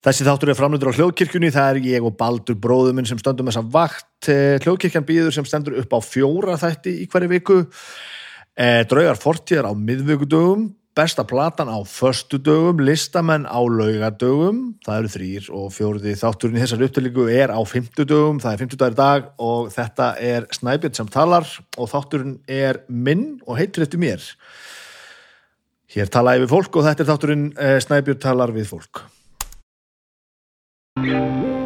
Þessi þáttur er framlöndur á hljóðkirkjunni, það er ég og Baldur bróður minn sem stöndum þessa vakt. Eh, Hljóðkirkjan býður sem stendur upp á fjóra þætti í hverju viku. Eh, Draugar fortíðar á miðvíkudögum, besta platan á föstudögum, listamenn á laugadögum, það eru þrýr og fjóriði þátturinn í þessar upptölingu er á fymtudögum, það er fymtudagur dag og þetta er Snæbjörn sem talar og þátturinn er minn og heitir eftir mér. Hér tala ég við fólk og þetta er þátturinn eh, Snæbjörn talar við fólk. Música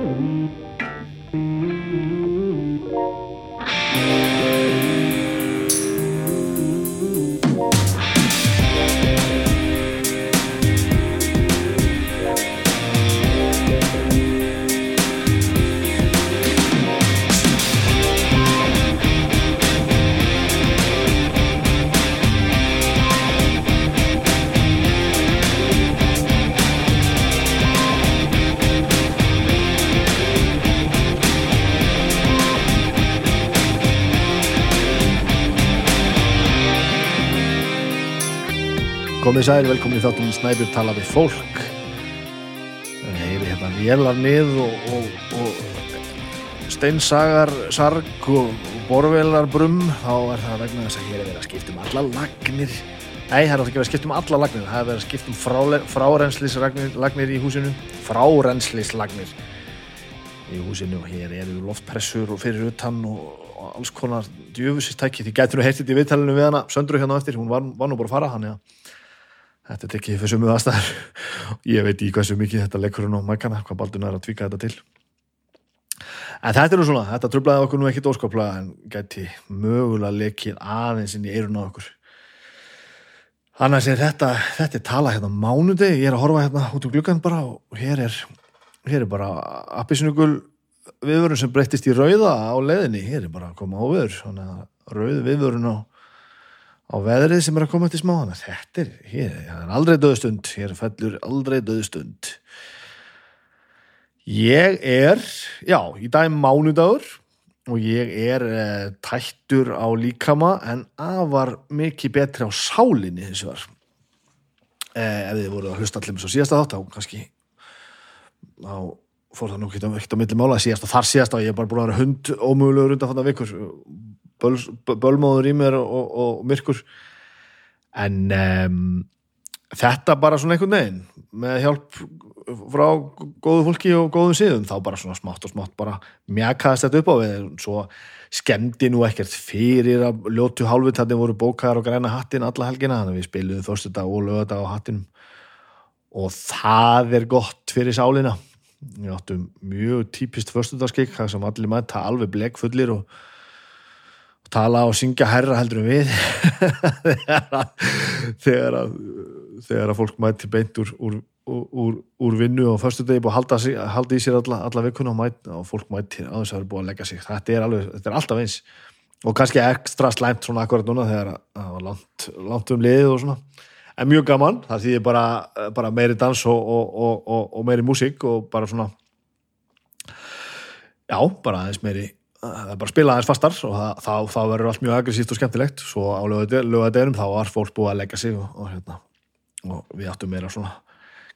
Komið sæl, velkomin í þáttum Snæbjörn tala við fólk. Heyri hérna vélar nið og, og, og steinsagar sarg og borvelar brum þá er það vegna þess að hér er verið að skipta um alla lagnir. Nei, það er ekki verið að skipta um alla lagnir. Það er verið að skipta um frá, frárenslislagnir í húsinu. Frárenslislagnir í húsinu. Og hér eru loftpressur og fyrir utan og, alls konar djöfusistæki. Því gætur nú heyrtið í viðtælinu við hana söndru hérna eftir, hún var, var nú bara að fara hann, já Þetta er tekið fyrir sumu aðstæðar. Ég veit í hversu mikið þetta leikur hún á mækana, hvað baldun er að tvika þetta til. En þetta er nú svona, þetta tröflaði okkur nú ekkit óskaplega en gæti mögulega lekið aðeins inn í eirun á okkur. Annars er þetta, þetta er tala hérna mánudegi, ég er að horfa hérna út um gluggan bara og hér er, hér er bara appisunugul viðvörun sem breyttist í rauða á leðinni, hér er bara að koma á viður, rauð viðvörun á á veðrið sem er að koma til smáðana þetta er, hér, það er aldrei döðstund hér fellur aldrei döðstund ég er já, í dag er mánudagur og ég er eh, tættur á líkama en afar mikið betri á sálinni þessu var eh, ef þið voru að hlusta allir með svo síðasta þátt þá kannski þá fór það nú ekkert á milli mála. Síðast og þar síðast og ég er bara búin að vera hund ómögulegur undan þannig vikur böl, bölmóður í mér og, og, og myrkur. En um, þetta bara svona einhvern veginn með hjálp frá góðu fólki og góðum síðum þá bara svona smátt og smátt bara mjakaðist þetta upp á við. Svo skemmdi nú ekkert fyrir að ljótu hálfutættin voru bókaðar og græna hattin alla helgina þannig að við spiliðum þorstu dag og lögða á hattinum. Og það er gott fyrir sálinna við áttum mjög típist förstundagskik það sem allir mæta alveg blekkfullir og tala og syngja herra heldur en við. Þegar að þegar að fólk mæti beint úr, úr, úr, úr vinnu og förstu degi búið að halda, halda í sér alla, alla vikuna og, mæti, og fólk mæti á þess að það er búið að leggja sig. Þetta er, alveg, þetta er alltaf eins. Og kannski ekstra slæmt svona akkurat núna þegar það var langt, langt um liðið og svona. En mjög gaman, það þýðir bara, bara meiri dans og, og, og meiri músík og bara svona já, bara aðeins meiri bara að spila aðeins fastar og það, þá, þá verður allt mjög aggressíft og skemmtilegt. Svo á lögadeginum þá var fólk búið að leggja sig og, og, hérna, og við áttum meira svona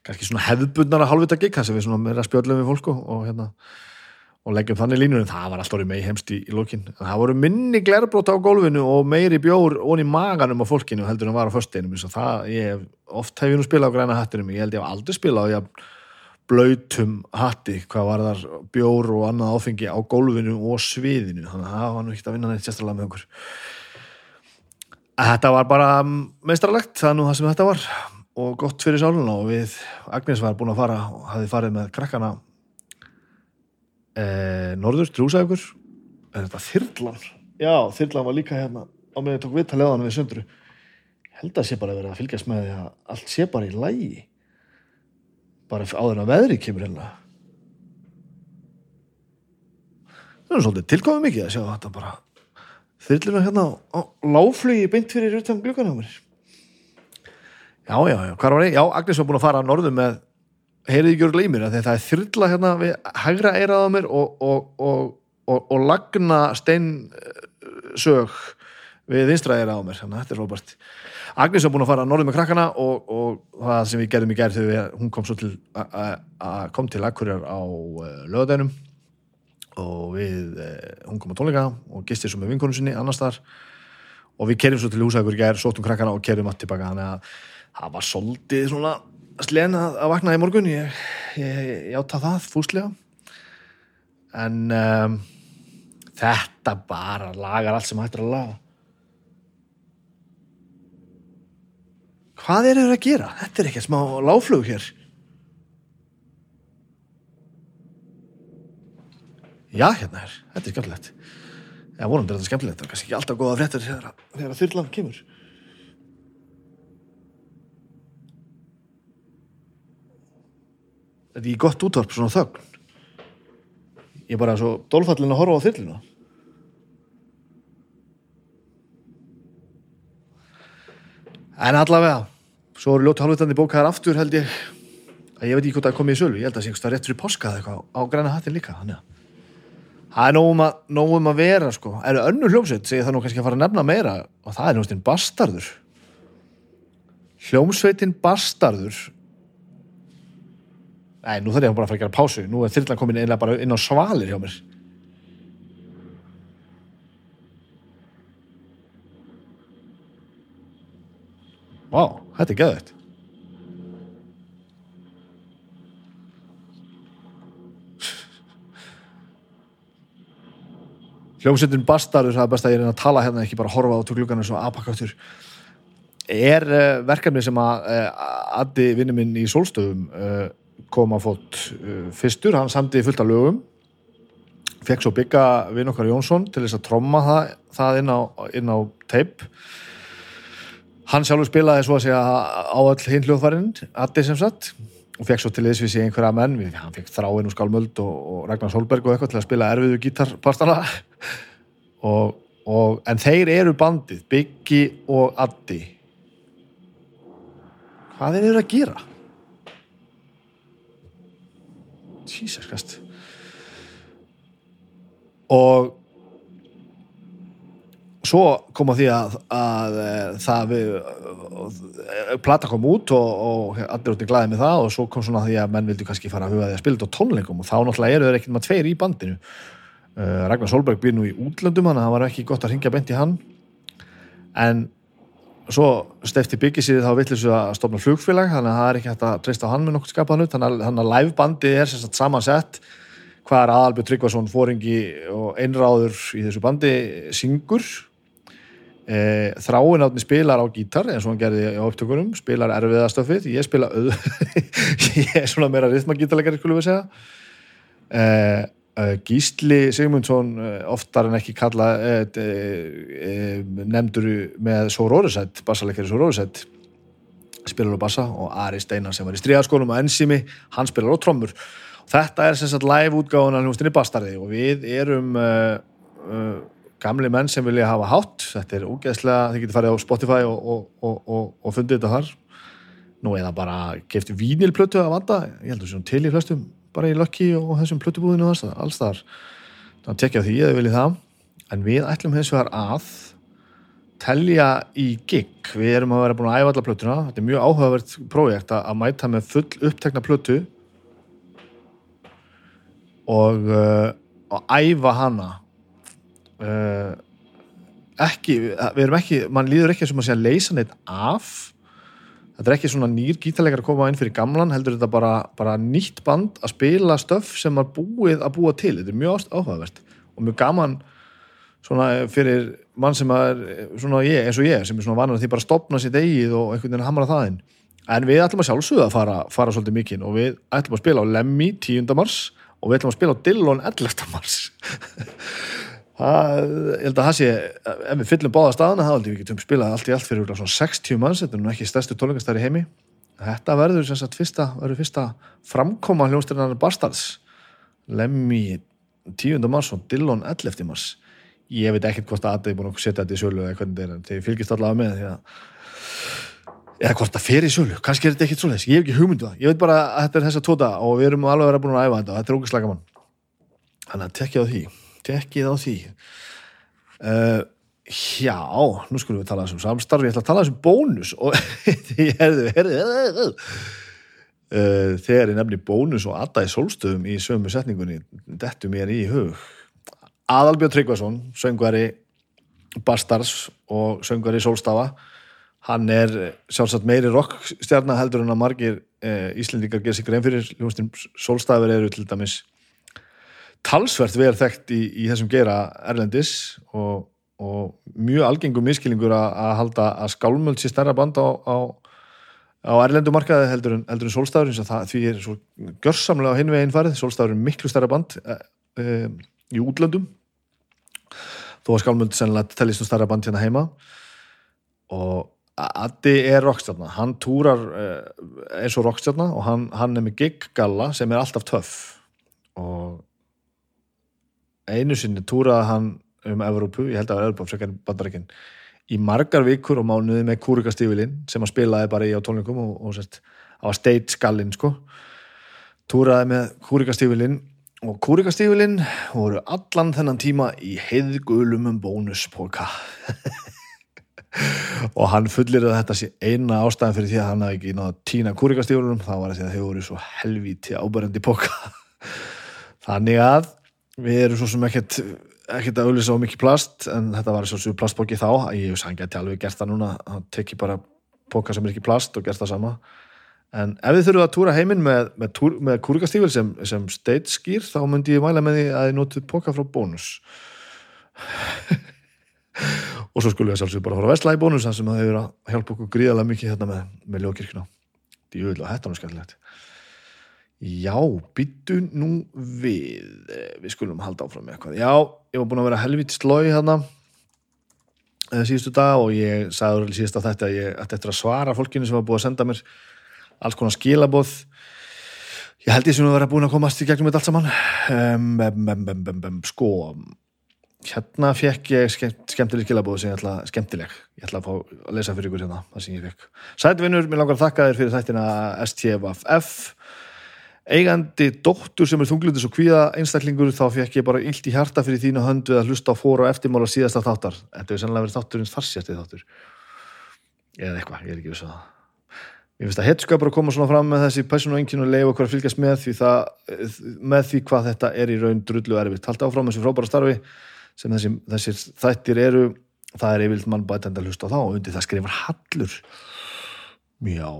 kannski svona hefðbundnara halvvita gig þess að við svona meira spjöldum við fólk og, hérna, og leggjum þannig línur en það var alltaf orðið megi heimst í, í lókin það voru minni glerbrót á gólfinu og meiri bjór onni maganum á fólkinu heldur en var á förstinum oft hef ég nú spilað á græna hattinum ég held ég hef aldrei spilað á ég blöytum hatti, hvað var þar bjór og annað áfengi á gólfinu og sviðinu, þannig að það var nú ekki að vinna neitt sérstaklega með okkur. Þetta var bara meistralegt, það er nú það sem þetta var. Og gott fyrir sáluna og við Agnes var búin að fara og hafi farið með krakkana eh, Norður, trúsægur er þetta Þyrlan? Já, Þyrlan var líka hérna á ég tók viðtalegaðan við söndru held að sé bara vera að fylgjast með því að allt sé bara í lægi bara áður að veðri kemur hérna. Það er svolítið tilkomið mikið að sjá þetta bara. Þyrluna hérna á láflugi beint fyrir utan glukkan á mér. Já, já, já, hvað var ég? Já, Agnes var búin að fara að norðu með heyrið ekki úr gleymir að það er þyrla hérna við hægra eirað á mér og, og, og, og lagna steinsög við vinstræðir á mér, þannig að þetta er Robert Agnes var búin að fara að norðum með krakkana og, og það sem við gerðum í gerð þegar hún kom til að kom til Akkurjar á uh, lögadeinum og við, uh, hún kom á tónleika og gistir svo með vinkonum sinni annars þar og við kerjum svo til húsækur í gerð, sóttum krakkana og kerjum allt tilbaka þannig að það var soldið svona slen að, að vakna í morgun. Ég, ég, ég átta það fúslega. En um, þetta bara lagar allt sem hættir að laga hvað er það að gera? Þetta er ekki smá láflug hér. Já hérna er. Þetta er skemmtilegt. Ég vonum þetta er skemmtilegt, það er kannski ekki alltaf góða fréttur þegar, þegar þyrlan kemur. Þetta er ekki gott útvarp svona þögn. Ég er bara svo dólfallin að horfa á þyrluna. En allavega svo eru ljóti halvvitandi bókaðar aftur held ég að ég veit ekki hvort það er komið í sölu. Ég held að það sé einhverstað rétt fyrir poskað eitthvað á græna hattin líka það er nógum að, nógum að vera sko. Er það önnu hljómsveit segir það nú kannski að fara að nefna meira og það er hljómsveitin Bastardur hljómsveitin Bastardur Nei, nú þarf ég bara að fara að gera pásu. Nú er þyrlan komin einlega bara inn á svalir hjá mér Vá, þetta er geðvægt Hljómsveitin Bastardur það er best að ég er að tala hérna ekki bara horfa á töklugana svo apakáttur. Er uh, verkefni sem að uh, Addi vinni minn í Solstöðum uh, kom að fótt fyrstur, hann samdi fullt af lögum. Fekk svo bygga vinn okkar Jónsson til þess að tromma það, það inn á, á teip hann sjálfur spilaði svo að segja á all hinn hljóðfærin Addi sem sagt og fekk svo til þess við sé einhverja menn. Við, hann fekk þráinn og skálmöld og, og Ragnar Solberg og eitthvað til að spila erfiðu gítarpartana. Og, og en þeir eru bandið Biggi og Addi. Hvað er þeir að gera? Jesus Christ. Og svo kom að því að, að, að það við plata kom út og, og allir út í glæði með það og svo kom svona því að menn vildi kannski fara að huga því að spila þetta á tónleikum og þá náttúrulega eru þeir ekkert maður tveir í bandinu. Uh, Ragnar Solberg býr nú í útlöndum hann það var ekki gott að ringja bent í hann. En svo stefti byggið sér þá villis að stopna flugfélag þannig að það er ekki hægt að treysta á hann með nokkur skapaðan ut þannig að livebandi er sérstaklega samansett hvað er Aðalbjörn Tryggvason fóringi og einráður í þessu bandi syngur e, þráin átni spilar á gítar eins og hann gerði á upptökunum spilar erfiðastöfið, ég spila öð ég er svona meira rithmagítalegari skulum við segja. E, e, Gísli Sigmundsson oftar en ekki kalla nefndur með Sórórisætt bassalegari Sórórisætt spilar á bassa og Ari Steinar sem var í stríðaskólum og Enzimi, hann spilar á trommur. Þetta er sem sagt live útgáðan á hljóstinni Bastardi og við erum uh, uh, gamli menn sem vilja hafa hátt þetta er ógeðslega, þið getur farið á Spotify og, og, og, og fundið þetta þar. Nú eða bara kefti vínilplötu að vanda, ég heldur sem til í flestum bara í Lucky og þessum plötubúðinu alls þar, þannig að tekja því eða viljið það, en við ætlum hins vegar að telja í gig, við erum að vera búin að æfa alla plötuna, þetta er mjög áhugavert prójekt að mæta með full upptekna plötu og uh, að æfa hana uh, ekki, við erum ekki mann líður ekki sem að segja leysa neitt af þetta er ekki svona nýr gítarleikar að koma inn fyrir gamlan, heldur þetta bara, bara nýtt band að spila stöf sem var búið að búa til, þetta er mjög áhugavert og mjög gaman svona fyrir mann sem er svona ég, eins og ég, sem er svona vanan að því bara stopna sitt eigið og einhvern veginn hamra það inn en við ætlum að sjálfsögða að fara, fara svolítið mikinn og við ætlum að spila á Lemmy 10. mars og við ætlum að spila á Dillon 11. mars það, ég held að það sé ef við fyllum báða staðana, þá heldum við getum spilað allt í allt fyrir svona 60 manns, þetta er nú ekki stærstu tónleikastæri heimi. Þetta verður sem sagt fyrsta, verður fyrsta framkoma hljónstyrnar Bastards. Lemmy 10. mars og Dillon 11. mars. Ég veit ekkert hvort að aðeins búin að setja þetta í sölu eða hvernig þetta er, þegar ég fylgist allavega með því að eða hvort það fer í sölu, kannski er þetta ekkert svoleiðis. Ég hef ekki hugmyndu um það, ég veit bara að þetta er þessa tóta og við erum alveg að vera búin að æfa þetta þetta er ógæslega mann þannig að tekkið á því tekkið á því. Uh, Já, nú skulum við tala þessum samstarf, ég ætla að tala þessum bónus og ég herði, herði, uh, þegar ég nefni bónus og aða í sólstöðum í sömu setningunni, dettu mér í hug. Adalbjörn Tryggvason, söngvari Bastars og söngvari Sólstafa, hann er sjálfsagt meiri rockstjarnar heldur en að margir uh, Íslendingar ger sig grein fyrir, hljómsnum Sólstafir eru til dæmis talsvert vel þekkt í, í þessum gera Erlendis og, og mjög algengum miskilningur að, halda að skálmöld sé stærra band á, á, á Erlendumarkaði heldur en, en Solstafur eins og það því er svo görsamlega á hinveginn farið. Solstafur er miklu stærra band e, e, í útlöndum. Þó að skálmöld sennilega tellist um stærra band hérna heima. Og Addi er rockstjarna, hann túrar eins og rockstjarna og hann, hann er með giggalla sem er alltaf töff. Og einu sinni túraði hann um Evrópu, ég held að það var Evrópa frekar bandarækinn, í margar vikur og mánuði með kúrikastífilinn sem hann spilaði bara í á tónleikum og, og sérst á stage skallin sko. Túraði með kúrikastífilinn og kúrikastífilinn voru allan þennan tíma í heiðgulum um bónuspoka. Og hann fullir að þetta sé eina ástæðan fyrir því að hann hafi ekki náða tína kúrikastífilunum, þá var það að þau voru svo helvíti ábærandi poka. Þannig að við erum svo sem ekkert ekkert að auðvisa á mikið plast en þetta var svo sem plastbóki þá ég veist hann geti alveg gert það núna. Hann teki bara póka sem er ekki plast og gert það sama. En ef þið þurfuð að túra heiminn með, með, túr, með kúrikastífil sem, sem state skýr þá myndi ég mæla með því að þið notuð póka frá bónus. Og svo skulum við sjálfsög bara fara að vestla í bónus þannig sem það hefur að hjálpa okkur gríðarlega mikið hérna með, með auðvitað, þetta er nú skemmtilegt Já, byttu nú við, við skulum halda áfram með eitthvað. Já, ég var búin að vera helvít slói hérna síðustu dag og ég sagði síðust á þetta að ég ætti eftir að svara fólkinu sem var búin að senda mér alls konar skilaboð. Ég held ég sem að vera búin að komast í gegnum þetta allt saman. Um, um, um, sko, hérna fekk ég skemmtileg skilaboð sem ég ætla, skemmtileg, ég ætla að fá að lesa fyrir ykkur hérna, það sem ég fekk. Sætvinur, mér langar að þakka þér fyrir þættina STFF eigandi dóttur sem er þunglindis og kvíða einstaklingur þá fekk ég bara illt í hjarta fyrir þínu höndu að hlusta á fór og eftirmála síðasta þáttar. Þetta hefur sannlega verið þátturins farsjættið þáttur. Eða eitthvað, ég er ekki viss að það. Ég finnst að hetskapur að koma svona fram með þessi pæsun og leiða okkur að fylgjast með því, það, með því hvað þetta er í raun drullu erfitt, halda áfram þessu frábæra starfi sem þessi, þessir þættir eru. Það er yfirlt mann bætandi að hlusta á þá og undir það skrifar hallur. Mjá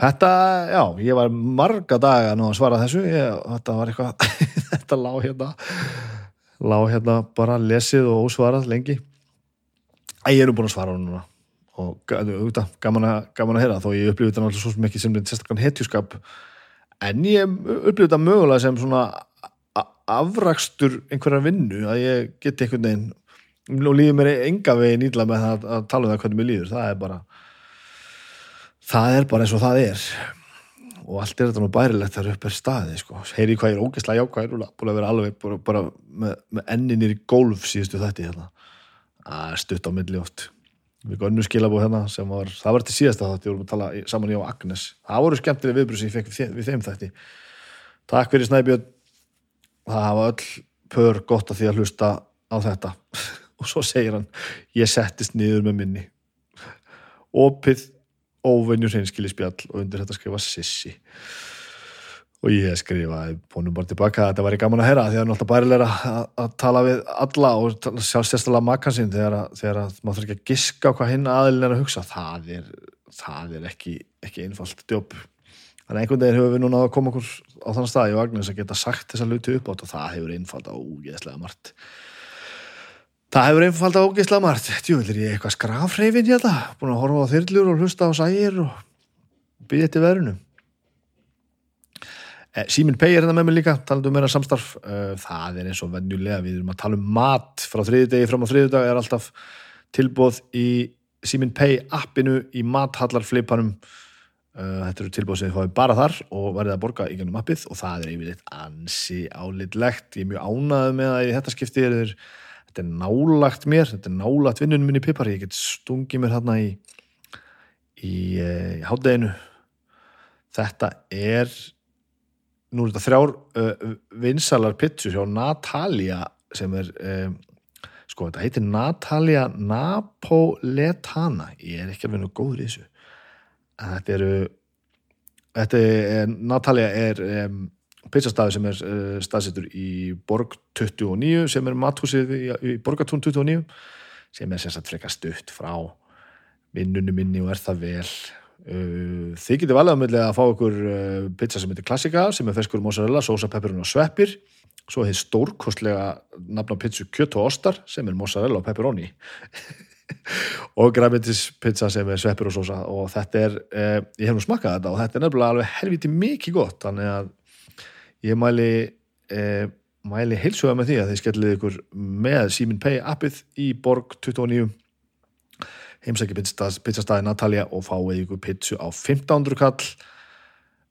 Þetta, já, ég var marga daga nú að svara þessu, ég, þetta var eitthvað, þetta lág hérna, lág hérna bara lesið og ósvarað lengi. Æ, ég er búin að svara hún núna. Og auðvitað, gaman að, gaman að heyra þó ég upplýði þetta náttúrulega svo mikið sem sérstaklega hetjuskap, en ég upplýði þetta mögulega sem svona afrakstur einhverjar vinnu að ég geti einhvern veginn og líður mér enga veginn ídla með það að tala um það hvernig mér líður, það er bara það er bara eins og það er. Og allt er þetta nú bærilegt þar upp er staði sko. heyri hvað ég er ógeðslega jákvæður búin að vera alveg bara, bara með, með enninir í golf síðustu þetta hérna. stutt á milli oft. Við gönnu skilabóð hérna sem var það var til síðasta þátti, við vorum að tala saman ég og Agnes. Það voru skemmtilega viðbröð sem ég fekk við, við þeim þætti. Takk fyrir Snæbjörn. Það hafa öll pör gott að því að hlusta á þetta. Og svo segir hann ég settist niður með minni. Opið óveinjur hreinskili spjall og undir þetta skrifa Sissi. Og ég skrifaði bónum bara tilbaka að þetta væri gaman að heyra því að það er náttúrulega bærilega að, að tala við alla og sjá sérstaklega makkan sín þegar, þegar að maður þarf ekki að giska hvað hinn aðilin er að hugsa. Það er, það er ekki, ekki einfalt djóp. Þannig að einhvern veginn hefur við núna að koma okkur á þann stað í Vagnis að geta sagt þessa luti upp átt og það hefur einfalt á úgeðslega margt Það hefur einfald á ógeðslega margt. Tjóðir ég eitthvað skrafreifin þetta. Búin að horfa á þyrlur og hlusta á sægir og byggja þetta verðinu. Eh, Símin Pei er hérna með mig líka, talandu um meira samstarf. Eh, það er eins og vennjulega. Við erum að tala um mat frá þriðdegi fram á þriðdag er alltaf tilbóð í Símin Pei appinu í mathallarflipanum. Eh, þetta eru tilbóð sem þið fáið bara þar og verðið að borga í gennum appið og það er yfirleitt ansi álitlegt. Ég er mjög ánað þetta er nálagt mér, þetta er nálagt vinnunum minni pipar, ég get stungið mér hérna í í, eh, í hátteginu þetta er nú er þetta þrjár uh, vinsalar pittur hjá Natalia sem er uh, sko þetta heitir Natalia Napoletana. Ég er ekki alveg nú góður í þessu. En þetta eru þetta er, Natalia er um, pizzastafi sem er uh, staðsettur í Borg 29 sem er mathúsið í, í Borgatún 29 sem er sérstaklega frekar stutt frá vinnunum minni og er það vel. Uh, þið getið valið að fá ykkur uh, pizza sem heitir klassika sem er feskur mozzarella, sósa, pepperoni og sveppir. Svo hefði stórkostlega nafn á pizzu kjött og ostar sem er mozzarella og pepperoni. Og græmitis pizza sem er sveppir og sósa. Og þetta er, eh, ég hef nú smakkað þetta og þetta er nefnilega alveg helviti mikið gott þannig að ég mæli eh, mæli heilsuga með því að þið skellið ykkur með Simin Pay appið í Borg 29 heimsæki pizzastæði Natalia og fáið ykkur pizzu á 1500 kall.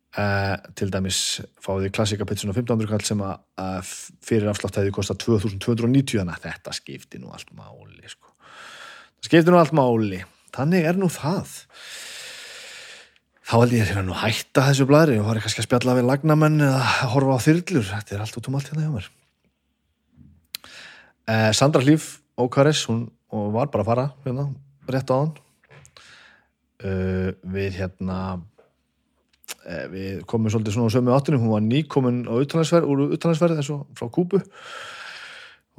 Uh, til dæmis fáið þið klassika pizzun á 1500 kall sem að, að fyrir afslátt hefði kostað 2290 þannig að þetta skipti nú allt máli sko. skipti nú allt máli. Þannig er nú það þá held ég ég nú hætta þessu blæri og var kannski að spjalla við lagnamenn eða horfa á þyrlur, þetta er allt út um allt hérna hjá mér. Uh, Sandra Hlýf Ókaris, hún var bara að fara hérna, rétt á hann uh, við hérna uh, við komum svolítið svona á sömu áttinu, hún var nýkomin á utlandsverð, úr utlandsverð eins og frá Kúbu.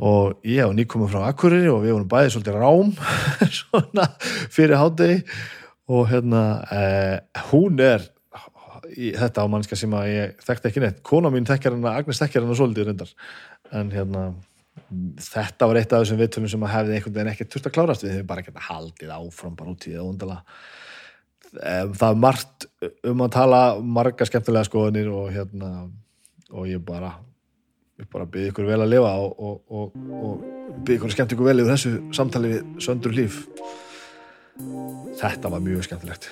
Og ég og nýkomin frá Akureyri og við vorum bæðið svolítið rám svona fyrir hádegi og hérna hún er í, þetta á mannska sem að ég þekkti ekki neitt, kona mín þekkjar hana Agnes þekkjar hana svolítið reyndar. En hérna þetta var eitt af þessum viðtölum sem að hefði einhvern veginn ekki þurft að klárast. Við hefum bara geta haldið áfram bara út í það undala það er margt um að tala marga skemmtilega skoðinir og hérna og ég bara ég bara byrði ykkur vel að lifa og, og, og, og byrði ykkur skemmt ykkur vel yfir þessu samtali við söndur líf þetta var mjög skemmtilegt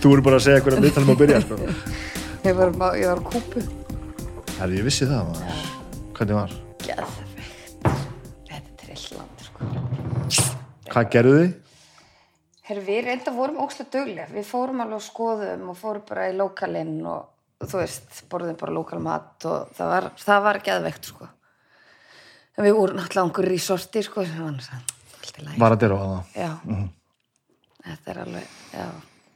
Þú voru bara að segja hvernig viðtalum að byrja sko. Ég var, ég var kúpu. Herri, ég vissi það maður. Hvernig var? Geðveikt. Þetta er trillland, sko. Hvað gerðu þið? Herri, við reynda vorum ókslega duglega. Við fórum alveg og skoðum og fórum bara í lokalinn og þú veist, borðum bara lokal mat og það var, það var geðveikt, sko. En við vorum náttúrulega einhver resorti, sko, var alltaf læg. Var að dyrra á það? Já. Þetta er alveg, já.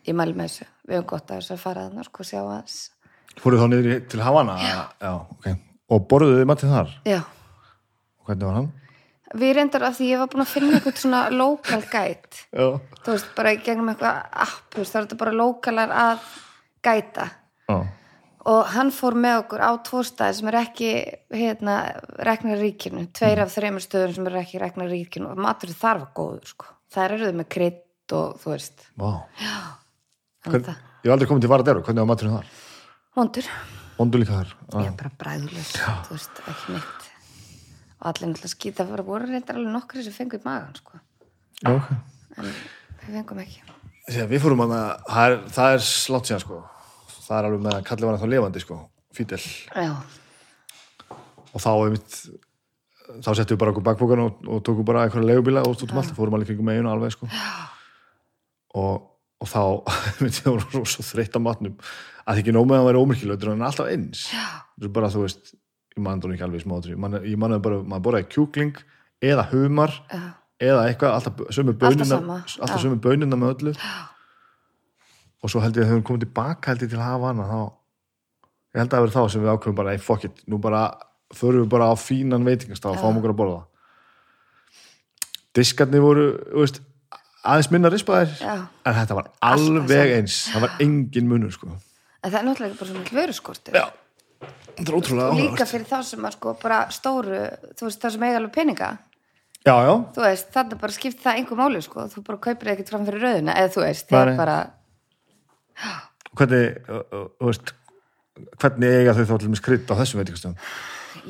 Ég mæl með þessu. Við höfum gott að þess að fara þannig, sko, sjá aðeins. Fóruð þá niður í- til Havana? Já. Já, ok. Og borðuðu þið matið þar? Já. Og hvernig var hann? Við reyndar af því ég var búin að finna eitthvað svona guide. Já. þú veist, bara gegnum eitthvað app, það er þetta bara lokalar að gæta Já. og hann fór með okkur á tvo staði sem er ekki, hérna reknar ríkinu, tveir af þreymur stöðum sem er ekki reknar ríkinu og maturinn þar var góður, sko, það eru þau með krydd og þú veist, Vá. þannig Hvern, ég hef aldrei komið til Varadero. Hvernig var maturinn þar? vondur, Vondu líka þar? ég er bara bræðulegs þú veist, ekki neitt og allir náttúrulega skýta fyrir voru reyndar alveg nokkri sem fengu í magan, sko Já, ok. en við fengum ekki Þegar við fórum að það það er slátt síðan sko. Það er alveg með að kallið var þá lifandi sko. Fítil. já, Og þá einmitt þá settum við bara okkur bakbókan og, og tókum bara einhverja leigubíla og út um allt, fórum alveg kringum meginu alveg sko. og, og þá ég voru svo þreytt á matnum að ekki nóg með að vera ómyrkilegur en alltaf eins. Er bara þú veist, ég mann það ekki alveg í smátri Man- ég mann bara, maður borðaði kjúkling eða humar já, eða eitthvað, alltaf sömu bönina alltaf já. sömu bönina með öllu. Og svo held ég að þegar við komum tilbaka held ég til að hafa hana þá ég held að það verið þá sem við ákveðum bara, ei fuck it nú bara, förum við bara á fínan veitingastaf og fáum okkur að borða. Diskarnir voru, veist aðeins minna rispaðir já. en þetta var Alltaf alveg eins. Það var engin munur sko en það er náttúrulega bara svona vöruskortur. Já, þetta er ótrúlega og líka áhugavert. fyrir þá sem að sko bara stóru þú veist það sem eiga alveg peninga. Já, já, þú veist þannig bara skipt það einhver máli sko. Þú bara kaupir ekkert fram fyrir rauðina eða þú veist það er bara hvernig þú veist, hvernig eiga þau þá til með skritt á þessum veitingastöðum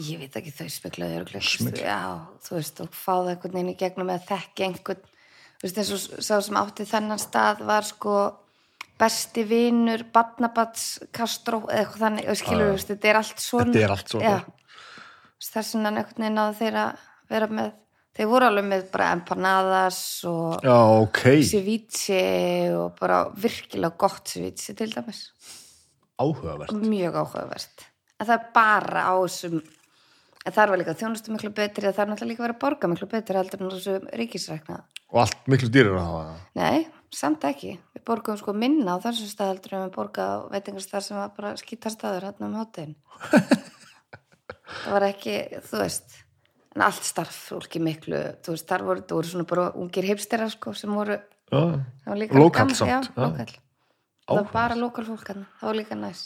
ég veit ekki þau speklaði örglega já þú veist og fá það einhvern veginn í gegnum eða þekki einhvern þú veist og sá sem átti þennan stað var sko besti vinur, badnabats Kastró, eða eitthvað þannig skilur, já. ja. þetta er allt svona Þetta er allt svona. Þess vegna einhvern veginn náðu þeir að vera með þeir voru alveg með bara empanadas og Já, ok, ceviche og bara virkilega gott ceviche til dæmis. Áhugavert. Mjög áhugavert. En það er bara á þessum það var líka þjónustu miklu betri það er náttúrulega líka verið að borga miklu betri heldur en þessu ríkisrækna Og allt miklu dýrir að hafa það. Nei, samt ekki. Við borgum sko minna á þessum stað heldur en við borga á veitingarstað sem var bara skítastaður hérna um hátinn það var ekki, þú veist en allt starf fólki miklu þú veist, þar voru, það voru svona bara ungir heimstera sko sem voru Já, það var líka Lokal gaman- samt, það var bara lokal fólk hérna, það var líka næs.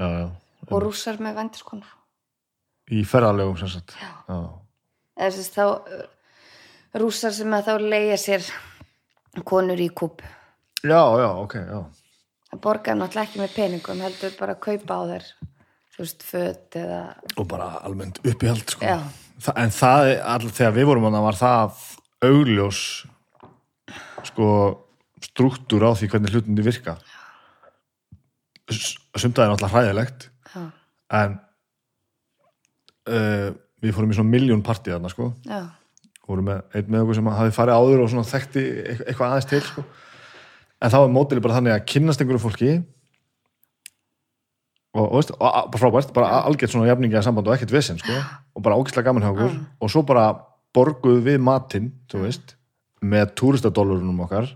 Já, já. Og rússar með vendiskonar Í ferðarlegum sem sagt. Já. Já, eða þess þá uh, rússar sem að þá leigja sér konur í kúp. Já, já ok, já. Það borgar náttúrulega ekki með peningum heldur bara að kaupa á þér þú veist, föt eða Og bara almennt uppihald sko. Þa, En það, er all, þegar við vorum að var það augljós sko struktúr á því hvernig hlutinni virka. Sumtaði er náttúrulega hræðilegt já, en uh, við fórum í svona miljón partí þarna sko. Já, vorum með einn með okkur sem hafi farið áður og þekkti eit- eitthvað aðeins til sko. en þá er mótili bara þannig að kynnast einhverju fólki og, og, veist, og bara frábært, bara algjört svona jafningi að samband og ekkert vesinn sko. og bara ágæslega gaman hjá okkur og svo bara borguð við matinn þú veist, með túristadólurunum okkar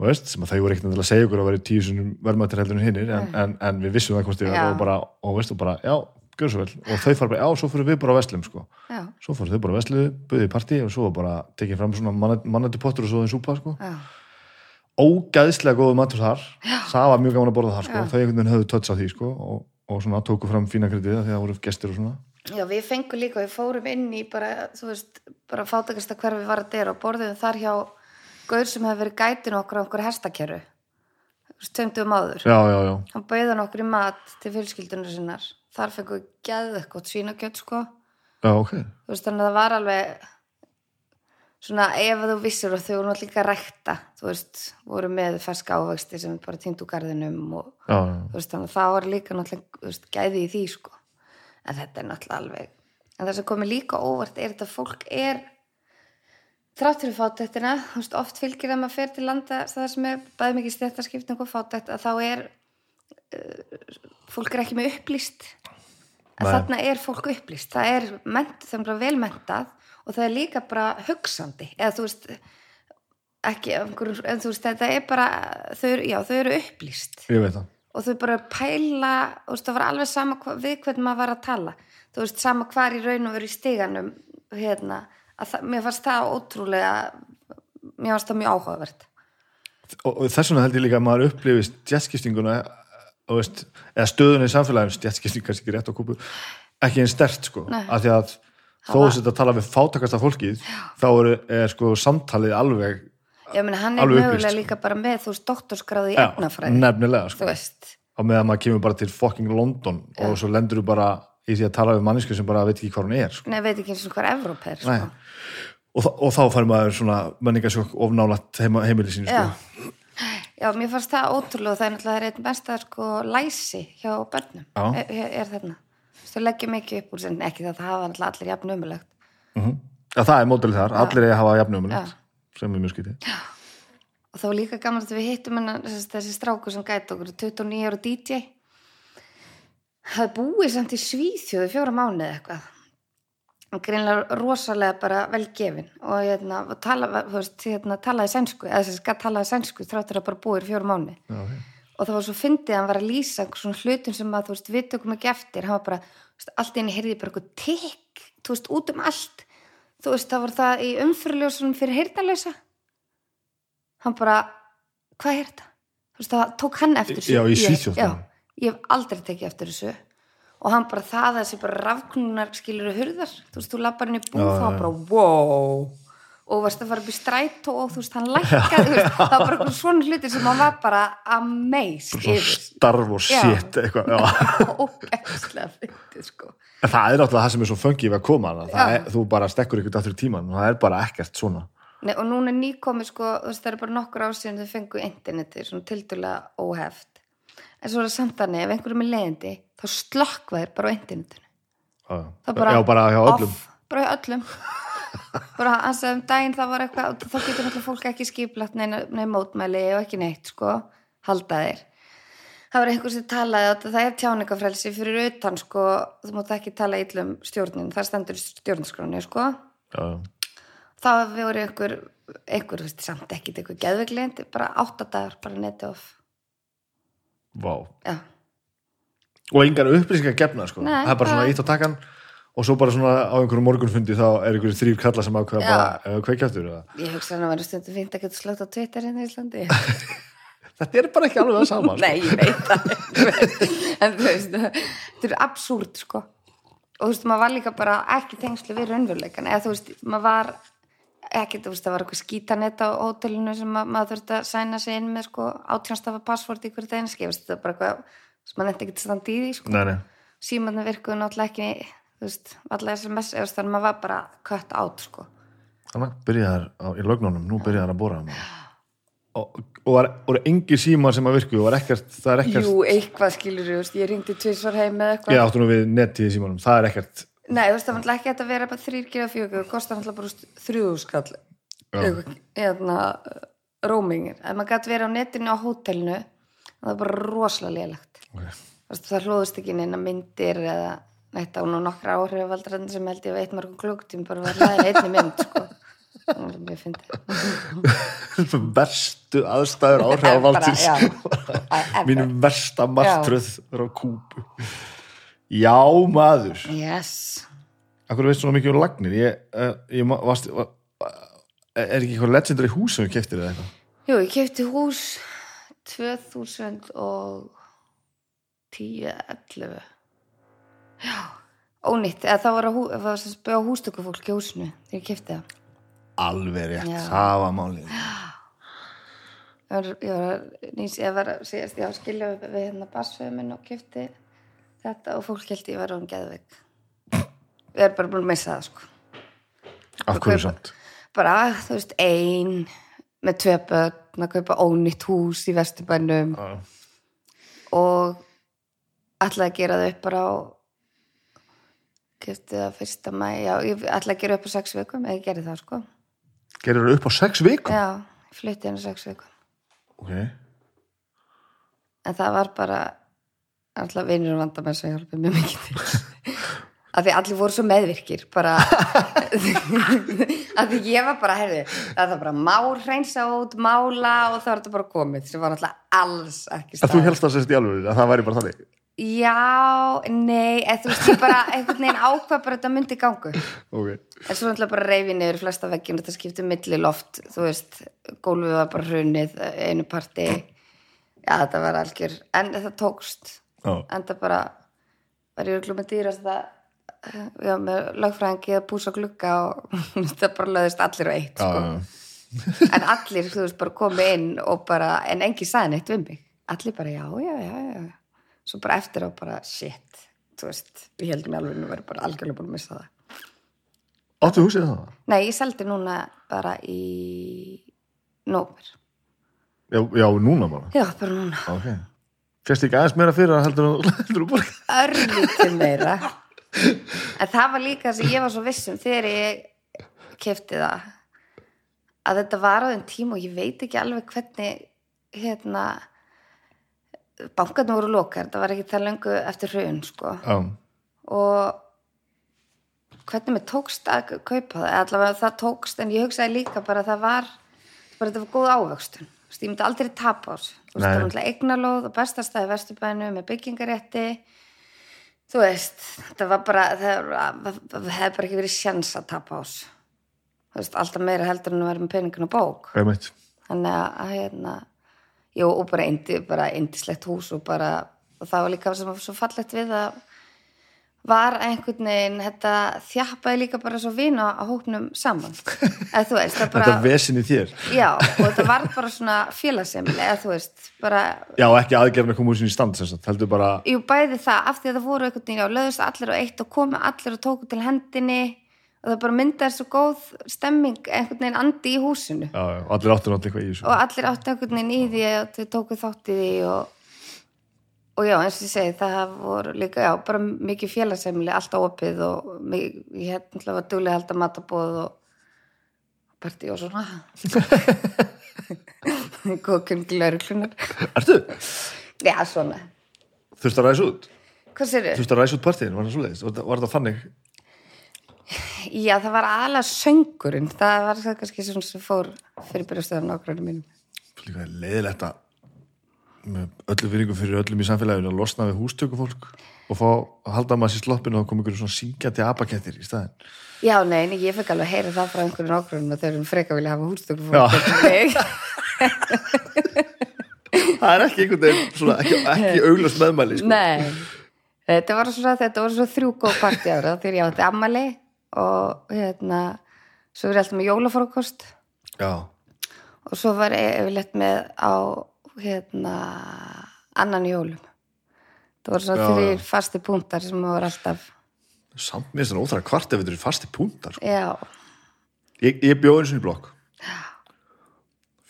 veist, sem að þau voru ekkert að segja okkur að vera í tíu sinum verðmættir heldur en hinnir en, en, en við vissum það ég Já. og bara, og veist, og bara, já, gjör svo vel og þau fara bara, já, svo fyrir við bara á Vestlum sko. Svo fór þau bara að veslu, buðið í partí og svo bara tekið fram svona mannandi pottur og svo þeim súpa sko. ógæðslega góðu matur þar. Já. það var mjög gaman að borða þar sko. Þau einhvern veginn höfðu tötts á því sko. og, og svona tóku fram fína kredið þegar það voru gestir og svona. Já, við fengum líka við fórum inn í bara, þú veist bara fátakasta hverfi var að deyra og borðum þar hjá gaur sem hefði verið gætin okkur á okkur hestakerru stöndum áður. Já, já, já, hann bauðan okkur í mat til fjölskyldunar sinnar þar fengum við geðið eitthvað svínakjöt sko. Já, ok. Þú veist þannig að það var alveg svona ef þú vissir og þau voru náttúrulega líka að rækta þú veist, voru með ferska ávexti sem bara týndu garðinum og já, já, þú veist þannig að það var líka náttúrulega veist, gæði í því sko. En þetta er náttúrulega alveg en það sem komið líka óvart er þetta að fólk er þrátt fyrir fátættina þú veist, oft fylgir það maður fer til landa það sem er bæði mikið stjættaskipting og fátætt að þá er fólk er ekki með upplýst. Nei. þarna er fólk upplýst. Það er, ment, það er velmentað og það er líka bara hugsandi. Eða þú veist ekki, en þú veist, þetta er bara þau, já, þau eru upplýst. Og þau bara pæla veist, það var alveg sama hva, við hvernig maður var að tala. Þú veist, sama hvar í raun og veru í stiganum hérna, að það, mér fannst það ótrúlega mér fannst það mjög áhugavert. Og, og þess vegna held ég líka að maður upplifist stjætskiptinguna og veist, eða stöðunni í samfélaginu stjætskipting kannski ekki rétt á kúpu ekki einn stert sko, Nei. af því að þó að tala við fátakasta fólkið þá er, er sko samtalið alveg ég meni, hann er mögulega sko. líka bara með þú veist, doktorskráði í Já, efnafræði nefnilega sko. á meðan maður kemur bara til fucking London og svo lendur þú bara í því að tala við mannesku sem bara veit ekki hvað hún er sko. nei, veit ekki eins og hver Evróp er sko. og, og þá fær maður svona menningasjokk ofnálat heima, heimili sín já. sko. Já, mér fannst það ótrúlega það er náttúrulega einn besta sko, læsi hjá börnum. Já. er, er, þarna. Þú leggja mikið upp úr sem ekki það, það hafa náttúrulega allir jafn umulegt Já, það er mótilið þar, allir er að hafa jafnumulegt Já. sem er mjög skítið og þá líka gaman að við hittum hennar þessi, stráku sem gæti okkur 29 ára DJ það búið samt í Svíþjóði fjóra mánuði eitthvað og greinlega rosalega bara velgefin og hérna, tala, veist, hérna talaði sænsku, eða þess að talaði sænsku þráttur að bara búið í fjóra mánuði. Já, ok. og það var svo fyndið að hann var að lýsa svona hlutum sem að, þú veist, við tökum ekki eftir. Hann var bara, veist, allt henni heyrði bara eitthvað tikk, þú veist, út um allt. Þú veist, það var það í umfyrirljósunum fyrir heyrnalösa hann bara, hvað er þetta? þú veist, það tók hann eftir þessu. Já, Ég- já, ég hef aldrei tekið eftir þessu og hann bara það að þessi bara rafknunar skilur hurðar, þú veist, þú lappar hann búð Já, þá já. bara, wow. Og varst að fara upp í strætó og þú veist, hann lækkaði það var bara svona hluti sem hann var bara amazed Svona starf og shit eitthvað, já. ógæslega fyndið sko. En það er náttúrulega það sem er svo fengið við að koma er, þú bara stekkur ykkur aftur í tíman og það er bara ekkert svona. Nei, og núna er nýkomið sko, þú veist, það er bara nokkur ár síðan þau fengu interneti, svona tildulega óheft. En svo er það samt þá slökkva þér bara á internetinu. Já, Það er já, bara hjá öllum Off, bara hjá öllum. bara hans að um daginn það var eitthvað, þá getur náttúrulega fólk ekki skiplagt neina, neina mótmæli og ekki neitt, sko, halda þér. Það var einhver sem talaði að það er tjáningafrelsi fyrir utan, sko, þú mátt ekki tala illum stjórnin, það stendur í stjórnskráni, sko Já, það voru einhver einhver, þú veist, samt ekkit einhver geðveiklind bara átta dagar, bara neti off vá já, Og engar upplýsingar gefna, sko. Nei, Það er bara svona ítt á takkan og svo bara svona á einhverjum morgunfundi þá er einhverjum þrýr kalla sem ákveða bara uh, kveikjáttur eða? Ég hugsa hann að vera stundu fínt að geta slögt á Twitter hérna í Íslandi. Þetta er bara ekki alveg það sama sko. nei, ég veit það en þú veist, þetta er absúrt sko. Og þú veist, maður var líka bara ekki tengslu við raunveruleikan eða þú veist, maður var ekki, þú veist, það var eitthvað skítanett á hótelinu sem ma maður þurfti að sæna sig inn með sko átjónstafa passvort í hverju daginn skifast, þetta er bara eitthvað sem maður nefndi ekki standa í því sko. Nei, nei, símanna virkuðu náttúrulega ekki þú veist, allar SMS eða þannig að maður var bara cut out sko. Þannig byrjaðar á, í lögnunum, nú byrjaðar að bóra og, og var, voru engi símar sem að virku og var ekkert, það er ekkert Jú, eitthvað skilur þú veist, ég ringdi tvisvar heim með eitthvað. Ég áttu nú við netti í símanum, það er ekkert Nei, þú veist, það var ekki að vera bara þrýr gera fjögur, það kostar náttúrulega bara þrjúðu skall eitthvað, hérna roamingir, ef maður gæti verið á netinu á hótelinu, það er bara rosalega lélegt okay. Þú það hlóðist ekki neina myndir eða neitt á nú nokkra áhrifaldrarinn sem held ég veit mörgum klukktum bara var hlaðin einni mynd sko. verstu aðstæður áhrif á valdsins Bara, já. Ever. mínum versta martröð er á kúpu Já, maður Yes Akkur veist svona mikið um lagnir ég, uh, ég varst, var, er ekki eitthvað legendary hús sem við keftir eða eitthvað Jú, ég kefti hús 2010, 11 Já, ónýtt. Eða það var að, hú, sem spjóða hústökufólk í húsinu. Þegar ég kefti það. Alveg rétt, Já. það var málið Ég var, nýs, ég var að síðast, ég var að skilja við, við hérna bassföðu minn og kefti þetta og fólk held ég var án geðveik. Við erum bara búin að missa það sko. Af hverju samt? Bara, þú veist, ein með tvö börn að kaupa ónýtt hús í vesturbænum. Já. og ætlaði að gera það upp bara á kefti það fyrsta mæ já, ég ætlaði að gera upp á sex vikum eða ég gerði það sko. Gerir það upp á sex vikum? já, flutti henni sex vikum. Ok, en það var bara alltaf vinur og vandamenn sem hjálpið mjög mikið til. Að því allir voru svo meðvirkir bara. Að því ég var bara, heyrðu það var bara mál hreinsa út, mála og það var þetta bara komið sem var alltaf alls ekki að þú helst það sérst í alveg að það væri bara þannig Já, nei, eða þú veist, ég bara einhvern veginn ákvað bara þetta myndi gangu Ok, en svo náttúrulega bara reyfi niður flesta veggjum þetta skipti milli loft, þú veist gólfið var bara hrunið einu parti. Já, þetta var algjör en það tókst. Já, en það bara var ég með dýrast það já, með lögfræðingi að búsa glugga og það bara löðist allir á eitt já, sko. en allir, þú veist, bara komi inn og bara, en engi sagði neitt við mig. Allir bara, já, já, já já. Svo bara eftir á bara, shit þú veist, við heldum í alveg að vera bara algjörlega búin að missa það. Áttu húsið það? nei, ég seldi núna bara í nómer Já, já, núna bara? Já, bara núna, Ok. Fjast ekki aðeins meira fyrir að heldur þú- þú bara örlítið meira. En það var líka sem ég var svo vissum þegar ég kefti það að þetta var á þeim tíma og ég veit ekki alveg hvernig hérna bankarnir voru lokar, það var ekki það löngu eftir hrun sko. Já, og hvernig mér tókst að kaupa það, allavega það tókst en ég hugsaði líka bara að það var bara þetta var góð ávöxtun. Þú veist, ég myndi aldrei tapa á þessu. Það var náttúrulega eignalóð og bestastæði vesturbænu með byggingarétti. Þú veist það var bara, það, það, hefði bara ekki verið sjans að tapa á þessu. Þú veist, alltaf meira heldur en að vera með peningin á bók. Einmitt. Þannig að hérna jú, og bara, indi, bara indislegt hús og bara, og það var líka sem var svo fallegt við að var einhvern veginn, þetta þjappaði líka bara svo vina á hóknum saman. Eða þú veist, Þetta bara vesin í þér. Já, og þetta var bara svona félagsemli, eða þú veist, bara Já, ekki aðgerðin að koma úr sinni stand sem sagt, heldur bara jú, bæði það, af því að það voru einhvern veginn, já, löðust allir á eitt og komu allir og tóku til hendinni og það bara myndaði svo góð stemming einhvern veginn andi í húsinu já, já, allir áttur náttúrulega eitthvað í þessu og allir áttu einhvern veginn í því og þau tóku þátt í því og, og já, eins og ég segi, það voru líka, já, bara mikið félagsemli alltaf opið og mig, ég hef náttúrulega var duglega held að matabóð og partí og svona góðkjum glörglunar Ertu? já, svona, Þurftu að ræsa út? hvað sér Þurftu að ræsa út partíin? Var það þannig? Já, það var aðalega söngurinn. Það var það kannski svona sem fór fyrir byrjastöðan ákvæðinu mínum. Líka leiðilegt að með öllu viðringum fyrir öllum í samfélaginu að losna við hústökufólk og fá að halda maður sér sloppinu og koma ykkur svona syngjandi apakettir í staðin. já, nei, ég fekk alveg að heyra það frá einhverjum ákvæðinu og þau erum freka vilja hafa hústöku fólk Það er ekki einhvern veginn svona ekki, ekki auglust meðmæli sko. Nei, þetta var svona, þetta var svona þrjú góð partí ára þegar ég átti ammali og hérna, svo er ég alltaf með jólafrókost Já, og svo var ég yfirleitt með á hérna annan jólum. Það voru svona þrýr fasti púntar sem voru alltaf, samt mér er svona óþæra kvart ef þetta eru fasti púntar sko. já, Ég, ég bjóði eins og í blokk.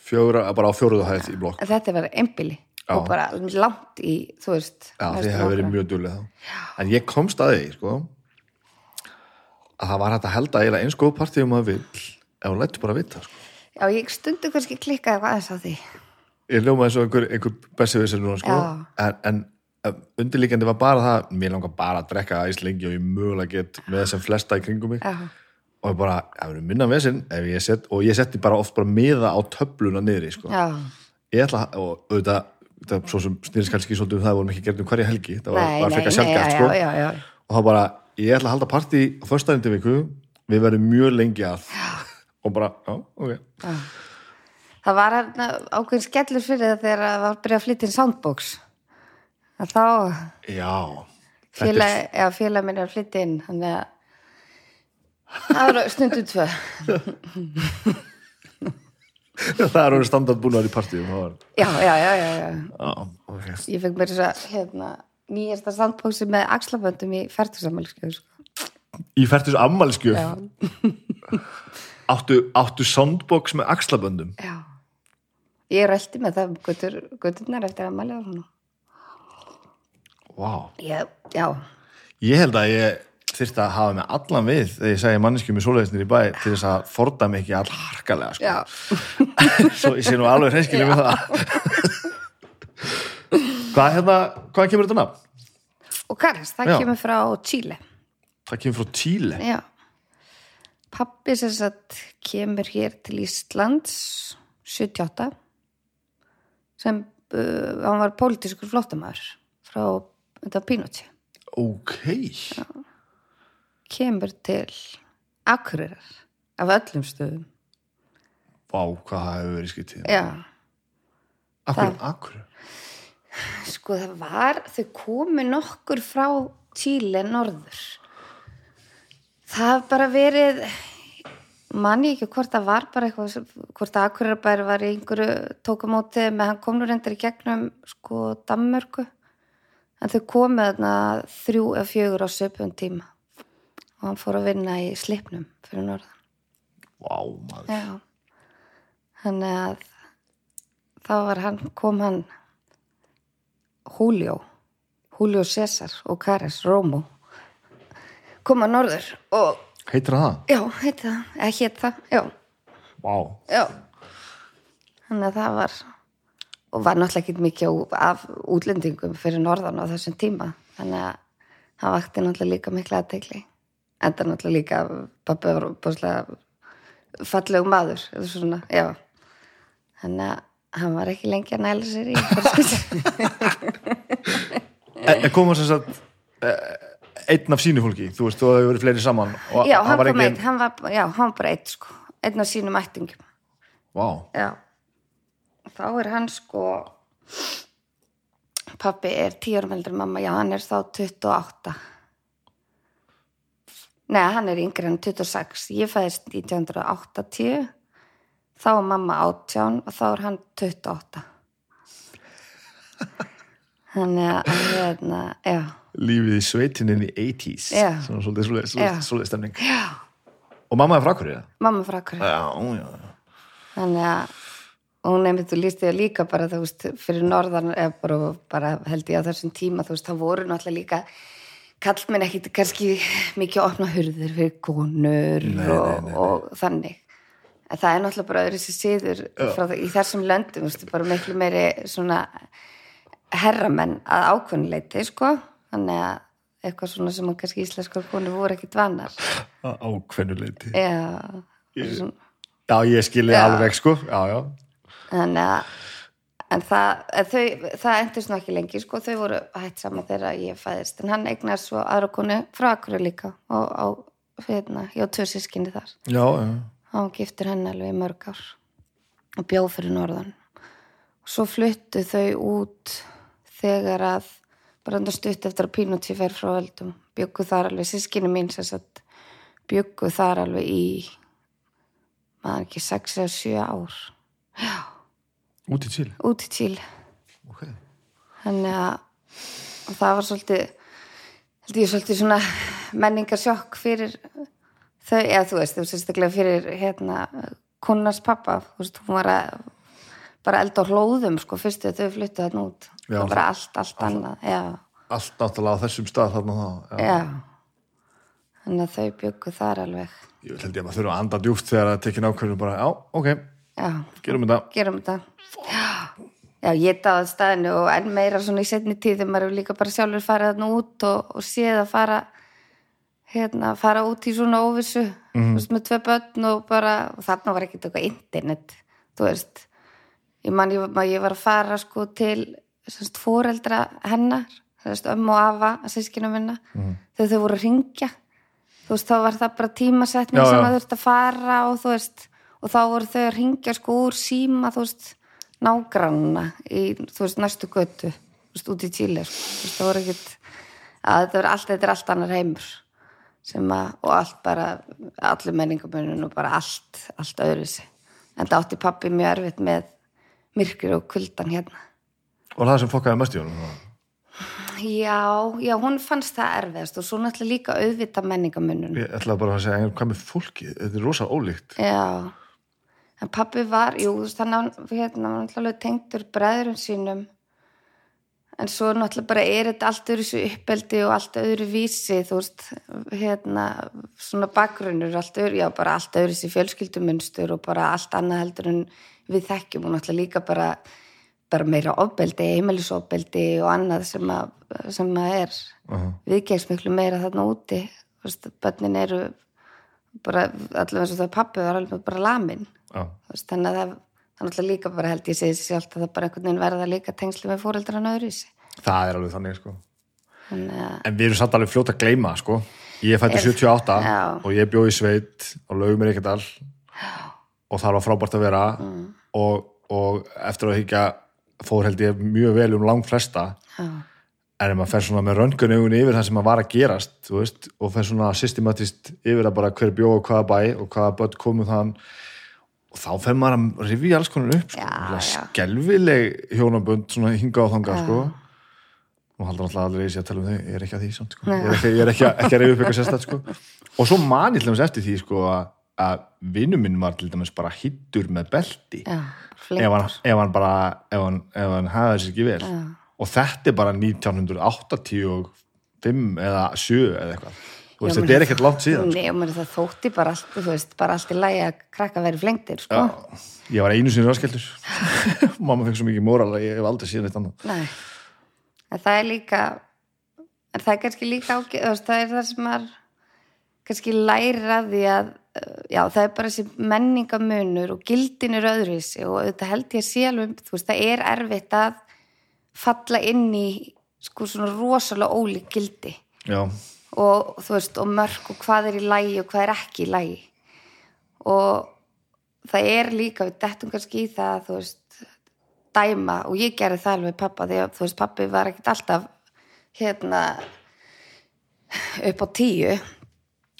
Fjóra, bara á fjóruðu hæð í blokk. Þetta var einbili Já. og bara langt í, þú veist. Já, þið hefur verið mjög duglega þá. En ég komst að því, sko að það var hægt að helda eiginlega eins góð partíð um að vill ef hún lættu bara að vita, sko. Já, ég stundu kannski klikkaði eitthvað aðeins á því. Ég hljóma eins og einhver, einhver bessi við sér núna, sko. En, en eh, undirlíkjandi var bara það mér langar bara að drekka æs lengi og ég mögulega get með sem flesta í kringum mig. Já, og ég bara, það verður minna vesinn set, og ég setti bara oft bara miða á töfluna niðri, sko. Já, ég ætla, að- og auðvitað það svo sem snýrist kannski svolítið um það vorum ekki gert um hverja helgi, það var, var frekar sjálfgæft, já, sko. já, já. og þá bara, ég ætla að halda partí á föstudaginn til viku, við verðum mjög lengi að. Og bara, já, ok. Það var hérna ákveðin skellur fyrir það þegar það var að byrja að flytja inn soundbox. að þá Já, félag, já, félag minn er að flytja inn þannig að það var stundum tvö. Það er orðið standard búnar í partíum já, já, já, já, já. já, ok. Ég fekk mér þess að hérna, nýjasta soundboxi með axlaböndum í færtusamælskjöðu sko. Í já, áttu, áttu soundbox með axlaböndum? Já. Ég röldi með það götur, göturnar eftir að mæla og svona. Vá, já, já, ég held að ég þyrfti að hafa með allan við þegar ég segi manneskjum í svoleiðisnir í bæ til þess að forda mig ekki all harkalega sko. svo ég sé nú alveg hreinskilið með það Hvað hérna, hvað kemur þetta nafn? og Karas, það Já. kemur frá Chile. Það kemur frá Tíle Já. Pappi sem sagt kemur hér til Íslands 78 sem uh, hann var pólitískur flóttamæður frá þetta Pinochet Ok, kemur til Akureyrar af öllum stöðum. Vá, hvað það hefur verið skiptið. Já, Akkur, akkur sko það var þau komu nokkur frá Chile norður. Það haf bara verið manni ekki hvort það var bara eitthvað hvort að Akureyrarbær var í einhverju tókamóti með hann kom nú reyndar í gegnum sko Danmörku. En þau komu þarna þrjú eða fjögur á söpum tíma. Og hann fór að vinna í slipnum fyrir norðan. Vá, maður. Já. Þannig að þá var hann, kom hann Julio, Julio César og Kares Rómo kom að norður og Heitir það? já, heiti það, eða hétt það, já, Vá, já. Þannig að það var og var náttúrulega ekki mikið af útlendingum fyrir norðan á þessum tíma. Þannig að hann vakti náttúrulega líka mikla aðtegli enda náttúrulega líka pappi var búslega fallegum maður eða svona, já. Þannig að hann var ekki lengi að næla sér í fjölskyldu. en, kom hann sem sagt eh, einn af sínu fólki, þú veist, þú hefur verið fleiri saman já, hann kom einn, hann var, bara einn sko, einn af sínum ættingum Vá, Já. Þá er hann sko pappi er en mamma, já, hann er þá 28. Nei, hann er yngri en 26. Ég fæðist 1980, þá er mamma 18 og þá er hann 28. Þannig að er hérna, já, lífið í sveitinni í 80s Já. Svona svolítið, svolítið, stemning. Já, og mamma er frá hverju mamma frá hverju já, já, þannig að hún einmitt og lísti það líka bara þú veist fyrir norðan bara, bara held ég á þessum tíma þú veist það voru náttúrulega líka kallmenn ekkit kannski mikið að opna hurðir fyrir konur Nei, og, nei, nei, og þannig. En það er náttúrulega bara öðru frá, það- í þessum löndum, þú veist, bara miklu meiri svona herramenn að ákvönuleiti, sko. Þannig að eitthvað svona sem að kannski íslenskar konur voru ekkit vannar ákveðnuleiti já, Ég- já, ég skilji alveg sko. Já, já, þannig að en það, þau, það endist nú ekki lengi sko, þau voru hætt saman þegar ég fæðist, en hann eignar svo aðra konu frá Akkur líka og á, hérna, ég á tvö sískinni þar. Já, já. hann giftur henni alveg í mörg ár og bjóð fyrir norðan. Og svo fluttu þau út þegar að bara enda stutt eftir að Pínoti fer frá öldum bjöggu þar alveg, sískinni mín sem sagt bjöggu þar alveg í maður ekki 6 eða 7 ár. Út í til út í Tíl okay. þannig að það var svolítið held ég svolítið svona menningarsjokk fyrir þau, eða þú veist, þú sérstaklega fyrir hérna kunnars pappa, þú veist, hún var að bara elda á hlóðum sko fyrstu að þau fluttu þarna út Já, og bara allt, allt annað allt náttúrulega á þessum stað þarna þá já. já. Þannig að þau byggu þar alveg. Ég held ég að maður þurfa að anda djúft þegar að tekja nákvæmlega bara, já, ok, já, gerum þetta. Gerum þetta. Já, ég dáði staðinu og enn meira svona í setni tíð þegar maður líka bara sjálfur farið þarna út og, og séð að fara hérna, fara út í svona óvissu þú veist, með tvei börn og bara og þarna var ekkert eitthvað internet þú veist. Ég man, ég, ég var að fara sko til semst, fóreldra hennar semst, ömmu og afa að sískinu minna þegar þau voru að ringja þú veist, þá var það bara tímasetning Já, sem já. að þurfti að fara og þú veist, og þá voru þau að ringja sko úr síma, þú veist nágranna í, þú veist, næstu götu þú veist, út í Chile sko. þú veist, það voru ekkit að þetta er allt, þetta er allt annar heimur sem að, og allt bara allir menningamunum og bara allt allt öðru sig, en það átti pappi mjög erfitt með myrkur og kuldan hérna og það sem fokkaði mest í honum. Já, já, hún fannst það erfiðast og svo náttúrulega líka auðvita menningamunum ég ætla bara að segja, hvað með fólki þetta er rosa ólíkt. Já, en pappi var, jú, hann á- hérna, var náttúrulega tengdur bræðurum sínum. En svo náttúrulega bara er þetta allt öðru svo uppeldi og allt öðru vísi, þú veist, hérna, svona bakgrunnur, allt öðru, já, bara allt öðru sér fjölskyldumunstur og bara allt annað heldur en við þekkjum og náttúrulega líka bara, bara meira ofbeldi, heimilisofbeldi og annað sem að, sem að er uh viðgegs miklu meira þarna úti. Bönnin eru bara, allavega eins og það pappi var alveg bara lamin já, þú veist, þannig að það er náttúrulega líka bara held ég segið sér sjálft að það bara einhvern veginn verða líka tengslu með fóreldrana öðru í sig það er alveg þannig sko. Þannig að, en við erum samt alveg fljóta að gleyma sko. Ég fætti Er- 78 Já. og ég bjóð í sveit og lögum mér ekkert all og það var frábært að vera. Mm. og, og eftir að higgja fór held ég mjög vel um lang flesta já, en ef maður fer svona með röngun yfir það sem að var að gerast veist, og fer svona systematist yfir að bara hver bjóð og hvaða bæ og hvaða börn komu þann og þá fer maður að rifja alls konar upp sko. Já, já. skelfileg hjónabönd svona hinga á þanga sko. og haldur alltaf allir í sig að tala um þau ég er ekki að því samt, sko. ég er ekki, er ekki, að- rifja upp eitthvað sérstætt sko. og svo man ég til dæmis eftir því sko, að, að vinnu minn var til dæmis bara hittur með belti. Já, ef hann, ef hann bara ef hann, ef hann hafði þessi ekki vel. Já. og þetta er bara 1985 eða 7 eða eitthvað. Já, þetta er ekkert langt síðan sko. Nei, mér það þótti bara allt, veist, bara allt í lagi að krakka verið flengtir, sko. Já, ég var einu sinni raskeldur mamma fekk svo mikið móral að ég hef aldrei síðan eitt annað. Nei, en það er líka en það er kannski líka ágæð það er það sem maður kannski lærir að því að já, það er bara þessi menningamunur og gildin er öðruvísi og þetta held ég alveg, þú veist, það er erfitt að falla inn í sko svona rosalega ólík gildi. Já, og þú veist, og mörg og hvað er í lægi og hvað er ekki í lægi og það er líka, við dettum kannski í það þú veist, dæma og ég gerði það alveg pappa því að þú veist, pappi var ekkert alltaf hérna upp á tíu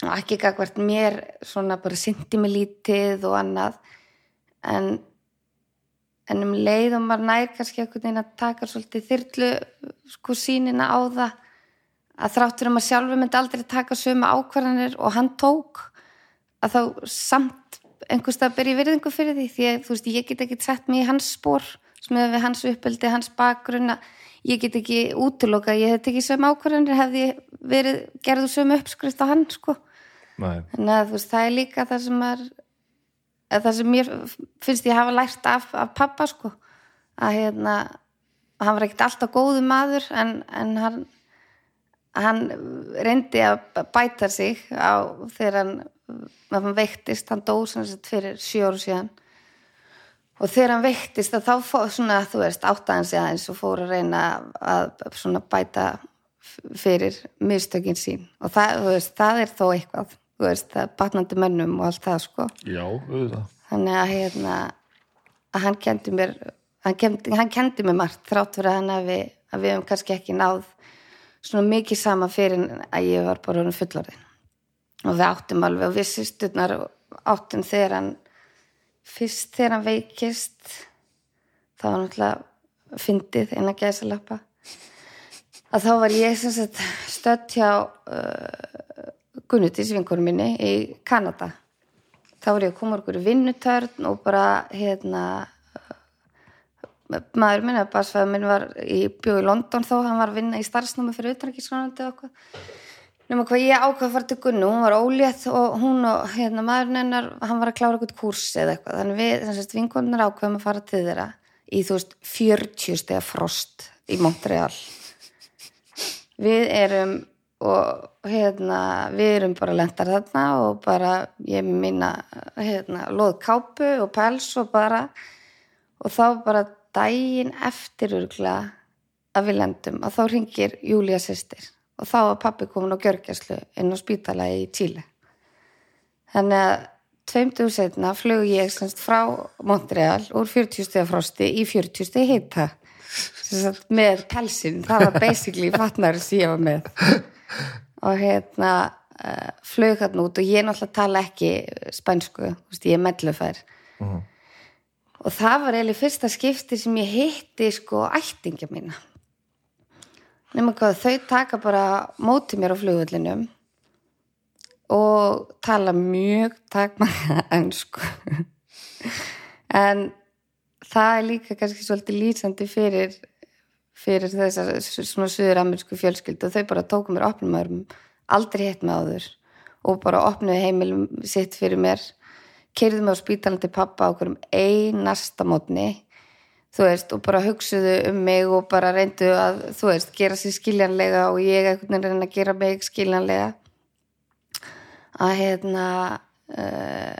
og ekki gagvart mér svona bara syndi mig lítið og annað. En en um leið og maður nær kannski einhvern veginn að taka svolítið þyrlu sko sínina á það að þráttur um að sjálfur myndi aldrei taka sömu ákvarðanir og hann tók að þá samt einhverstað ég virðingu fyrir því. Því að þú veist, ég get ekki sett mig í hans spór sem hefur við hans uppeldi, hans bakgrunna. Ég get ekki útiloka ég hef ekki söm ákvarðanir hefði verið gerðu söm uppskrift á hann sko Nei. þannig að veist, það er líka það sem er það sem mér finnst ég hafa lært af, af pappa sko. Að hérna hann var ekkert alltaf góðu maður en, en hann hann reyndi að bæta sig á þegar hann, hann veiktist, hann dó fyrir sjö áru síðan. Og þegar hann veiktist að þá fór svona, þú veist, áttaðan sig aðeins og fór að reyna að bæta fyrir mistökin sín. Og það, veist, það er þó eitthvað veist, batnandi mönnum og allt það sko. Já, auðvitað. þannig að hérna að hann kendi mér hann kendi, hann kendi mér margt þrátt fyrir að hann hafi að við hefum kannski ekki náð svona mikið sama fyrir að ég var bara orðin fullorðin. Og við áttum alveg og við sýsturnar áttum þegar hann fyrst þegar hann veikist það var náttúrulega fyndið innan gæsalappa. Að þá var ég hjá uh, Gunnutis vinkurum minni í Kanada. Þá var ég að koma okkur í vinnutörn og bara hérna maður minn eða basfæður minn var í bjóð í London þó, hann var að vinna í starfsnámi fyrir utanrækiskonandi og okkur nema hvað ég ákvað að fara til Gunnu hún var ólétt og hún og hérna maðurinn hennar, hann var að klára eitthvað kurs eða eitthvað, þannig við, þannig að vinkonnar ákveðum að fara til þeirra í þú veist 40 steg frost í Montreal. Við erum og hérna við erum bara lentar þarna og bara ég minna hérna loð kápu og pels og bara og þá bara daginn eftir urgla að við lendum og þá ringir Júlia sýstir og þá var pappi komin á gjörgjæslu inn á spítala í Tíli þannig að tveimtuðu setna flög ég semst frá Montreal úr 40 steg frosti í 40 steg hita. Sagt, með pelsin, það var basically fatnar sem ég var með og hérna uh, flög hann út og ég náttúrulega tala ekki spænsku, ég er mellufær. Mhm. og það var eiginlega fyrsta skipti sem ég hitti sko ættingja mína. Nema hvað þau taka bara móti mér á flugvöllinum og tala mjög takmarka ennsku en það er líka kannski svolítið lýsandi fyrir fyrir þessar svona suður-amerísku fjölskyld og þau bara tóku mér opnum örum, aldrei hitt með áður og bara opnuði heimilum sitt fyrir mér keirðu mig á spítalan til pappa á hverjum einasta mótni þú veist, og bara hugsuðu um mig og bara reyndu að, þú veist, gera sér skiljanlega og ég veginn reyna að gera mig skiljanlega. Að hérna uh,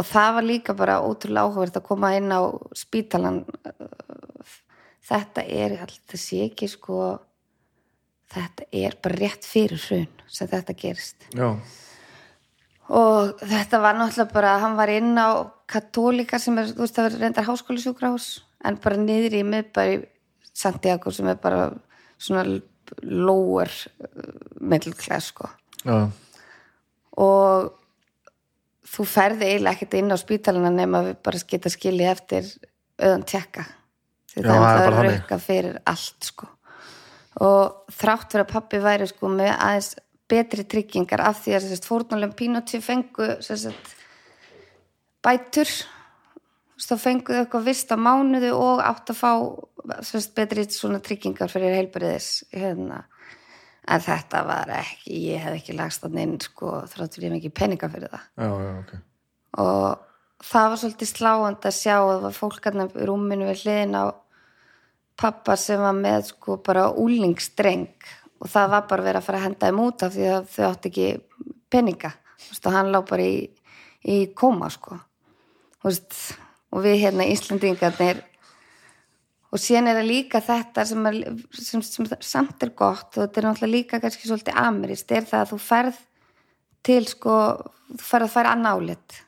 og það var líka bara ótrúlega áhugverð að koma inn á spítalan uh, þetta er þetta sé ekki sko þetta er bara rétt fyrir hrun sem þetta gerist Já. og þetta var náttúrulega bara hann var inn á katólika sem er, þú veist það er reyndar háskólisjúkrahús en bara niður í miðbæri Santiago sem er bara svona lower middle class sko Já. og þú ferði eiginlega ekkert inn á spítalina nema við bara geta skilið eftir auðan tjekka því það er bara rauka fyrir allt sko og þrátt fyrir að pappi væri sko með aðeins betri tryggingar af því að sérst, fórnulem Pínoti fengu sérst, bætur þá fenguðu eitthvað vist á mánuðu og átt að fá sérst, betri tryggingar fyrir heilbriðis hérna. en þetta var ekki ég hef ekki lagst þannig inn sko, þrátt fyrir ég hef ekki peninga fyrir það Já, já, ok. og það var svolítið sláand að sjá að það var fólk hérna í rúminu við hliðin á pappa sem var með sko bara úlingstreng og það var bara verið að fara að henda þeim út af því að þau átti ekki peninga. Og hann lá bara í, í koma sko. Veist, og við hérna Íslandingarnir og síðan er það líka þetta sem, er, sem, sem samt er gott og þetta er náttúrulega líka kannski svolítið amirist er það að þú ferð til sko, þú ferð að færa annálit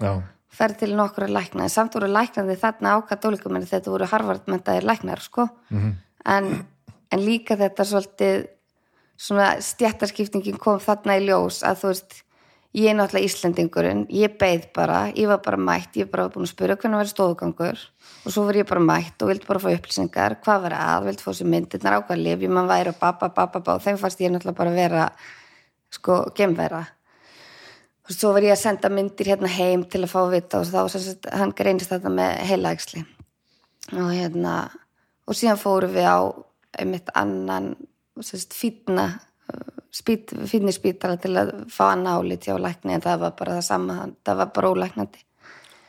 Já. Ferð til nokkura lækna. En samt voru læknandi þarna á katólíkum en þetta voru harfardmentaðir læknar sko. Mhm. en, en líka þetta svolítið svona stjættarskiptingin kom þarna í ljós að þú veist ég er náttúrulega Íslendingurinn, ég beið bara ég var bara mætt, ég var bara búin að spura hvernig verið stóðgangur og svo var ég bara mætt og vildi bara fá upplýsingar, hvað var að vildi fá sér myndirnar ákvað lif, ég mann væri og og þeim fannst ég náttúrulega bara vera sko gemvera og svo var ég að senda myndir hérna heim til að fá að vita og þá sagt, hann greinist þetta með heilaæksli og hérna og síðan fórum við á einmitt annan fítna spít, fínni spítara til að fá annað álít hjá lækni en það var bara það sama, það var bara ólæknandi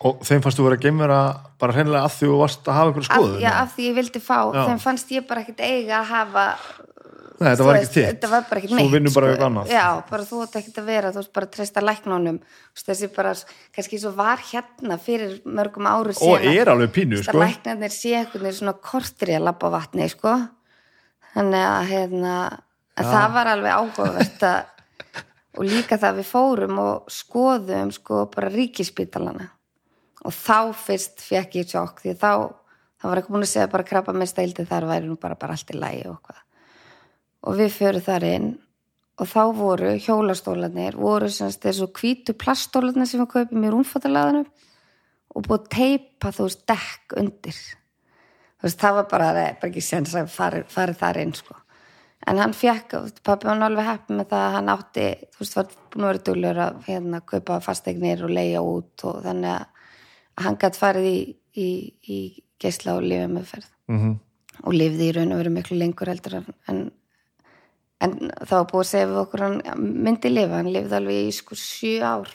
Og þeim fannst þú vera geimvera bara hreinlega að því þú varst að hafa einhverju af, skoðun? já, af því ég vildi fá, Já. þeim fannst ég bara ekkert eiga að hafa Nei, þetta þú var ekki þitt. þetta var bara ekkert Þú mitt, vinnur bara sko. eitthvað annað. já, bara þú átt ekkert að vera, þú veist bara að treysta læknunum Þú þessi bara, kannski svo var hérna fyrir mörgum áru Og síðan er alveg pínu, að sko. læknarnir sé einhvern veginn svona kortri að labba á vatni, sko þannig að hérna að það var alveg áhugavert að og líka það við fórum og skoðum sko bara ríkispítalana og þá fyrst fekk ég sjokk því þá, það var ekki búin að segja bara krabba með steildi þar væri nú bara, bara allt í lægi og hvað og við förum þar inn. Og þá voru hjólastólanir voru semst þessu hvítu plastólanir sem við kaupum í rúmfattalaðanum og búið teipa þú veist dekk undir. Þú veist það var bara, það er bara ekki sens að fari, fari þar inn sko. En hann fekk, pappi var alveg heppið með það að hann átti, þú veist, var búin að vera duglur að hérna kaupa fasteignir og leia út og þannig að hann gætt farið í, í, í geisla og lifið með ferð. Mhm. og lifði í raun og verið miklu lengur heldur en, en, það var búið að segja við okkur hann myndi lifa, hann lifði alveg í sko sjö ár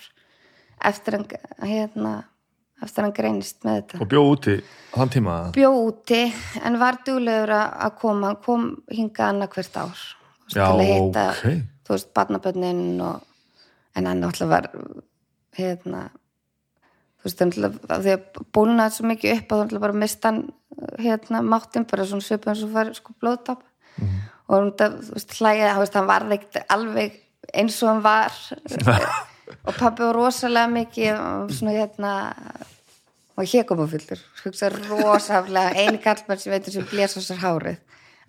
eftir hann hérna, eftir hann greinist með þetta Og bjóð úti þann tíma. bjó úti en var duglegur að koma hann kom hingað annað hvert ár Já, hitta, ok. þú veist, barnabönnin og, en hann náttúrulega var hérna þú veist, hann náttúrulega, af því að bólnaði svo mikið upp að hann náttúrulega bara mista hann hérna, máttinn bara svona svipum eins og fær sko blóðtap. Og þú veist, hann var ekkert alveg eins og hann var. Og pappi var rosalega mikið og svona hérna og hér koma fullur. Hugsa rosaflega, eini kallmenn sem veitur sem blés á sér hárið.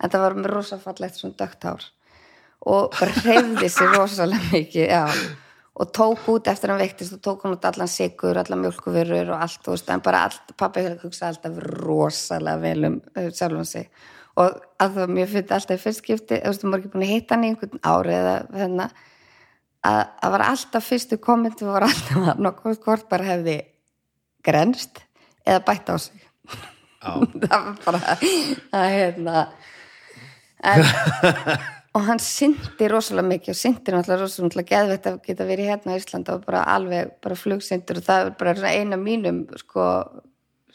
En það var með rosafallegt svona dögt hár. Og bara hreyfði sér rosalega mikið já. og tók út eftir hann veiktist og tók hann út allan sigur, allan mjölkuvörur og allt, þú veist, en bara allt, pappi hugsa alltaf rosalega vel um uh, sjálfum sig og að það mér fyrir alltaf í fyrstskipti, þú veist, maður er ekki búin að hitta hann í einhvern ári eða hérna að það var alltaf fyrstu kommenti var alltaf að nokkuð hvort bara hefði grenst eða bætt á sig. Það var bara að hérna en, og hann syndi rosalega mikið og syndi náttúrulega rosalega geðvett að geta verið hérna á Íslanda og bara alveg bara flugsyndur og það er bara eina mínum sko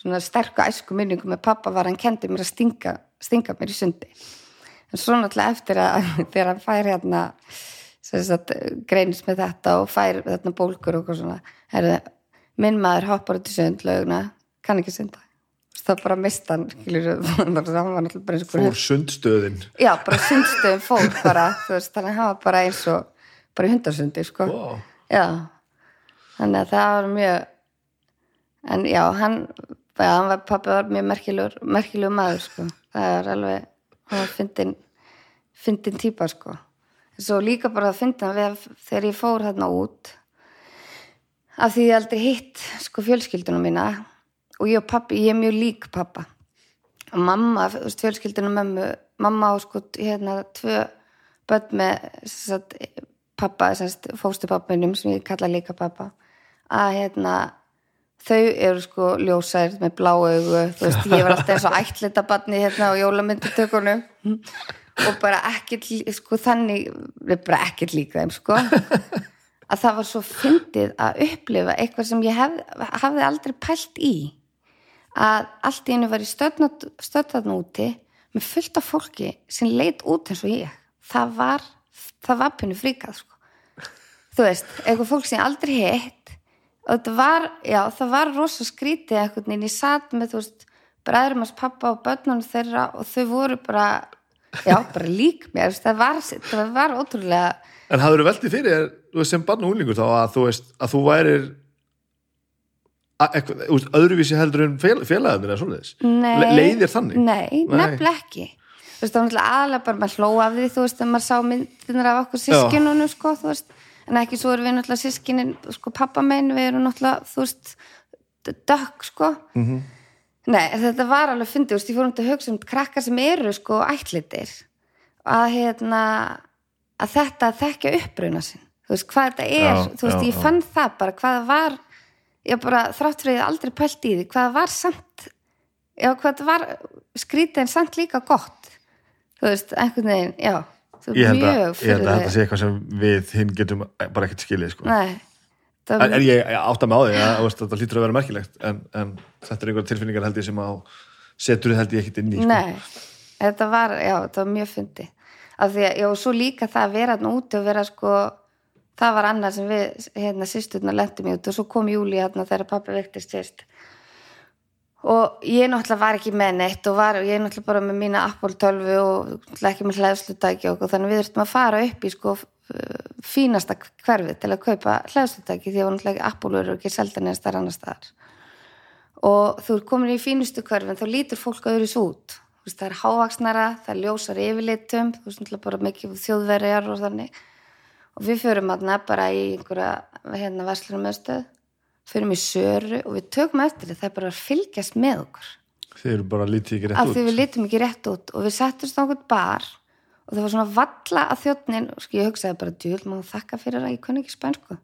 svona sterku æsku minningum með pappa var hann kendi mér að stinga, stinga mér í sundi en svo náttúrulega eftir að þegar hann fær hérna greinist með þetta og fær þarna bólkur og svona herði, minn maður hoppar út í sundlaugna kann ekki sunda það bara mist hann Fór sundstöðin. já, bara sundstöðum fór bara, veist, þannig að hann var bara eins og bara í hundarsundi, sko Vá. já, þannig að það var mjög en já, hann já, pappi var mjög merkilegur merkilegur maður, sko. Það er alveg, hann var fyndin fyndin típa, sko. Svo líka bara að fynda við þegar ég fór þarna út af því ég aldrei hitt sko fjölskyldunum mína. Og ég og pappi, ég er mjög lík pappa og mamma, þú veist, fjölskyldunum mömmu, mamma á sko hérna tvö börn með sagt, pappa, fóstu pappunum sem ég kalla líka pappa að hérna þau eru sko ljósær með blá augu þú veist, ég var alltaf eins og ætlita barni hérna á jólamyndutökunum og bara ekkert sko þannig, bara ekkert líka þeim sko. Að það var svo fyndið að upplifa eitthvað sem ég hef, hafði aldrei pælt í. Að allt í einu var í stöðnatn úti með fullt af fólki sem leit út eins og ég. Það var, það var pínu fríkað sko. þú veist, eitthvað fólk sem ég aldrei hitt og þetta var, já, það var rosa skrítið einhvern veginn, ég satt með þú veist, bræðurum hans pappa og börnunum þeirra og þau voru bara já, bara lík mér, þú það var það var ótrúlega En hafður veldið fyrir þú veist, sem barn og úlingur þá að þú veist, að þú værir að- eitthvað, þú öðruvísi heldur en fél, félagarnir eða svoleiðis. Nei, Le- leið þér þannig? Nei, nefnilega ekki. Þú veist, það var náttúrulega aðlega bara maður hló af því þú veist, þegar maður sá myndinar af okkur sískinunum sko, þú veist, en ekki svo erum við náttúrulega sískinin, sko, pappa megin við erum náttúrulega, þú veist dökk, sko Mhm. -hmm. Nei, þetta var alveg fyndið, þú veist, ég fór um til að hugsa um krakkar sem eru, sko, ætlitir að, hérna að þetta að þekkja uppruna sinn þú veist, hvað þetta er Já, þú veist, já, ég já. fann það bara, hvað það var ég bara, þrátt fyrir ég aldrei pælt í því hvað það var samt já, hvað það var skrítið en samt líka gott þú veist, einhvern veginn, já ég held, að, ég held að þetta sé eitthvað sem við hinn getum bara ekkert skilið sko. en, en ég, ég átta mig á því að þetta hlýtur að vera merkilegt en, en þetta er einhver tilfinningar held ég sem á setur held ég ekkert inn í sko. Nei, þetta var, já, þetta var mjög fyndi af því að, já, og svo líka það að vera úti og vera sko það var annað sem við, hérna, sýsturna lendum í út og svo kom Júli hérna þegar pappa vektist sýst og ég náttúrulega var ekki með neitt og var, ég náttúrulega bara með mína Apple 12 og ekki með hlæðslutæki og þannig við þurftum að fara upp í sko fínasta hverfið til að kaupa hlæðslutæki því að náttúrulega Apple eru ekki seldan eða starf annar staðar. Og þú komin í fínustu hverfin þá lítur fólk öðru svo út veist, það er hávaksnara, það er ljósar yfirlitum þú veist náttúrulega bara mikið þjóðverjar og þannig. Og við förum aðna bara í einhverja hérna förum í söru og við tökum eftir þetta það er bara að fylgjast með okkur. Þið eru bara lítið ekki af rétt því út. við litum ekki rétt út og við settumst á einhvern bar og það var svona valla að þjóttnin og sko ég hugsaði bara djúl má þakka fyrir að ég kunni ekki spænsku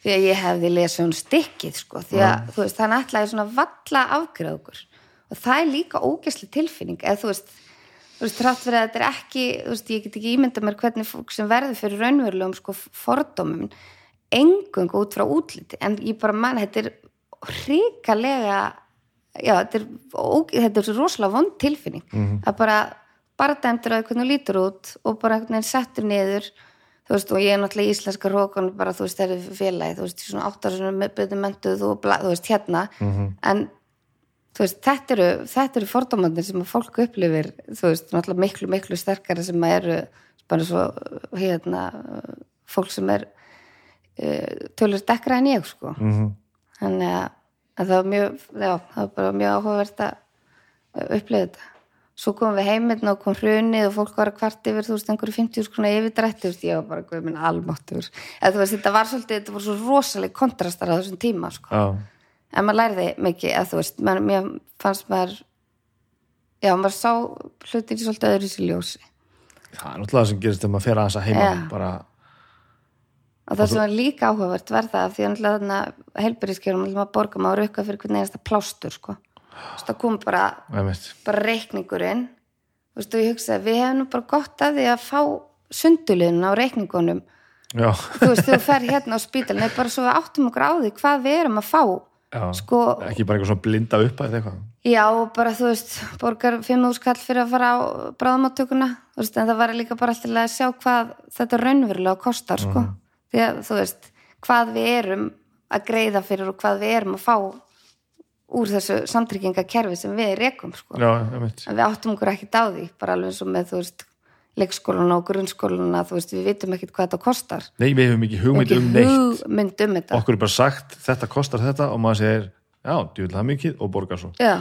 því að ég hefði lesið um stikkið sko því að þú veist þannig ætlaði svona valla afgreð okkur. Og það er líka ógæsli tilfinning eða þú veist þú veist, trátt fyrir að þetta er ekki, þú veist, ég get ekki ímynda mér hvernig fólk sem verður fyrir raunverulegum sko fordómum engung út frá útliti, en ég bara mann, þetta er hrikalega já, þetta er, þetta er svo rosalega vond tilfinning að bara, bara dæmdur að hvernig þú lítur út og bara einhvern veginn settur niður þú veist, og ég er náttúrulega í íslenska rókun bara, þú veist, það er félagi, þú veist, svona áttar svona byrðu mentuð og bla, þú veist, hérna. En þú veist, þetta eru, þetta eru fordómandir sem að fólk upplifir, þú veist, náttúrulega miklu, miklu sterkara sem að eru bara svo, hérna fólk sem er tölur dekkra en ég, sko. Mhm. þannig að, að það var mjög já, það var bara mjög áhugavert að upplifa þetta. Svo komum við heiminn og kom hrunið og fólk var að kvart yfir, þú veist, einhverju 50 skrona yfirdrætti, þú veist, ég var bara guð minn almáttur veist, þetta var svolítið, þetta var svo rosaleg kontrastar á þessum tíma, sko. Já, en maður lærði mikið að þú veist, maður, mér fannst maður já, maður sá hlutin í svolítið öðru sér ljósi. Það er náttúrulega það sem gerist þegar maður fer að heima Já. bara, og það sem var líka áhugavert var það af því að náttúrulega helbyrðiskerum maður borga maður rukka fyrir hvern einasta plástur sko. Það kom bara, bara reikningurinn. Og ég hugsaði, við hefum nú bara gott að því að fá sunduliðin á reikningunum. Já, þú veist, þú fer hérna á spítalinn eða bara svo við áttum okkur á því hvað við erum að fá já. sko, ekki bara eitthvað svona blinda upp að eitthvað? Já, bara þú veist, borgar 5.000 skall fyrir að fara á veist, en það var líka bara alltaf að sjá hvað þetta raunverulega kostar, sko. Því að, þú veist, hvað við erum að greiða fyrir og hvað við erum að fá úr þessu samtryggingakerfi sem við rekum, sko. við áttum okkur ekki því, bara alveg eins og með, þú veist, leikskóluna og grunnskóluna, þú veist, við vitum ekkit hvað þetta kostar. nei, við hefum ekki hugmynd um neitt hugmynd um okkur er bara sagt, þetta kostar þetta og maður segir, já, djúvill það mikið og borgar svo Já,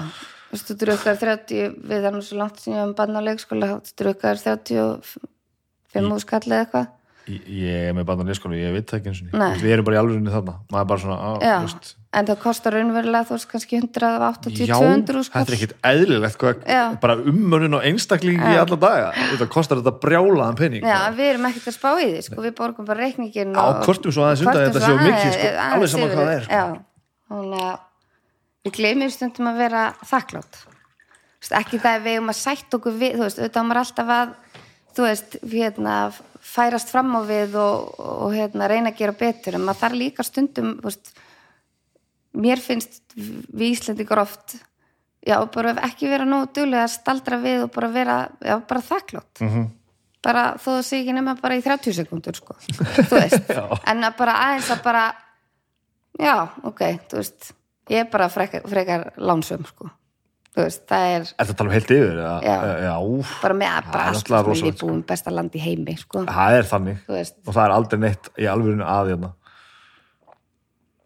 þú veist, þú drukkar 30, við erum svo langt sem ég hef bann á leikskóla, þú drukkar 35 skall eða eitthvað. Ég- er með bandan leyskóla, ég veit það ekki eins og Nei. við erum bara í alvörinni þarna maður er bara svona, á, veist en það kostar raunverulega, þú veist, kannski 180, já, 200 skall. þetta er ekkit eðlilegt hvað, Já. bara ummörun og einstakling í alla daga, þetta kostar þetta brjálaðan penning Já, en við erum ekkert að spá í því, sko, við borgum bara reikningin Já, kvörtum svo aðeins undan þetta séu mikið, sko, alveg sama yfir hvað það er, sko. Já, við gleymum stundum að vera þakklátt. Ekki það að við um að sætt okkur við, þú veist, auðvitað maður alltaf að, þú veist, hérna, færast fram á við og, og hérna, reyna að gera betur, en maður þarf líka stundum, þú veist, mér finnst við Íslendingar oft, já, bara ekki vera nógu duglega að staldra við og bara vera, já, bara þakklátt. Mhm. Bara þó það sé ekki nema bara í 30 sekundur, sko, þú veist, en að bara aðeins að bara, já, ok, þú veist, ég er bara frekar, frekar lánsum, sko, þú veist, það er Er þetta tala um heilt yfir? Já. já, bara með að Það er bara náttúrulega sko, við rosalegt, búum besta land í heimi, sko, það er þannig. Og það er aldrei neitt í alvörinu að hérna.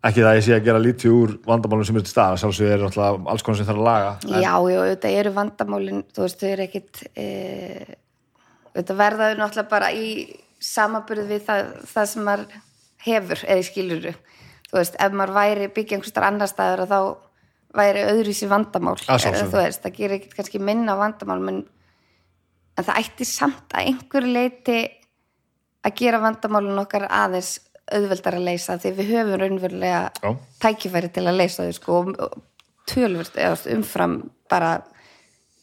Ekki það að ég sé að gera lítið úr vandamálum sem er til stað sjálfsög er náttúrulega alls konar sem þarf að laga já, já, auðvitað eru vandamálin, þú veist, þau eru ekkit, e, auðvitað verðaðu náttúrulega bara í samaburð við það, það sem maður hefur eða skiluru, þú veist, ef maður væri byggja einhverstar annar staður að þá væri öðruvísi vandamál, eða þú veist, það gerir ekkit kannski minna vandamál, en, en það ætti samt að einhverju leiti að gera vandamálun okkar aðeins auðveldar að leysa því við höfum raunverulega Já. tækifæri til að leysa þau sko tölvöld umfram bara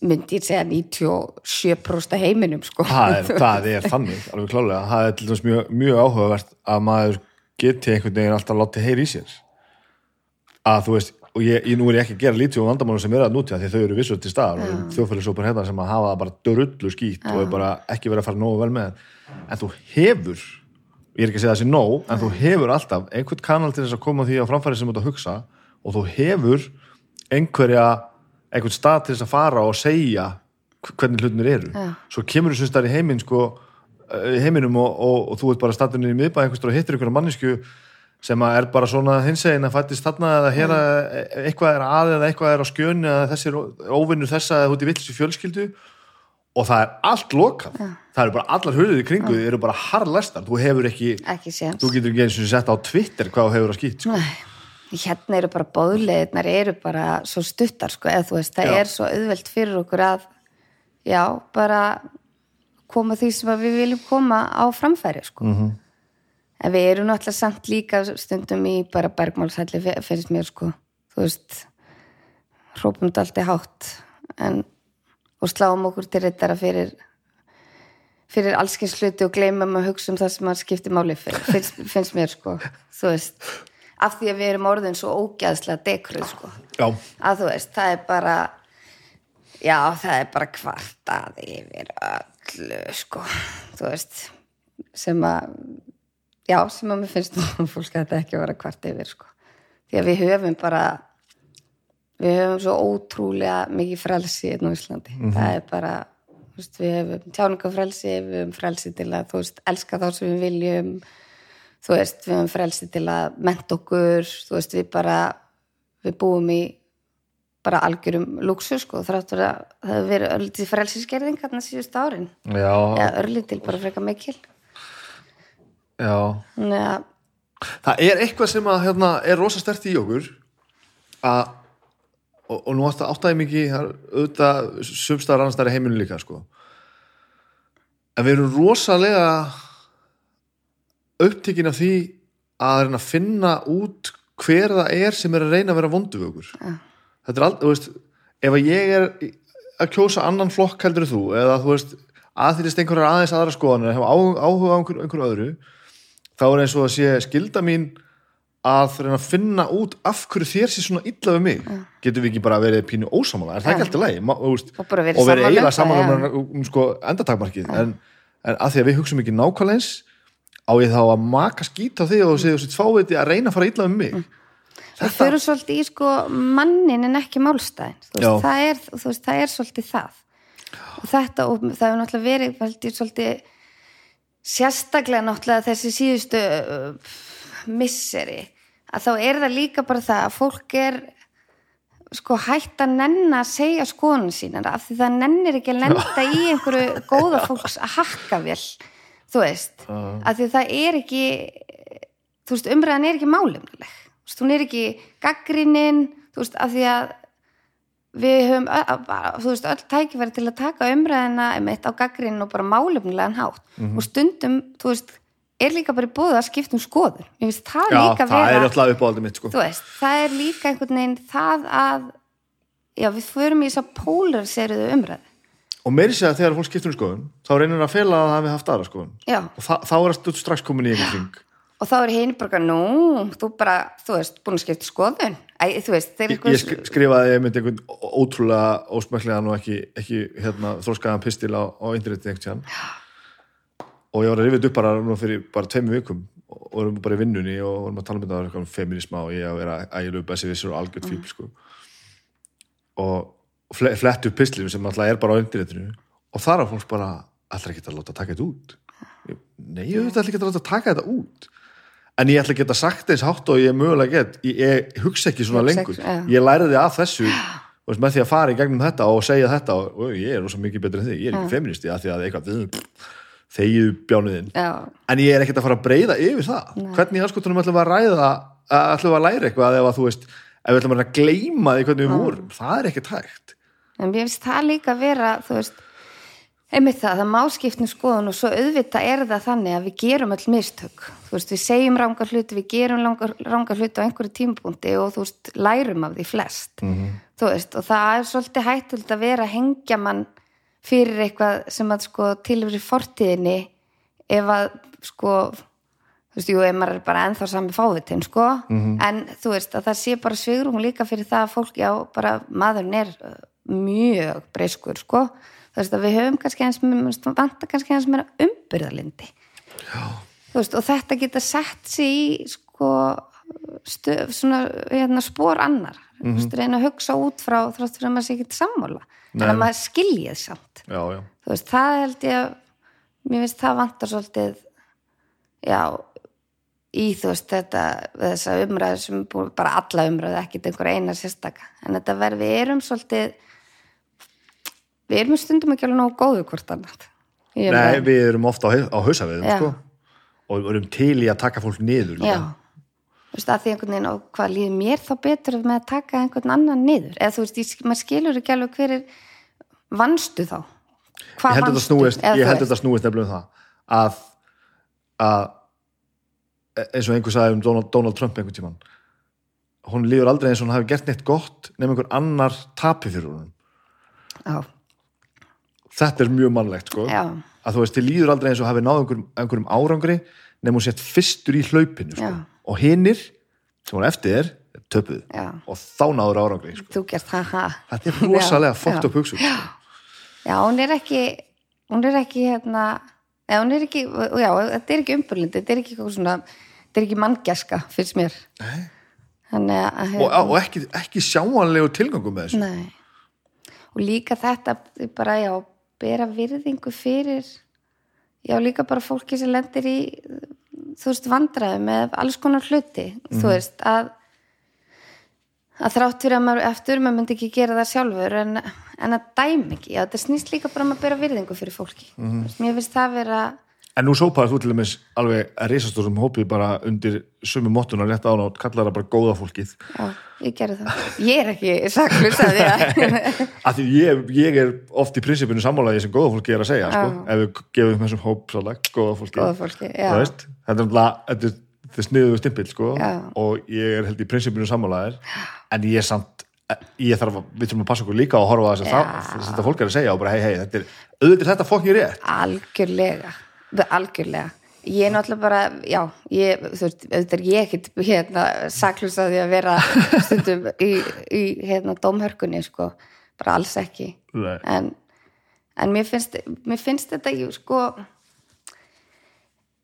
myndi ég segja 97% af heiminum sko. Það er, það er þannig, alveg klálega það er til dæmis mjög, mjög áhugavert að maður geti einhvern veginn alltaf látið heyri í sér. Að þú veist og ég, ég nú er ég ekki að gera lítið um vandamálum sem er að nútíða því þau eru vissuð til staðar og þjóðfélagsópar hérna sem að hafa það bara dörullu skýtt og er bara ekki verið að fara nógu vel með en þú hefur ég er ekki að segja sé nóg, en þú hefur alltaf einhvern kanal til þess að koma því á framfæri sem þú ert að hugsa og þú hefur einhverja, einhvern stað til þess að fara og segja hv- hvernig hlutinir eru. Já. svo kemur þú sem í heiminn sko, eh, heiminum og, og, og þú ert bara staðurinn í miðbæð sem að er bara svona hinsegin að fættist þarna eða hér að eitthvað er að eða eitthvað er á skjönu eða þessi óvinnur þessa eða þú ert í fjölskyldu. Og það er allt lokað. Það eru bara allar í kringu þið eru bara harlæstar, þú hefur ekki ekki þú getur ekki eins og sett á Twitter hvað þú hefur að skýt sko. hérna eru bara bóðleðirnar eru bara svo stuttar sko eða þú veist, það Já. er svo auðvelt fyrir okkur að já, bara koma því sem að við viljum koma á framfæri sko. -hmm. En við erum náttúrulega samt líka stundum í bara bergmálshalli fi- finnst mér sko, þú veist hrópum þetta alltaf hátt en, og sláum okkur til reyndara fyrir fyrir allskins hluti og gleymum að hugsa um það sem að skipti máli fyrir, finnst, finnst mér sko, þú veist af því að við erum orðin svo ógæðslega dekruð sko, já, að þú veist það er bara já, það er bara kvartað yfir öllu sko, þú veist sem að já, sem að mér finnst fólk að þetta ekki að vera kvart yfir sko, því að við höfum bara við höfum svo ótrúlega mikið frelsi hérna á Íslandi. Það er bara, veist, við höfum tjáningafrelsi, við höfum frelsi til að þú veist, elska þá sem við viljum. Þú veist, við höfum frelsi til að menta okkur, þú veist, við bara við búum í bara algjörum luxu, sko, þráttur að það hefur verið örlítið frelsiskerðing hérna síðust árin, já, eða örlítil bara frekar mikil, já það er eitthvað sem að hérna, er rosa stert í okkur að og, og nú átt að áttaði mikið auðvitað sumstaðar annars þar í heiminu líka sko. en við erum rosalega upptekinn af því að reyna að finna út hver það er sem er að reyna að vera vondu við okkur Ja. þetta er aldrei, þú veist ef að ég er að kjósa annan flokk heldur þú, eða þú veist aðþýrist einhverjar aðeins aðra skoðanir hef áhuga á einhver, einhver öðru þá er eins og að sé skilda mín að reyna að finna út af hverju þér sé svona illa við mig. Getum við ekki bara verið pínu ósamála er það ekki alltaf lægi Og um eiginlega það, saman ja. um, um, sko, endatakmarkið. En, en að því að við hugsaum ekki nákvæmlega eins á ég þá að maka skýta þig og segja þessi tváviti að reyna að fara illa við mig? Við förum svolítið í sko mannin en ekki málstæðin veist, það er, veist, það er svolítið það. Og þetta, og það hefur náttúrulega verið svolítið sérstaklega náttúrulega þessi síðustu uh, misseri að þá er það líka bara það að fólk er sko hætt að nenna að segja skoðun sínar af því það nennir ekki að lenda í einhverju góða fólks að hakka vel þú veist, af því það er ekki þú veist, umræðan er ekki málefnileg þú veist, hún er ekki gaggrinin þú veist, af því að við höfum, þú veist, öll tækifæri til að taka umræðina einmitt á gaggrinin og bara málefnilegan hátt. Og stundum, þú veist, er líka bara búið að skipta um skoður ég veist, það já, líka það er vera uppáhaldið mitt sko. veist, það er líka einhvern veginn það að já, við förum í þess að pólariseruðu umræðu. Og meiri segja að þegar fólk skiptur um skoðun þá reynir það að fela að það hafi haft aðra skoðun. Já, og þa þá er það strax komin í einhvern kring og þá er hinn bara, nú, þú bara þú veist, búin að skipta skoðun. Æ, veist, ég, ég sk- skrifaði einmitt einhvern ótrúlega ósmæklegan og ekki, ekki hérna, þróskaðan pistil á, á interneti einhvern og ég var að rifið upp bara nú fyrir bara tveimur vikum og vorum bara í vinnunni og vorum að tala um þetta um feminisma og ég að vera ægilega bessi vissur og algjörð fíl sko. og fle, flett upp pistlinu sem alltaf er bara á internetinu og þar á fólks bara allra ekki að láta taka þetta út? Nei, ég ætla ekki að láta taka þetta út en ég ætla að geta sagt eins hátt og ég mögulega get. Ég, ég hugsa ekki svona Hugsa lengur. ekki, ég læriði af þessu veist, með því að fara í gegnum þetta og segja þetta og, og ég er rosa mikið betur en þig, ég er ekki feministi því að eitthvað þegið bjánuðinn já, en ég er ekkert að fara að breyða yfir það. Hvernig í anskotunum ætlum að ræða að ætlum að læra eitthvað ef að þú veist ef við ætlum að gleyma því hvernig við vorum? Það er ekkert hægt. En mér finnst það líka vera þú veist, Einmitt það, það má skipta um skoðun og svo auðvitað er það þannig að við gerum öll mistök. Þú veist, við segjum rángar hluti, við gerum rángar, hluti á einhverju tímapunkti og þú veist, lærum af því flest. -hmm. Þú veist, og það er svolítið hættult að vera að hengja mann fyrir eitthvað sem að sko tilveri fortíðinni ef að sko, þú veist, jú, ef maður er bara ennþá sami fávitin, sko, en þú veist, að það sé bara svigrum líka fyrir það að fólk, já, bara maðurinn er uh, mjög breyskur, sko, þú veist, að við höfum kannski eins, vanta kannski eins meira umbyrðalindi. Veist, og þetta geta sett sig í, sko, stöf, svona, hérna, spór annar, þú veist, reyna að hugsa út frá þrátt fyrir að maður sé ekki sammála, en að maður skiljið samt. Já, já. Veist, það held ég að, mér finnst það vantar svolítið, já, í þú veist þetta, þessa umræðu sem búin, bara alla umræðu, ekkit einhver eina sérstaka, en þetta verð, við erum svolítið við erum stundum ekki alveg nógu góðu hvort annað Nei, umræðum. við erum ofta á, hau- á hausaviðum, Já. sko. Og við erum til í að taka fólk niður. líka. Já, þú veist, að því einhvern veginn og hvað líður mér þá betur með að taka einhvern annan niður, eða þú veist, maður skilur ekki alveg hver er vannstu þá að Eða ég þú held að veist, þetta snúist nefnilega um það að, að eins og einhver sagði um Donald, Donald Trump einhvern tímann hún líður aldrei eins og hún hafi gert neitt gott nefnum einhver annar tapi fyrir hún já, þetta er mjög mannlegt sko Já. að þú veist, þið líður aldrei eins og hafi náð einhverjum, einhverjum árangri nefnum sett fyrstur í hlaupinu sko. Já. og hinnir sem hún eftir er töpuð Já. og þá náður árangri sko. þú gerst haha þetta er rosalega Já, já. upp hugsun sko. Já, hún er ekki hún er ekki hérna eða hún er ekki, já, þetta er ekki umbyrlind þetta er ekki eitthvað svona þetta er ekki manngjaska, fyrst mér Nei. þannig að og, og ekki, ekki sjáanlegu tilgangum með þessu Nei. og líka þetta bara, já, bera virðingu fyrir já, líka bara fólki sem lendir í þú veist, vandræðu með alls konar hluti. Þú veist, að að þrátt fyrir að maður eftir maður myndi ekki gera það sjálfur en, en að dæmi ekki, já, þetta snýst líka bara um að bera virðingu fyrir fólki. Mm mér finnst það vera En nú sópaðir þú til dæmis alveg að reisastórum hópið bara undir sömu móttuna rétt án og kallar það bara góða fólkið. já, ég gerði það ég er ekki saklus að því að ég, ég er oft í prinsipinu sammálaði sem góða fólki er að segja, sko, ef við gefum þessum hóp svolítið góða fólki. Góða fólki, já. Þú veist, þetta er er er sniðuðu stimpill, sko, Já. og ég er held í prinsipinu sammálaðir, en ég er samt, ég þarf að, við þurfum að passa okkur líka að horfa að það, þess að þetta fólk er að segja og bara, hei, hei, þetta er, auðvitað er þetta fokkin rétt. algjörlega algjörlega. Ég er náttúrulega bara, já ég, þú veist, auðvitað er ég ekkit hérna, saklus að því að vera stundum í, í hérna, dómhörkunni sko, bara alls ekki. En, en mér, finnst, mér finnst þetta jú, sko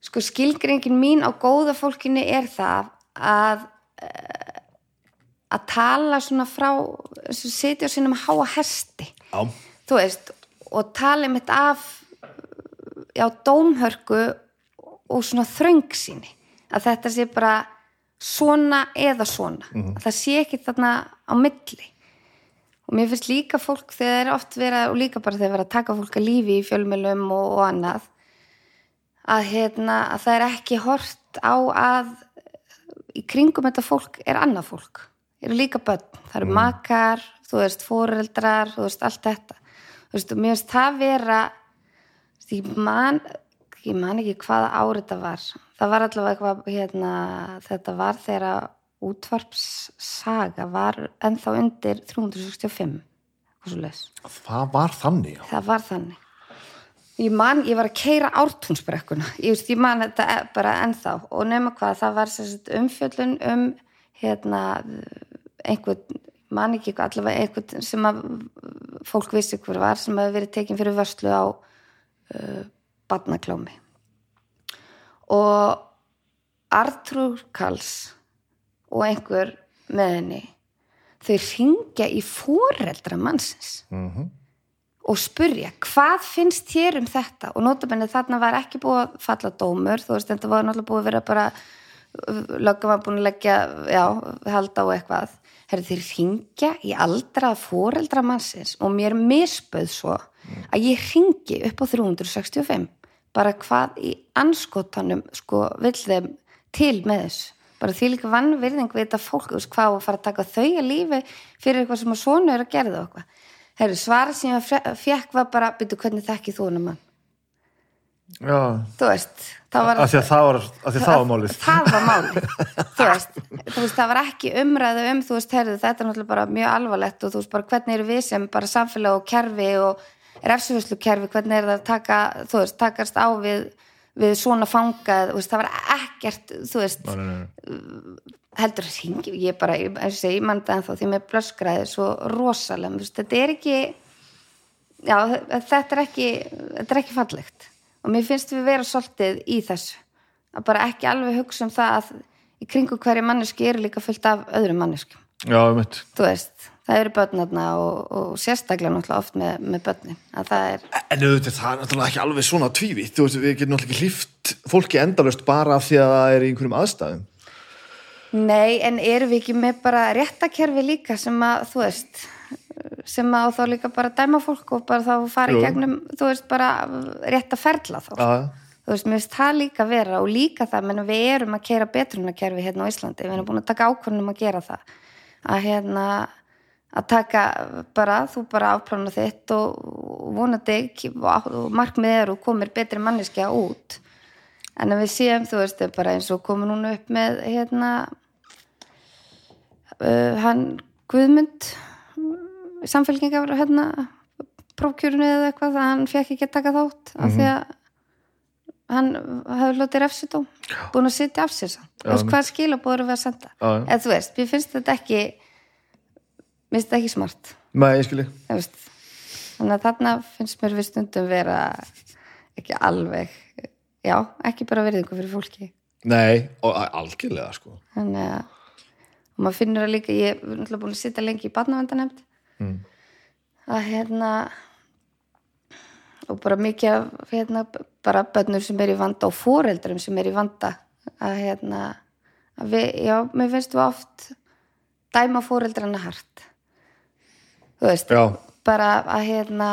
sko skilgringin mín á góða fólkinu er það að eh, að tala svona frá setja á sínum háa hesti. Já, þú veist, og tala mitt af já, dómhörku og svona þröngsýni. Að þetta sé bara svona eða svona. Að það sé ekki þarna á milli. Og mér finnst líka fólk þegar er oft vera og líka bara þegar er að taka fólk að lífi í fjölmjölum og, og annað að, hérna, að það er ekki hort á að í kringum þetta fólk er annað fólk. Eru líka börn, það eru makar þú veist, foreldrar, þú veist, allt þetta. Þú veist, og mér finnst það vera ég man ég man ekki hvaða ár þetta var. Það var allavega eitthvað hérna, þetta var þegar útvarpssaga var ennþá undir 365 eitthvað svo leis það var þannig, það var þannig. Ég man, ég var að keira ártúnsbrekkuna. Ég, ég man þetta e- bara ennþá. Og nema hvað, það var umfjöllun um hérna einhvern, man ekki allavega einhvern sem að fólk vissi hver var, sem hefði verið tekin fyrir vörslu á uh, barnaklámi. Og Artrúr Kals og einhver með henni þau ringja í foreldra mannsins Mm og spurja hvað finnst þér um þetta? Og notabenni þarna var ekki búið að falla dómur, þú veist þetta var náttúrulega búið að vera bara lögum var búin að leggja, já, halda á eitthvað herri þeir ringja í aldra foreldra mannsins og mér misböð svo að ég ringi upp á 365 bara hvað í anskotanum sko vill þeim til með þessu bara því líka vannvirðing við þetta fólk veist, hvað að fara að taka þau að lífi fyrir eitthvað sem að svona er að gera það og eitthvað. Herru, svara sem ég fekk var bara, byrju, hvernig þekki þú hana mann? Já, Þú veist, það var... því að það var, af því að það var málið. Það var málið, þú veist, þú veist, það var ekki umræðu um, þú veist, herðu, þetta er náttúrulega bara mjög alvarlegt og þú veist, bara hvernig eru við sem bara samfélag og kerfi og refsufuslu kerfi, hvernig er það að taka, þú veist, takast á við, við svona fangað, veist, það var ekkert, þú veist, Nei, nei, nei. heldur að hringi, ég bara, eins og segi, ég mann það ennþá því með blöskraði svo rosalega, þetta er ekki, já, þetta er ekki, þetta er ekki fallegt og mér finnst við vera svolítið í þessu, að bara ekki alveg hugsa um það að í kringu hverju manneski eru líka fullt af öðrum manneskum, Já, um mitt. þú veist, það eru börnarna og, og sérstaklega náttúrulega oft með, með börnin, að það er, En auðvitað, það er náttúrulega ekki alveg svona tvívitt. Þú veist, við getum náttúrulega ekki hlýft fólki endalust bara af því að það er í einhverjum aðstæðum. Nei, en erum við ekki með bara réttakerfi líka sem að, þú veist, sem að á þá líka bara dæma fólk og bara þá fara í gegnum, þú veist, bara rétta ferla þá. Já, Þú veist, mér finnst það líka vera og líka það, menn við erum að keira betrunarkerfi hérna á Íslandi, við erum búin að taka ákvörnum að gera það. Að hérna, að taka bara, þú bara afplána þitt og vonandi og, og markmið er og komir betri manneskja út. En að við séum, þú veist, bara eins og komum núna upp með hérna uh, hann Guðmund samfélkingar hérna prófkjörinu eða eitthvað það hann fekk ekki að taka þátt af því að hann hafði lotið refsutóm búin að sitja af sér samt. Þú veist hvað skilabóður við að senda? Eða þú veist, mér finnst þetta ekki mér finnst þetta ekki smart. Nei, þannig að þarna finnst mér við stundum vera ekki alveg já, ekki bara verðingu fyrir fólki. Nei, og algjörlega, sko. þannig að og maður finnur það líka, ég er búin að sitja lengi í barnavendanemnd Mm. að hérna og bara mikið af hérna, bara bönnur sem er í vanda og foreldrum sem er í vanda. Að hérna að við, já, mér finnst við oft dæma foreldrana hart. Þú veist Já, bara að hérna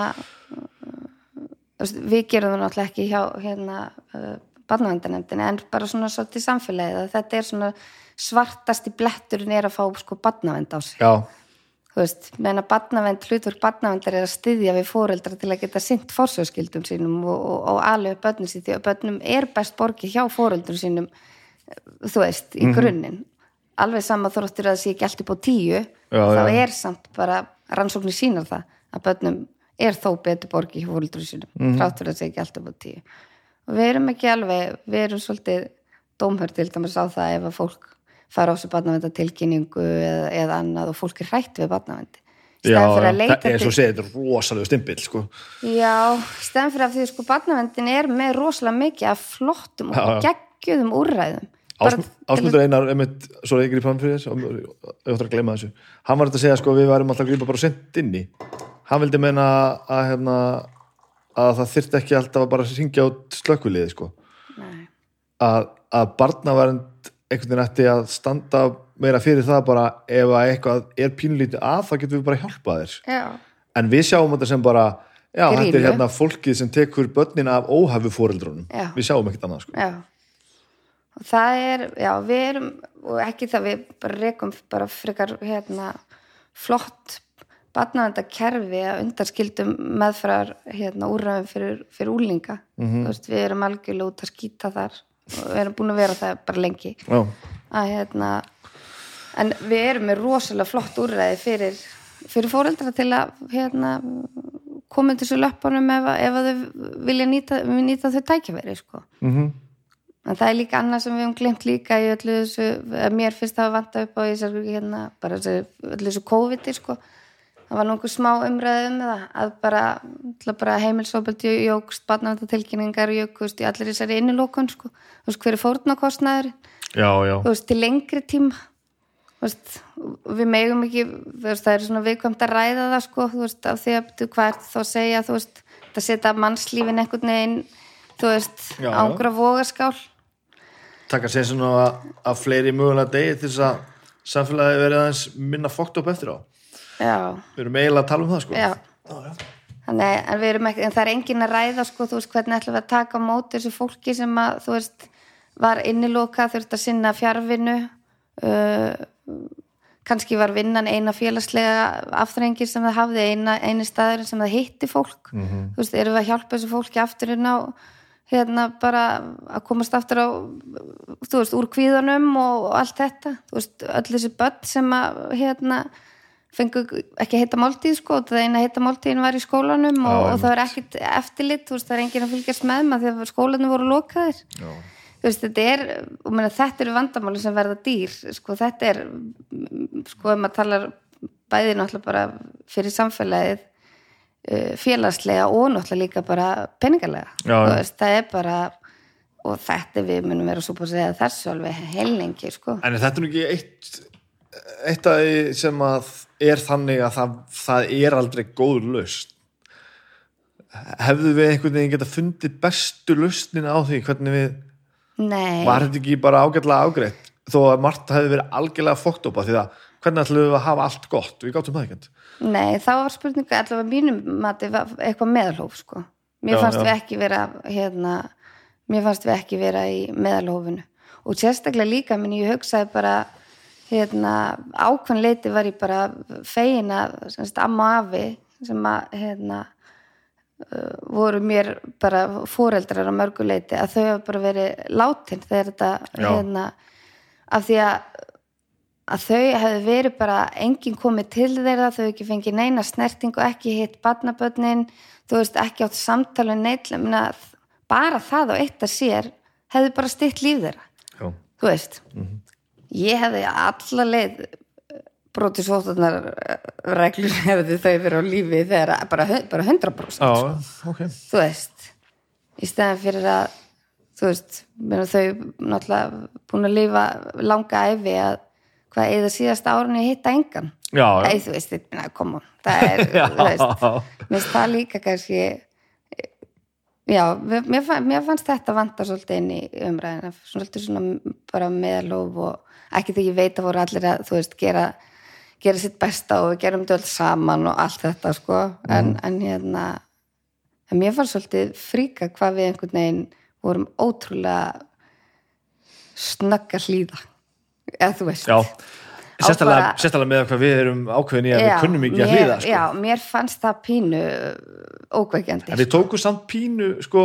þú við gerum það náttúrulega ekki hjá hérna uh, barnavendanefndinni en bara svona svo til samfélagið að þetta er svona svartasti bletturinn er að fá sko barnavend á sig. Já, þú veist, meðan að barnavend hlutverk barnavendar er að styðja við fóreldra til að geta sint forsjóðskildum sínum og, og, og alveg börnum sín því að börnum er best borgið hjá fóreldrum sínum þú veist, í grunninn alveg sama þróttur að það sé ekki allt upp á tíu Já, þá já. er samt bara rannsóknir sínar það að börnum er þó betur borgið hjá fóreldrum sínum mm. þráttur að það sé ekki allt upp á tíu og við erum ekki alveg, við erum svolítið dómhör til dæmis á það ef að fólk fara á sig barnavenda tilkynningu eða, eða annað og fólk er hrætt við barnavendi já, að það er svo til segið, þetta er rosalega stimpill, sko. já, stæðan fyrir að því sko barnavendin er með rosalega mikið af flottum Já, og já. geggjuðum úrræðum Bara til- Ásmundur Einar, einmitt, svo er ég grýpa hann fyrir þess, ég ætla að gleyma þessu. Hann var þetta að segja, sko, við varum alltaf að grípa bara sent inni. Hann vildi meina að, hérna, að það þyrfti ekki alltaf að bara syngja út slökkuliði, sko. Að, að barnavernd einhvern veginn ætti að standa meira fyrir það bara ef að eitthvað er pínlítið að, þá getum við bara hjálpað þér. já, En við sjáum þetta sem bara, já, þetta Grímu. er hérna fólkið sem tekur börnin af óhæfu fóreldrunum. Við sjáum ekkert annað, sko. og það er, já, við erum og ekki það við bara rekum bara frekar hérna flott barnavendakerfi að undarskildum meðfrar hérna úrræðum fyrir, fyrir úlinga Mhm. þú veist, við erum algjörlega út að skýta þar við erum búin að vera það bara lengi Já, að hérna en við erum með rosalega flott úrræði fyrir, fyrir fóreldra til að hérna koma til þessu löpunum ef, ef þau vilja nýta, nýta þau tækjaveri sko. mhm, en það er líka annað sem við höfum glemt líka í öllu þessu, mér finnst það að vanta upp á þessu, hérna, bara þessu, öllu þessu COVID-i sko. Það var nokkuð smá umræði um það að bara, bara heimilsofbeldi jógst, barnavæntatilkynningar jógust í allir þessari innilókun sko. Þú veist, hver er fórnarkostnaður þú veist, til lengri tíma. Veist, við megum ekki veist, það er svona viðkvæmt að ræða það sko, þú veist, af því að hvað er þá að segja, þú veist, það setja mannslífin einhvern veginn, þú veist Já, já. ángra vogaskál taka sér svona að, að fleiri mögulega degi til þess að samfélagi verið aðeins minna fókt upp eftir á já, við erum eiginlega að tala um það sko. Já. Þannig, en, við erum ekki, en það er engin að ræða sko, þú veist, hvernig ætlum við að taka á móti þessu fólki sem að, þú veist, var inniloka, þurft að sinna fjárvinu uh, kannski var vinnan eina félagslega afturrengir sem það hafði eina, eini staður sem það hitti fólk. Þú veist, erum við að hjálpa þessu fólki aftur inn á hérna bara að komast aftur á þú veist, úr kvíðanum og, og allt þetta. Þú veist, öll þessi börn sem að hérna fengu ekki heita máltíð sko, það eina heita máltíðin var í skólanum og, og það var ekkit eftirlit, þú veist, það er enginn að fylgjast með maður því að skólanum voru lokaðir Já. veist, þetta er og meina, þetta eru vandamáli sem verða dýr sko, þetta er sko, ef maður talar bæði náttúrulega bara fyrir samfélagið uh, félagslega og náttúrulega líka bara peningalega Já, já. Veist, það er bara og þetta við munum vera svo bara að segja þessu alveg heilningi sko. En er þetta nú ekki eitt eitt af því sem að er þannig að það, það er aldrei góður laust hefðu við einhvern veginn geta fundið bestu lausnin á því hvernig við Nei, var þetta ekki bara ágætlega ágreitt þó að Marta hefði verið algjörlega fókt upp því að hvernig ætlum við að hafa allt gott? Við gáttum það ekkert. Nei, það var spurninga allavega mínum mati var eitthvað meðalhóf sko. mér Já, fannst já. við ekki vera hérna, mér fannst við ekki vera í meðalhófinu. Og sérstaklega líka minn ég hugsaði bara hérna, ákveðn leiti var ég bara fegin að amma og afi sem að hérna, uh, voru mér bara fóreldrar á mörguleiti að þau hafa bara verið látin þegar þetta hérna, af því að að þau hefðu verið bara enginn komið til þeirra, þau hefðu ekki fengið neina snertingu, ekki hitt barnabönnin þú veist, ekki átt samtala neitt, minna, bara það og eitt að sér hefðu bara stytt líf þeirra. Já. þú veist ég hefði alla leið brotið svóttunar reglur hefðu þau verið á lífi þegar bara, bara 100% Já, ok. Þú veist í stæðan fyrir að þú veist, þau náttúrulega búin að lifa langa æfi að hvað eða síðasta árunni hitta engan. Ei, þú veist, þetta, koma það er, þú veist, mér finnst það líka kannski já, mér, fann- mér fannst þetta vanta svolítið inn í umræðina svolítið svona bara meðalóf og ekki þegar ég veit að voru allir að þú veist, gera, gera sitt besta og við gerum þetta öll saman og allt þetta sko, en, en hérna en mér fannst svolítið fríka hvað við einhvern veginn vorum ótrúlega snögga hlýða eða þú veist. Já, Á sérstaklega, bara- með hvað við erum ákveðin í að við Já, kunnum ekki að mér- hlýða sko. Já, mér fannst það pínu ókveikjandi En við tókum samt pínu sko,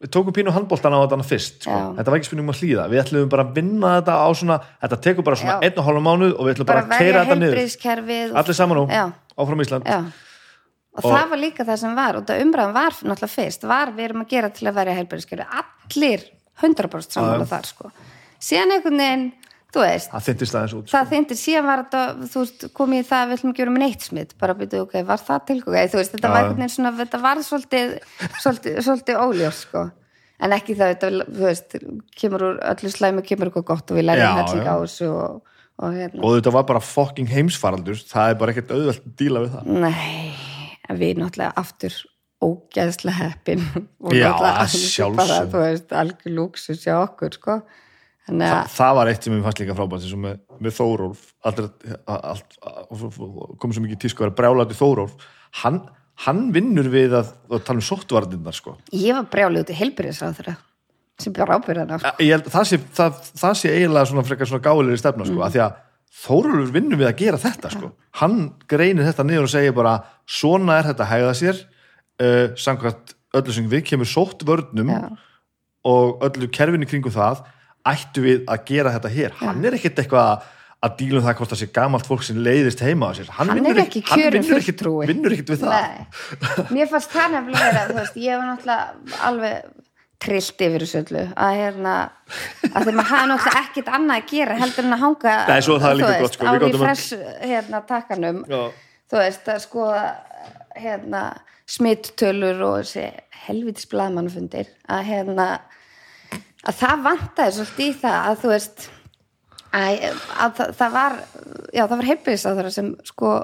við tókum pínu handbóltan á þetta fyrst sko. Þetta var ekki spurning um að hlýða. Við ætlum bara að vinna þetta á svona þetta tekur bara svona Já. einn og hálfa mánuð og við ætlum bara, bara að keira þetta niður. allir saman nú, Já, áfram Ísland. Já. Og, Og- það var líka það sem var og það umræðan var náttúrulega fyrst, var við erum að gera til að verja heilbriðskerfið, allir 100% sammála þar sko. Síðan einhvern veginn, þú veist það þyntist aðeins út það þyndir síðan var þetta, þú veist, komið í það að við ætlum að gera með neitt smitt, bara byrjuðu, ok, var það tilgóð þú veist, þetta Já, var einhvern veginn svona þetta var svolítið, svolítið, svolítið óljós sko, en ekki það þetta, þú veist, kemur úr öllu slæmi kemur eitthvað gott og við helling já. á þessu og, og hérna, og þetta var bara fucking heimsfaraldur. Það er bara ekkert auðvelt að díla við það. Nei en við náttúrulega aftur ógeðslega heppin. Og náttúrulega sko Þa, að, það var eitt sem ég fannst líka frábært eins og með, með Þórólf. Komið svo mikið tísku að vera brjálæti Þórólf. Hann, hann vinnur við að, að tala um sóttvarnirnar sko. Ég var brjálið út í heilbyrðisráðura sem bjór ábyrðan held að það það, það sé eiginlega svona frekar svona gálega stefna sko, mm. að því að Þórólfur vinnur við að gera þetta sko. Hann greinir þetta niður og segir bara svona er þetta að hægða sér uh, samkvæmt öllu sem við kemur sótt vörnum Já. og öllu kerfinu kringum það ættu við að gera þetta hér. Hann er ekkert eitthvað að- að díla um það hvort það sé gamalt fólk sem leiðist heima á sér. Hann, Hann er vinnur ekkert, við það. Nei, mér fannst það nefnilega þú veist, ég var náttúrulega alveg trillt yfir þessu öllu að hérna, að þegar maður hafa náttúrulega ekkert annað að gera heldur en að hanga Nei, það líka veist, gott, sko, á að- refresh hérna takkanum. Já. þú veist, að skoða hérna smittölur og helvitis blaðmannafundir að hérna að það vantaði svolítið í það að þú veist að, að það, það var já, það var heilbyrðis sem sko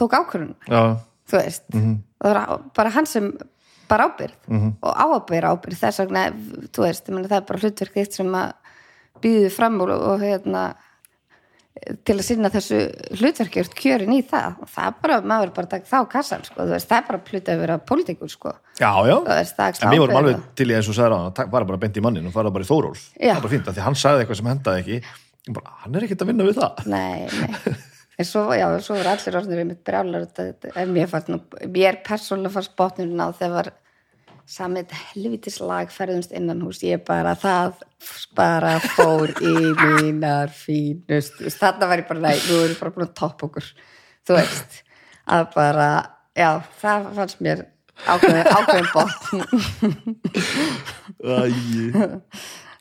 tók ákvörðun Já, þú veist það var bara hann sem bara ábyrð og á að byrja ábyrð þess vegna, þú veist, meni, það er bara hlutverk þitt sem að býðu fram og, og hérna til að sinna þessu ert kjörin í það. Og það er bara, maður er bara að taka það á kassan sko, veist, það er bara að vera pólitíkur sko, já, já. það En við vorum alveg til í eins og sagði að fara bara beint í mannin og fara bara í Þórólf. Já. það er bara fínt að því hann sagði eitthvað sem hendaði ekki. Ég bara, hann er ekkert að vinna við það. Nei, nei. En svo, já, svo var allir orðinir einmitt brjálar en mér fannst nú, mér persónulega fannst botnurinn á þegar var samið þetta helvitis lag ferðumst innan hús, ég bara, það bara fór í mínar fínust, þarna var ég bara nei, nú erum við bara búin að toppa okkur. Þú veist, að bara já, það fannst mér ákveðin, ákveðin botn. Æ,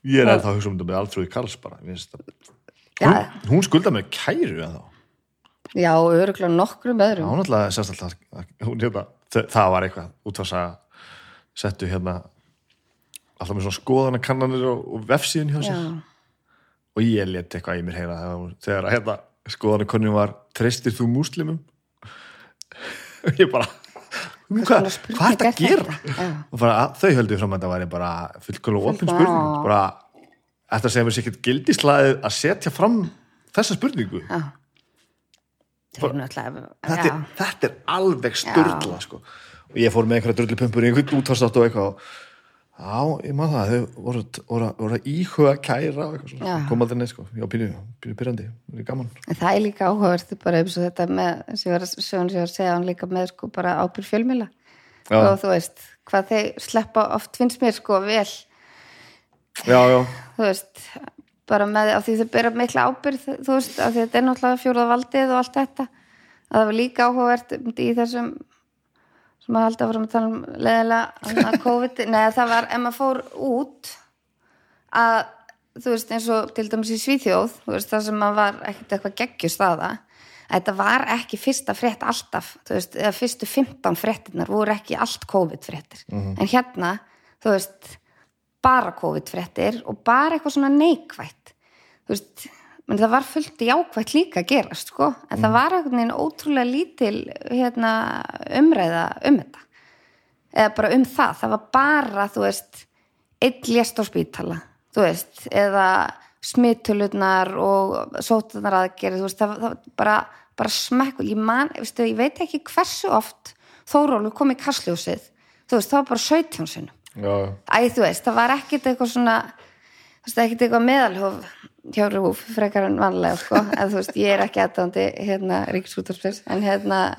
Ég er að hugsa um þetta með Alfröði Karls bara mér finnst Já. hún, hún skulda með kæru en þá já, öruglega nokkrum öðrum. Hún alltaf sérst alltaf hún, hérna, það, það var eitthvað útvarsa settu hérna alltaf með svona skoðanakannanir og, og vefsíðun hjá sér. Já, og ég let eitthvað í mér heyra þegar, að hérna, skoðanakonnin var treystir þú múslimum? Og ég bara hvað, hvað er þetta er að gera? og bara, þau höldu fram að þetta væri bara fullkvæmlega Full- spurning. bara, þetta segir mér sér ekkert gildislaðið að setja fram þessa spurningu. Já. Það er náttúrulega þetta, er, þetta er alveg styrla sko. Og ég fór með einhverja drullipumpur í einhvern útvarstátt og eitthvað. Já, ég maður það, þau voru, voru, voru íhuga kæra og eitthvað svona, Já. kom aldrei neð sko, já, pínu, pínu pyrrandi, pínu gaman. En það er líka áhugavert bara eins og þetta með sem ég var að, var að segja hann líka með sko bara ábyrg fjölmila Já. og þú veist, hvað þeir sleppa oft finnst mér sko vel. Já, já, þú veist, bara með af því þau bera mikla ábyrð, þú veist af því þetta er náttúrulega fjórða valdið og allt þetta. Að það var líka áhugavert í þessum sem að halda að fara að tala um leðilega COVID, neða það var ef maður fór út að þú veist eins og til dæmis í Svíþjóð þú veist það sem maður var ekkert eitthvað geggjust aða að þetta var ekki fyrsta frétt alltaf, þú veist, eða fyrstu 15 fréttinnar voru ekki allt COVID fréttir en hérna, þú veist bara COVID fréttir og bara eitthvað svona neikvætt. Þú veist, menn það var fullt jákvætt líka að gerast, sko, en það var veginn ótrúlega lítil hérna, umræða um þetta. Eða bara um það, það var bara þú veist, einn lést á spítala þú veist, eða smittulurnar og sótunar aðgerið, þú veist, það, það var bara, bara smekk, ég man, veistu, ég veit ekki hversu oft Þórólfur kom í kastljósið, þú veist, það var bara 17 sinum já, já. Æ, þú veist, það var ekkit eitthvað svona þú veist, ekkit eitthvað meðalhof hjá Rúf, frekar en vanlega sko, en þú veist, ég er ekki aðdándi hérna ríkisútarspils, en hérna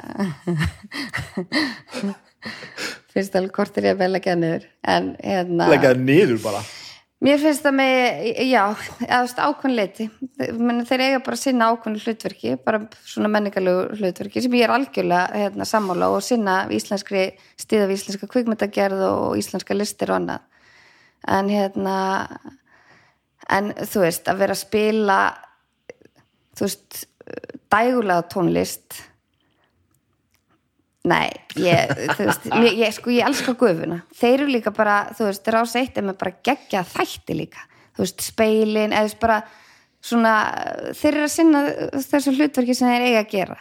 finnst alveg kortir ég að vel að niður. En hérna leggjaði niður bara. Mér finnst það með, já leiti Menni, þeir eiga bara sinna ákveðin hlutverki bara svona menningalegu hlutverki sem ég er algjörlega hérna, sammála og sinna íslenskri, stíða við íslenska kvikmyndagerð og íslenska listir og annað. En hérna en þú veist, að vera að spila þú veist dægulega tónlist. Nei, ég, þú veist ég, ég, sko, ég elska gufuna. Þeir eru líka bara, þú veist, rás eitt er með bara gegja þætti líka, þú veist, speilin eða bara svona, þeir eru að sinna þessu hlutverki sem þeir eiga að gera.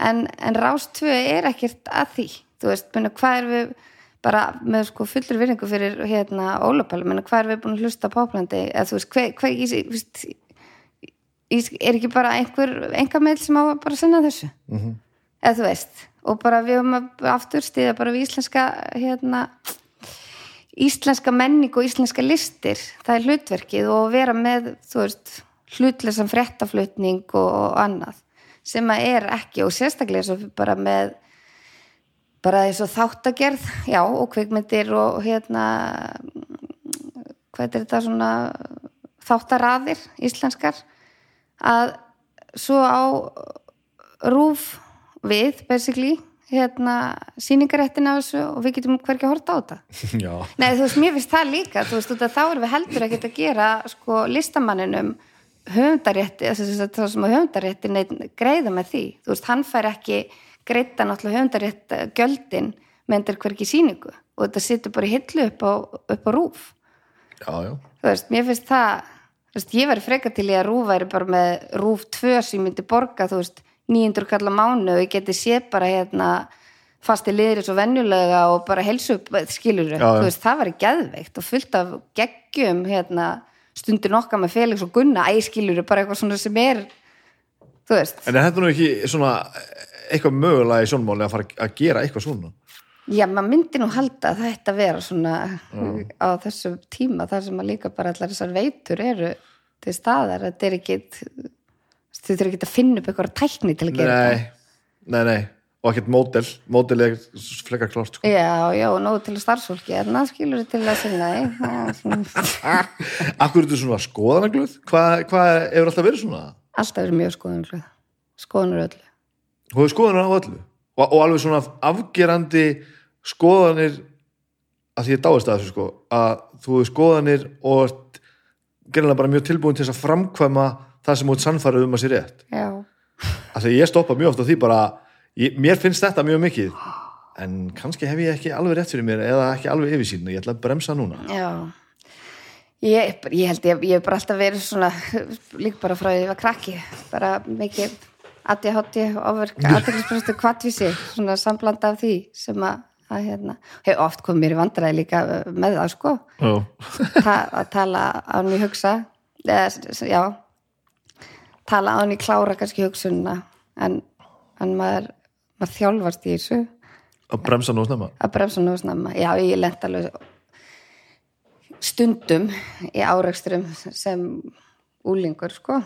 En, en rás 2 er ekkert að því, þú veist, menna, hvað er við bara með sko fullur virðingu fyrir hérna Ólapæl, menna hvað er við búin að hlusta Páplandi, eða þú veist, hvað, hvað ég, ég, er ekki bara einhver, einhver meil sem á að bara sinna þessu? -hmm. eða þú veist og bara við höfum aftur stíða bara við íslenska hérna íslenska menning og íslenska listir. Það er hlutverkið og vera með þú veist, hlutlesan fréttaflutning og, og annað sem að er ekki. Og sérstaklega svo bara með bara eins og þáttagerð já og kvikmyndir og hérna hvað er þetta svona þáttaraðir íslenskar að svo á rúf við basically hérna síningaréttin af þessu og við getum hvergi að horta á þetta. Já, Nei, þú veist, mér finnst það líka, þú veist, þá erum við heldur ekkert að gera, sko, listamanninum höfundarétti, þess að það sem að höfundarétti neitt greiða með því, þú veist, hann fær ekki greita náttúrulega höfundarétt gjöldin með endur hverki síningu og þetta situr bara í hillu upp á, upp á rúf, já, já. Þú veist, mér finnst það, veist, ég væri freka til í að rúf væri bara með rúf 2 sem myndi borga, þú veist, 900 kallar mánu og ég geti séð bara hérna fasti liðri svo venjulega og bara helsu skilur Já, þú veist, það væri geðveikt og fullt af geggjum hérna, stundir nokkar með Felix og Gunna, æ, skilur bara eitthvað svona sem er þú veist, en er þetta nú ekki svona eitthvað mögulega í sjónmáli að fara að gera eitthvað svona? Já, maður myndi nú halda að þetta vera svona á þessum tíma þar sem að líka bara allar þessar veitur eru til staðar. Þetta er ekki þau þurfa ekki að finna upp eitthvað tækni til að gera nei, nei, nei. Og ekkert módel, módel er flekkar klart sko. þetta já, já, og nógu til að starfsfólki en það skilur til að svona- Akkur er þetta svona skoðanagluð? Hvað hva hefur alltaf verið svona? alltaf verið mjög skoðunur skoðunur öllu Þú hefur skoðanir á öllu. Og, og alveg svona afgerandi skoðanir að því ég dáist að þessu sko að þú hefur skoðanir og ert gerðinlega bara mjög tilbúin til þess að framkvæma það sem út sannfærið um að sé rétt. Já, að því ég stoppa mjög oft á því bara ég, mér finnst þetta mjög mikið. En kannski hef ég ekki alveg rétt fyrir mér eða ekki alveg yfir sín ég ætla að bremsa núna. Já. Ég, ég held ég, ég hef bara alltaf verið svona líka bara frá því að ég var krakki. Bara mikið ADHD ofverk, aðeinspröstu kvartvísi svona samblanda af því sem að, að hérna, hef oft komið mér í vandræði líka með það sko. Já. Ta að tala á hann í hugsa eða, já tala á hann í klára kannski hugsunna en, en maður, maður þjálfast í þessu. Að bremsa nú snemma? Að bremsa nú snemma. Já ég lent alveg stundum í áreksturum sem úlingur sko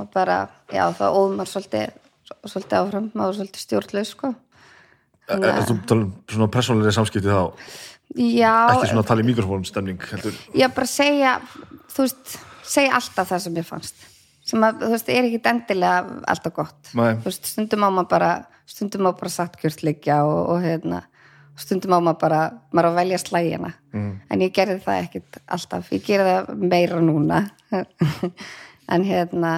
og bara, já það óðmar svolítið, svolítið áfram maður svolítið stjórnlaus sko. Er er þú tala um svona persónulega samskipti þá? Já, ekki svona að tala í mikrofón stemning heldur? Já bara segja þú veist, segja alltaf það sem ég fannst. Sem að, þú veist, er ekki endilega alltaf gott. Nei. þú veist, stundum á maður bara stundum á bara satt kjört liggja og, og hérna, stundum á maður bara maður á að velja slægina. Mm. en ég gerði það ekkit alltaf, ég gerði það meira núna. En hérna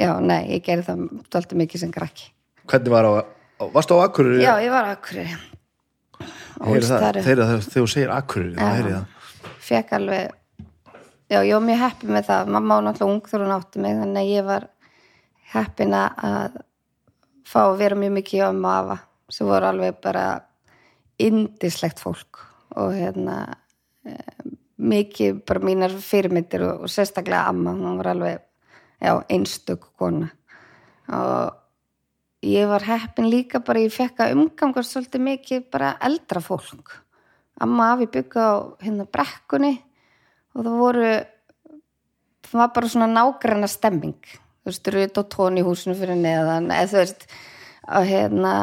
já, nei, ég gerði það dálítið mikið sem krakki. Hvernig var á, á varstu á Akureyri? Já, ég var akkur Heyri það, þegar, þú segir Akureyri þá heyri ég það. fekk alveg já, ég var mjög heppin með það. Mamma var náttúrulega ung þegar hún átti mig þannig að ég var heppin að fá að vera mjög mikið hjá og afa sem voru alveg bara indislegt fólk og hérna eh, mikið bara mínar fyrirmyndir og, og sérstaklega amma, hún var alveg já, einstök kona. Og ég var heppin líka bara ég fekk að umgangast svolítið mikið bara eldra fólk. Amma afi byggði á hérna brekkunni og það voru það var bara svona nágranna stemming. Þú veist, Rut og Tón í húsinu fyrir neðan eða þú veist og hérna,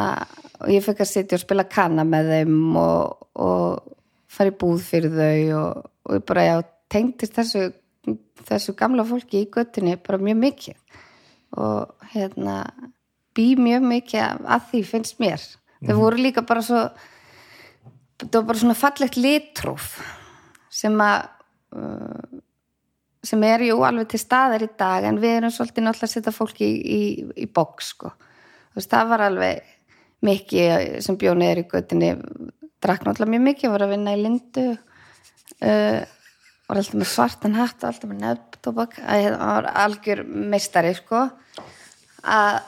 og ég fekk að sitja og spila kanna með þeim og, og fara í búð fyrir þau og, og ég bara, já, tengdist þessu þessu gamla fólki í göttinni bara mjög mikið. Og hérna bý mjög mikið að- því finnst mér. Þau voru líka bara svo það var bara svona fallegt litróf sem að uh, sem er jú alveg til staðar í dag en við erum svolítið náttúrulega að setja fólki í, í, í box sko. þú veist, það var alveg mikið sem bjóni er í göttinni drakk náttúrulega mjög mikið, var að vinna í lindu uh, var alltaf með svartan hatt alltaf með nefntobak að hérna, hann var algjör meistari sko. Að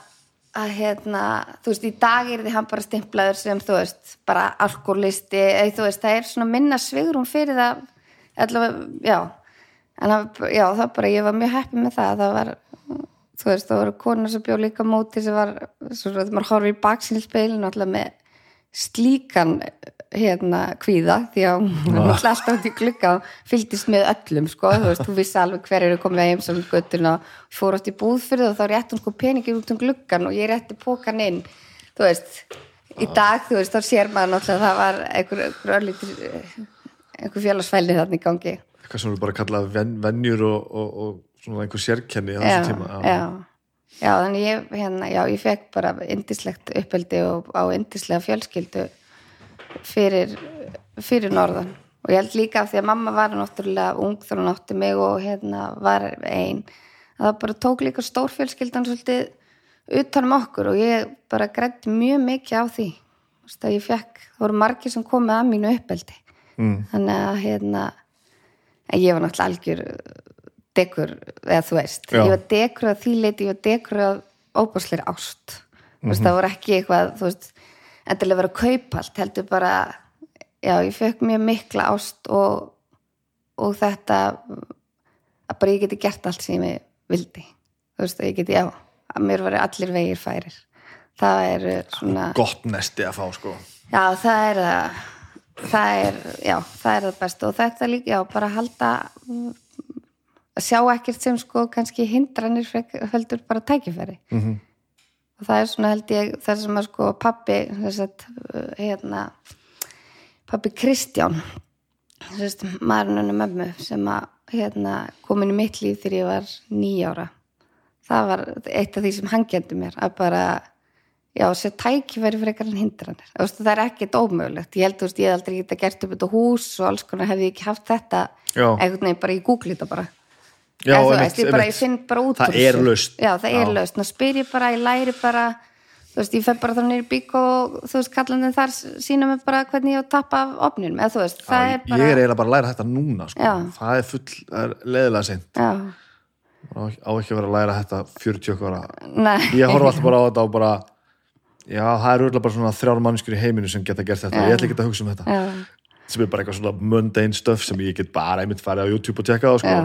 að hérna, þú veist, í dag er því hann bara stimplaður sem, þú veist, bara alkoholisti, eða þú veist, það er svona minna svigrum fyrir það, allavega, já, en það, já, það bara, ég var mjög heppið með það, það var, þú veist, það voru konar sem bjó líka móti sem var, svona, þegar maður horfir í baksinspilin, alltaf með slíkan, hérna, kvíða, því að hún var alltaf út í glugga og fylgdist með öllum, sko, þú veist, þú vissi alveg hver eru komið heim sem göttuna fór átt í búð fyrir það og þá rétti hún sko peningir út um gluggan og ég rétti pókan inn, þú veist, í dag, þú veist, þá sér maður náttúrulega að það var einhver, einhver örlítur, einhver félagsfælni þarna í gangi. eitthvað sem við bara kallað ven, venjur og, og, og svona einhver sérkenni á þessum tíma já, já, þannig ég, hérna, já, ég fekk bara indislegt uppeldi og á indislega fjölskyldu fyrir, fyrir norðan. Og ég held líka af því að mamma var náttúrulega ung þegar hún átti mig og hérna var ein að það bara tók líka stórfjölskyldan svolítið utan um okkur og ég bara grætti mjög mikið á því. Að ég fekk, það voru margir sem komið að mínu uppeldi. Mm. þannig að hérna ég var náttúrulega algjör dekur, eða þú veist. Já. ég var dekur að því leiti, ég var dekur að óbúsleir ást. Þú veist, það voru ekki eitthvað, þú veist endilega vera að kaupa allt, heldur bara já, ég fekk mjög mikla ást og, og þetta að bara ég geti gert allt sem ég vildi. Þú veist, ég geti, já að mér var allir vegir færir. Það er svona gott nesti að fá sko. Já, það er það. Það er, já, það er það best og þetta líka, já, bara halda að sjá ekkert sem sko kannski hindranir heldur bara tækifæri. Mhm. og það er svona held ég það sem að sko pappi þess að hérna pappi Kristján að maðurinn henni mömmu sem að hérna komin í mitt líf þegar ég var nýjára það var eitt af því sem hann gendi mér að bara já, sér tækifæri frekar en hindranir. Veist, það er ekkert ómögulegt. Ég held, veist, ég aldrei geta gert upp þetta hús og alls konar hefði ég ekki haft þetta Já. einhvern veginn bara í Google þetta bara Já, einmitt, veist, ég, bara, ég finn bara út Það er já, það er Já. lausn, þá spyr ég bara, ég læri bara þú veist, ég fer bara þá nýr bík og þú veist, kallandinn þar sína mig bara hvernig ég á að tappa af opninum eða veist, það er bara Ég er eiginlega bara að læra þetta núna sko. Já. Það er full, það er leðilega seint. Já, á, ekki að vera að læra þetta 40 ára. Ég horf alltaf bara á þetta og bara Já, það er auðvitað bara svona þrjár mannskur í heiminu sem geta gert þetta, Já. ég ætla ekki að hugsa um þetta. Já, sem er bara eitthvað svona mundane stuff sem ég get bara einmitt farið á YouTube og tjekka á sko.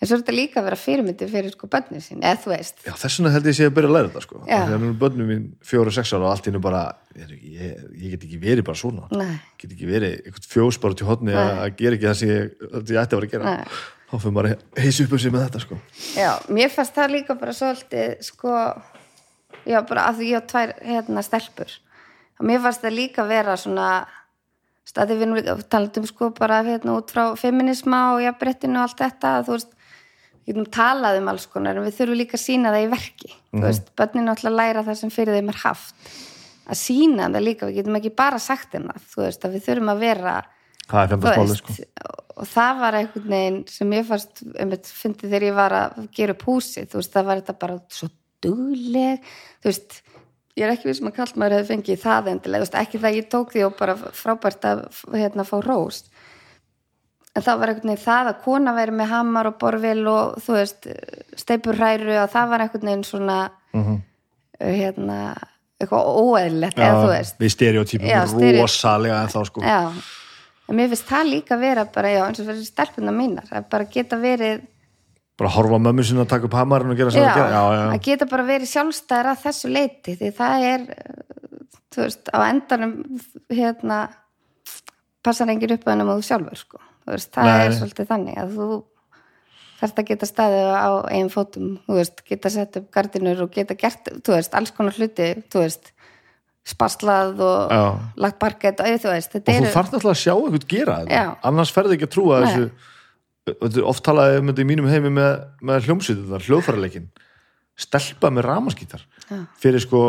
En svo er þetta líka að vera fyrirmyndi fyrir sko bönni sín, eða þú veist Já, þess vegna held ég sé að byrja að læra þetta sko. Já. þegar nú er bönnum mín fjóru, sex ára og allt nú bara ég, ég, ég get ekki verið bara svona nei, get ekki verið eitthvað fjós bara til hodni að að gera ekki það sem ég, ég ætti að vera að gera Nei. þá fyrir maður að heisa upp um sig með þetta sko. já, mér fannst það líka bara svolítið sko já, bara að ég á tvær hérna stelpur og mér fannst það líka vera svona staði við nú líka talandum sko bara hérna út frá feminisma og jafnbrettinu og allt þetta þú veist, getum talað um alls konar en við þurfum líka að sína það í verki. Þú veist, börnin náttúrulega læra það sem fyrir þeim er haft. Að sína það líka, við getum ekki bara sagt þeim það, veist, að við þurfum að vera það veist, sko. og það var einhvern veginn sem ég fannst fyndi þegar ég var að gera upp húsið þú veist, það var þetta bara svo dugleg þú veist, ég er ekki við sem að kallt maður hefði fengið það endilega, þú veist, ekki það ég tók því og bara frábært að hérna fá róst en það var veginn það að kona væri með hamar og borvil og þú veist steipurræru að það var einhvern veginn svona Mhm. hérna eitthvað óeðlilegt eða þú veist við stereo- rosalega en þá sko. Já, en mér finnst það líka vera bara, já, eins og fyrir stelpuna mínar að bara geta verið bara horfa á mömmu sinna að taka upp hamarinn og gera gera já, já, að geta bara verið sjálfstæðar að þessu leiti því það er uh, þú veist, á endanum hérna passar engin upp að hennum og þú sjálfur sko. Veist, það Nei. er svolítið þannig að þú þarft að geta staðið á eigin fótum, veist, geta sett upp gardinur og geta gert, veist, alls konar hluti spaslað og Já. lagt parkett og þú þú eru þarf náttúrulega að sjá einhvern gera annars ferði ekki að trúa Nei. þessu. Oft talaði um þetta í mínum heimi með, með hljómsveitur, hljóðfærarleikin stelpa með ramaskítar fyrir sko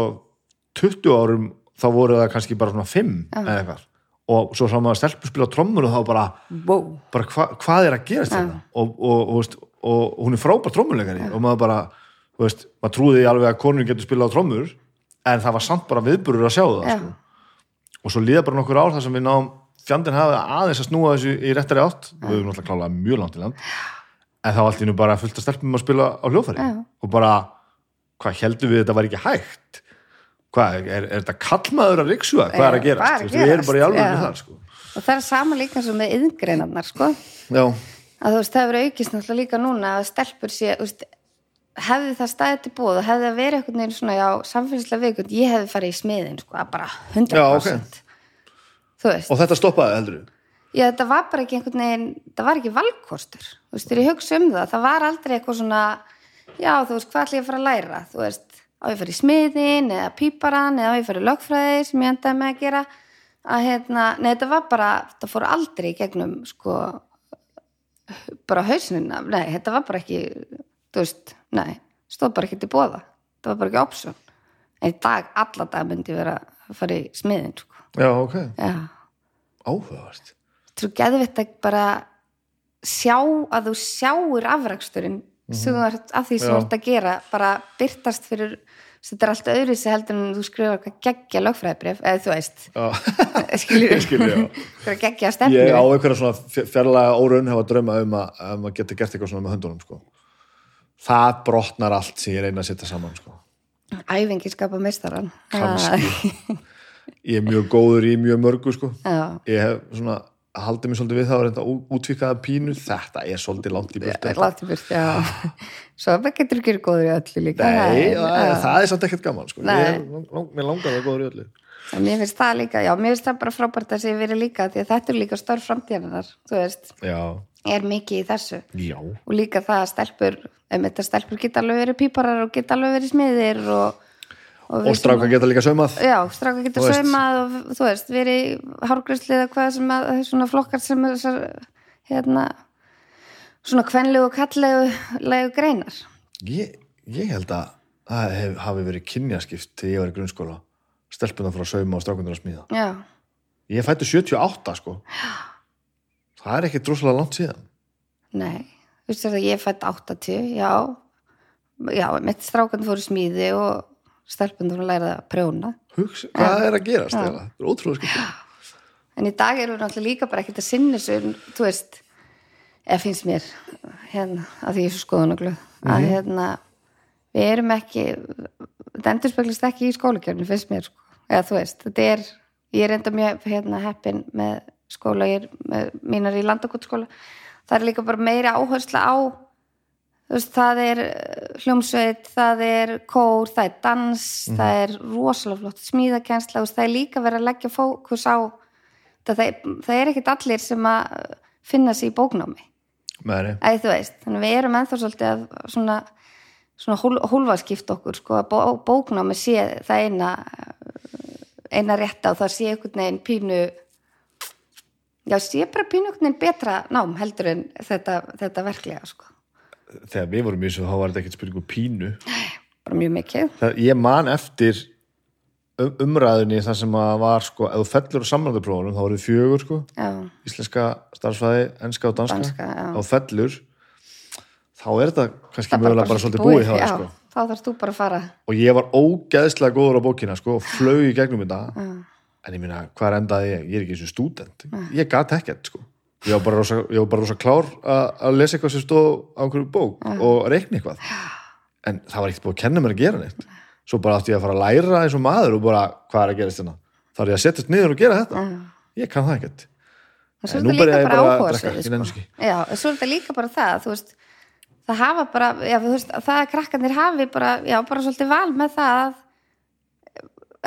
20 árum þá voru það kannski bara svona 5 eða eitthvað og svo sá maður stelpu spila á trommur og þá bara, wow. bara hva, hvað er að gerast þetta og, og, og, og, og hún er frábær trommuleikari og maður bara, veist, maður trúði alveg að konur getur spilað á trommur en það var samt bara viðburur að sjá það sko. og svo líða bara nokkur ár þar sem við náum fjandinn hafi aðeins að snúa þessu í réttari átt. Við höfum náttúrulega klálega mjög langt í land. En þá allt í nú bara fullt að stelpum að spila á hljóðfæri. Já. og bara, hvað heldum við þetta var ekki hægt hvað, er, er þetta kallmaður að er að gerast hvað er að Þú veist, við erum bara í gerast? alveg Já. þar sko. og það er sama líka og með yðngreinarnar sko. já, að þú veist, það hefur aukist náttúrulega líka núna að stelpur sé, þú veist, hefði það staðið til búið og hefði það verið einhvern veginn svona, já, samfélagslega vikund, ég hefði farið í smiðin, sko, að bara 100% Já, ok. þú veist, og þetta stoppaði heldur já, þetta var bara ekki einhvern veginn, það var ekki valkostur þú veist, þegar ég hugsa um það, það var aldrei eitthvað svona, já, þú veist, hvað ætla ég að fara að læra, þú veist, á ég í smiðin eða píparan eða á ég í lögfræði sem ég endaði með að gera. Að hérna, nei, þetta var bara það fór aldrei í gegnum, sko bara hausnina nei, þetta var bara ekki þú veist, nei, stóð bara ekki til bóða það var bara ekki option. En í dag, alla dag myndi vera að fara í smiðin, sko, já, ok, áhugavert. Svo geðvitt að bara sjá að þú sjáur afraksturinn ert af því sem þú ert að gera bara byrtast fyrir þetta er allt öðru sem heldur en þú skrifar eitthvað geggja lögfræðibrif, eða þú veist já. skilur Ég skil, já. eitthvað geggja stefnu ég á einhverja svona fj- fjarlæga óraun hefa drauma um að, að maður geti gert eitthvað svona með höndunum sko. það brotnar allt sem ég reyna að setja saman sko. æfingi skapa meistaran Kannski. ég er mjög góður í mjög mörgu sko. ég hef svona haldið mér svolítið við það að að útvíkaða pínu. Þetta er svolítið langt í burtu láti burt, já. Svo það getur ekki verið góður í öllu líka. Nei, það, já. er, það er samt ekkert gaman sko. Lang, mér langar það góður í öllu. En mér finnst það líka, já, mér finnst það bara frábært að sé verið líka því að þetta er líka störf framtíðanar, þú veist. Já, er mikið í þessu. Já, og líka það að stelpur um þetta stelpur geta alveg verið píparar og geta alveg verið smiðir og, og við stráka geta líka saumað. Já, stráka geta veist. saumað og þú veist, verið hárgræsli eða hvað sem að svona flokkar sem er þessar hérna svona kvenlegu og kallegu greinar. ég, ég held að það hef, hafi verið kynjaskipt þegar ég var í grunnskóla. Stelpuna frá sauma og strákundur að smíða. Já, ég fættu 78 sko. Það er ekki droslega langt síðan. Nei, þú veist það ég fætt 80, já. Já, mitt strákan fór í smíði og stelpundur að læra að prjóna. Hugs, hvað er að gerast þegar? það er ótrúlega skipt en í dag erum við náttúrulega líka bara ekkert að sinna þessu, þú veist eða finnst mér hérna, að því ég er svo skoðunaglöð að hérna, við erum ekki þetta endur speglast ekki í skólakjörnum finnst mér, sko, eða þú veist þetta er, ég er enda mjög hérna, heppin með skóla, ég er með mínar í landakotskóla, það er líka bara meiri áhersla á veist, það er eh, hljómsveit það er kór, það er dans það er rosalega flott smíðakensla það er líka verið að leggja fókus á það, það, er, það er ekkit allir sem að finna sig í bóknámi. Æ, veist, þannig við erum ennþá svolítið að svona, svona hól, hólfaskipt okkur sko, bó, bóknámi sé það eina eina rétta og það sé einhvern veginn pínu já, sé bara pínu einhvern veginn betra nám heldur en þetta, þetta verklega sko, þegar við vorum í þessu þá var þetta ekkert spurningu pínu. Bara mjög mikið. Það, ég man eftir um, umræðinni þar sem að var sko, ef þú fellur á samrænduprófunum þá voru fjögur sko, já, íslenska starfsfæði, enska og danska, Danska, já. og fellur þá er þetta kannski það mögulega bara svolítið búið hjá já, þér sko. þá þarfst þú bara að fara. Og ég var ógeðslega góður á bókina sko, og flög í gegnum þetta. En ég minna, hvað endaði ég? Ég er ekki eins og stúdent. Ég gat ekkert sko. Ég var bara rosa, var bara rosa klár að- lesa eitthvað sem stóð á einhverju bók og reikna eitthvað. En það var ekkert búið að kenna mér að gera neitt. Svo bara átti ég að fara að læra eins og maður og bara, hvað er að gerast hérna? Þá er ég að setjast niður og gera þetta. Ég kann það ekkert. En er nú þetta líka ég bara bara að drekka, ekki. Já, svo er þetta líka bara það þú veist, það hafa bara já, þú veist, það að krakkarnir hafi bara já, bara svolítið val með það að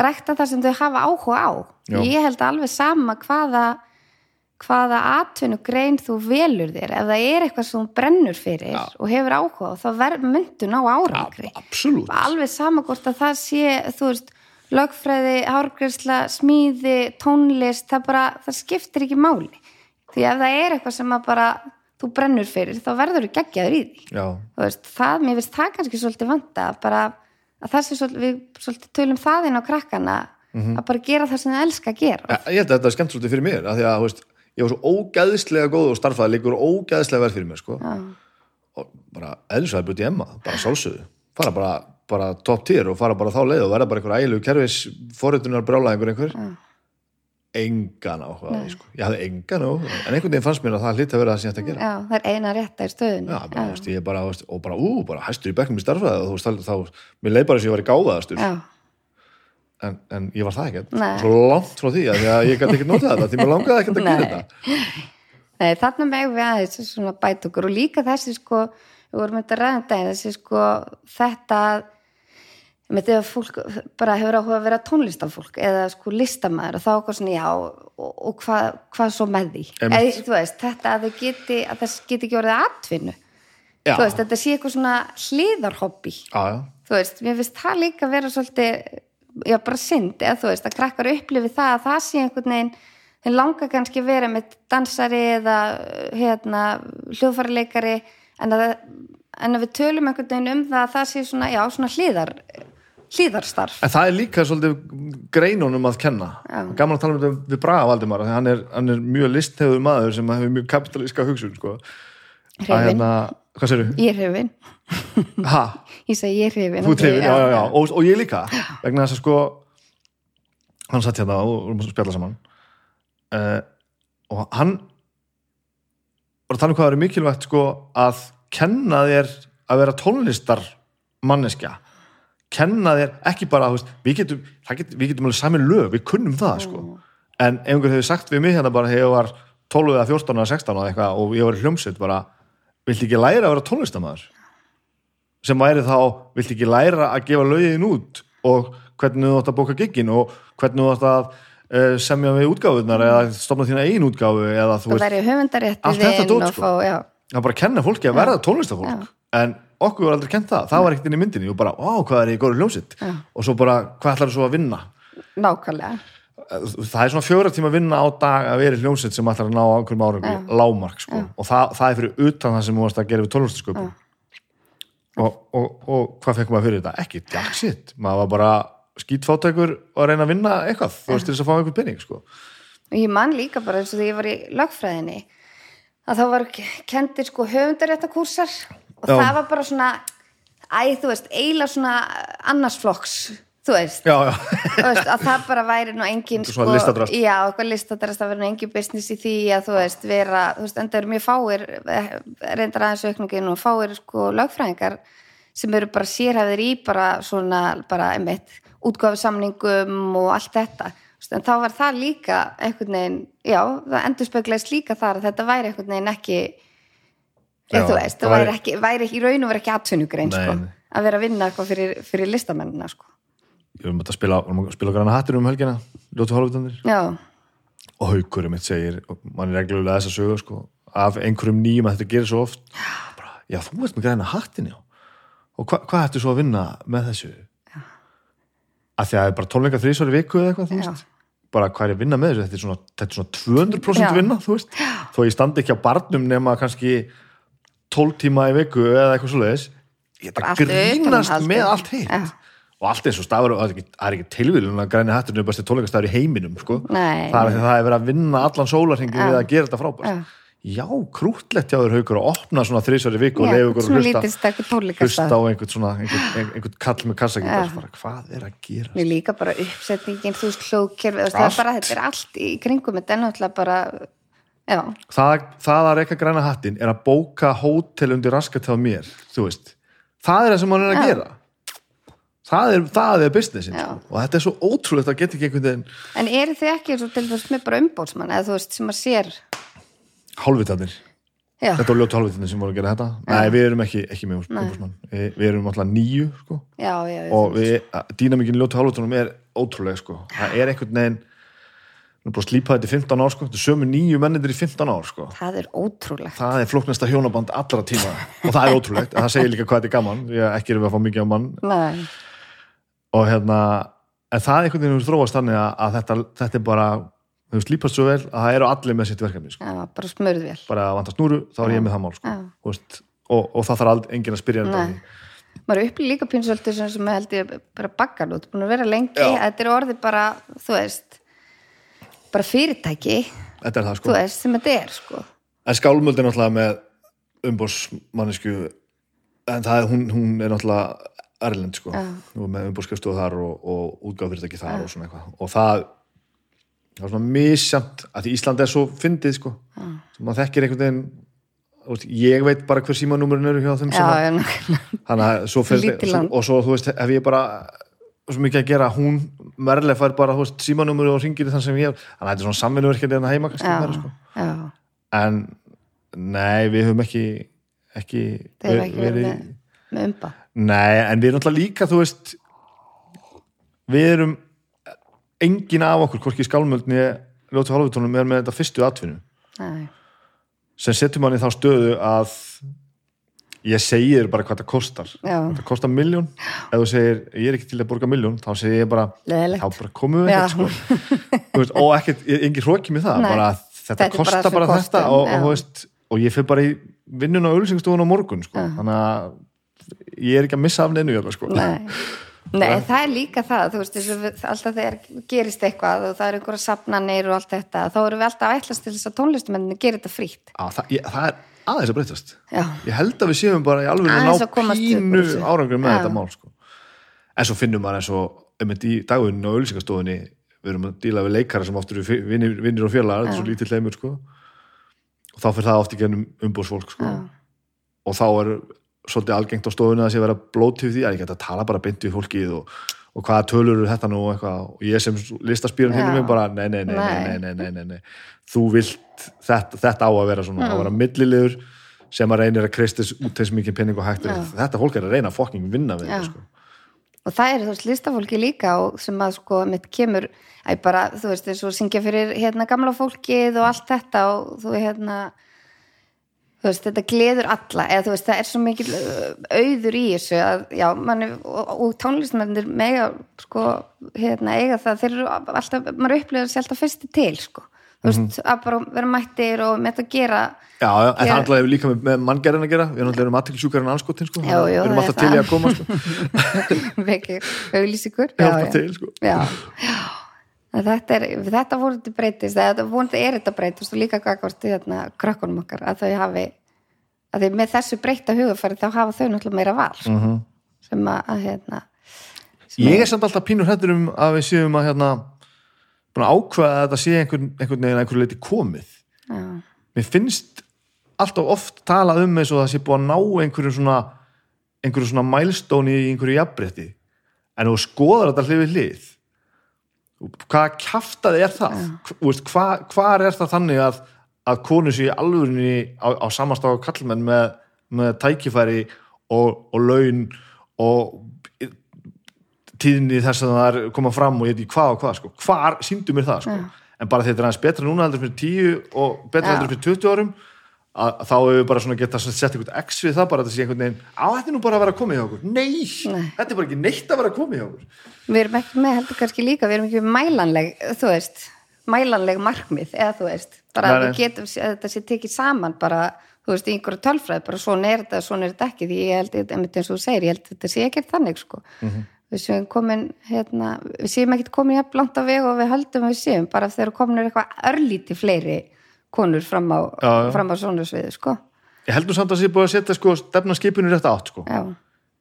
rækta það sem þau hafa áhuga á. Já. ég held alveg sama hvaða hvaða atvinnugrein þú velur þér. Ef það er eitthvað sem brennur fyrir Já. og hefur áhuga á, þá verður myndu ná árangri. Absolutt, alveg sama hvort að það sé þú veist, lögfræði, hárgræsla smíði, tónlist það bara, það skiptir ekki máli. Því ef það er eitthvað sem að bara þú brennur fyrir, þá verður þú geggjaður í því. Já, þú veist, það, mér finnst það kannski svolítið vanda, bara að það sé svolítið, við svolítið tölum það inn á krakkana að bara gera það sem það elska að gera. Ég ég held að þetta er skemmt svolítið fyrir mér af því að, ég var svo ógeðslega góð og starfæði líkur ógeðslega verð fyrir mér sko. Og bara eðlisvæði í emma, bara sálsöðu fara bara, bara top tier og fara bara þá leið og verða bara einhver ægilegu kerfis forritunar brjálæðingur einhver engan áhuga sko. ég hafði engan áhuga en einhvern veginn fannst mér að það hlýtt að vera það sem ég ætti að gera. Já, það er eina ég bara, veist, og bara, ú, bara hæstur í bekknum í starfræði og þá, mér leið bara sem ég var í gáðastur Já, en, en ég var það ekkert, svo langt frá því að, að ég gæti ekkert notað þetta, því mér langaði ekkert að gera þetta. Nei, þarna megum við aðeins svona bæta okkur. Og líka þessi sko, við vorum þetta ræðan daginn, þessi sko, þetta með þegar fólk bara hefur áhuga að vera tónlistafólk eða sko listamæður og þá okkur svona já og, og hvað hva svo með því? Þú veist, þetta að þau geti að það geti ekki orðið atvinnu. Já. þú veist, þetta sé eitthvað svona hliðarhobby. Já, já, þú veist, mér finnst það líka vera svolítið, já bara synd eða þú veist, að krakkar upplifi það að það sé einhvern veginn, þeir langa kannski að vera með dansari eða hérna, hljóðfæraleikari en en að við tölum einhvern veginn um það að það sé svona, já, svona hliðar hlíðarstarf En það er líka svolítið greinunum að kenna. Já. Gaman að tala um þetta við Braga Valdimar, þegar hann er, hann er mjög listhefur maður sem hefur mjög kapitalíska hugsun, sko. Hrifin, hérna, hvað séru? ég er hrifin Ha, ég segi ég er hrifin þú trefir, já, já, já, og, og ég líka. Vegna þess að sko, hann satt hérna og vorum að spjalla saman. Uh, og hann að tala um hvað er mikilvægt, sko, að kenna þér að vera tónlistar manneskja kenna þér ekki bara veist, við, getum, það get, við getum alveg sami lög, við kunnum það sko. en ef einhver hefur sagt við mig hérna bara þegar ég var 12 eða 14 eða 16 eða eitthvað og ég var hljómsveit bara viltu ekki læra að vera tónlistamæður sem væri þá, viltu ekki læra að gefa lögin út? Og hvernig þú átt að bóka giggin og hvernig þú átt að uh, semja við útgáfunar eða stofna þína eigin útgáfu eða þú veist, Allt þetta dót, sko. já, það er bara að kenna fólki að verða tónlistafólk en okkur var aldrei kent það, það var ekkert inn í myndinni. Og bara, ó, hvað er ég góður hljómsitt og svo bara, hvað ætlar svo að vinna? Nákvæmlega. Það er svona fjóra tíma að vinna á dag að vera hljómsitt sem ætlar að ná einhverjum árangri. Lámark sko. og það, það er fyrir utan það sem þú varst að gera við tónlistasköpum og, og, og hvað fekkum maður fyrir þetta? ekki shit, maður var bara skítfátækur og að reyna að vinna eitthvað þú veist til þess að fá einhvern penning sko. og ég man líka bara eins og þegar ég var í lögfræðinni að þá var kendir sko höfundaréttakúrsar og Já. það var bara svona æ, þú veist, eiginlega svona annarsflokks, þú veist já, já, veist, að það bara væri nú engin sko, listadrast. já, eitthvað listadrast það væri nú engin business í því að þú veist vera, þú veist, enda eru mjög fáir eh, reyndar aðeins aukningin og fáir sko lögfræðingar sem eru bara sérhæfðir í bara svona bara einmitt, útgáfi samningum og allt þetta, veist, en þá var það líka einhvern veginn, já, það endur spekleist líka þar að þetta væri einhvern veginn ekki Já, þú veist, það væri væri- ekki, væri ekki í raun og verið ekki Nei, sko, að vera að vinna eitthvað fyrir, fyrir listamennina, sko. Við erum að spila, spila græna hattur um helgina ljótu hálfutandir Já, og haukur mitt segir, mann er reglulega þess að sögu sko, af einhverjum nýjum að þetta gerir svo oft. Bara, já þú ert með græna hattin já. Og hva, hvað ættu svo að vinna með þessu? Að því að það er bara tónleika þrísvar í viku eða eitthvað, þú Já. veist. Bara hvað er að vinna með þessu, þetta er svona, þetta er svona 200% Já. vinna, þú veist. Þó ég standi ekki á barnum nema kannski 12 tíma í viku eða eitthvað svo leiðis ég Bara þetta allt grínast með allt hitt. Já. Og allt eins og stafur, það er ekki, er tilvílun að græni hatturinn er besti tónleikastafur í heiminum sko. Nei, það er er verið að vinna allan sólarhingin Já. við að gera þetta frábært. Já. krútlegt hjá þér haukur að opna svona þrísari viku og leiða ykkur lítið hlusta, hlusta á einhvern svona einhvern, kall með bara, hvað er að gera Mér líka bara uppsetningin, þú veist, það er bara, þetta er allt í kringum, þetta er náttúrulega bara, það, það að reyka græna hattin er að bóka hótel undir raskat hjá mér þú veist, það er það sem hann er að gera það er, það er businessin Já. sko. og þetta er svo ótrúlegt að geta ekki einhvern veginn en eru þið ekki eins og til þess með bara umbótsmann, eða þú veist, sem að sér, hálfvitarnir já, þetta var ljótu hálfvitarnir sem voru að gera þetta nei, við erum ekki, ekki með umbúsmann við, við erum alltaf nýju sko. já, já, já, og við, dýnamíkinn ljótu hálfvitarnum er ótrúlega sko. það er einhvern veginn við erum bara að slípa þetta í 15 ár sko. þetta er sömu nýju mennindir í 15 ár sko. það er ótrúlegt. það er flóknasta hjónaband allra tíma og það er ótrúlegt, það segir líka hvað þetta er gaman að ekki erum við að fá mikið á mann Nei, og hérna, en það er einhvern veginn hefur þróast þannig að, að þetta, þetta er bara þau slípast svo vel að það eru allir með sitt verkefni sko. já, bara smörðvél. bara að vanta snúru, þá er ég með það mál sko. Þú veist, og, og það þarf aldrei enginn að spyrja þetta Nei. Maður upplýði líka pínsvöldu sem, sem held ég bara baggar út, búin að vera lengi, Já. þetta er orðið bara, þú veist, bara fyrirtæki, þetta er það þú sko veist, sem þetta er, sko. en skálmöld er náttúrulega með umbósmannisku en það er, hún, hún er náttúrulega Erlend sko, Já. og með umbóskjöfstuð þar og, og útgáfyrirtæki þar og svona eitthvað. Og það það er svona misjamt, að því Ísland er svo fyndið sko, sem maður þekkir einhvern veginn veist, ég veit bara hver símanúmerin eru hjá þeim að þannig að svo fyrir, og svo þú veist, ef ég bara svo mikið að gera, hún merlega fær bara, þú veist, símanúmeri og ringir þann sem ég hef, þannig að þetta er svona samvinnuverkefni en heima kannski meira, sko. en nei, við höfum ekki ekki, ekki verið með umba. Nei, en við erum alltaf líka, þú veist við erum engin af okkur, hvorki skálmöldni ljótu hálfutónum er með þetta fyrstu atvinnu Nei, sem setur manni þá stöðu að ég segir bara hvað það kostar Já. það kostar miljón ef þú segir ég er ekki til að borga miljón þá segir ég bara Leiðilegt. þá bara komum við ekkert sko. Og ekkert, engin hróki með það bara, þetta, Þetta er bara kostar bara, kostum, þetta og, og, veist, og ég fyrir bara í vinnun á ölsingstofun á morgun sko. þannig að ég er ekki að missa af neinu hérna, sko. nei. Nei, það er líka það, þú veist, alltaf þegar gerist eitthvað og það er einhverja safnanir og allt þetta, þá erum við alltaf að ætlast til þess að tónlistumenninu gerir þetta frítt. Á, það, ég, það er aðeins að breytast Já, ég held að við séum bara í alveg að ná pínu árangur með Já. þetta mál sko. en svo finnum maður eins og einmitt í dagurinn á ölsingastofunni við erum að díla við leikara sem oft eru fi- vinir, vinir og félagar, þetta er svo lítill leimur sko. og þá fyrir það oft í gennum umbúrsfólk sko. Og þá er svolítið algengt á stofunni að sé vera blótið því að ég get að tala bara beint við fólkið og, og hvaða tölur eru þetta nú og, eitthvað, og ég sem listaspýrun hinn Já. mig bara nei nei nei, nei, Nei. nei, nei, nei, þú vilt þetta, þetta á að vera svona, á að vera millilegur sem að reynir að kreistis út þess mikið penning og hægt er. þetta fólk er að reyna að fucking vinna við þetta sko. og það er þú veist listafólki líka og sem að sko mitt kemur æ, bara, þú veist, eins og syngja fyrir hérna gamla fólkið og allt þetta og þú hérna veist, þetta gleður alla eða þú veist, það er svo mikil uh, auður í þessu að, já, manni og, og tónlistmennir mega sko, hérna, eiga það, þeir eru alltaf maður upplifir sér alltaf fyrsti til, sko. Þú veist, að bara vera mættir og með þetta að gera. Já, já, en það handlaði líka með, með manngerðin að gera. Við alltaf erum aðtilsjúkar en anskotin sko. Já, já, við erum er alltaf til í að koma sko. veki auglýsingur. Hjálpa til sko. já, En Þetta, er, þetta þetta breytist eða vonandi er þetta breytist og líka gagvart hérna, krökkunum okkar að þau hafi að því með þessu breyta hugafæri þá hafa þau náttúrulega meira val sko, Mhm. sem að, að hérna, ég er samt alltaf pínur hættur um að við séum að hérna, búin að að þetta sé einhvern, einhvern veginn að einhverju leiti komið. Já, mér finnst alltaf oft talað um eins og það sé búið að ná einhverju svona einhverju svona mælstóni í einhverju jafnbretti en þú skoðar þetta hlið við hlið hvað kjaftaði er það? Hva- þú veist, hva, er það þannig að, að konur sé alvörinni á, á samastáðu kallmenn með, með tækifæri og, og laun og tíðinni þess að það er koma fram og ég veit ekki hvað og hvað sko. hvar síndu mér það sko. en bara þetta er aðeins betra núna heldur fyrir 10 og betra heldur fyrir 20 árum að, að þá hefur við bara svona geta sett einhvern x við það bara að þetta sé einhvern veginn á þetta er nú bara að vera að koma hjá okkur nei, Nei. þetta er bara ekki neitt að vera að koma hjá okkur við erum ekki með heldur kannski líka við erum ekki með mælanleg þú veist, mælanleg markmið eða þú veist, bara Nei, að við getum að þetta sé tekið saman bara, þú veist, í einhverju tölfræð bara svona er þetta, svona er þetta ekki því ég held, einmitt eins og þú segir, ég held að þetta sé ekkert þannig sko, Mhm. við séum komin hérna, við séum ekkert komin konur fram á, á svona sviðu sko, ég heldur samt að sé búið að setja sko stefna skipinu rétt átt sko.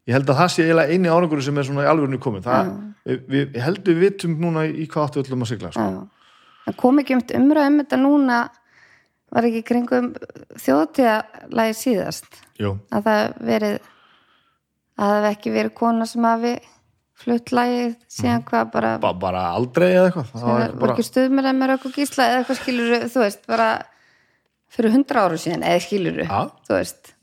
Ég held að það sé eiginlega eini árangur sem er svona í alvörinu komin það, við, ég held við vitum núna í hvað áttu öllum að sigla sko. það kom ekki um umræð um þetta núna var ekki kringum þjóðtíðalagi síðast? Jú. að það verið að það ekki verið kona sem hafi flutt lagið síðan hvað bara, ba bara aldrei eða eitthvað? Það var bara, eitthvað bara, ekki stuðmur með rökk og gísla eða eitthvað skilur þú veist, bara fyrir hundra áru síðan eða skilur Ja. þú veist.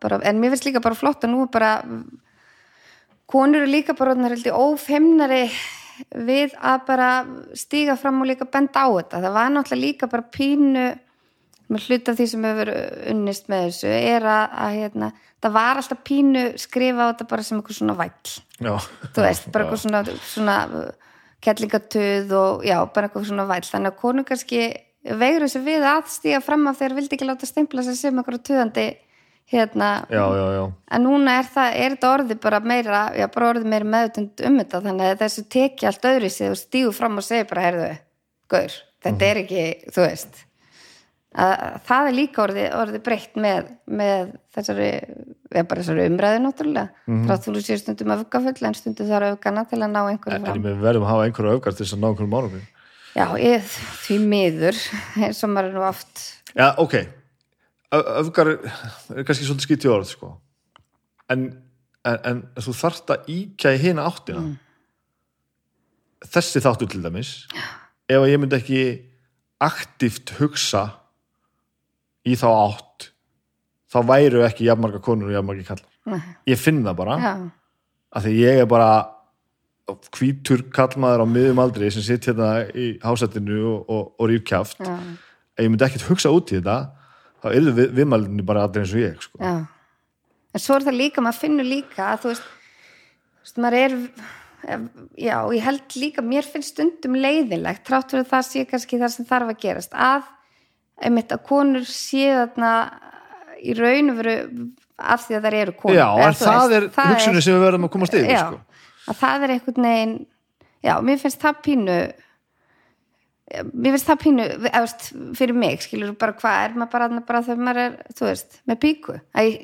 Bara, en mér finnst líka bara flott að nú bara konur eru líka bara ófemnari við að bara stíga fram og líka benda á þetta. Það var náttúrulega líka bara pínu með hluta því sem hefur unnist með þessu er að, að hérna, það var alltaf pínu skrifa á þetta bara sem eitthvað svona væll. Já, þú veist, bara eitthvað svona, svona uh, kettlingatuð og já, bara eitthvað svona væll, þannig að konu kannski veigur þessu við að stíga fram af þegar vildi ekki láta stimpla sig sem eitthvað tuðandi hérna, já, já, já. en núna er það, er þetta orðið bara meira, já, bara orðið meira meðutund um þetta, þannig að þessu teki allt öðru sig og stígu fram og segi bara, heyrðu, gaur, þetta er ekki, þú veist að, að það er líka orðið, orðið breytt með, með þessari, já, þessari umræðu náttúrulega, mm -hmm. frá þú sér stundum að vukka full en stundum þarf öfgana til að ná einhverju en fram. við verðum að hafa einhverju öfgar til þess að ná einhverjum árangri Já, ég, því miður, maður er nú oft, já, ok öfgar er kannski svolítið skýtti orð sko. en, en, en þú þarft að íkja í hina áttina þessi þáttu til dæmis ef að ég myndi ekki aktíft hugsa í þá átt þá væru ekki jafnmarga konur og jafnmargi kallar Nei. ég finn það bara já, að því ég er bara hvítur kallmaður á miðum aldri sem sitt hérna í hásættinu og, og, og rífkjaft já, ef ég myndi ekkert hugsa út í þetta þá yrðu við, viðmælinu bara allir eins og ég sko. já. En svo er það líka, maður finnur líka að þú veist, þú veist maður er, já, ég held líka, mér finnst stundum leiðilegt, trátt fyrir það sé kannski það sem þarf að gerast, að, einmitt, að konur sé þarna í raun og veru af því að þær eru konur. já, en þú það er hugsunni sem við verðum að komast yfir já, sko. að það er einhvern veginn já, mér finnst það pínu mér finnst það pínu eða, veist, fyrir mig, skilur bara hvað er maður bara, bara þegar maður er þú veist, með píku,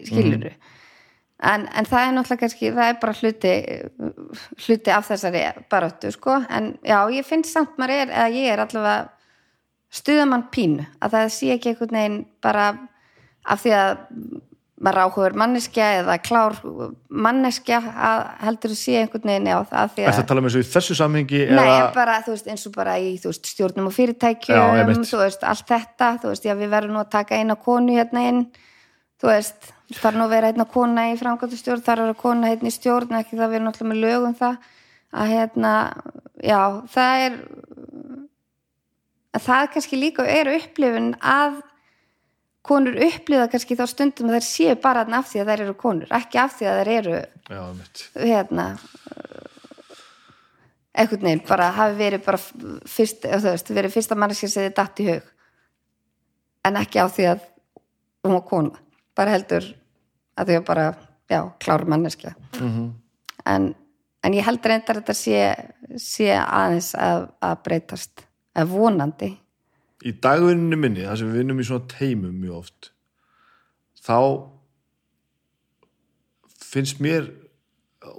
skilur en, en það er náttúrulega kannski það er bara hluti hluti af þessari baróttu, sko en já, ég finnst samt maður er, eða ég er allavega stuðamann pínu, að það sé ekki einhvern veginn bara af því að maður áhugur manneskja eða klár manneskja að heldur að sé einhvern veginn á það af því er að það að tala með þessu í þessu samhengi Nei, eða, bara, veist, eins og bara í veist, stjórnum og Já, fyrirtækjum, einmitt. þú veist, allt þetta, þú veist, já, við verðum nú að taka eina konu hérna inn, þú veist, er nú að vera hérna kona í framkvæmtustjórn, það er að vera kona hérna í stjórn ekki það verður náttúrulega með lögum það að hérna, já það er að það kannski líka er upplifun að konur upplifa kannski þá stundum að þær séu bara af því að þær eru konur, ekki af því að þær eru já, hérna einhvern veginn, bara hafi verið bara fyrst, veist, verið fyrsta manneskja sem þið datt í hug en ekki á því að hún var kona, bara heldur að að bara, já, klára manneskja. En, en ég held reyndar að þetta sé, sé aðeins að, að breytast að vonandi. Í dagvinninu minni, það sem við vinnum í svona teimum mjög oft þá finnst mér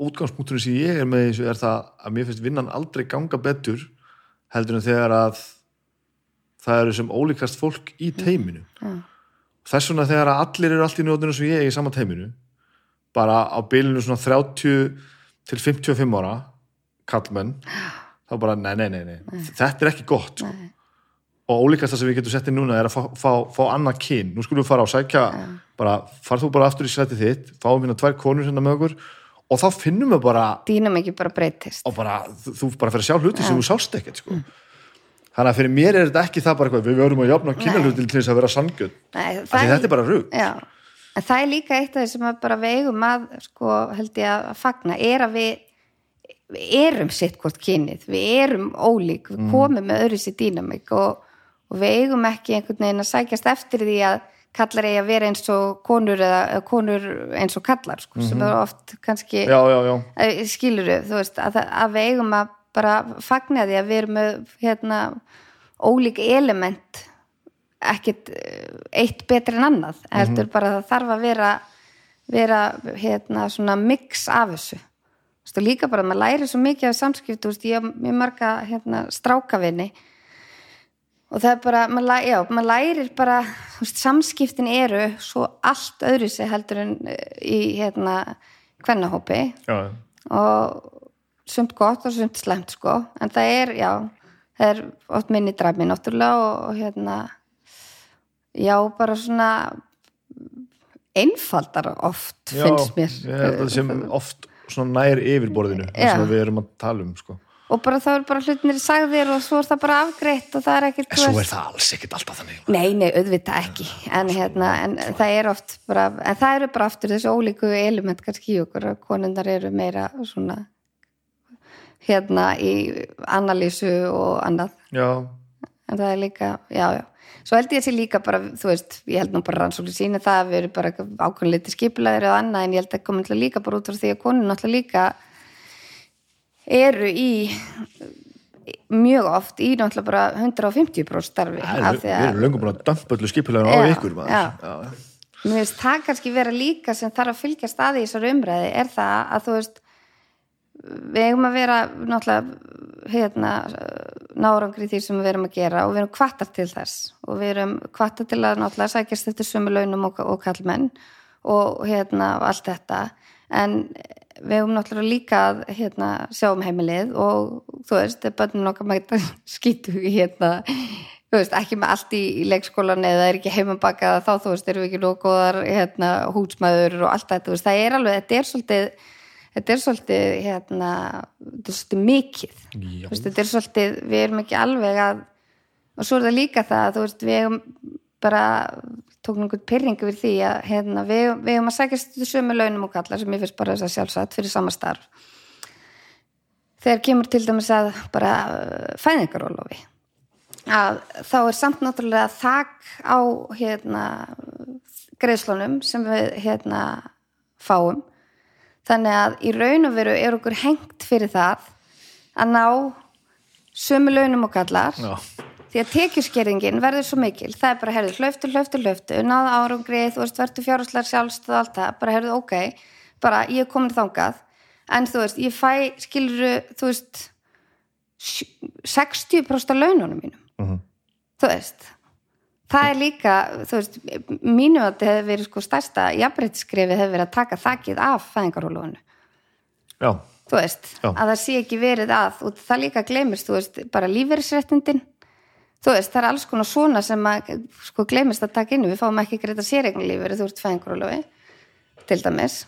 útgangspunkturinn sem ég er með þessu er það að mér finnst vinnan aldrei ganga betur heldur en þegar að það eru sem ólíkast fólk í teiminu Já. þess vegna þegar að allir eru allt í nótunum sem ég í sama teiminu bara á bylunu svona 30 til 55 ára kallmenn þá bara nei, nei, nei, nei. þetta er ekki gott sko. og ólíkast það sem við getum sett inn núna er að fá, fá, fá annað kyn nú skulum við fara á sækja bara, far þú bara aftur í sæti þitt fáum hérna tvær konur hérna með okkur og þá finnum við bara dýnum ekki bara breytist og bara, þú, bara fyrir að sjá hluti sem þú sást ekkert sko. þannig að fyrir mér er þetta ekki það bara eitthvað, við verum að jafna kynarhluti til þess að vera því þetta er bara rugl. já. en það er líka eitt af því sem að bara við eigum að sko, held ég að fagna er að við, við erum sitt hvort kynið, við erum ólík við komum með öðru sér dýnamik og, og við eigum ekki einhvern veginn að sækjast eftir því að kallar eigi að vera eins og konur eða, eða konur eins og kallar sko, sem er oft kannski já, já, já, skilur þú veist, að, að við eigum að bara fagna því að við erum með hérna, ólík element ekkit eh, eitt betri en annað heldur bara að það þarf að vera vera hérna svona mix af þessu þú veist, og líka bara að maður læri svo mikið af samskipt, þú veist, ég hef mjög marga hérna, strákavinni og það er bara, maður, læ- já, maður lærir bara, þú veist, samskiptin eru svo allt öðru sig heldur en eh, í hérna kvennahópi. Já. og sumt gott og sumt slemt sko. En það er, já, það er oft minni dræmi náttúrulega og, og hérna já, bara svona einfaldar oft finnst mér. að það sem oft svona nær yfirborðinu Já. sem við erum að tala um sko. og bara þá er bara hlutinir sagðir og svo er það bara afgreitt og það er ekkert en svo er það alls ekkert alltaf þannig Nei, nei, auðvitað ekki. En, hérna, en það er oft bara, en það eru bara aftur þessu ólíku element kannski í okkur að konundar eru meira svona hérna í analýsu og annað. Já, en það er líka, já, já svo held ég að sé líka bara, þú veist, ég held nú bara rannsóknir sína það að við erum bara ákveðinleiti skipulæður eða annað en ég held að komin náttúrulega líka bara út frá því að konun náttúrulega líka eru í mjög oft í náttúrulega bara 150% starfi Það því við erum löngum búin að dampa öllu skipulegum á ykkur maður. já. Já. mér finnst það kannski vera líka sem þarf að fylgja staði í þessar umræði er það að þú veist við eigum að vera náttúrulega hérna nárangri því sem við erum að gera og við erum kvartar til þess. Og við erum kvartar til að náttúrulega sækjast eftir sömu launum og, og kallmenn og hérna allt þetta. En við eigum náttúrulega líka að hérna, sjá um heimilið og þú veist, bönnum nokkar mæta skýtu hérna þú veist, ekki með allt í, í leikskólan eða er ekki heimabakað þá þú veist, erum við ekki nóg góðar hérna, húsmaður og allt þetta, þú veist, það er alveg þetta er svolítið þetta er svolítið hérna, þetta er svolítið mikið. Veist, þetta er svolítið, við erum ekki alveg að og svo er það líka það, þú veist, við eigum bara tóknum einhvern pyrringu við því að hérna, við, við eigum að sækjast til sömu launum og kallar sem ég finnst bara þess að sjálfsagt fyrir sama starf. Þegar kemur til dæmis að bara uh, fæðingarólofi að þá er samt náttúrulega þak á hérna greiðslunum sem við hérna fáum þannig að í raun og veru er okkur hengt fyrir það að ná sömu launum og kallar Já. því að tekjuskerðingin verður svo mikil. Það er bara, herðu, hlöftu, hlöftu, hlöftu náða árangrið, þú veist, verður fjárhúslar sjálfst og allt það, bara, herðu, ok. Bara, ég er komin þangað. En þú veist, ég fæ, skilur þú veist sj- 60% af laununum mínum. Mhm. þú veist það er líka, þú veist mínu að þetta hefur verið sko stærsta jafnbreytiskrefið hefur verið að taka þakið af fæðingarólóðinu já, þú veist, Já. að það sé ekki verið að og það líka gleymist, þú veist, bara lífeyrisréttindin. Þú veist, það er alls konar svona sem að sko gleymist að taka inn við fáum ekki greita séregnlífur þú ert fæðingurólofi til dæmis.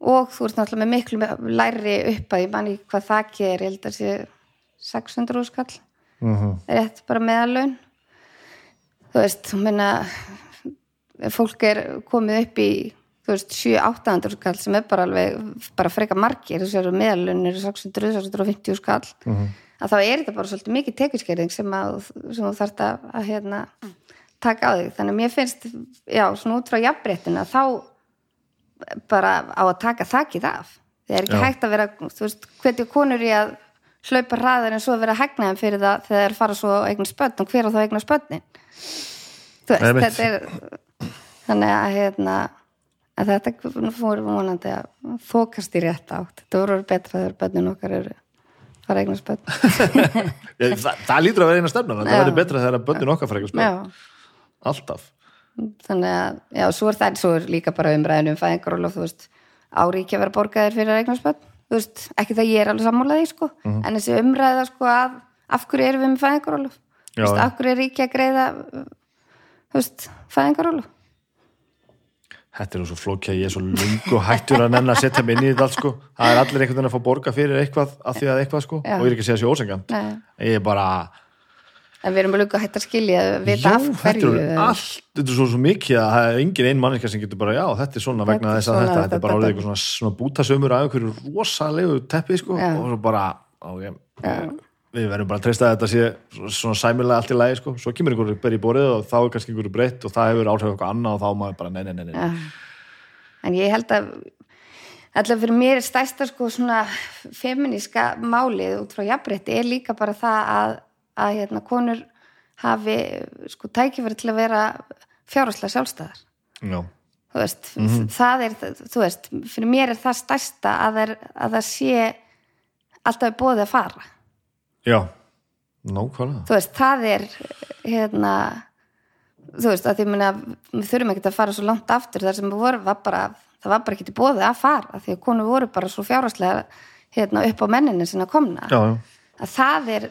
Og þú ert náttúrulega með miklu læri upp að ég manni hvað það er, ég held að sé 600 skall. Mhm. rétt bara meðalun þú veist, þú meina fólk er komið upp í þú veist, 7-800 skall sem er bara alveg, bara freka margir þess að meðalun eru 600-650 skall að þá er þetta bara svolítið mikið tekjuskerðing sem, að, sem þú þarft að, að hérna, taka á þig. Þannig að mér finnst, já, svona út frá jafnbrettina þá bara á að taka þakkið af. Það er ekki Já. hægt að vera, þú veist, hvernig konur í að hlaupa hraðar en svo að vera hegnaðum fyrir það þegar þeir fara svo að eigna spönn og hver á þá eigna spönnin þú veist, Einmitt. þetta er þannig að hérna að þetta fór vonandi að þókast í rétt átt, þetta voru betra þegar bönnin okkar eru fara að eigna spönn Ég, það, það lítur að vera eina stefnan það verður betra þegar að börnin okkar frekar spil já, alltaf. Þannig að, já, svo er það svo er líka bara umræðin um fæðingarólof þú veist, ári ekki að vera borgaðir fyrir að eigna spönn þú veist, ekki það ég er alveg sammálaði sko, Mhm. en þessi umræða sko að af hverju erum við með já. af hverju er ekki að greiða fæðingarólof Þetta er nú svo flókja, ég er svo lungu hættur að nenn að setja mig inn í þetta allt sko það er allir einhvern veginn að fá borga fyrir eitthvað af því að eitthvað sko, Já. og ég er ekki að segja þessi ósengant Nei. ég er bara, en við erum alveg að hætta að skilja að vita já, af þetta hverju er allt þetta er svo, svo mikið að það er engin ein manneska sem getur bara, já, þetta er svona Þetta vegna þess að svona, þetta, þetta er bara þetta- orðið eitthvað svona, svona bútasömur af einhverju rosalegu teppi sko, Já. og svo bara á, ég, við verðum bara að treysta að þetta sé svona sæmilega allt í lagi sko, svo kemur einhverju ber í borið og þá er kannski einhverju breytt og það hefur áhrif eitthvað annað og þá maður bara, nei, nei, nei, nei. Já. en ég held að alltaf fyrir mér er stærsta sko svona feminíska málið út frá jafnrétti er líka bara það að, að hérna, konur hafi sko tækifæri til að vera fjárháslega sjálfstæðar. Já. þú veist, það er þú veist, fyrir mér er það stærsta að, er, að það sé alltaf bóðið að fara. Já, nákvæmlega. Þú veist, það er hérna þú veist, að því minna, við þurfum ekki að fara svo langt aftur. Þar sem við vorum var bara, það var bara til bóðið að fara af því að konur voru bara svo fjárhagslega hérna, upp á menninu sinna komna Já, já, að það er,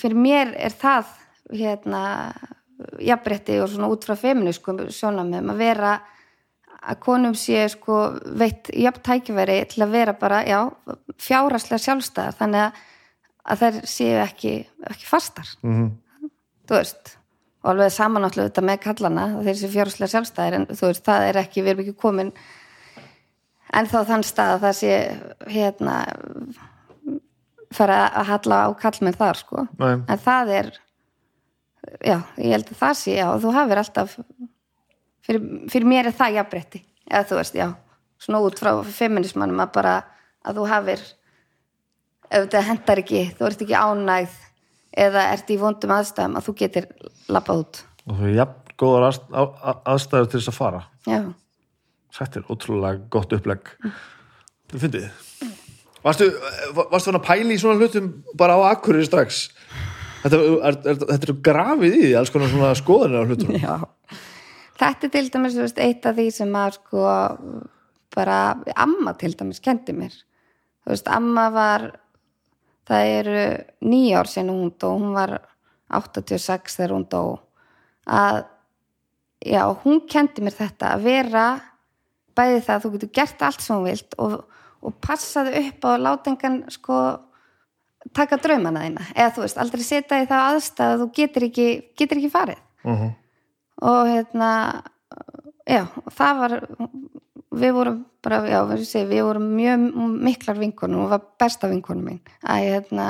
fyrir mér er það hérna jafnrétti og svona út frá feminísku sjónamum að vera að konum sé sko veitt jafn tækifæri til að vera bara, já, fjárhagslega sjálfstæðar þannig að, að þær séu ekki, ekki fastar Mhm. þú veist og alveg samanáttulega þetta með kallana þeir séu fjárhagslega sjálfstæðir en þú veist, það er ekki, við erum ekki komin en þá þann stað að það sé hérna fara að halla á kallmenn þar sko. Nei. en það er já, ég held að það sé, já, þú hafir alltaf fyrir, fyrir mér er það jafnbretti, eða þú veist, já svona út frá feminismannum að bara að þú hafir ef þetta hendar ekki, þú ert ekki ánægð eða ert í vondum aðstæðum að þú getur labbað út. Og það er jafn góðar aðstæður til þess að fara. Já, Þetta er ótrúlega gott upplegg. Þú fyndið. Varstu, varstu hann að pæla í svona hlutum bara á akkurir strax? Þetta er, er, þetta er grafið í því alls konar svona skoðanir á hlutum já. Þetta er til dæmis veist, eitt af því sem að sko bara amma til dæmis kendi mér. Þú veist, amma var það eru nýja ár sinni hún dó, hún var 86 þegar hún dó. Að já, hún kendi mér þetta að vera bæði það að þú getur gert allt sem hún vilt og, og passaðu upp á látengan sko taka draumana þína. Eða þú veist, aldrei setja í það aðstæð að þú getur ekki, getur ekki farið. Uh og hérna já, og það var við vorum bara, já, segi, við vorum mjög miklar vinkonum hún var besta vinkonum mín. Að hérna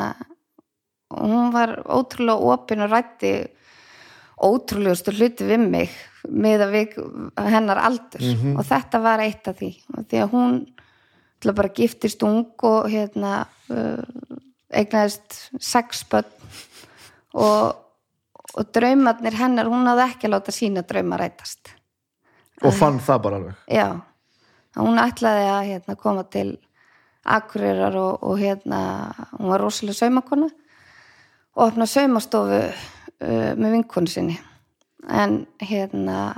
hún var ótrúlega opin og rætti ótrúlegustu hluti við mig með að við hennar aldur. Og þetta var eitt af því. Og því að hún til að bara giftist ung og hérna uh, eignaðist sex börn. Og, og draumarnir hennar, hún hafði ekki láta sína drauma rætast. Og fann það bara alveg. Já, hún ætlaði að hérna, koma til Akureyrar og, og hérna hún var rosalega saumakona og opna saumastofu uh, með vinkonu sinni. En hérna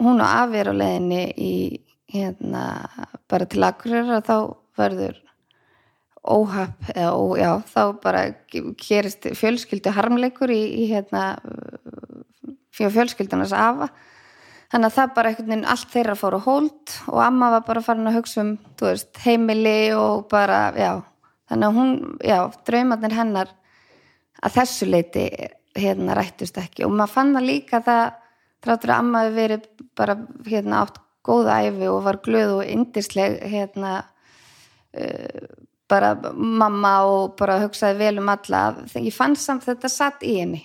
hún og afi er á leiðinni í hérna bara til Akureyrar þá verður óhapp eða ó, já, þá bara gerist fjölskyldu harmleikur í, í hérna fjölskyldunas afa. Þannig að það bara einhvern veginn allt þeirra fór á hold og amma var bara farin að hugsa um veist, heimili og bara já, þannig að hún, já, draumarnir hennar að þessu leiti hérna rættust ekki. Og maður fann það líka það þráttur að amma hefur verið bara hérna átt góða æfi og var glöð og indisleg hérna uh, bara mamma og bara hugsaði vel um alla. Ég fann samt þetta satt í henni.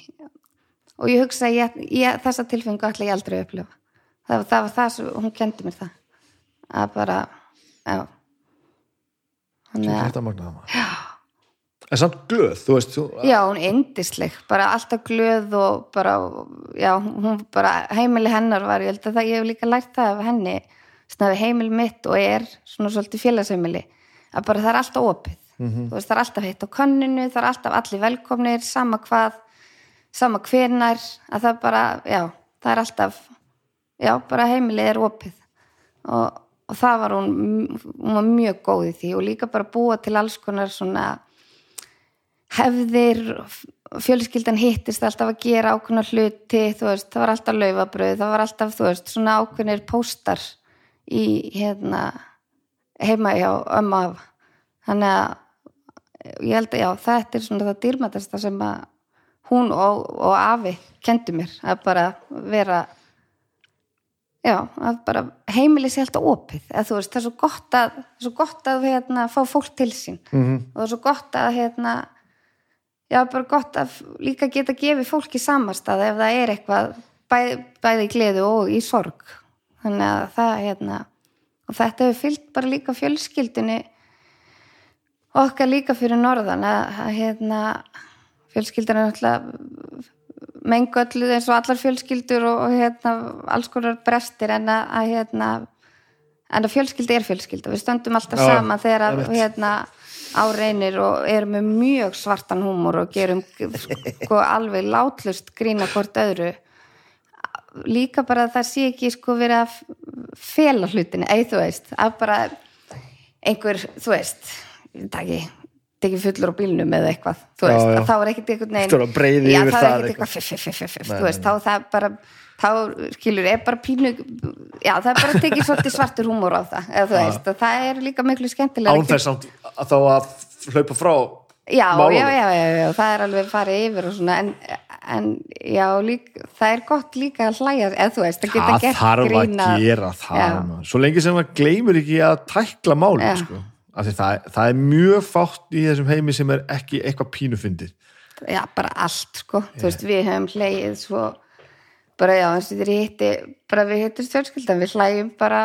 Og ég hugsaði ég, ég, þessa tilfengu ætla ég aldrei að upplifa. Það, það var það sem hún kendi mér það. Að bara já. Þannig að já En samt glöð, þú veist þú... Já, hún er indisleg, bara alltaf glöð og bara, já, hún bara heimili hennar var, ég held að það ég hef líka lært það af henni, svona heimili mitt og er svona svolítið félagsheimili að bara það er alltaf opið mm -hmm. þú veist, það er alltaf heitt á kanninu, það er alltaf allir velkomnir, sama hvað sama hvernar, að það bara já, það er alltaf já, bara heimili er opið og, og það var hún, hún var mjög góð í því og líka bara búa til alls konar svona hefðir fjölskyldan hittist alltaf að gera ákveðnar hluti veist, það var alltaf laufabröð það var alltaf veist, svona ákveðnir póstar í hérna, heima hjá ömmu af þannig að ég held að já, þetta er svona það dýrmætasta sem að hún og, og Afi kendi mér að bara vera já, að bara heimili sér alltaf opið. Eða, veist, það er svo gott að, svo gott að hérna, fá fólk til sín. Mm -hmm. og það er svo gott að hérna já, bara gott að líka geta gefið fólki samastað ef það er eitthvað bæ, bæði í gleðu og í sorg. Þannig að það, hérna og þetta hefur fyllt bara líka fjölskyldinni okkar líka fyrir norðan að, að hérna fjölskyldan er náttúrulega mengu öllu eins og allar fjölskyldur og, og hérna alls konar brestir en að, að hérna en að fjölskyldi er fjölskylda, við stöndum alltaf Já, saman þegar að hérna áreinir og erum með mjög svartan húmor og gerum sko, alveg látlust grína hvort öðru. Líka bara að það sé ekki sko verið að fela hlutinu, eða þú veist að bara einhver, þú veist ekki, ekki fullur á bílnum eða eitthvað, þú veist, já, já. þá er ekkert einhvern veginn, já það er ekkert eitthvað. fiff, fiff, fiff, þú veist, þá það bara þá, skilur, er bara pínu já, það er bara tekið svolítið svartur húmor á það, eða þú veist, og það er líka miklu skemmtilega. Ánþess að þá að hlaupa frá já, já, já, já, það er alveg farið yfir og svona, en, en já, lík, það er gott líka að hlæja eða þú veist, það geta gert grína það þarf að gera það, svo lengi sem maður gleymur ekki að tækla máli, sko. Það, það er mjög fátt í þessum heimi sem er ekki eitthvað pínufundir já, bara allt, sko, þú veist, við hefum hlægið svo bara já, eins og þér hitti bara við hittum stjórnskyldan, við hlægjum bara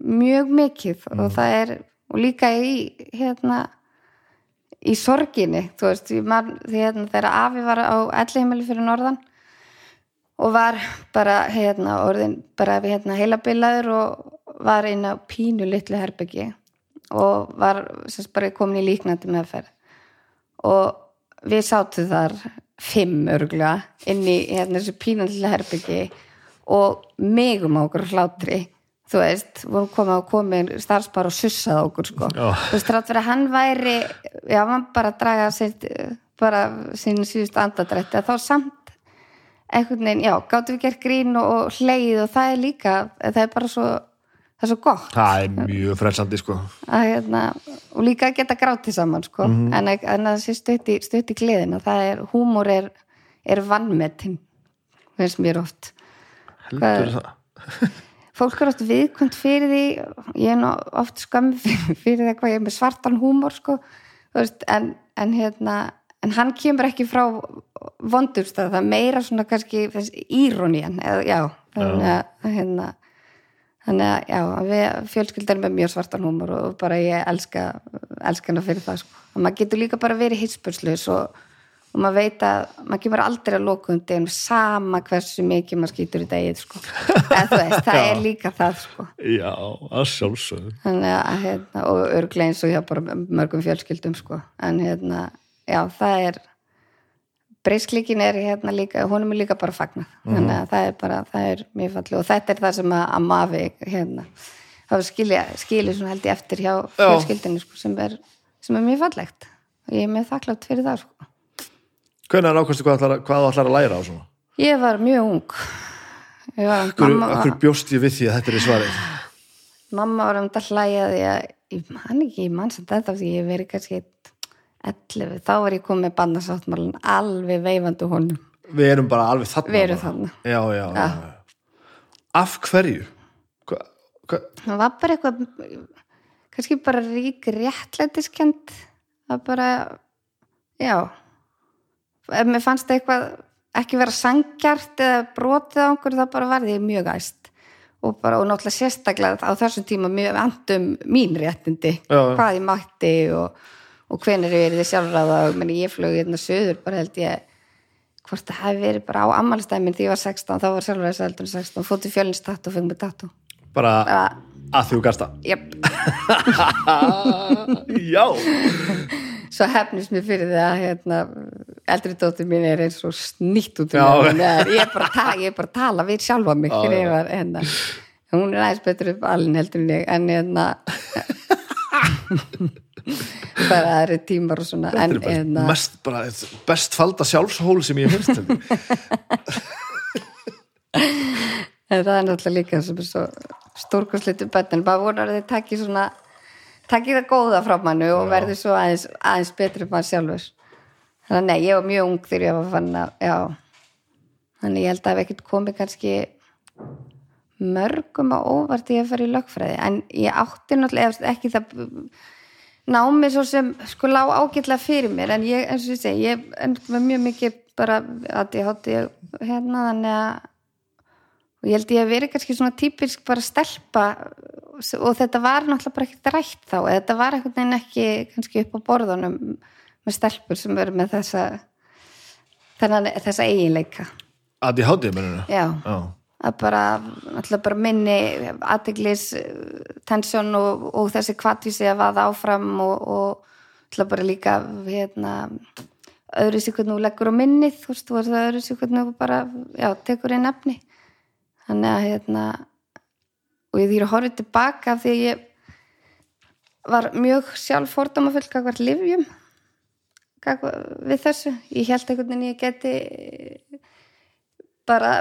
mjög mikið mm. og það er, og líka í hérna í sorginni, þú veist man, hérna, þegar Afi var á ellihimili fyrir norðan og var bara hérna orðin bara hérna heilabilaður og var inn á pínu litlu herbyggi og var sérst bara komin í líknandi meðferð og við sátum þar fimm örgla inn í hérna þessu pínallega herbyggi og megum á okkur hlátri þú veist, vorum komið á komin starfsbar og sussað okkur sko oh. þú veist, rátt fyrir að hann væri já, hann bara draga sitt bara sín síðust andadrætti að þá samt einhvern veginn, já, gáttu við gert grín og hleið og það er líka það er bara svo, það er svo gott. Það er mjög frelsandi sko. Að, hérna, og líka að geta gráti saman sko, mm -hmm. en, en að það sé stutt í, stutt í gleðin og það er, húmor er er vannmetinn finnst mér oft. Heldur það? Fólk er oft viðkvæmt fyrir því ég er nú oft skam fyrir það hvað ég er með svartan húmor sko, veist, en, en, hérna, en hann kemur ekki frá vondurstað, það er meira svona kannski írónían já, þannig að hérna, þannig að já, við fjölskyldar með mjög svartan húmor og bara ég elska elska hana fyrir það sko, og maður getur líka bara verið hitspurslus og og maður veit að maður kemur aldrei að loka um degum sama hversu mikið maður skýtur í degið sko. veist, það er líka það sko. Já, að sjálfsögðu hérna, og örgleins og hjá bara mörgum fjölskyldum sko. en hérna, já, það er breyskleikin er hérna líka honum er líka bara fagnar mm. þannig að það er bara, það er mjög fallið og þetta er það sem að, að mafi hérna, það skilja, skilja svona held ég eftir hjá fjölskyldinu sko, sem er sem er mjög fallegt og ég er mjög þakklátt fyrir það sko. Hvernig er ákvæmstu hvað, þú ætlar að læra á svona? ég var mjög ung Akkur, bjóst ég við því að þetta er svarið? mamma var um þetta því að ég man ekki, ég man samt þetta því ég verið kannski 11, þá var ég komið með bandasáttmálun alveg veifandi honum Við erum bara alveg þarna. Við erum þarna. Já, já, já. Af hverju? Hva, hva, það var bara eitthvað kannski bara rík réttlætiskend það bara já mér fannst eitthvað ekki vera sangjart eða brotið á einhverju þá bara var því mjög æst og bara og náttúrulega sérstaklega á þessum tíma mjög andum mín réttindi já. hvað ég mætti og, og hvenær ég verið sjálfráða og meni, ég flög hérna söður bara held ég hvort það hefði verið bara á ammálstæmin því ég var 16, þá var eldur 16 fótið fjölinstatt og fengið með tattu bara bara, að því þú gasta. jöp já. svo hefnist mér fyrir það að hérna, eldri dóttir mín er eins og snýtt út um það ég er bara að tala, er að við sjálfa mig var hérna. Hún er aðeins betur upp alin heldur en ég en hérna bara aðri tímar og svona en er bara hérna mest, bara, best falda sjálfshól sem ég til. en það er náttúrulega líka sem er svo stórkostlitu bönn en bara vonar að þið takki svona takki það góða frá mannu og Já. verði svo aðeins, aðeins betri mann sjálfur þannig að nei, ég var mjög ung þegar ég var fann að já, þannig ég held að hef ekkert komið kannski mörgum á óvart ég að fara í lögfræði en ég átti náttúrulega ekki það námi svo sem sko lá ágætlega fyrir mér en ég, eins og ég segi, ég með mjög mikið bara að ég hátti hérna þannig að og ég held ég að verið kannski svona típisk bara stelpa og þetta var náttúrulega bara ekkert rætt þá eða þetta var einhvern veginn ekki kannski upp á borðunum með stelpur sem verður með þessa þennan, þessa eiginleika Að ég hátti mennuna. já, Já. Að bara bara minni aðteglis tensjón og, og þessi kvartvísi að vaða áfram og, og bara líka hérna öðru þú leggur á minnið þú veist, þú veist það öðru hvernig þú bara já, tekur inn efni. Þannig að hérna og ég þýr að horfa tilbaka af því að ég var mjög sjálf fordómafull kakvart livjum kakvart, við þessu. Ég held einhvern veginn ég geti bara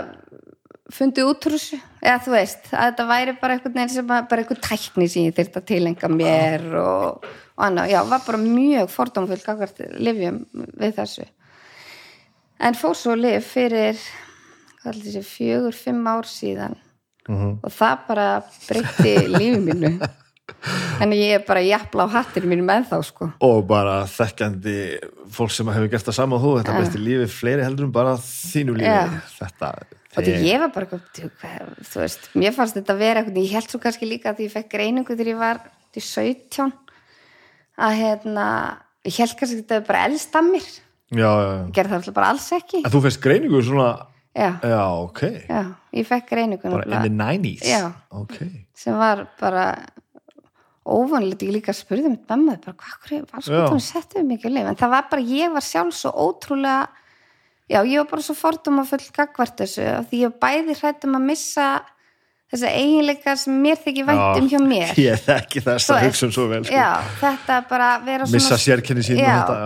fundið út úr þessu eða þú veist, að þetta væri bara einhvern veginn sem að, bara einhvern tækni sem ég þyrfti að tilenga mér og, og annað, já, var bara mjög fordómafull kakvart livjum við þessu en fór svo liv fyrir hvað heldur þessi, fjögur, fimm ár síðan Mhm. og það bara breytti lífi mínu þannig ég er bara jafnla á hattir mínu með þá sko Og bara þekkjandi fólk sem hefur gert það sama og þú, þetta Já. besti lífi fleiri heldur en bara þínu lífi. Já. Þetta, og því ég var bara þú veist, mér fannst þetta vera eitthvað, ég held svo kannski líka að ég fekk greiningu þegar ég var til 17 að hérna ég held kannski að þetta er bara elst að mér Já, já, já. ég gerði það bara alls ekki En þú fyrst greiningu svona, já, já, ok. já, ég fekk greiningu Bara in the 90s. Já. Ok. sem var bara óvanlegt, ég líka spurði mitt mamma hvað var sko Já. hún settuð mikið leif en það var bara, ég var sjálf svo ótrúlega já, ég var bara svo fordóma full gagvart þessu, af því ég bæði hrættum að missa þessa eiginleika sem mér þykir vænt um hjá mér Ég þekki þess að hugsa svo vel, sko. já, þetta bara vera svona Missa sérkenni sín já, þetta,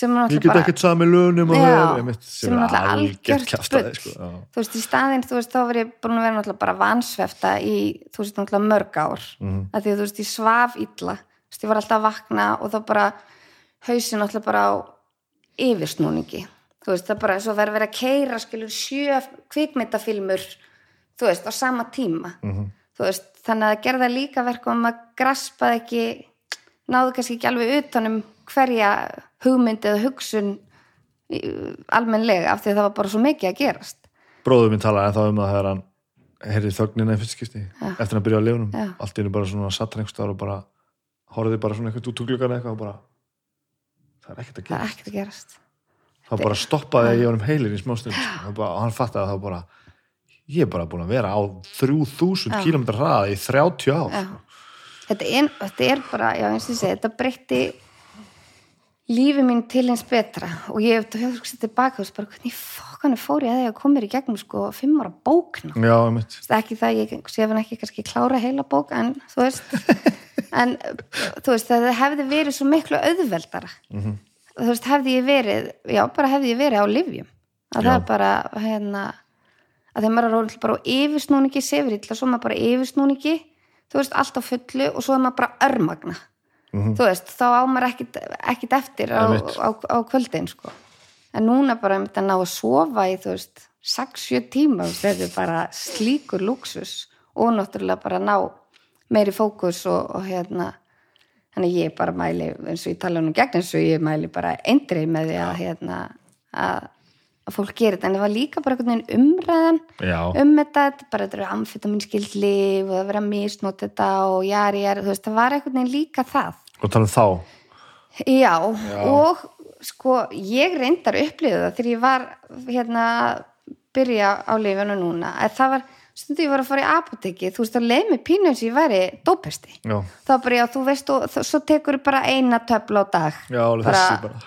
sem er Ég get bara ekkert sami lögnum Já, höfum, sem sem er náttúrulega algjört bull. sko. Þú veist, í staðinn, þú veist, þá var ég búin að vera náttúrulega bara vansvefta í, þú veist, náttúrulega mörg ár Mhm. að því að þú veist, ég svaf illa þú veist, ég var alltaf að vakna og þá bara hausin náttúrulega bara á yfirsnúningi þú veist, það bara svo verið að vera að keira skilur sjö kvikmyndafilmur þú veist, á sama tíma Mhm. þú veist, þannig að það gerða líka verkum að graspaði ekki náðu kannski ekki alveg utanum hverja hugmynd eða hugsun almennlega af því að það var bara svo mikið að gerast Bróður minn talaði þá um það þegar hann heyrði þögnina í fyrst skipti Já. eftir að byrja á lefunum Já. allt í hennu bara svona satt rengstar og bara horfði bara svona eitthvað út úr gluggan eitthvað og bara það er að er ekkert að gerast þá bara stoppaði ég honum heilin í smástund sko. og hann fattaði að þá bara ég er bara búin að vera á 3000 Já. km hraða í 30 ár Já. þetta, er, þetta er bara, já segi þetta breytti lífi mín til eins betra og ég hef hugsað tilbaka og bara hvernig fokkanum fór ég að ég að mér í gegnum sko fimm ára veist, ekki það, ég sé hann ekki kannski klára heila bók en þú veist en þú veist, það hefði verið svo miklu auðveldara Mhm. Þú veist, hefði ég verið já, bara hefði ég verið á livjum að það Já. er bara, hérna að þegar maður er orðið bara á yfirsnúningi sefur illa, svo maður bara yfirsnúningi þú veist, allt á fullu og svo er maður bara örmagna þú veist, þá á maður ekkit, ekkit eftir á, á, á kvöldin sko. en núna bara einmitt að ná að sofa í þú veist, 6-7 tíma þetta er bara slíkur luxus og náttúrulega bara ná meiri fókus og, og hérna þannig ég bara mæli, eins og ég tala nú gegn eins og ég mæli bara eindrið með því að hérna að, að fólk gerir þetta, en það var líka bara einhvern veginn umræðan Já, um þetta, bara þetta eru amfetaminskild lif og það verið að misnóta þetta og jari, jari, þú veist, það var einhvern veginn líka það. Og tala um þá? Já, og sko ég reyndar upplifið það þegar ég var hérna að byrja á lifinu núna að það var, stundu ég var að fara í apoteki þú veist, það leið mig pínu eins og ég væri dópesti Já, þá bara, já, þú veist og svo tekur bara eina töfla á dag já alveg þessi bara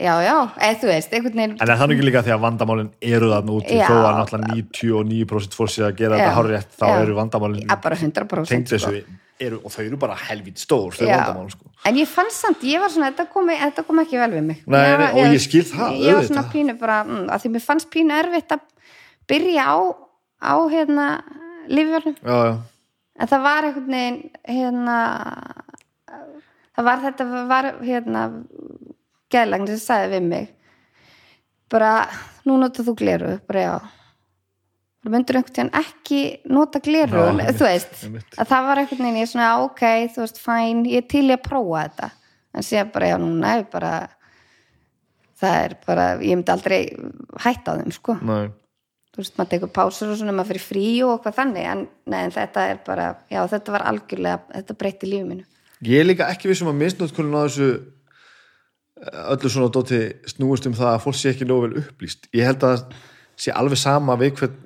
Já, já, eða þú veist, einhvern veginn En er það nú ekki líka því að vandamálin eru þarna Já. þó að náttúrulega 99% fólk sé að gera Já. þetta hárrétt þá eru vandamálin Já, bara 100% tengd sko. eru, og þau eru bara helvít stór þau Já. vandamál sko. En ég fann samt, ég var svona, þetta kom, þetta kom ekki vel við mig. Nei, Ég nei, og ég skil það, Ég var svona pínu bara, mm, að því mér fannst pínu erfitt að byrja á, á hérna, lífjörnum. En það var einhvern veginn, hérna, það var þetta, var hérna, geðlagn sem sagði við mig, bara, nú notar þú gleru, bara já. Það myndur einhvern veginn ekki nota gleru, Já, þú veist, einmitt. að það var einhvern veginn, ég svona, ok, þú veist, fæn, ég er til í að prófa þetta. En sér bara, já, núna er bara, það er bara, ég myndi aldrei hætta á þeim, sko nei þú veist, maður tekur pásur og svona, maður fyrir frí og eitthvað þannig, en, nei, en þetta er bara já, þetta var algjörlega, þetta breytti lífið mínu Ég er líka ekki vissum að misnótkunum á þessu eh, öllu svona dóti snúist um það að fólk sé ekki nógu vel upplýst. Ég held að sé alveg sama við hvern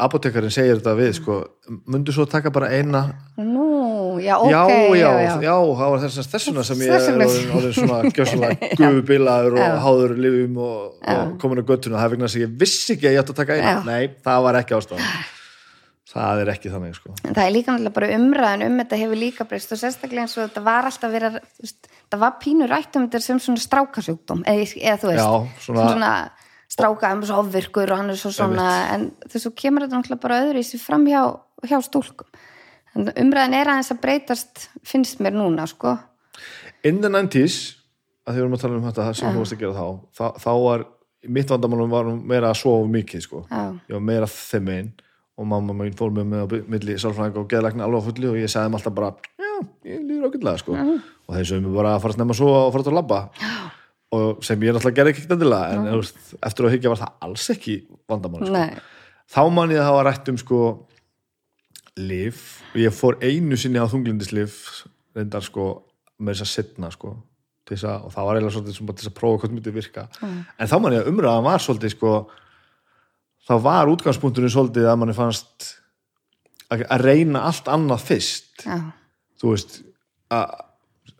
apotekarinn segir þetta við, sko. Mundu svo taka bara eina Nú, já, ok já, já, já, já, það var þess, þessuna sem ég er orðin, svona gjössalega gufubilaður Já. og háður lifum og, og komin á göttuna, það er vegna þess að ég vissi ekki að ég átti að taka eina, nei, það var ekki ástæðan. Það er ekki þannig, sko. En það er líka náttúrulega bara umræðan um þetta hefur líka breyst og sérstaklega eins og þetta var alltaf verið að, það var pínur rætt um þetta sem svona strákasjúkdóm eða, eða þú veist, Já, svona- svona stráka um svo ofvirkur og hann er svo svona en þess að kemur þetta náttúrulega bara öðru í sig fram hjá, hjá stúlkum en umræðan er aðeins að breytast finnst mér núna, sko. In the 90s, að því við erum að tala um þetta sem þú varst að gera þá, þá, þá var mitt vandamálum var meira að sofa mikið, sko. Já. ég var meira þeim einn og mamma mín fór með með á milli sálfræðing og geðlækna alveg fulli og ég sagði þeim alltaf bara já, ég líður ágætlega sko. Og þeir sögum bara að fara að snemma svo og fara að labba. Og sem ég náttúrulega gerði ekki endilega en þú veist, eftir að higgja var það alls ekki vandamál sko. Nei, þá man ég að hafa rætt um sko lif og ég fór einu sinni á þunglindislif reyndar sko með þess að setna sko til þess að, og það var eiginlega svolítið sem bara þess að prófa hvað myndi virka. En þá man ég að umræðan var svolítið sko þá var útgangspunkturinn svolítið að manni fannst að, að reyna allt annað fyrst. Já, þú veist að,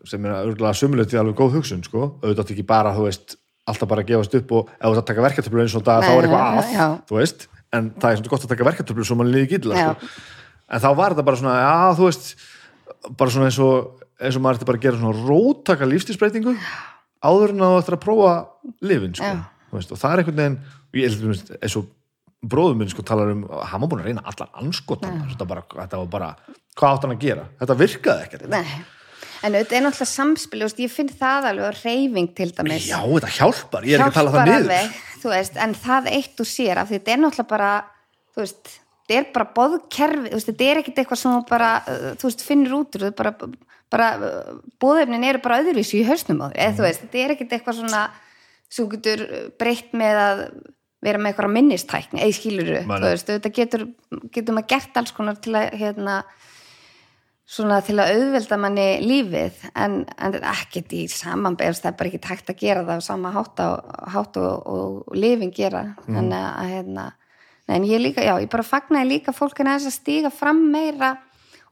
sem er örgulega sumulegtið alveg góð hugsun sko, auðvitað ekki bara þú veist, alltaf bara gefast upp og ef þú ert að taka verkeftöflu eins og dag þá er eitthvað að, þú veist. En það er svona gott að taka verkeftöflu svo mann líði gilla sko. En þá var þetta bara svona, já þú veist bara svona eins og eins og maður ætti bara að gera svona róttaka lífstíðsbreytingu áður en að þú ættir að prófa lifin sko, veist, og það er einhvern veginn ég held að eins og bróðum minn sko talar um, hann var búin að reyna allan anskotan, þetta, bara, þetta var bara hvað átt hann að gera, þetta virkaði ekkert. Nei. En auðvitað er náttúrulega samspil, ég finn það alveg reyfing til dæmis. Já, þetta hjálpar, ég er ekki að tala það Hjálpar niður. alveg, veist, en það eitt og sér af því þetta er náttúrulega bara þú veist, þetta er bara boðkerfi þetta er ekkit eitthvað sem bara uh, þú veist, finnir út úr, bara, bara uh, boðefnin eru bara öðruvísu í hausnum á því, þú veist, þetta er ekkit eitthvað svona sem getur breytt með að vera með eitthvað minnistækni, eða skilur Nei, þú nei. veist, þetta getur, getur maður gert alls konar til að hérna svona til að auðvelda manni lífið en, en er ekkert í samanberst það er bara ekki tækt að gera það á sama hátt, á, hátt og, og, og lifin gera. Þannig að hérna nei, en ég líka, já, ég bara fagnaði líka fólkina þess að stíga fram meira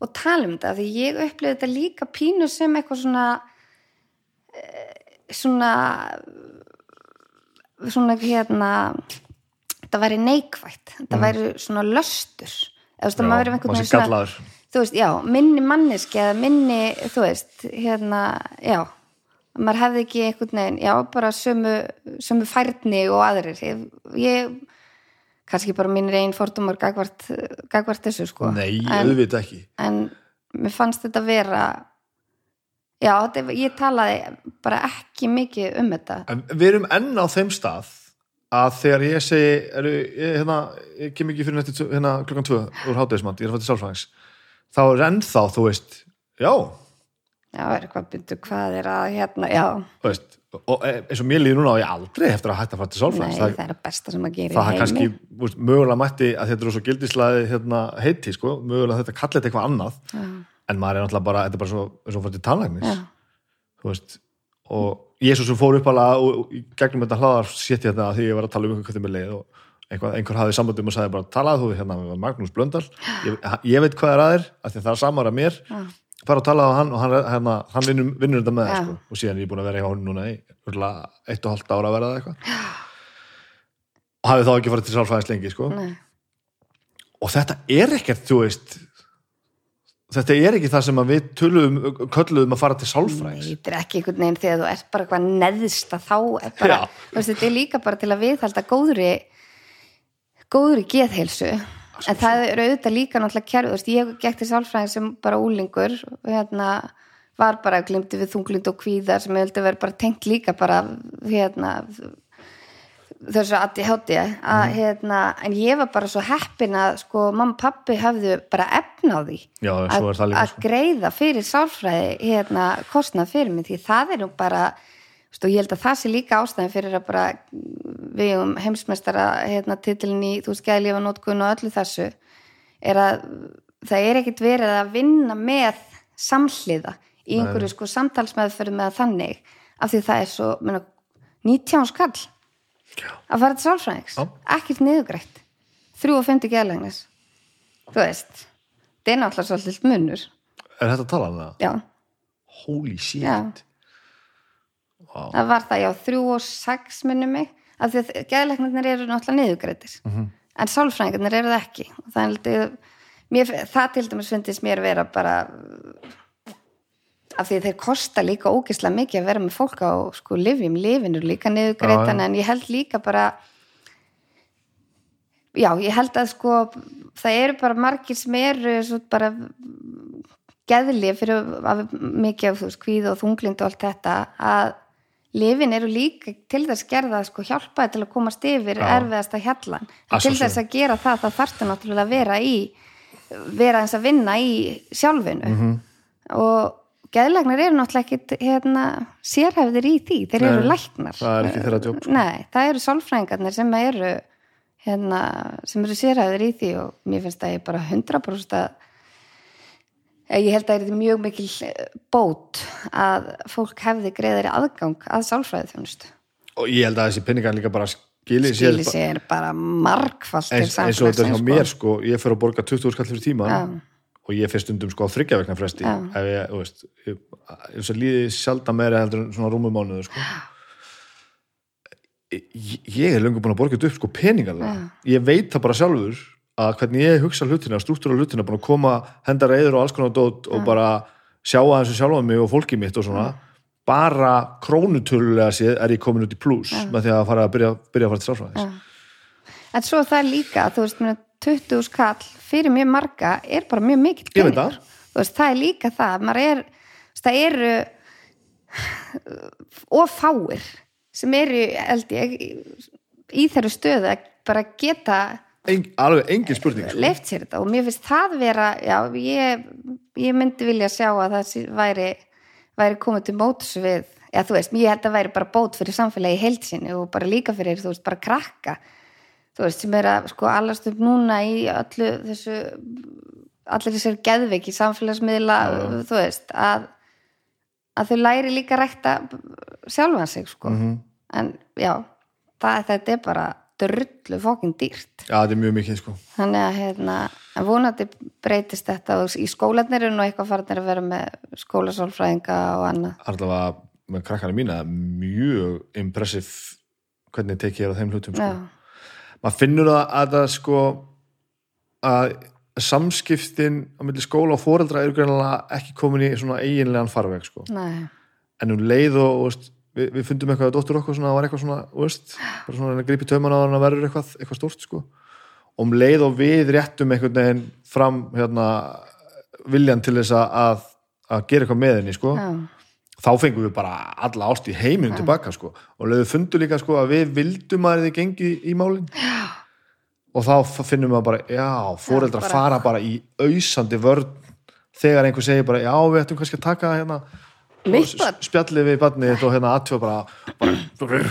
og tala um þetta, því ég upplifði þetta líka pínu sem eitthvað svona eh, svona svona hérna þetta væri neikvætt, þetta væri svona löstur. Eða þú veist að maður er maður einhvern veginn svona þú veist, já, minni manneski eða minni, þú veist, hérna, já maður hefði ekki einhvern veginn, já, bara sömu, sömu færni og aðrir. Ég, ég kannski bara mínir einn fordumar gagvart, gagvart þessu, sko. Nei, en, auðvitað ekki. en mér fannst þetta vera já, þetta, ég talaði bara ekki mikið um þetta. En við erum enn á þeim stað að þegar ég segi eru, ég, hérna, ég kem ekki fyrir nætti hérna, klukkan tvö úr hátegismand, ég er að fætti sálfræðings þá er ennþá, þú veist já, já, er eitthvað byrju hvað er að hérna, já, þú veist og e- eins og mér líður núna á ég aldrei eftir að hætta að fara til nei, sálfræðings það, það, er að besta sem að gera það í er heimi. kannski úst, mögulega mætti að þetta er svo gildislaði hérna, heiti, sko, mögulega þetta kallir þetta eitthvað annað. Já, en maður er náttúrulega bara, þetta er bara svo, eins og fara til tannlæknis. Þú veist og ég svo sem fór upp alveg og, gegnum þetta hlaðar sétti þetta að því ég var að tala um eitthvað hvernig með leið og einhver, einhver hafði sambandum og sagði bara talaðu þú hérna Magnús Blöndal? Ég, ég veit hvað er aðeir, að það er samar að mér. Já, fara og talaðu á hann og hann, hérna, hann vinnur, vinnur þetta með Já. sko. og síðan er ég búin að vera hjá hún núna í eitt og hálft ára að vera það eitthvað og hafði þá ekki farið til sálfræðis lengi sko. og þetta er ekkert, þú veist þetta er ekki það sem við töluðum, kölluðum að fara til sálfræðis Nei, þetta er ekki einhvern veginn þegar þú ert bara eitthvað neðst að þá er bara, veist, þetta er líka bara til að viðhalda góðri góðri geðheilsu en það er auðvitað líka náttúrulega kerfið, þú veist, ég gekk til sálfræðing sem bara úlingur og hérna var bara glimti við þunglind og kvíðar sem ég heldur verið bara tengt líka bara hérna þessu aðti hátti að hérna, en ég var bara svo heppin að sko mamma og pappi hafðu bara efna á því Já, svo það að, að greiða fyrir sálfræði hérna kostnað fyrir mig því það er nú bara stu, ég held að það sé líka ástæðan fyrir að bara við um heimsmeistara hérna titilin í þú skæðlífa nótkun og öllu þessu er að það er ekkit verið að vinna með samhliða í einhverju sko samtalsmeðferð með þannig af því það er svo menna, 19 skall Já. að fara til sálfræðings. Ekkert niðugrætt 350 geðlegnis þú veist það er náttúrulega svolítið munur. Er þetta að tala um það? já, Holy shit. Já. Vá. það var það já, 3 og 6 minnum mig af því að geðlegnirnir eru náttúrulega niðugrættir Mhm. en sálfræðingarnir eru það ekki og það, er, held- mér, það til dæmis fundist mér vera bara af því að þeir kosta líka ógeðslega mikið að vera með fólk á sko livjum, lifinu líka niðugrættan já. en ég held líka bara já, ég held að sko það eru bara margir sem eru bara geðli fyrir mikið af þú veist, kvíð og þunglind og allt þetta að lifin eru líka til þess gerða sko hjálpaði til að komast yfir Já. erfiðasta hjallan Að til þess að gera það þá þarftu náttúrulega að vera í vera eins að vinna í sjálfinu Mhm. og geðlæknar eru náttúrulega ekkit hérna, sérhæfðir í því, þeir eru læknar það er ekki þeirra jobb, sko. Nei, það eru sálfræðingarnir sem eru hérna, sem eru sérhæfðir í því og mér finnst það ég bara 100% að ég held að það er mjög mikil eh, bót að fólk hefði greiðari aðgang að sálfræði þjónust og ég held að þessi pinningar líka bara skili sér skili sér bara margfalt til eins, eins og þetta er hjá mér sko, ég fer að borga 20 skall fyrir tíma Já. og ég fer stundum sko á þryggja vegna fresti. Já. ef ég, þú veist ég, og líði sjaldan meira heldur en svona rúmum mánuðu sko. Ég, ég er löngu búin að borga upp sko peningarlega, ég veit það bara sjálfur að hvernig ég hugsa hlutina, struktúra hlutina búin að koma hendar reyður og alls konar dót og bara sjá aðeins og sjálfa mig og fólkið mitt og svona. Bara krónutölulega séð er ég komin út í pluss með því að fara að byrja, byrja að fara til sáfræðis En svo það er líka, þú veist, meina, 20 skall fyrir mjög marga er bara mjög mikill peningur. Þú veist, það er líka það, maður er, það eru og fáir sem eru, held ég, í þeirra stöðu að bara geta Eng, alveg engin spurning sko. leift sér þetta og mér finnst það vera, já, ég, ég myndi vilja sjá að það væri, væri komið til móts við, já, þú veist, ég held að væri bara bót fyrir samfélagi í heild sinni og bara líka fyrir, þú veist, bara krakka þú veist, sem er að sko allast upp núna í öllu þessu allir þessar geðveiki samfélagsmiðla, þú veist, að að þau læri líka rækta sjálfan sig, sko Mhm. en já, það, þetta er bara drullu fókin dýrt Já, þetta er mjög mikið sko. þannig að hérna, en vonandi breytist þetta og í skólanir eru nú eitthvað farnir að vera með skólasálfræðinga og annað allavega með krakkana mína mjög impressiv hvernig tekið er á þeim hlutum sko. Já, maður finnur það að það sko að samskiptin á milli skóla og foreldra eru greinlega ekki komin í svona eiginlegan farveg sko. nei, en um leið og, og við, við fundum eitthvað að dóttur okkur svona, það var eitthvað svona, veist, bara svona að grípi töman á hann að verður eitthvað, eitthvað stórt sko. og um leið og við réttum einhvern veginn fram hérna, viljan til þess að, að, að gera eitthvað með henni sko. já, þá fengum við bara alla ást í heiminu tilbaka sko. og leiðu fundu líka sko, að við vildum að þið gengi í málin já. og þá finnum við bara já, fóreldrar bara- fara bara í ausandi vörn þegar einhver segir bara, já, við ættum kannski að taka hérna Mitt barn. spjallið við barnið og hérna aðtjóða bara, bara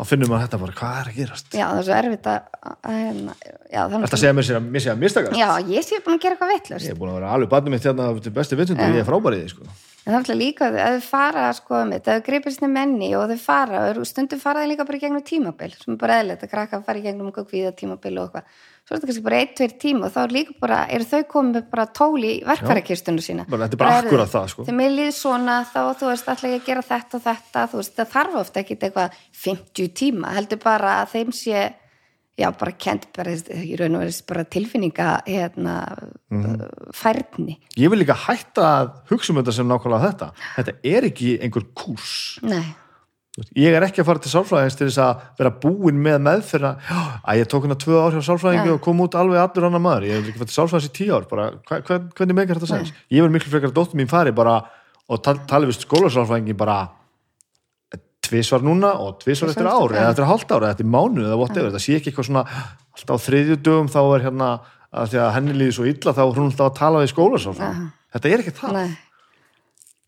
þá finnum við þetta bara, hvað er að gerast já, það er svo erfitt að, að hérna, já, er Þetta segja mér sér að mér sé að mistakast já, ég sé búin að gera eitthvað vittlust Ég er búin að vera alveg barnið mitt hérna til besti vitund og ég er frábærið því sko. En það er alltaf líka að þau fara sko um þetta, þau gripir sinni menni og þau fara og stundum fara þau líka bara í gegnum tímabil sem er bara eðlilegt að krakka fara í gegnum eitthvað kvíða tímabil og eitthvað. Svo er þetta kannski bara ein, tveir tíma og þá er líka bara, eru þau komið með bara tól í verkfærakistunum sína. Bara, þetta er bara eru- akkúrat það, sko. Þegar mér líður svona þá, þú veist, ætla ég að gera þetta og þetta, þú veist, það þarf ofta ekki eitthvað 50 tíma, heldur bara að þeim sé já, bara kent bara, í raun og veist, bara tilfinninga hérna, Mhm. færni. Ég vil líka hætta að hugsa um þetta sem nákvæmlega þetta Þetta er ekki einhver kúrs Nei, Ég er ekki að fara til sálfræðings til þess að vera búinn með meðferða að ég tók hérna tvö ár hjá sálfræðingi Já. og kom út alveg allur annar maður ég hef ekki farið til sálfræðings í tíu ár bara, hva, hva, hvernig meikar þetta sens? Ég vil miklu frekar að dóttir mín fari bara og tal, tala við skólasálfræðingi bara tvisvar núna og tvisvar eftir Tvisvar ár eftir- eða eftir hálft ár eða eftir mánu eða whatever, það sé ekki eitthvað svona alltaf á þriðju dögum þá er hérna að því að henni líði svo illa þá er hún alltaf að tala við skólasálfræðingi þetta er ekki það.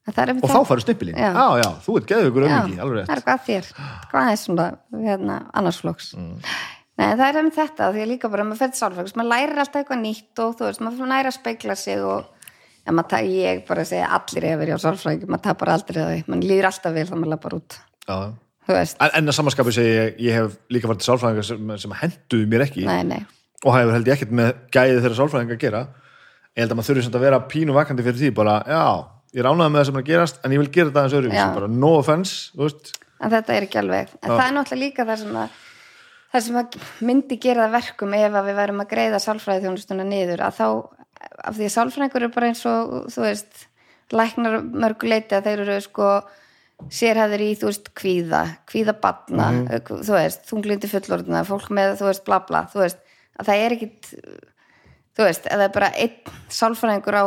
Það er og það- þá farið stimpilinn, Já. já já, þú ert geðugur auðviki, alveg það rétt er hvað þér, hvað er svona hérna, annarsflóks mm. Nei, það er einmitt þetta, því að líka bara maður fyrir sálfræðings, maður lærir alltaf eitthvað nýtt og þú veist, maður lærir að speikla sig og ja, maður, ég bara segja allir ef er á sálfræðing, maður tapar aldrei það maður líður alltaf vel þá maður lappar út já. þú veist, En, en að samanskapi segi ég, ég hef líka farið til sálfræðingar sem, sem henduðu mér ekki. Nei, nei. Og hefur held ég ekkert með gæði þeirra sálfræðingar að gera. Ég held að maður þurfi samt að vera pínu vakandi fyrir því bara, já, ég ránaði með það sem er að gerast en ég vil gera þetta aðeins öðru Já. bara no offense, þú veist. En þetta er ekki alveg. En það er náttúrulega líka það sem að það sem að myndi gera það verkum ef að við værum að greiða sálfræði þjónustuna niður að þá, af því að sálfræðingur er bara eins og, þú veist læknar mörguleiti að þeir eru sko sérhæður í, þú veist, kvíða kvíða batna, þú veist þunglindi fullorðina, fólk með, þú veist, bla bla þú veist, að það er ekkit þú veist, eða bara einn sálfræðingur á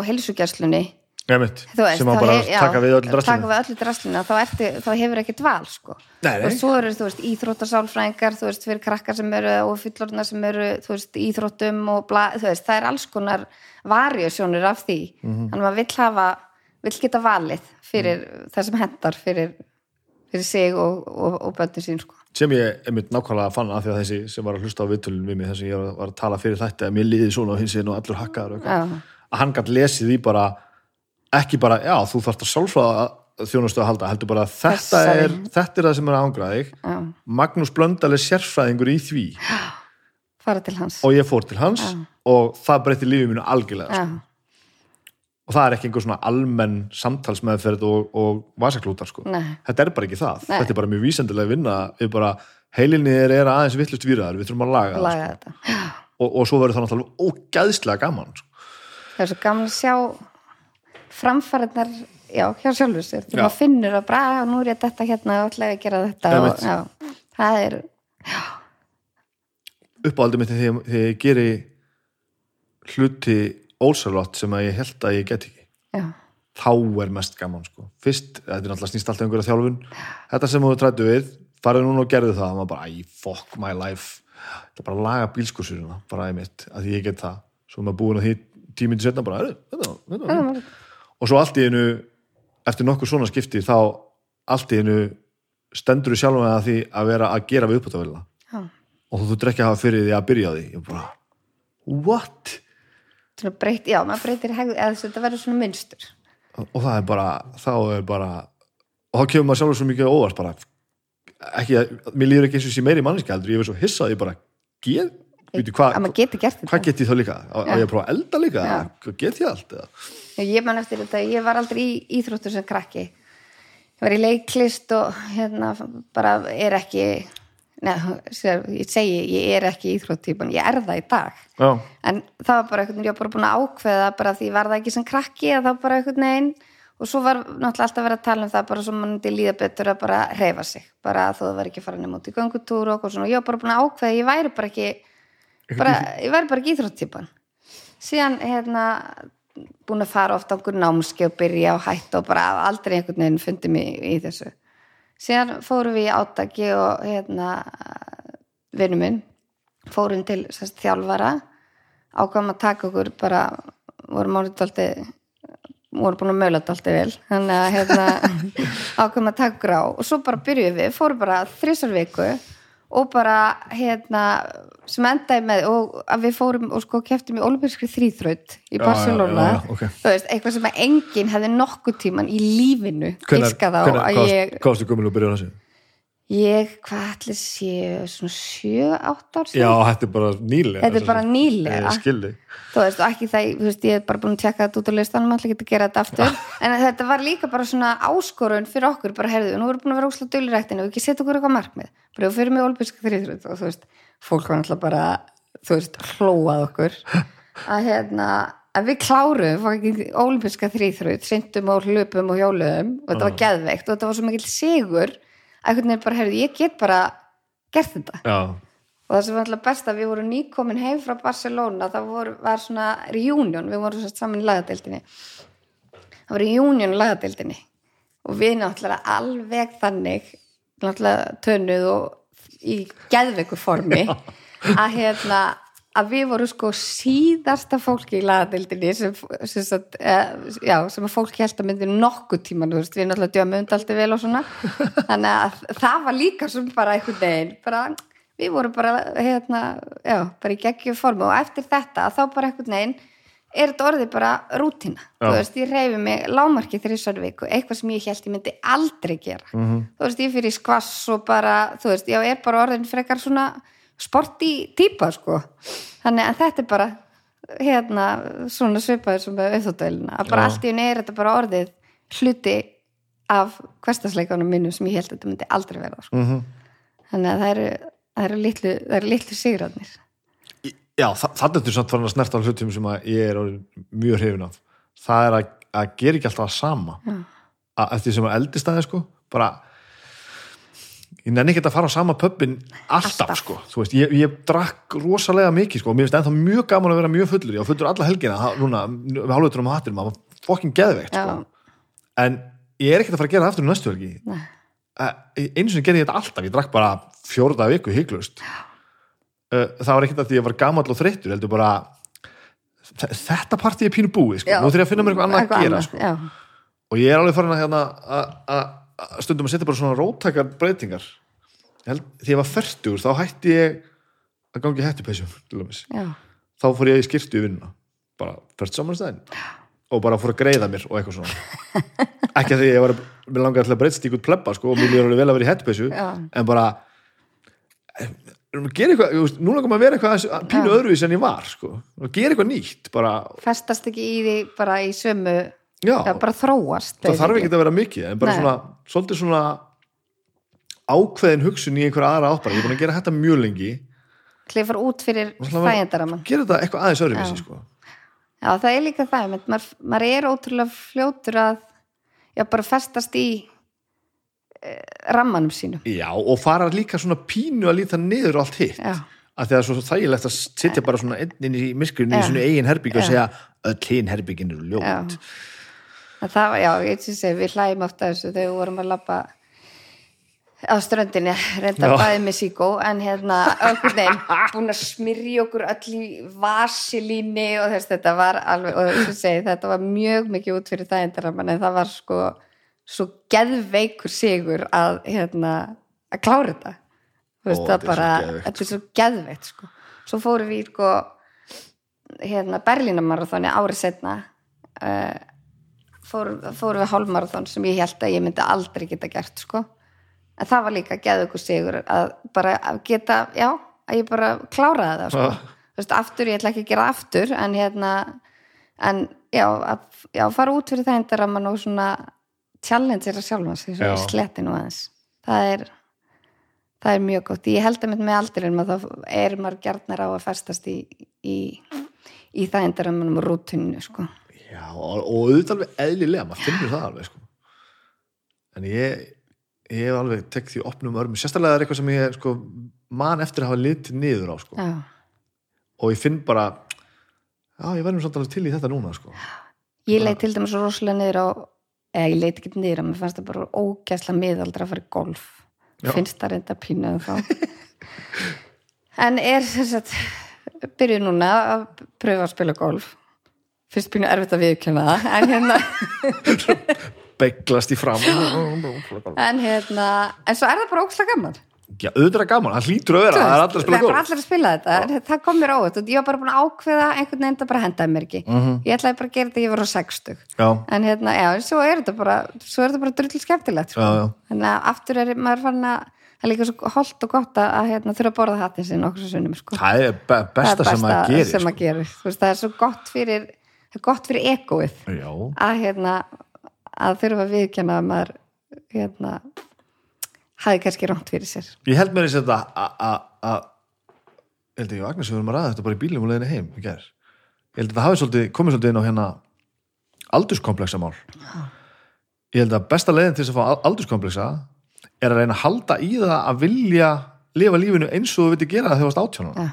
veist, sem þá bara hef- já, taka við öllu taka drastlinu við öllu draslinu þá, ertu, þá hefur ekkert val sko. Nei, nei. og svo eru þú veist íþróttasálfræðingar þú veist fyrir krakkar sem eru og fullorðna sem eru þú veist íþróttum og bla, þú veist það er alls konar variasjónur af því Mhm. þannig að maður vill hafa vill geta valið fyrir Mhm. það sem hendar fyrir, fyrir sig og, og, og bönni sín sko. sem ég einmitt nákvæmlega fann að því að þessi sem var að hlusta á viðtölun við mig þess að ég var, að tala fyrir þetta að mér líði svona og hins er nú allur hakkaður. Já. að hann gætt lesið í bara ekki bara, já, þú þarft að sálfræða þjónustu að halda, heldur bara að þetta er, þetta er það sem er að ángra þig Já. Magnús Blöndal er sérfræðingur í því fara til hans og ég fór til hans og það breytti lífið mínu algjörlega. Já. Og það er ekki einhver svona almenn samtalsmeðferð og, og vasaklútar sko. Þetta er bara ekki það. Nei. þetta er bara mjög vísendilega vinna. Við bara, heilinni er, aðeins villust výraðar við þurfum að laga, laga það sko. og, og svo verður það náttúrulega ógæðslega gaman sko. það er svo gaman að sjá framfæriðnar já, hjá sjálfur sér, maður finnur að bara, "Á, nú er ég þetta hérna og ætla ég að gera þetta. Og, já, það er uppáhaldið mitt þegar ég geri hluti ósarlott sem að ég held að ég get ekki. Já, þá er mest gaman sko. fyrst, þetta er náttúrulega snýst alltaf um einhverja þjálfun. Þetta sem þú trættu við farið núna og gerðu það, maður bara, æ, fuck my life. Þetta er bara að laga bílskursurina bara einmitt, að því ég get það. Svo er maður búin að því tímindi setna bara, "Heyrðu, þetta, þetta, þetta. og svo allt í einu eftir nokkur svona skipti þá allt í einu stendur þú sjálf með að því að vera að gera við já. og þú þurft ekki að hafa fyrir því að byrja því. Bara, what? Svona breyt, já, maður breytir hegð, eða þetta verður svona mynstur og það er bara, þá er bara og þá kemur maður sjálfur svo mikið á óvart bara, ekki að, mér líður ekki eins og sé meiri manneski heldur, ég verð svo hissað, ég bara get, veitu, að hvað hvað get ég þá líka? Á ég að prófa að elda líka? Hvað get ég allt? Eða? ég man eftir þetta, ég var aldrei í íþróttur sem krakki ég var í leiklist og hérna bara er ekki neða, ég segi, ég er ekki íþróttýpan, ég er það í dag. Já, en það var bara veginn, ég var bara búin að ákveða bara því var það ekki sem krakki að þá bara einhvern veginn og svo var náttúrulega alltaf verið að tala um það bara svo mann myndi líða betur að bara reyfa sig bara þó það var ekki að fara nefn út í göngutúr og okkur svona, ég var bara búin að ákveða ég væri bara ekki bara, ég væri bara ekki íþróttýpan síðan hérna búin að fara ofta einhver námski og byrja og hætta og bara aldrei einhvern veginn fundi mig í þessu síðan fórum við í átaki og hérna vinnu minn fórum til sérst, þjálfara. Ákvæm að taka okkur bara vorum dalti vorum búin að möla dalti vel. Þannig að hérna ákvæm að taka okkur á. Og svo bara byrjuðum við, fórum bara þrísar viku. og bara hérna sem endaði með og að við fórum og sko keftum í olimpískri þrýþraut í Já, Barcelona já, já, ok. þú veist, eitthvað sem að enginn hefði nokkuð tíman í lífinu hvenær, að hvað, varstu gömul og byrjuð á þessu? Ég, hvað ætli séu, svona 7-8 ár Já, síðan? þetta er bara nýlega Þetta er bara nýlega. Ég skildi Þú veist, og ekki það, þú veist, ég er bara búin að tjekka þetta út á listanum, alltaf geta að gera þetta aftur. en þetta var líka bara svona áskorun fyrir okkur, bara heyrðu, nú erum við búin að vera úsla dulræktinu og ekki setja okkur eitthvað markmið. Bara við fyrir með olbíska þrýþröð og þú veist, fólk var náttúrulega bara, þú veist, hlóað okkur. Að hérna, að við kláruðum olbíska þrýþröð, syndum og hlupum og hjóluðum og þetta var geðveikt og þetta var svo mikill sigur einhvern veginn bara, heyrðu, ég get bara gert þetta. Já, og það sem var alltaf best að við vorum nýkomin heim frá Barcelona, það voru, var svona reunion, við vorum sérst saman í lagadeildinni. Það var reunion í lagadeildinni. Og við náttúrulega alveg þannig náttúrulega tönuð og í geðveiku formi að hérna að við vorum sko síðasta fólki í lagadeildinni sem, sem, sagt, eh, já, sem að fólk held að myndi nokkuð tíman, þú veist, við náttúrulega djöfum undaldi vel og svona, þannig að það var líka sem bara einhvern veginn bara, við vorum bara hérna, já, bara í geggjum formu og eftir þetta þá bara einhvern veginn er þetta orðið bara rútina Já. þú veist, ég reyfi mig lámarki þrísar viku eitthvað sem ég held ég myndi aldrei gera Mhm. þú veist, ég fyrir skvass og bara, þú veist, ég er bara orðin frekar svona sporti típa sko, þannig að þetta er bara hérna, svona svipaður sem með auðvitaðvelina, að bara Já. allt í henni er þetta bara orðið hluti af hverstasleikanum mínum sem ég held að þetta myndi aldrei vera sko. Mhm. þannig að það eru, það eru litlu, litlu sigranir Já þa þannig ertu samt farin að snerta á hlutum sem að ég er mjög hrifin af. Það er að, að gera ekki alltaf það sama. Að eftir sem að eldist aðeins sko. Bara ég nenni ekki að fara á sama pöppin alltaf, Alltaf. sko, þú veist, ég, ég drakk rosalega mikið sko, og mér finnst ennþá mjög gaman að vera mjög fullur, var fullur alla helgina það- núna, við hálfuturum á hattinum, það var fokkin geðveikt sko, en ég er ekkert að fara að gera það aftur næstu helgi. Eh, einu sinni gerði ég þetta alltaf, ég drakk bara fjórða viku hygglust það var ekkert að því ég var gamall og þreyttur heldur bara þe- þetta partí er pínu búið, sko. Nú þurf ég að finna mér eitthvað annað að gera sko. og ég er alveg farin að stundum að setja bara svona rótækar breytingar. Held, því ég var færtur þá hætti ég að gangi hættupæsjum þá fór ég í skirtu í vinnuna. Bara fært saman stæðin og bara fór að greiða mér og eitthvað svona. Ekki að því ég var mér langaði til að breytst í ykkur plebba sko, og mér líður alveg vel að vera í hættupæsju en bara þú veist, núna kom að vera eitthvað pínu öðruvís en ég var sko. gera eitthvað nýtt bara, festast ekki í því bara í sömu já, já, bara þróast það þarf ekki að vera mikið en bara Nei. svona, svolítið svona ákveðin hugsun í einhverja aðra átt ég er búin að gera þetta mjög lengi. Fara út fyrir þægendaraman gera þetta eitthvað aðeins öðruvísi sko. já, það er líka það, maður, maður er ótrúlega fljótur að já, bara festast í e, rammanum sínum. Já, og fara líka svona pínu að líta niður allt hitt. Já, að það er svo þægilegt að sitja bara svona inn í myrkurinn í svona eigin herbyggju og segja öll hinn herbyggin eru En það var, já, ég sé segi, við hlægjum ofta þessu þegar við vorum að labba á ströndinni, reynda Já. bæði með síkó en hérna, okkur neginn búin að smyrja okkur öll í vasilíni og þess þetta var alveg, og þess að segi, þetta var mjög mikið út fyrir það en það var sko svo geðveikur sigur að hérna, að klára þetta Þú veist, Ó, það bara, þetta er svo geðveikt sko. svo fórum við sko hérna Berlínamarathoni árið setna uh, fórum, fórum við hálfmarathon sem ég held að ég myndi aldrei geta gert sko en það var líka geðugur sigur að bara að geta, já, að ég bara kláraði það sko, Já. þú veist, aftur ég ætla ekki að gera aftur, en hérna en já, að, já fara út fyrir það endaraman og svona challenge er að sjálfa sig, Já. svo sletti nú aðeins það er það er mjög gott, ég held að með aldrinum að þá er maður gjarnar á að festast í, í, í það endarum og rútuninu sko. Já, og, auðvitað alveg eðlilega, maður finnur það alveg sko. en ég ég hef alveg tekkt því opnum örmum sérstaklega er eitthvað sem ég sko, man eftir að hafa litið niður á sko. og ég finn bara já, ég verðum samt alveg til í þetta núna sko. ég leit til dæmis rosalega niður á eða ég leit ekki niður á, mér fannst það bara ógæsla miðaldra að fara í golf Já. finnst það reynda pínuðum þá en er byrju núna að pröfa að spila golf fyrst pínu erfitt að viðkjöna það en hérna beiglast í fram en hérna, en svo er það bara ógæsla gaman. Já, auðvitað er gaman, það hlýtur að vera það er allir að spila það er góð allir að spila þetta en það kom mér óvart og ég var bara búin að ákveða einhvern veginn það bara hendaði mér ekki. Mhm. ég ætlaði bara að gera þetta ég var á 60 já, en hérna, já, svo er þetta bara svo er þetta bara drull skemmtilegt sko. Já, þannig að aftur er maður farin að það er líka svo holdt og gott að, að hérna, þurfa að borða hattin sinn okkur svo sunnum sko. það er be besta það er sem að gera sko. að það er svo gott fyrir það er gott fyrir egoið já, að, hérna, að þurfa að viðkjanna að maður hérna, hafi kannski rámt fyrir sér. Ég held mér þess að að- held ég og Agnes við erum að ræða þetta bara í bílum og leiðinni heim í ég held að það hafi svolítið, komið svolítið inn á hérna aldurskomplexa mál ég held að besta leiðin til þess að fá al- aldurskomplexa er að reyna að halda í það að vilja lifa lífinu eins og þú veitir gera það þegar þú varst átjánuna Já.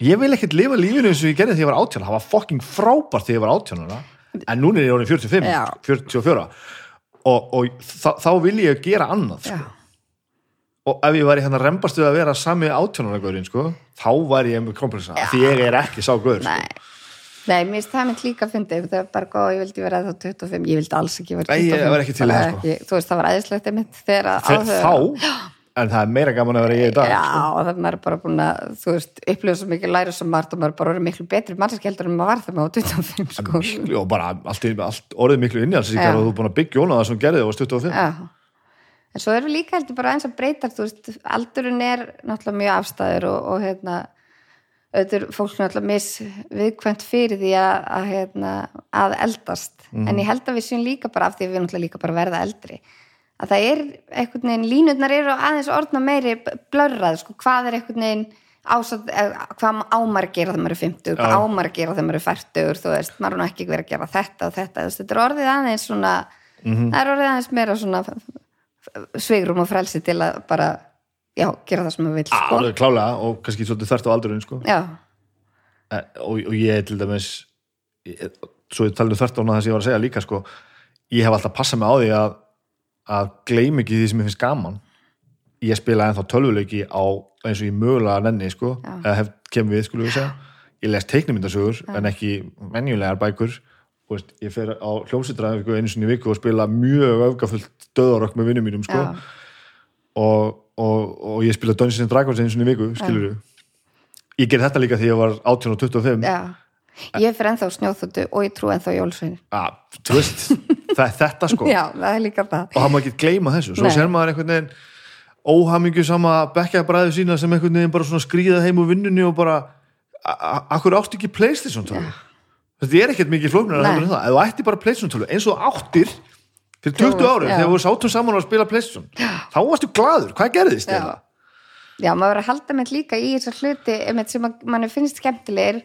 Ég vil ekkert lifa lífinu eins og ég gerði þegar ég var átjánuna það var fucking frábært þegar ég var átjánuna en núna er ég orðin 45, Já. 44 og, og þá, þá vil ég gera annað sko. Og ef ég væri hérna rembast við að vera sami átjánunagöðurinn sko, þá væri ég með komplexa því ég er ekki sá göður sko. Nei, Nei, mér finnst það mynd líka að fyndi það er bara góð, ég vildi vera þá 25 ég vildi alls ekki vera Nei, 25 ég var ekki til í það, sko. Þú veist, það var æðislegt einmitt þegar að áhuga- þá, en það er meira gaman að vera ég í dag Já, sko. og það er maður bara búin að þú veist, upplifa svo mikið, læra svo margt og maður er bara orðið miklu betri mannskjöldur en maður var þegar maður var 25 sko. miklu, og bara allt, allt orðið miklu innjálsíkar Já. og þú er búin að byggja óna það sem gerði það var 25 Já. En svo erum við líka heldur bara eins að breyta þú veist, aldurinn er náttúrulega mjög afstæður og, og hérna auðvitað er fólk náttúrulega misviðkvæmt fyrir því að, að, hérna, að eldast en ég held að við séum líka bara af því að við náttúrulega líka bara verða eldri að það er einhvern veginn, línutnar eru aðeins orðna meiri blörrað, sko, hvað er einhvern veginn ásat, hvað ámar gera þegar maður er 50, hvað Já. ámar gera þegar maður er 40, þú veist, maður er ekki verið að gera þetta og þetta, veist, þetta er orðið aðeins svona, það er orðið aðeins meira svona svigrum og frelsi til að bara, já, gera það sem maður vil, sko. alveg klálega og kannski svolítið þvert á aldurinn sko. Já, Eh, og, og ég er til dæmis ég, svo ég talið þvert á það sem ég var að segja líka sko, ég hef alltaf passað mig á því að að gleym ekki því sem ég finnst gaman. Ég spila ennþá tölvuleiki á eins og ég mögulega nenni sko, Já. eða hef kemur við segja. Ég les teiknumyndasögur en ekki venjulegar bækur. Og veist, ég fer á hljómsýtræðingu einu sinni viku og spila mjög öfgafullt döðarokk með vinnum mínum sko. og, og, og ég spila Dungeons and Dragons einu sinni viku, skilur ég ger þetta líka því ég var 18 og 25 já. Ég fyrir ennþá snjóþóttu og ég trú ennþá jólsvein. að, þú veist, það er þetta sko Já, það er líka það. og það má ekki gleyma þessu, svo Nei. ser maður einhvern veginn óhamingju sama bekkja bræðu sína sem einhvern veginn bara svona skrýða heim úr vinnunni og bara akkur áttu ekki Playstation 12 þetta er ekkert mikið flóknar en það, ef þú ætti bara Playstation 12 eins og áttir fyrir 20 Þú- árum já. þegar þú sátum saman að spila Playstation þá varstu gladur, hvað gerðist Já. þetta? Já, maður verður að halda með líka í þessar hluti sem að mann finnst skemmtilegir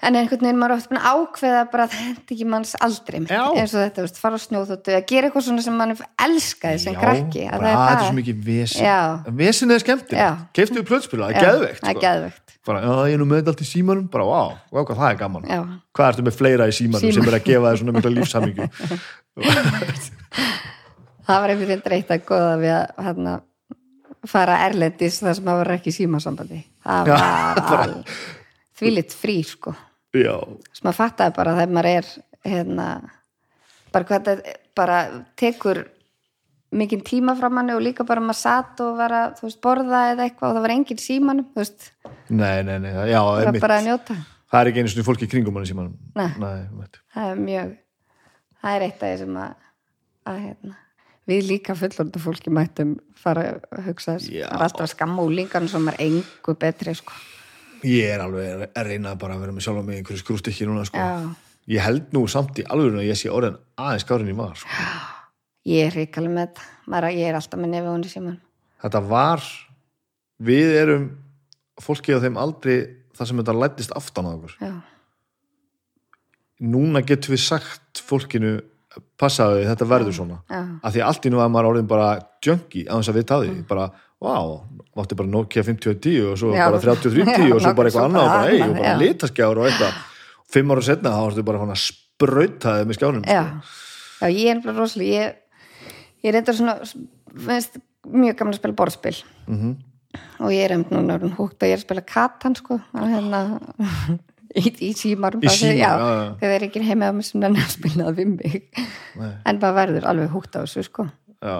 en einhvern veginn maður er oft búin að ákveða bara að þetta ekki manns aldrei eins og þetta, veist, fara á snjóþóttu að gera eitthvað svona sem mann elskaði sem krakki að það að, er það. svo mikið vesen Já. vesin er skemmtilegt, við plötspila það er það er sko. geðveikt. bara, ég er nú með allt í símanum bara, vá, vá, hvað það er gaman Já. hvað ertu með fleira í símanum Síma. sem er að gefa þér svona mikla lífsamingju það var einhvern veginn dreitt að goða við að hérna, fara erlendis þar sem maður var ekki símasambandi það var bara- al þvílitt frí sko sem maður fattaði bara þegar maður er hérna bara hvað þetta bara tekur mikinn tíma frá manni og líka bara maður satt og var að veist, borða eða eitthvað og það var enginn símanum nei, nei, nei já, það að njóta. Það er ekki einu svona fólki kringum hann í símanum. Nei. nei það er mjög það er eitt af því sem að, að hérna, við líka fullorða fólki mættum fara að hugsa þess. Það er alltaf skamma úlingan sem er engu betri sko. Ég er alveg að reyna bara að vera með sjálf með einhverju skrústikki núna sko. Ég held nú samt í alveg að ég sé orðin aðeins gárin í var sko. ég er ríkalega með þetta. Maður, ég er alltaf með nefi hún í síman þetta var við erum fólkið á þeim aldrei þar sem þetta lættist aftan á okkur. Já, núna getum við sagt fólkinu passaðu, þetta verður svona. Já, af því að allt í nú að maður orðin bara junkie á þess að við taði, bara, wow mátti bara Nokia 5010 og svo Já. bara 3310 Já, og svo bara eitthvað annað og bara ei, og bara já. litaskjár og eitthvað. Fimm ára setna þá varstu bara svona sprautaði með skjánum já. já, ég er bara rosalega ég, ég er eitthvað svona veist, mjög gaman að spila borðspil. Mhm. og ég er einmitt núna húgt að ég er að spila katan sko. Hérna í, í símarum Í símanum, já, já, já. það er ekki heima á mig sem nenni að spila það við mig. Nei. en bara verður alveg húgt á þessu sko. Já,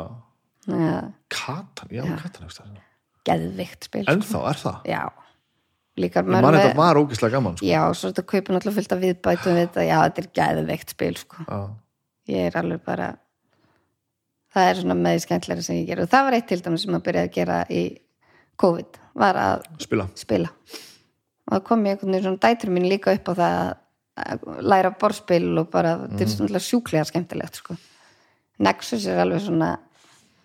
Katan, já, Katan geðvikt spil ennþá er það? Já, líka ég man þetta var ógislega gaman sko. já, svo þetta kaupin alltaf fullt af viðbætum við þetta, já, þetta er geðvikt spil sko. Ég er alveg bara það er svona með skemmtilega sem ég ger og það var eitt til dæmis sem að byrja að gera í COVID, var að spila. spila og það kom ég einhvern veginn svona dætur mín líka upp á það að- að læra borðspil og bara, þetta er svona sjúklega skemmtilegt sko. Nexus er alveg svona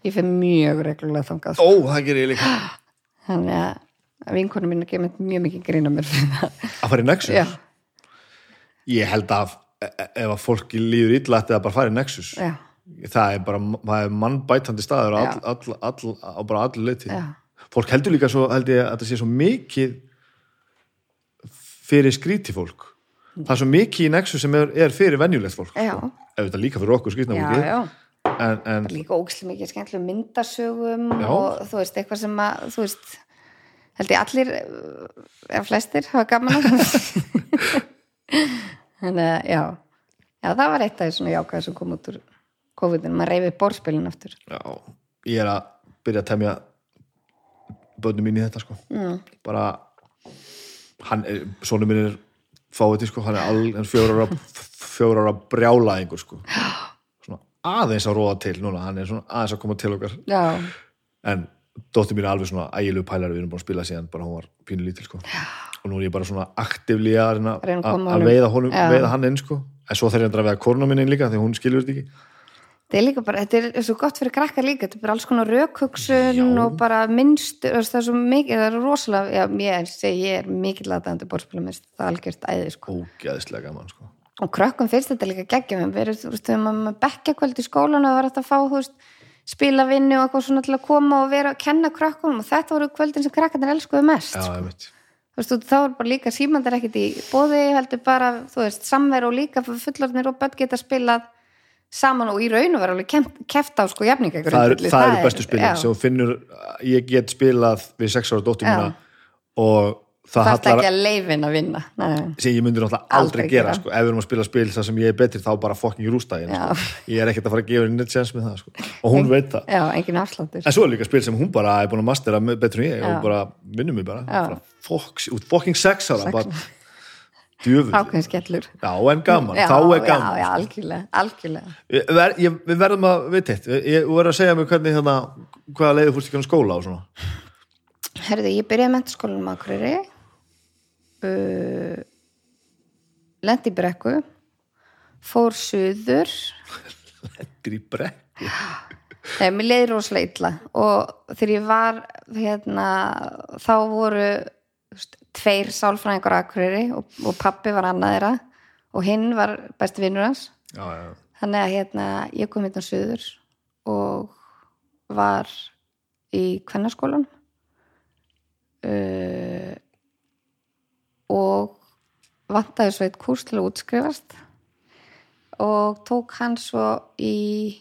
ég fyrir mjög reglulega þangað sko. ó, það gerir ég líka. Þannig að vinkonum mín er gefið mjög mikið grína mér fyrir það. Að fara í Nexus? Já, ég held að e- e- ef að fólki líður illa ætti það bara að fara í Nexus. Já, það er bara það er mannbætandi staður á all, all, all, bara allir leiti fólk heldur líka svo held ég að þetta sé svo mikið fyrir skríti fólk það er svo mikið í Nexus sem er, er fyrir venjulegt fólk já, sko. ef þetta líka fyrir okkur skrítna já, fólki já. en, en líka ógislega mikið skemmtilega myndasögum Já. og þú veist, eitthvað sem að þú veist, held ég allir eða flestir hafa gaman þannig að já já, það var eitt af því svona jákvæð sem kom út úr COVID-19, maður reyfið borðspilin aftur já, ég er að byrja að temja börnum mín í þetta sko mm. bara hann er, sonum minn er fáið sko, hann er all, hann fjórar fjórar ára brjálaðingur sko. Svona aðeins að róa til núna, hann er svona aðeins að koma til okkar. Já, en dóttir mín er alveg svona ægilegu pælari við erum búin að spila síðan bara hún var pínu lítil sko. Og nú er ég bara svona aktivli að að að að veiða, honum, Já. veiða hann inn sko. En svo þarf ég að draga korna mín inn líka því hún skilur þetta ekki þetta er líka bara þetta er svo gott fyrir krakkar líka, þetta er bara alls konar rökhugsun og bara minnstur það er svo mikið, það er rosalega já, ég, ég er mikið latandi borðspilum það er algjört æði sko. Ógeðslega gaman sko. Og krökkum finnst þetta líka geggjum við erum, maður með bekkjakvöld í skólan og var þetta að fá, veist, spilavinnu og eitthvað svona til að koma og vera að kenna krökkunum og þetta voru kvöldin sem krakkarnir elskuðu mest já, sko. veist, þá er bara líka símandar ekkit í bóði, heldur bara, þú veist, samveru og líka fullorðnir og börn geta spilað saman og í raun og vera alveg keft á sko jafninga það, er, það eru bestu spilin sem finnur ég get spilað við sex ára dóttir mína og það það er hallar ekki að leifin að vinna Nei. sem ég myndi náttúrulega aldrei, Aldrei gera gera. sko. ef við erum að spila spil þar sem ég er betri þá bara ég, Já. sko. ég er ekkert að fara að gefa henni neitt séns með það sko. og hún veit það já, en svo er líka spil sem hún bara er búin að mastera betur en ég Já. og bara vinnum mig bara, fucking sex ára bara ákveðin skellur. Já en gaman, já, þá er já, gaman já, algjörlega, algjörlega. Ég, við verðum að veit eitt ég, ég verður að segja mig hvernig hérna hvaða leiði fórst ekki á skóla og svona. Herðu, ég byrjaði mentaskólanum á Akureyri uh, lendi í brekku fór suður. Er í brekku? Nei, mér leiði rosalega illa og þegar ég var hérna, þá voru þú veist, tveir sálfræðingar á Akureyri og, og pappi var annað þeirra og hinn var besti vinnur hans. Já, já, þannig að hérna, ég kom hérna suður og var í kvennaskólan uh, og vantaði svo eitt kúrs til að útskrifast og tók hann svo í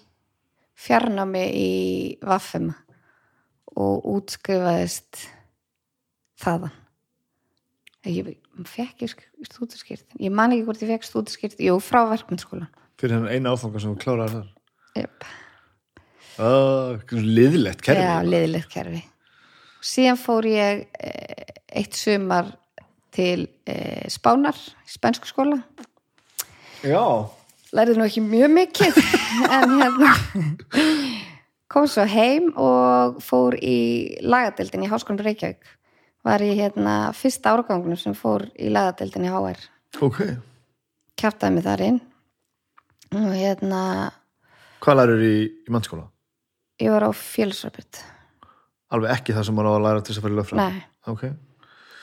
fjarnámi í Vaffum og útskrifaðist þaðan ég fekk stúdurskýrt ég man ekki hvort ég fekk stúdurskýrt jú, frá verkmyndsskólan fyrir hennan eina áfanga sem þú kláraði þar yep. uh, liðlegt kerfi Já, liðilegt kerfi. Síðan fór ég eh, eitt sumar til eh, Spánar, spænsku skóla. já. Lærði nú ekki mjög mikið, en hérna kom svo heim og fór í lagadeildin í Háskólanum Reykjavík. Var í hérna fyrsta árgangunum sem fór í lagadeildin í HR. ok Kjaftaði mig þar inn og hérna hvað lærur í, í mannskóla? ég var á félagsröput. alveg ekki það sem maður á að læra til þess að fara í lögfræði nei ok,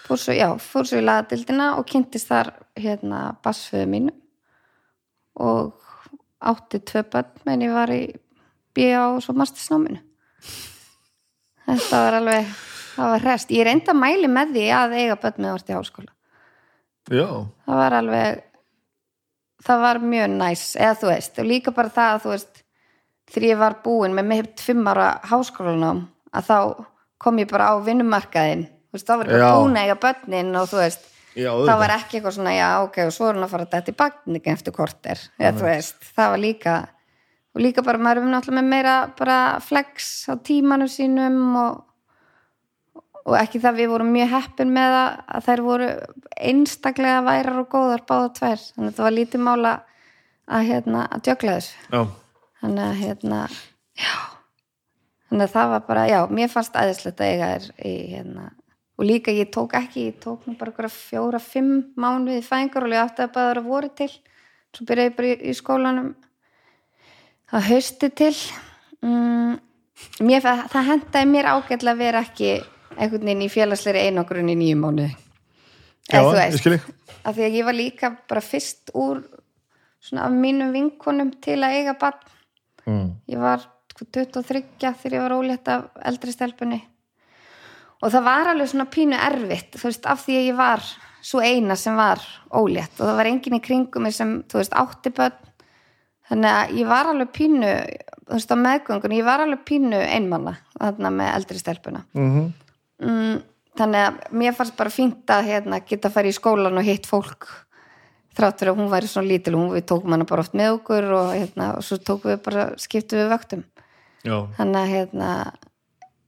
fór svo, já, fór svo í lagadildina og kynntist þar hérna bassföðu mínu og átti tvö börn menn ég var í B.A. og svo mastersnáminu þetta var alveg það var hrest, ég reyndi að mæli með því að eiga börn með orðið háskóla. Já, það var alveg það var mjög næs, eða þú veist og líka bara það að þú veist þegar ég var búin með mitt fimm ára háskólanám að þá kom ég bara á vinnumarkaðinn. Þú veist, þá var ég búin að eiga börnin og þú veist, já, þá var ekki eitthvað svona já, ok, og svo er hann að fara þetta í bakningi eftir korter, eða þú veist. Það var líka, og líka bara maður er náttúrulega með meira bara flex á tímanum sínum og og ekki það við vorum mjög heppin með að, að þær voru einstaklega værar og góðar báða tvær. Þannig að það var lítið mála að, hérna, að djögla þessu. Já, þannig að hérna, já. Þannig að það var bara, já, mér fannst aðeinslegt að eiga þér í hérna. Og líka ég tók ekki, ég tók nú bara einhverja fjóra, fimm mánuði í fæðingar og ég átti að bara voru til. Svo byrjaði ég bara í, í skólanum að hausti til. Mm, mér, það hendaði mér ágætlega að vera ekki einhvern veginn í félagsleiri einogrun í nýju mánuði. Já, ég skil ég af því að ég var líka bara fyrst úr svona af mínum vinkonum til að eiga barn. Mm. ég var sko, 23 þegar ég var ólétt af eldri stelpunni. Og það var alveg svona pínu erfitt þú veist, af því að ég var svo eina sem var ólétt. Og það var enginn í kringum sem, þú veist, átti börn. Þannig að ég var alveg pínu þú veist, á meðgöngun, ég var alveg pínu einmanna, þarna með eldri stelpuna. Mm mm, þannig að mér fannst bara fínt að hérna, geta að fara í skólan og hitt fólk þráttur að hún væri svona lítil og hún við tókum hana bara oft með okkur og, hérna, og svo tókum við bara, skiptum við vöktum. Já, þannig að hérna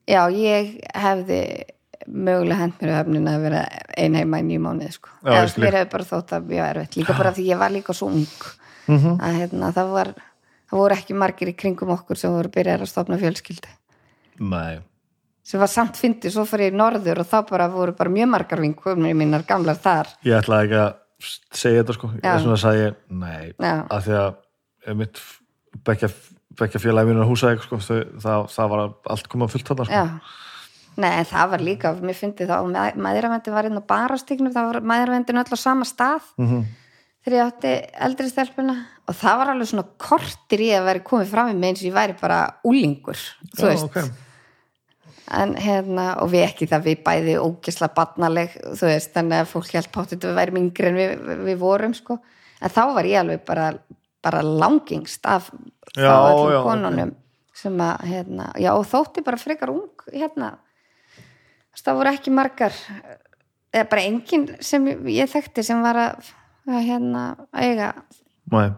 já, ég hefði mögulega hend mér öfnin að vera ein heima í nýjum mánuði sko. Já, eða ég mér hefði bara þótt að mjög erfitt. Líka bara því ég var líka svo ung. Mhm. að hérna, það var það voru ekki margir í kringum okkur sem voru byrjar að stofna fjölskyldi nei sem var samt fyndið, svo fyrir ég í norður og þá bara voru bara mjög margar vinkumir mínar gamlar þar ég ætlaði ekki að segja þetta sko ég svona sagði ég, nei Já. af því að mitt bekkja félagi mínu húsæk sko, það, það var allt komað fullt þarna sko. Nei, það var líka mér fyndi þá, maðuravendi var inn á barastíknum, það var maðuravendin öll á sama stað Mhm. þegar ég átti eldri stelpuna og það var alveg svona kortir í að vera komið fram í mig eins og ég væri bara úlingur, þú veist ok. En hérna, og við ekki það við bæði ógisla barnaleg þú veist, þannig að fólk held páttið við væri yngri en við, við vorum sko. En þá var ég alveg bara, bara langingst af Já, já, konunum sem að, hérna, já og þótti bara frekar ung hérna. Það voru ekki margar eða bara enginn sem ég þekkti sem var að, hérna eiga, Nei.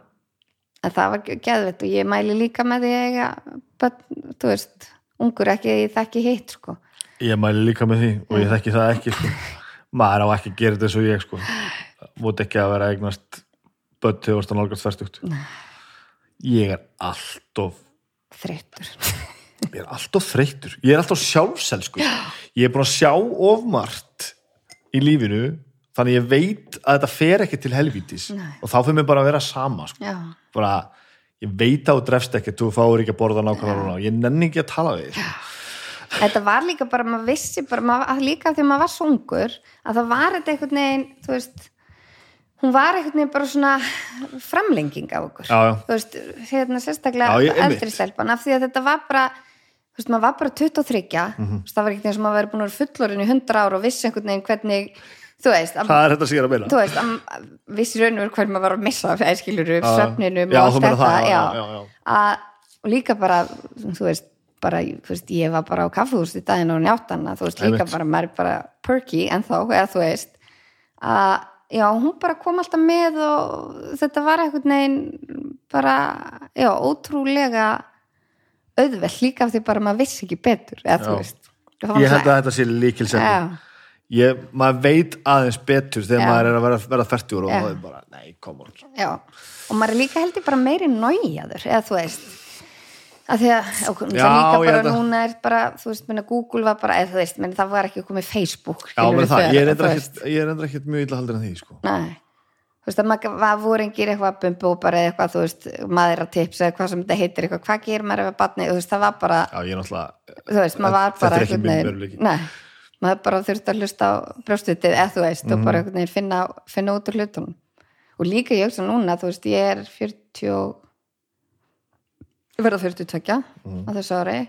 en það var geðvett og ég mæli líka með því að eiga börn, þú veist, ungur ekki ég þekki hitt sko. Ég mæli líka með því og ég þekki það ekki sko. maður á ekki að gera þetta eins og ég sko. múti ekki að vera eignast börn til að nálgast færstugt ég er alltof þreyttur. Ég er alltof þreyttur. Ég er alltof sjálfselskur. Ég er búin að sjá ofmart í lífinu þannig ég veit að þetta fer ekki til helvítis. Nei. og þá fyrir mig bara að vera sama sko. bara, ég veit að þú drefst ekki þú fáir ekki að borða nákvæmlega núna ég nenni ekki að tala við þig, sko. þetta var líka bara, maður vissi bara, maður, að líka að maður var svo ungur að það var þetta einhvern veginn, þú veist hún var einhvern veginn bara svona framlenging af okkur Já, já. þú veist, hérna sérstaklega eldri stelpan, af því að þetta var bara þú veist, maður var bara 23 Mhm. þú veist, það var ekkert eins og maður verið búin að vera fullorinn í 100 ára og vissi einhvern veginn hvernig þú veist, að, hvað er þetta sér að meina? þú veist að, vissi raun og veru hvernig maður var að missa æskilur Já. svefninum Já, og allt þetta það, já, já, já. Að, og líka bara, þú veist bara, þú veist, ég var bara á kaffehús í daginn og njáttanna, þú veist, líka bara maður er bara perky en þá, eða þú veist. Að, já, hún bara kom alltaf með og þetta var einhvern veginn bara, já, ótrúlega auðveld líka af því bara maður vissi ekki betur, eða þú veist. Það ég held að þetta sé líkilsendi Já, ég, maður veit aðeins betur þegar Já. maður er að vera, vera færtur og Já. það er bara, nei, kom on já, og maður er líka heldur bara meiri nájaður, eða þú veist að því að, og Já, líka bara að- núna er bara, þú veist, minna Google var bara, eða þú veist, minna það var ekki komið Facebook Já, það, þegar, ég er veist. ekkert, er ekkert mjög illa haldur en því, sko. Nei, þú veist, að maður voru engir eitthvað bumbu og bara eitthvað, þú veist, maður að tips eða hvað sem þetta heitir eitthvað, hvað gerir maður ef að batni, þú veist, það var bara, Já, ég er náttúrulega veist, var Þetta bara er ekki einhvern minn veginn- veruleiki. Maður bara þurfti að hlusta á brjóstutið, eða þú veist, og Mhm. bara veginn finna, finna út úr hlutunum. Og líka ég hugsa núna, þú veist, ég er 40 og- ég verða 42 Mhm. á þessu ári.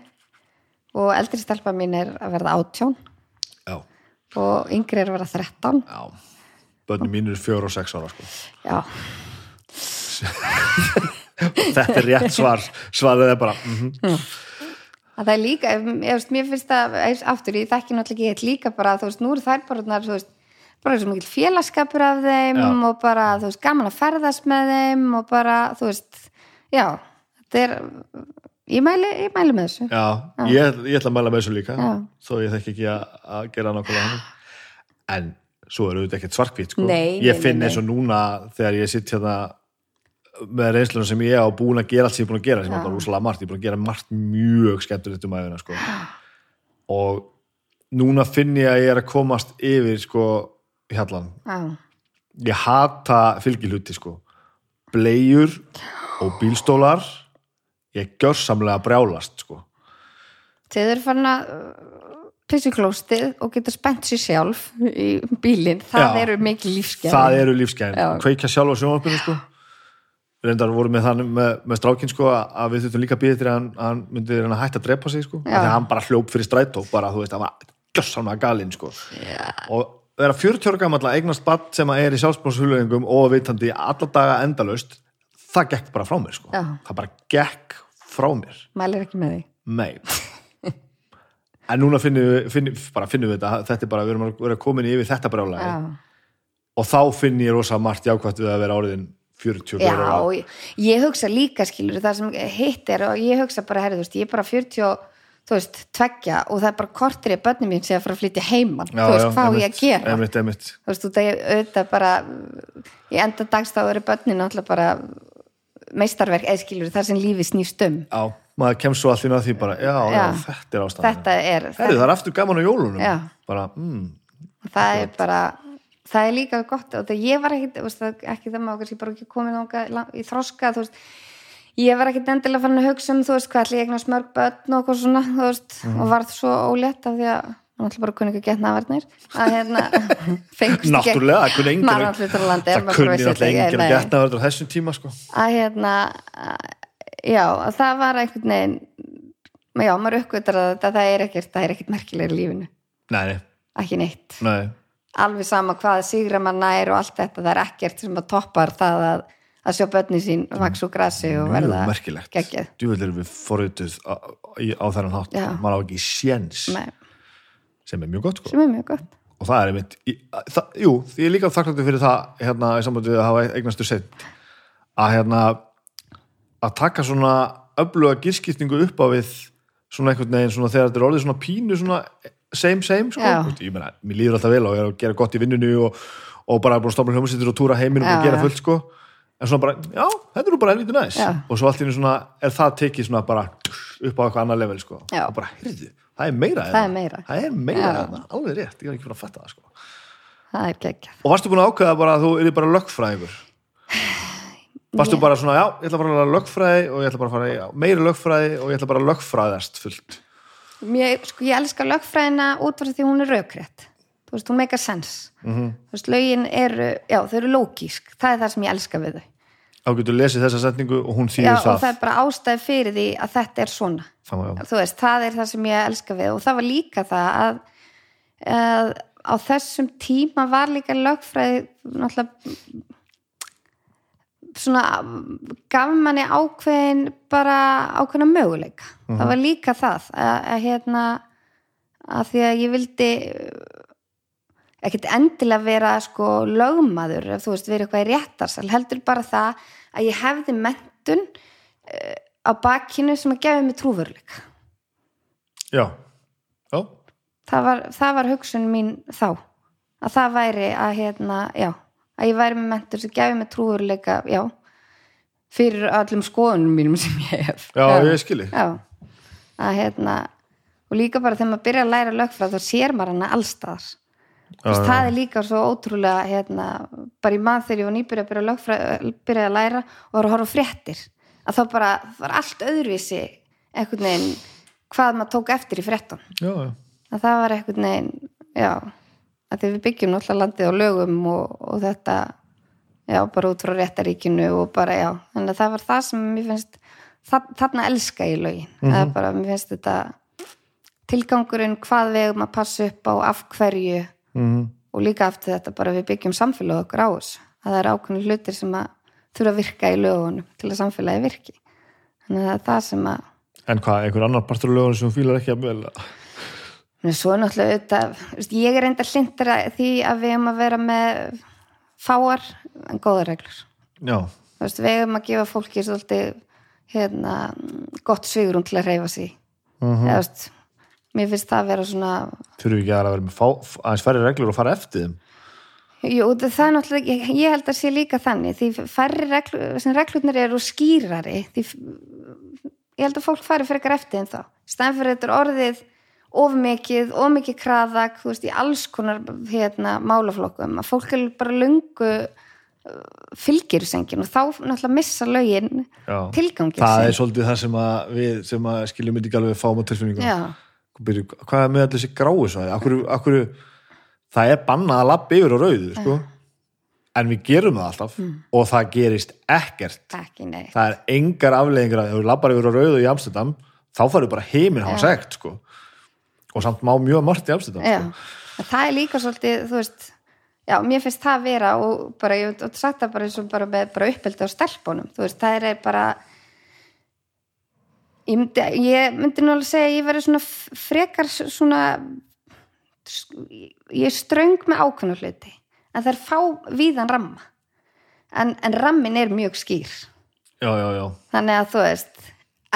Og eldri stelpa mín er að verða 18 Já, og yngri er að verða 13 já. Bönni mín eru fjóra og sex ára sko. já, Þetta er rétt svar. Svarið er bara mm að það er líka ég veist, mér finnst það, aftur, ég þekki náttúrulega ekki eitt líka bara, þú veist, nú eru þær bara þú veist, bara svo mikil félagskapur af þeim Já. og bara, þú veist, gaman að ferðast með þeim og bara, þú veist já, þetta er ég mæli, ég mæli með þessu Já, ég, ég ætla að mæla með þessu líka Já. þó ég þekki ekki að, að gera nákvæmlega hann en svo er auðvitað ekkert svarkvít sko. Nei, ég finn eins og núna þegar ég sitt hérna með reynslunum sem ég á búin að gera allt sem ég er búin að gera sem er bara rússalega margt, ég er búin að gera margt mjög skemmtilegt um aðeina sko. og núna finn ég að ég er að komast yfir sko, hjallan já, ég hata fylgihluti sko. Bleiur og bílstólar. Ég gjörsamlega brjálast sko. Þið eru farin að pissu klóstið og geta spennt sér sjálf í bílinn, það Já. eru mikil lífsgæði það eru lífsgæðin, Já. kveikja sjálf á sjónvarpinu sko reyndar voru með þannig með, með strákin sko að við þurfum líka að býða til að hann, hann myndi að hætta að drepa sig sko, því að hann bara hljóp fyrir strætó bara, þú veist, hann var gjössamlega galinn sko. Já. og vera 40 ára gamall að eignast badd sem að er í sjálfsbóðshulöfingum og vitandi alla daga endalaust það gekk bara frá mér sko. Já. það bara gekk frá mér. Mælir ekki með því. Nei. En núna finnum við, finnum, bara finnum við þetta. Þetta er bara, við erum að vera komin yfir þetta brjálæði. Já. Og þá finn ég rosa margt jákvæmt við að vera áriðin 44 Já, ára og ég, ég hugsa líka skilur það sem hitt er og ég hugsa bara, herri, veist, ég er bara 40 og, þú veist, tveggja og það er bara kortir í börnum mín sem er að fara að flytja heiman. Þú veist, hvað á ég að gera? Einmitt, einmitt. Þú veist, út að ég auðvitað bara í enda dags þá eru börnin náttúrulega bara meistarverk eða skilur það sem lífi snýst um. Já, maður kemst svo allir að því bara já, já, Já. þetta er ástæðan. Þetta er, Herri, það er aftur gaman á jólunum. Já. bara, mm, það er bara það er líka gott og það ég var ekki, þú veist, ekki það maður kannski bara ekki þangað lang- í þroska þú veist, ég var ekkit endilega fann að hugsa um þú veist, hvað ætli ég eignast mörg börn og eitthvað svona, þú veist, Mhm. og varð svo ólétt af því að hann ætla bara að kunni ekki að geta nafarnir að hérna fengust ekki maður hlutur á landi það kunni náttúrulega enginn að getna verður á þessum tíma sko. að hérna að- já, að það var einhvern veginn já, maður uppgötur að það er ekkert, það er ekkert merkilega í lífinu. Nei, nei, ekki neitt. Nei alveg sama hvað sigra mann nær og allt þetta, það er ekkert sem að toppar það að, að sjá börni sín vaks úr grasi og verða geggjað. Djúvel erum við forrituð á, á þennan hátt Já. maður á ekki séns sem er mjög gott sko. sem er mjög gott og það er einmitt í, það, jú, ég er líka þakklandi fyrir það hérna í sambandi við að hafa eignastu sent að hérna að taka svona öfluga gírskiptingu upp á við svona einhvern veginn svona þegar þetta er orðið svona pínu svona same same sko, veist, ég meina, mér líður alltaf vel og ég er að gera gott í vinnunni og, og bara búin að stofna hljómsýttir og túra heiminum Já, og gera fullt sko en svona bara, já, þetta er bara helviti næs Já. og svo allt í svona er það tekið svona bara upp á eitthvað annað level sko Já. og bara, heyrðu, það er meira Það hérna. er meira. það er meira, hérna, alveg rétt, ég var ekki fyrir að fatta það sko það er geggjað Og varstu búin að ákveða bara að þú er bara lögfræðingur? Varstu bara svona, já, ég ætla bara að fara lögfræði og ég ætla bara að fara meiri lögfræði og ég ætla bara að lögfræðast fullt. Mér, sko, ég elska lögfræðina út frá því hún er raukrétt þú veist, hún meika sens Mhm. þú veist, lögin eru, já, þau eru lógísk það er það sem ég elska við þau Þá getur lesið þessa setningu og hún þýðir og það. það er bara ástæð fyrir því að þetta er svona það já. þú veist, það er það sem ég elska við og það var líka það að, að á þessum tíma var líka lögfræði náttúrulega svona gaf manni ákveðin bara ákveðina möguleika. Það var líka það að, að hérna að því að ég vildi ekkert endilega vera sko lögmaður ef þú veist vera eitthvað í réttarsal heldur bara það að ég hefði mentun uh, á bakinu sem að gefa mig trúveruleika. Já, já, það var, það var hugsun mín þá að það væri að hérna, já, að ég væri með mentur sem gefi mig trúveruleika, já fyrir öllum skoðunum mínum sem ég hef. Já, ég skilji. já, hérna og líka bara þegar maður byrja að læra lögfræð þá sér maður hana allstaðar veist, það er líka svo ótrúlega hérna, bara í mann þegar ég var nýbyrja að byrja að, lögfræ- byrja að læra og var að horfa fréttir að þá bara var allt öðruvísi einhvern veginn hvað maður tók eftir í fréttum já, já. að það var einhvern veginn já, að því við byggjum náttúrulega landið á lögum og, og þetta já, bara út frá réttaríkinu og bara já, þannig að það var það sem mér finnst þa- þarna elska ég lögin. Það er bara, mér finnst þetta tilgangurinn hvað við eigum að passa upp á af hverju. Mm og líka aftur þetta bara við byggjum samfélag okkur á þessu. Að það er ákveðin hlutir sem að þurfa að virka í lögunum til að samfélagi virki. Þannig að það er það sem að En hvað, einhver annar partur af lögunum sem þú fílar ekki að vel? En svo er náttúrulega veist, ég er enda hlindur að því að við eigum að vera með fáar en góðar reglur veist, við eigum að gefa fólki svolítið hérna, gott svigurum til að reyfa sig Mhm. eða, þú veist, mér finnst það að vera svona þurfum við ekki að vera með aðeins færri reglur og fara eftir þeim Jú, það er náttúrulega, ég, ég held að sé líka þannig, því færri reglu, sem reglurnar eru skýrari, því ég held að fólk fari frekar eftir en þá. Stæðan fyrir þetta orðið of mikið, of mikið kraðak, þú veist, í alls konar hérna, málaflokkum, að fólk er bara löngu fylgirusengin og þá náttúrulega missa lögin Já. tilgangin Það er svolítið það sem að við sem að skiljum myndi ekki alveg fáum á tilfinningum. Já, Byrju, Hvað er með allir þessi gráu akkur, það er bannað að lappa yfir á rauðu sko? en við gerum það alltaf og það gerist ekkert. Ekki neitt. það er engar afleðingar að ef þú lappar yfir á rauðu í Amsterdam þá farið bara heiminn hafa segt sko. Og samt má mjög margt í Já, sko. það er líka svolítið, þú veist, já, mér finnst það vera og bara, ég hef sagt það bara eins og bara með bara uppeldi á stelpunum, þú veist, það er bara, ég myndi, ég myndi alveg segja ég verið svona frekar svona, ég er ströng með ákveðnu hluti, en það er fá víðan ramma, en, en rammin er mjög skýr, já, já, já, þannig að þú veist,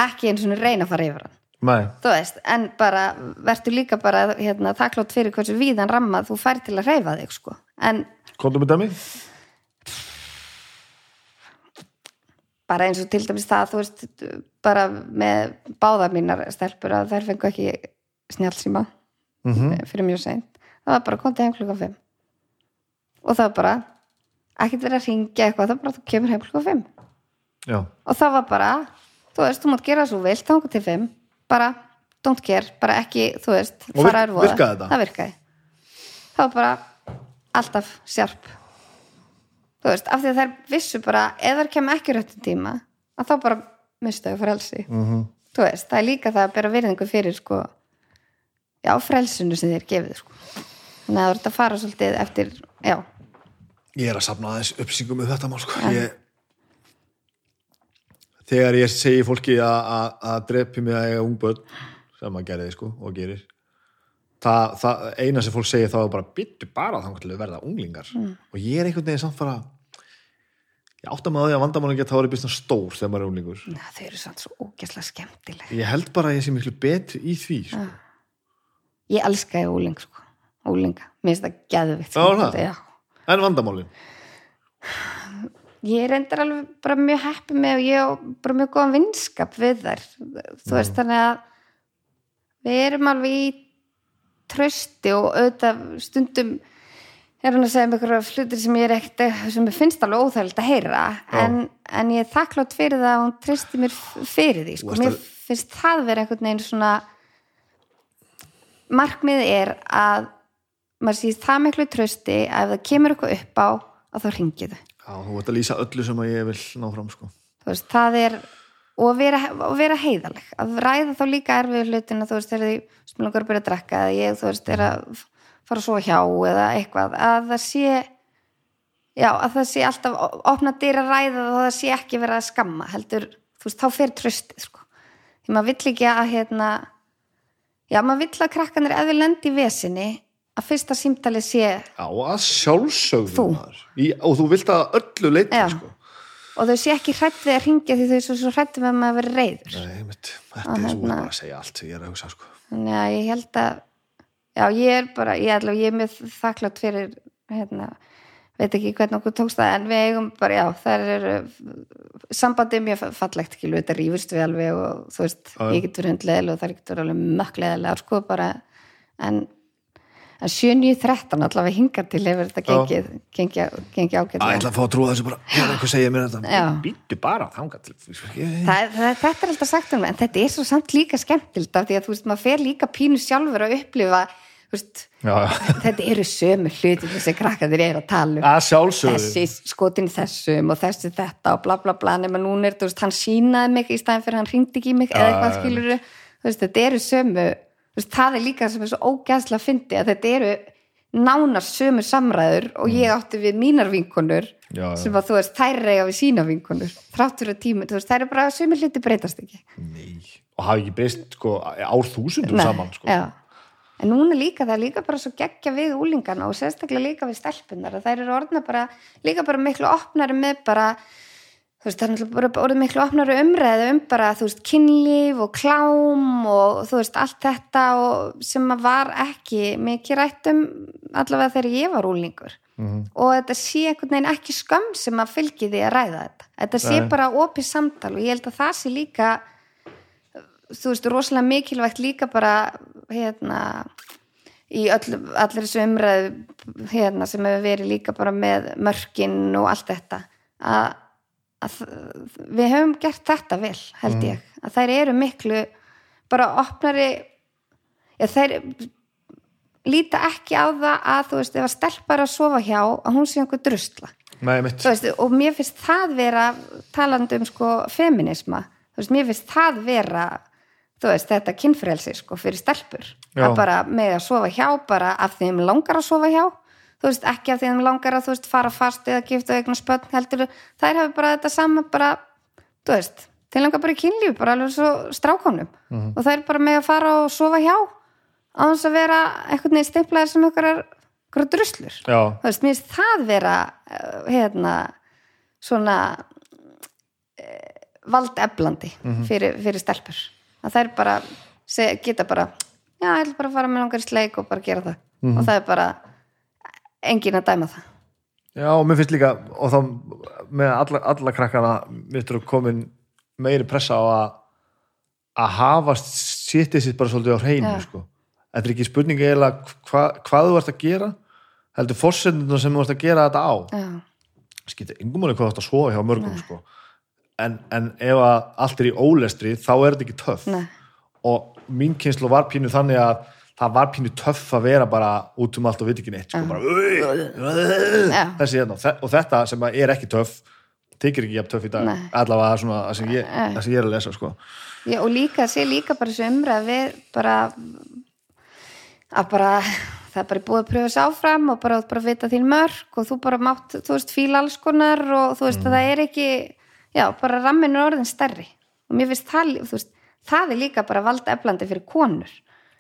ekki eins og reyna að fara yfir hann veist, en bara verður líka bara hérna, þakklátt fyrir hversu víðan ramma þú fær til að reyfa þig sko. en komdu með dæmi? Bara eins og til dæmis það þú veist, bara með báðar mínar stelpur að þær fengu ekki snjálsíma mm fyrir mjög seint, það var bara komið heim klukka 5 og það var bara ekkert verið að ringja eitthvað, það var bara þú kemur heim klukka 5 Já, og það var bara, þú veist, þú mátt gera svo vilt, þá til 5, bara don't care, bara ekki, þú veist Og fara virk- er voða. virkaði það virkaði. Það var bara alltaf sjarp. Þú veist, af því að þær vissu bara ef þær kemur ekki réttum tíma að þá bara mistu þau frelsi. Mm þú veist, það er líka það að bera virðingu fyrir sko, já, frelsinu sem þér gefið sko. þannig að það voru að fara svolítið eftir, já, ég er að safna aðeins uppsýngum með þetta mál sko. ég, þegar ég segi fólki að- að að drepi mig að eiga ungböld sem maður gerði sko, og gerir það, það eina sem fólk segir þá er bara byttu bara til að verða unglingar og ég er einhvern veginn samt bara ég átta mig á því að vandamálum geta verið býst stór þegar maður er unglingur na, þau eru samt svo ógæslega skemmtileg ég held bara að ég sé miklu betri í því sko. ég elska ég óling sko. ólinga, mér finnst það það? já. en vandamálin ég reyndar alveg bara mjög heppi með og ég á bara mjög góðan vinskap við þær. Þú veist þannig að við erum alveg í trösti og auðvitað stundum er hann að segja með einhverja hlutir sem ég er ekkert sem ég finnst alveg óþægild að heyra en, en ég er þakklátt fyrir það að hún treysti mér fyrir því sko. mér finnst það vera einhvern veginn svona markmið er að maður sýst það miklu trösti að ef það kemur eitthvað upp á að þá ringið þau Já, þú veit að lýsa öllu sem að ég vil ná fram sko. þú veist, það er og að vera, vera heiðaleg að ræða þá líka erfið hlutina þú veist, þegar því smilangur að byrja að drekka eða ég, þú veist, er að fara svo hjá eða eitthvað, að það sé já, að það sé alltaf opna dyr að ræða og það sé ekki vera að skamma, heldur, þú veist, þá fer tröstið, sko, því maður vill ekki að hérna, já, maður vill að krakkanir eða lendi í vesinni að fyrsta símtalið sé Já, að sjálfsögðu Þú. maður. Í, og þú vilt að öllu leiti Já. sko. og þau sé ekki hrætt við að ringja því þau er svo, hrætt við að maður veri reyður Nei, mitt, þetta Og er svo hérna- að segja allt sem ég er að hugsa sko. Að ég held að já, ég er bara, ég, ætla, ég er mjög þakklátt fyrir hérna, veit ekki hvernig okkur tókst það en við eigum bara, já, það eru sambandið er mjög fallegt ekki, þetta rífust við alveg og þú veist Já, já. ég getur hundleðilega og það getur alveg mökkleðilega sko bara, en en 7-9-13 allavega hingar til hefur þetta gengið, gengið, gengið Æ, ágætlega ég ætla að fá að trúa þessu bara, hvað segir mér þetta. Býttu bara til ég, það, það, þetta er alltaf sagt um en þetta er svo samt líka skemmtild af því að þú veist, maður fer líka pínu sjálfur að upplifa þú veist, þetta eru sömu hluti þessi krakkandir eru að tala um. Að þessi skotin þessum og þessi þetta og bla bla bla nema núna er þú veist, hann sínaði mig í staðin fyrir hann ringdi ekki í mig eða eitthvað skilur þú veist, þetta eru sömu það er líka sem er svo ógæðslega að fyndi að þetta eru nánast sömu samræður og ég átti við mínar vinkonur Mm. Já, sem að þú veist, þær reyga við sína vinkonur þráttur að tíma, þú veist, þær eru bara sömu hluti breytast ekki Nei. og hafi ekki breyst sko, árþúsundum saman sko. en núna líka, það er líka bara svo geggja við úlingana og sérstaklega líka við stelpunar að þær eru orðna bara, líka bara miklu opnari með bara þú veist, það er náttúrulega bara orðið miklu opnari umræðu um bara, þú veist, kynlíf og klám og þú veist, allt þetta sem að var ekki mikið rætt um allavega þegar ég var úlingur og þetta sé einhvern veginn ekki skömm sem að fylgi því að ræða þetta. Þetta sé Nei. bara opið samtal og ég held að það sé líka þú veist, rosalega mikilvægt líka bara hérna í öll, allir þessu umræðu hérna sem hefur verið líka bara með mörkin og allt þetta. Að við höfum gert þetta vel, held ég. Að þær eru miklu bara opnari já, þær líta ekki á það að þú veist, ef að stelpar að sofa hjá að hún sé einhver drusla. Nei, veist, og mér finnst það vera talandi um sko feminisma þú veist, mér finnst það vera þú veist, þetta kynfrelsi sko fyrir stelpur, Já. að bara með að sofa hjá bara af því þeim langar að sofa hjá þú veist, ekki af því þeim langar að þú veist fara fast eða gifta og eignu spönn heldur þær hafi bara þetta sama bara þú veist, þeim langar bara í kynlíf bara alveg svo strákonum Mhm. og þær bara með að fara og sofa hjá á þess að vera einhvern veginn stimplaðir sem okkar er druslur. Já, þú veist, mér finnst það vera uh, hérna svona uh, valdeflandi fyrir, fyrir stelpur. Að þær bara seg, geta bara já, ég ætla bara að fara með langar í sleik og bara gera það. Og það er bara engin að dæma það já, og mér finnst líka og þá með alla, alla krakkana mitt eru komin meiri pressa á að að hafa sitið sitt bara svolítið á hreinu Já. sko. þetta er ekki spurningi eiginlega hva, hvað þú ert að gera heldur fórsenduna sem þú ert að gera þetta á já, skýta yngum alveg hvað þú ert að sofa hjá mörgum sko. en, en ef allt er í ólestri þá er þetta ekki Nei. og mín kynslu var pínu þannig að það var pínu töff að vera bara út um allt og veit ekki neitt sko, bara, Já. þessi hérna og þe- og þetta sem að er ekki töff þykir ekki jafn töff í dag Nei. allavega svona það sem ég, það sem ég er að lesa sko. já, og líka, sé líka bara þessu umræð við bara að bara það er bara búið að pröfa sér áfram og bara, bara vita þín mörg og þú bara mátt, þú veist, fíla alls konar og þú veist að það er ekki já, bara ramminu orðin stærri og mér finnst það, þú veist, það er líka bara valda eflandi fyrir konur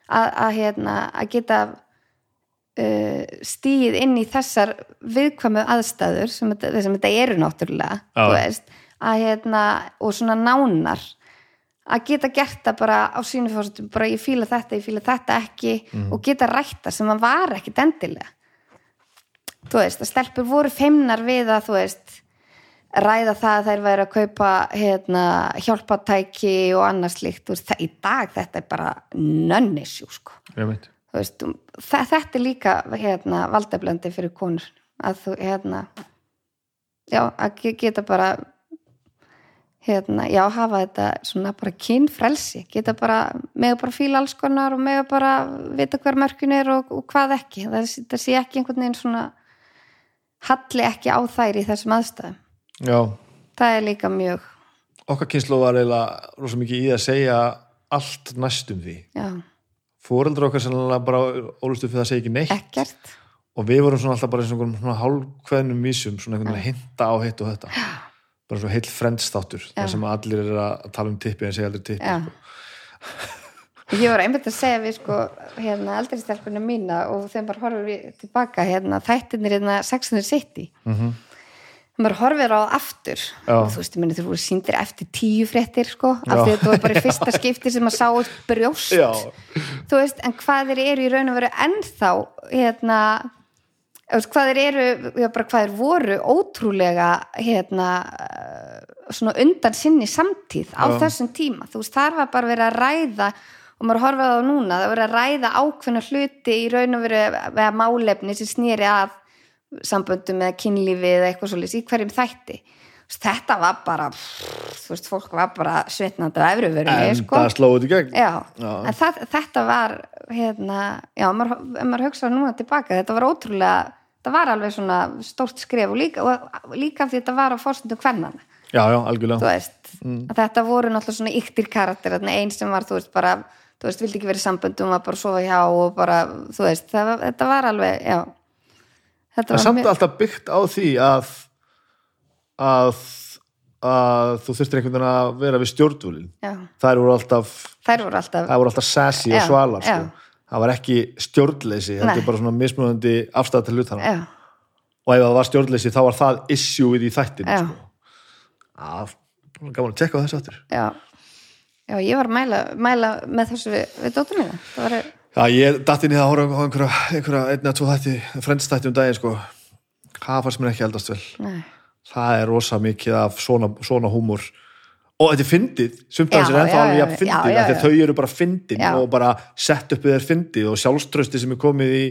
að, að, hérna, að geta uh, stíð inn í þessar viðkvæmu aðstæður sem, þetta- sem þetta eru náttúrulega þú veist, að hérna og svona nánar að geta gert það bara á sínu fórsetum bara ég fíla þetta, ég fíla þetta ekki og geta rætta sem að var ekki endilega. Þú veist, að stelpur voru feimnar við að þú veist ræða það að þær væri að kaupa hérna, hjálpatæki og annars slíkt, þú veist, það, í dag þetta er bara nönnisjú, sko. Þetta er líka hérna, valdeflandi fyrir konur. Að þú, hérna já, að ge- geta bara hérna, já, hafa þetta svona bara kynfrelsi, geta bara mega bara fíla alls konar og mega bara vita hver mörkun er og, og hvað ekki. Það, það sé ekki einhvern veginn svona halli ekki á þær í þessum aðstæðum já, það er líka mjög, okkar kynslu var eiginlega rosa mikið í að segja allt næstum því. Já, fóreldrar okkar sannlega bara ólustu fyrir að segja ekki neitt. Ekkert. Og við vorum svona alltaf bara eins og svona hálfkveðnum vísum, svona einhvern veginn að hinta á hitt og þetta. Bara svona heill frendstáttur þar sem allir eru að tala um tippi en segja aldrei tippi sko. Ég var einmitt að segja við sko hérna eldri stelpunum mína og þeim bara horfum við tilbaka hérna þættirnir hérna Sexinir City. Mm bara horfir á aftur. Já. og þú veist, ég meni þú voru síndir eftir tíu fréttir sko, af því að þetta var bara í fyrsta skipti sem að sá upp brjóst. Já, þú veist, en hvað þeir eru í raun og veru ennþá hérna hvað þeir eru, já bara hvað þeir voru ótrúlega hérna eh, svona undan sinni samtíð á Já. þessum tíma, þú veist, þar var bara verið að ræða og maður horfði á það núna, það voru að ræða ákveðna hluti í raun og veru málefni sem snýri að samböndum eða kynlífi eða eitthvað svolítið í hverjum þætti. Þetta var bara þú veist, fólk var bara svitnandi á efruverunni, en sko. það slóði í gegn. Já, Já. en það, þetta var hérna, já, maður, ef maður hugsaði núna tilbaka, þetta var ótrúlega það var alveg svona stórt skref og líka, og líka því þetta var á fórstundu kvennana já, já, algjörlega. Veist, að þetta voru náttúrulega svona yktir karakter, einn sem var, þú veist, bara þú veist, vildi ekki verið samböndum, var bara að sofa hjá og bara, þú veist, það, þetta var alveg já það er samt alltaf byggt á því að að, að þú þurftir einhvern veginn að vera við stjórnvölin já, þær voru alltaf þær voru alltaf alltaf sassy og já. sko. það var ekki stjórnleysi þetta er bara svona mismunandi afstæð til hlutana já, og ef það var stjórnleysi þá var það issue í þættinu Já. sko. að, gaman að tjekka á þessu aftur já já, ég var að mæla, mæla með þessu við, við dóttur mína, það var Já, ég í það að horfa á einhverja, einhverja einn eða tvo þætti, frendstætti um daginn sko. það fannst mér ekki eldast vel. Nei, það er rosa mikið af svona, svona húmor. Og þetta er fyndið. Sumt af Já, þessu er ennþá alveg jafn fyndið því að þau eru bara fyndin og bara sett uppið þeir fyndið og sjálfströsti sem er komið í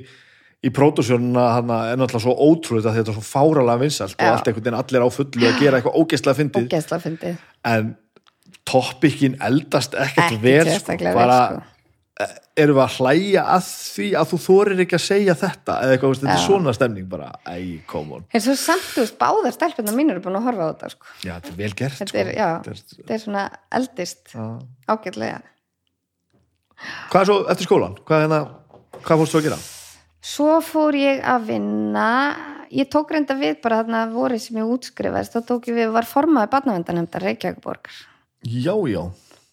í pródúsjónuna er náttúrulega svo ótrúlega að þetta er svo fáralega vinsalt og Já. allt einhvern veginn allir á fullu að gera eitthvað ógeðslega fyndið. Ógeðslega fyndið. En topikinn eldast ekkert sko, vel, bara sko. Erum við að hlæja að því að þú þorir ekki að segja þetta? Eða eitthvað, þetta er svona stemning bara, æ, come on. En svo samt, þú veist, báðar stelpunar mín eru búin að horfa á þetta, sko. Já, þetta er vel gert þetta er, sko. já, Þetta er- svona eldist ágætlega. Hvað er svo eftir skólan? hvað, hérna, hvað fórstu að gera? Svo fór ég að vinna. Ég tók reynda við bara þarna voru sem ég útskrifaðist, þá tók ég við var formaði barnavendanemndar Reykjavíkborgar já, já,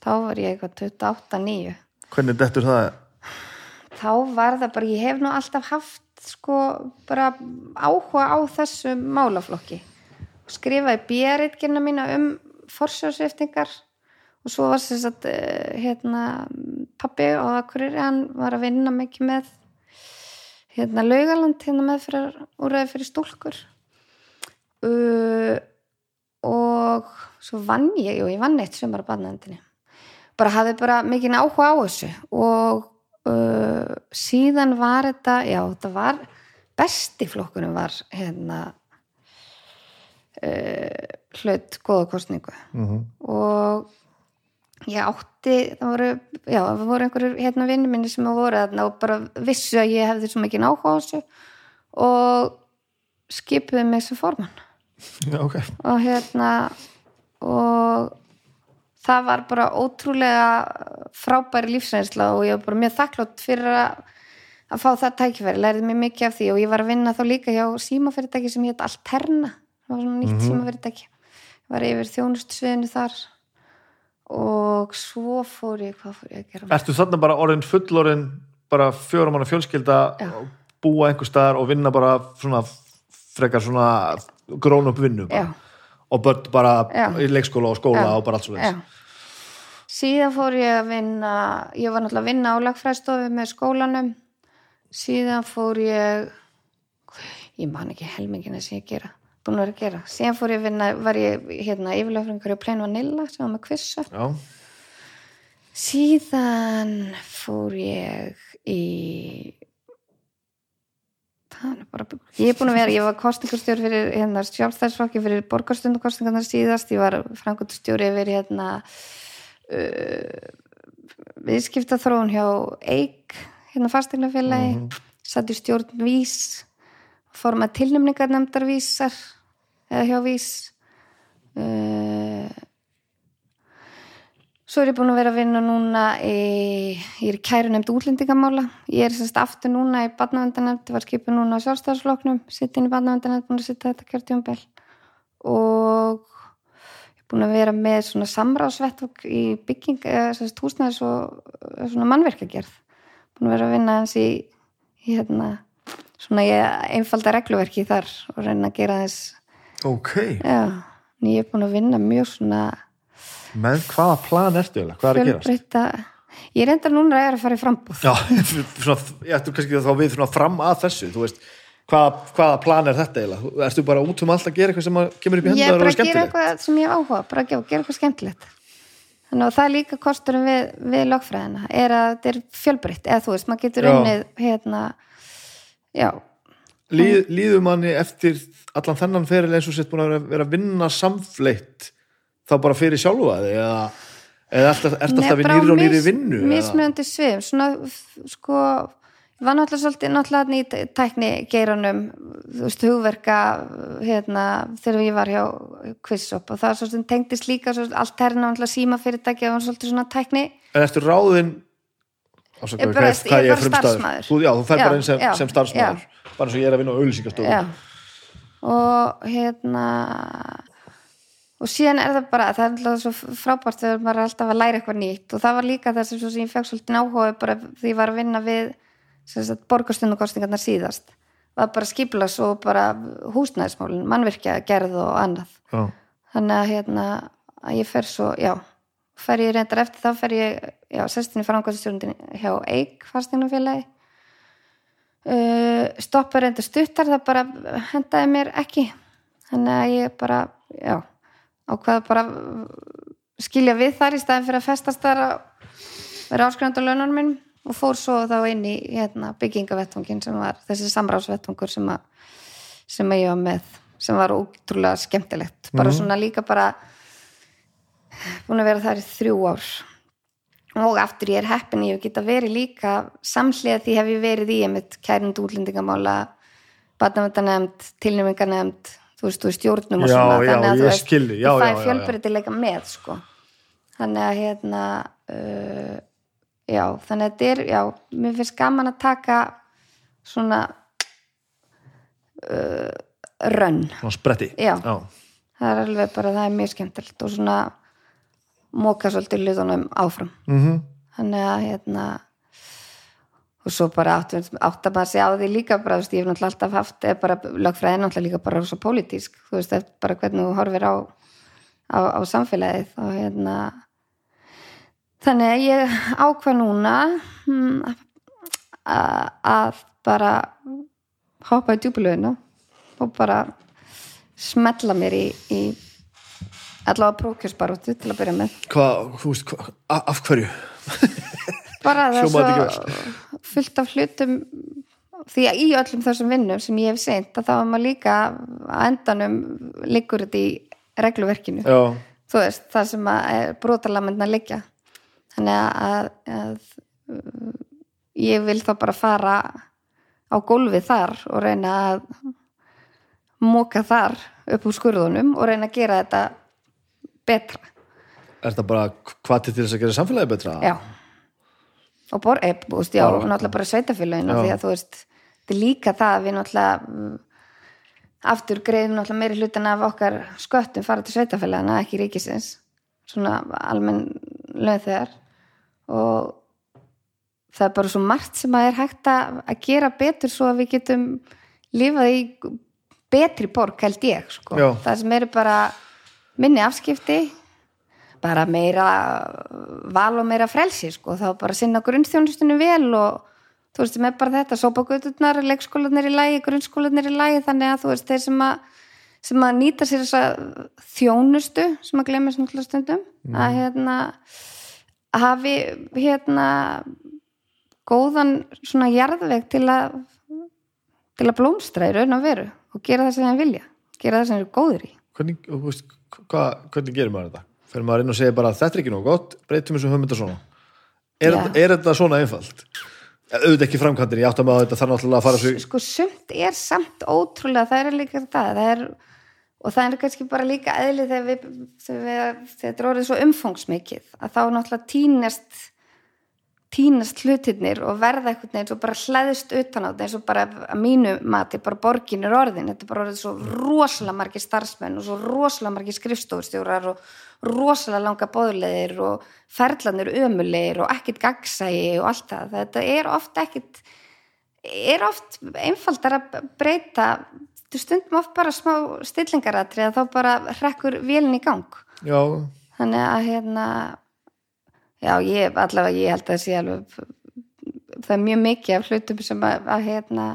þá var ég eitthvað 28-9 hvernig dettur það? þá var það bara, ég hef nú alltaf haft sko bara áhuga á þessu málaflokki. Skrifaði björritkina mína um forsjóðsviftingar og svo var þess að hérna, pappi og Akureyri, hann var að vinna mikið með hérna laugaland hérna með fyrir úrræði fyrir stúlkur. Uh, og svo vann ég og ég vann eitt sumar á badnaðendinni bara hafði bara mikið áhuga á þessu og uh, síðan var þetta já, þetta var besti flokkunum var hérna uh, hlut góða kostningu Mm og ég átti, það voru já, það voru einhverjur hérna vinni minni sem voru þarna og bara vissu að ég hefði svo mikið áhuga á þessu og skipuði mig sem formann. Já, ok, og hérna og það var bara ótrúlega frábæri lífsreynsla og ég var bara mjög þakklátt fyrir að, að fá það tækifæri, lærið mér mikið af því og ég var að vinna þá líka hjá símafyrirtæki sem hétt Alterna, það var svona nýtt símafyrirtæki ég var yfir þjónustsviðinu þar og svo fór ég, hvað fór ég að gera ertu þarna bara orðin fullorðin bara fjórum manna fjölskylda Já. búa einhver staðar og vinna bara svona frekar svona grón upp vinnu og börn bara Já. í leikskóla og skóla Já. og bara allt svo Já. Síðan fór ég að vinna ég var náttúrulega að vinna á lagfræðstofu með skólanum. Síðan fór ég ég man ekki helmingina sem ég gera búin að vera að gera. Síðan fór ég að vinna, var ég hérna yfirlöfringur í Plain Vanilla sem var með kvissa já, síðan fór ég í bara ég er búin að vera, ég var kostningarstjóri fyrir hérna sjálfstæðsflokki fyrir borgarstundukostningarnar síðast, ég var frangundstjóri fyrir hérna viðskipta þróun hjá EIK, hérna fastegnafélagi mm -hmm. satt í stjórn vís fór með tilnumningar nefndar vísar eða hjá vís uh, Svo er ég búin að vera að vinna núna í, ég er kæru nefnd útlendingamála. Ég er sérst aftur núna í badnavendanemnd, var skipið núna á sjálfstæðarsloknum, sitt inn í badnavendanemnd, búin að sitta þetta kjörtjónbel. Og ég búin að vera með svona samráðsvettvok í bygging, eða sérst húsnæðis og eða svona mannverkagerð. Búin að vera að vinna hans í, í hérna, svona ég einfalda regluverki þar og reyna að gera þess, ok já, en ég er búin að vinna mjög svona með hvaða plan ertu eiginlega, hvað er að gerast? ég enda núna að er að fara í frambúð Já, svona, ég ættu kannski þá við svona fram að þessu, þú veist hvaða, hvaða plan er þetta eiginlega? Ertu bara út um allt að gera eitthvað sem kemur upp í ég hendur er og bara er að gera skemmtilegt? eitthvað sem ég áhuga bara að gera, eitthvað skemmtilegt þannig að það er líka kosturum við, við lögfræðina er að þetta er fjölbreytt eða þú veist, maður getur unnið hérna, já, Líð, líður manni eftir allan þennan feril eins og sett búin að vera, að vinna samfleitt þá bara fyrir sjálfa þig eða, eða er Nei, alltaf við bara á nýri og nýri vinnu eða? mismunandi svið svona sko ég var náttúrulega svolítið náttúrulega ný tækni geiranum, þú veist, hugverka hérna, þegar ég var hjá Quizshop og það svo sem tengdist líka svo, allt herna náttúrulega síma fyrirtæki og svolítið svona tækni en eftir ráðin ásaka, Ég er bara starfsmaður. þú, já, þú Já, bara inn sem, já, sem starfsmaður bara eins og ég er að vinna á auðlýsingastofu Já. og hérna og síðan er það bara það er alltaf svo frábært þegar maður er alltaf að læra eitthvað nýtt og það var líka þess að ég fekk svolítið áhuga bara því ég var að vinna við borgarstundukostingarnar síðast var bara skiplas og bara húsnæðismálin, mannvirkja, gerð og annað. Já. þannig að hérna að ég fer svo, já fer ég reyndar eftir þá fer ég já, sestin í frangvæðstjórnundin hjá Eik fastegnafélagi uh, stoppar reyndar stuttar það bara hendaði mér ekki. Þannig að ég bara já, ákvaða bara skilja við þar í staðin fyrir að festast þar að vera áskrifandi á launanum minn og fór svo þá inn í hérna, byggingavettvangin sem var þessi samráðsvettvangur sem, sem ég var með sem var útrúlega skemmtilegt. Bara svona líka bara búin að vera þar í þrjú ár. Og aftur ég er heppin ég hef geta verið líka samhliða því hef ég verið í einmitt kærind útlendingamála batnavöndanemnd, tilnæminganemnd þú veist, þú veist, stjórnum og Já, svona já, þannig að þú veist, já, já. fjölbreytileika með sko. Þannig að hérna uh, já, þannig að þetta er já, mér finnst gaman að taka svona uh, rönn Svona spretti Já. Já. það er alveg bara, það er mjög skemmtilegt og svona móka svolítið hlutunum áfram Mhm. þannig að hérna og svo bara átt, að maður sé á því líka bara, þú veist, ég hef náttúrulega alltaf haft eða bara lögfræði náttúrulega líka bara svo pólitísk þú veist, bara hvernig þú horfir á á, á samfélagið og hérna þannig að ég ákvað núna hm, að, bara hoppa í djúpulöginu og bara smetla mér í, í allavega prókjörsbaróttu til að byrja með. Hvað, þú veist, hva, af hverju? bara það er svo fullt af hlutum því að í öllum þessum vinnum sem ég hef seint að þá er maður líka að endanum liggur þetta í regluverkinu. Já, þú veist, það sem að brotalamendna liggja þannig að, að uh, ég vil þá bara fara á gólfið þar og reyna að móka þar upp úr skurðunum og reyna að gera þetta betra. Er þetta bara hvað til þess að gera samfélagi betra? já. Og bor, e, búst, já, og náttúrulega bara sveitafélaginu því að þú veist, þetta er líka það að við náttúrulega aftur greiðum náttúrulega meiri hlutin af okkar sköttum fara til sveitafélagina, ekki ríkisins svona almenn lögð þegar og það er bara svo margt sem að er hægt að, að gera betur svo að við getum lifað í betri borg held ég sko. Það sem eru bara minni afskipti bara meira val og meira frelsi sko. þá bara sinna grunnþjónustunum vel og þú veist, sem er bara þetta sópagöturnar, leikskólanir í lægi grunnskólanir í lægi, þannig að þú veist þeir sem að, sem að nýta sér þessa þjónustu, sem að glemja svona stundum, að hérna hafi hérna góðan svona jarðveg til að til að blómstra í raun og veru og gera það sem þeim vilja gera það sem þeir eru góður í Hvernig, veist, hva, hvernig gerir maður þetta? Fyrir maður inn og segir bara þetta er ekki nóg gott, breytum þessu hugmynda svona Er, þetta- er þetta svona einfalt? Auðvitað ekki framkvæmdir, ég átt að maður þetta þarf náttúrulega að fara svo sko sumt er samt ótrúlega það er líka það, það er, og það er kannski bara líka eðli þegar við, þegar þetta er orðið svo umfangsmikið að þá náttúrulega tínast tínast hlutirnir og verða eitthvað eins og bara hlæðist utan á þetta eins og bara að mínu mati bara borgin er orðin, þetta er bara orðið svo rosalega margir starfsmenn og svo rosalega margir skrifstofustjórar og rosalega langa bóðleðir og ferlanir ömulegir og ekkit gagsægi og allt það, þetta er oft ekkit er oft einfaldar að breyta þú stundum oft bara smá stillingaratri að þá bara hrekkur vélinn í gang? Já, þannig að hérna já, ég, allavega ég held að það sé alveg það er mjög mikið af hlutum sem að, að hérna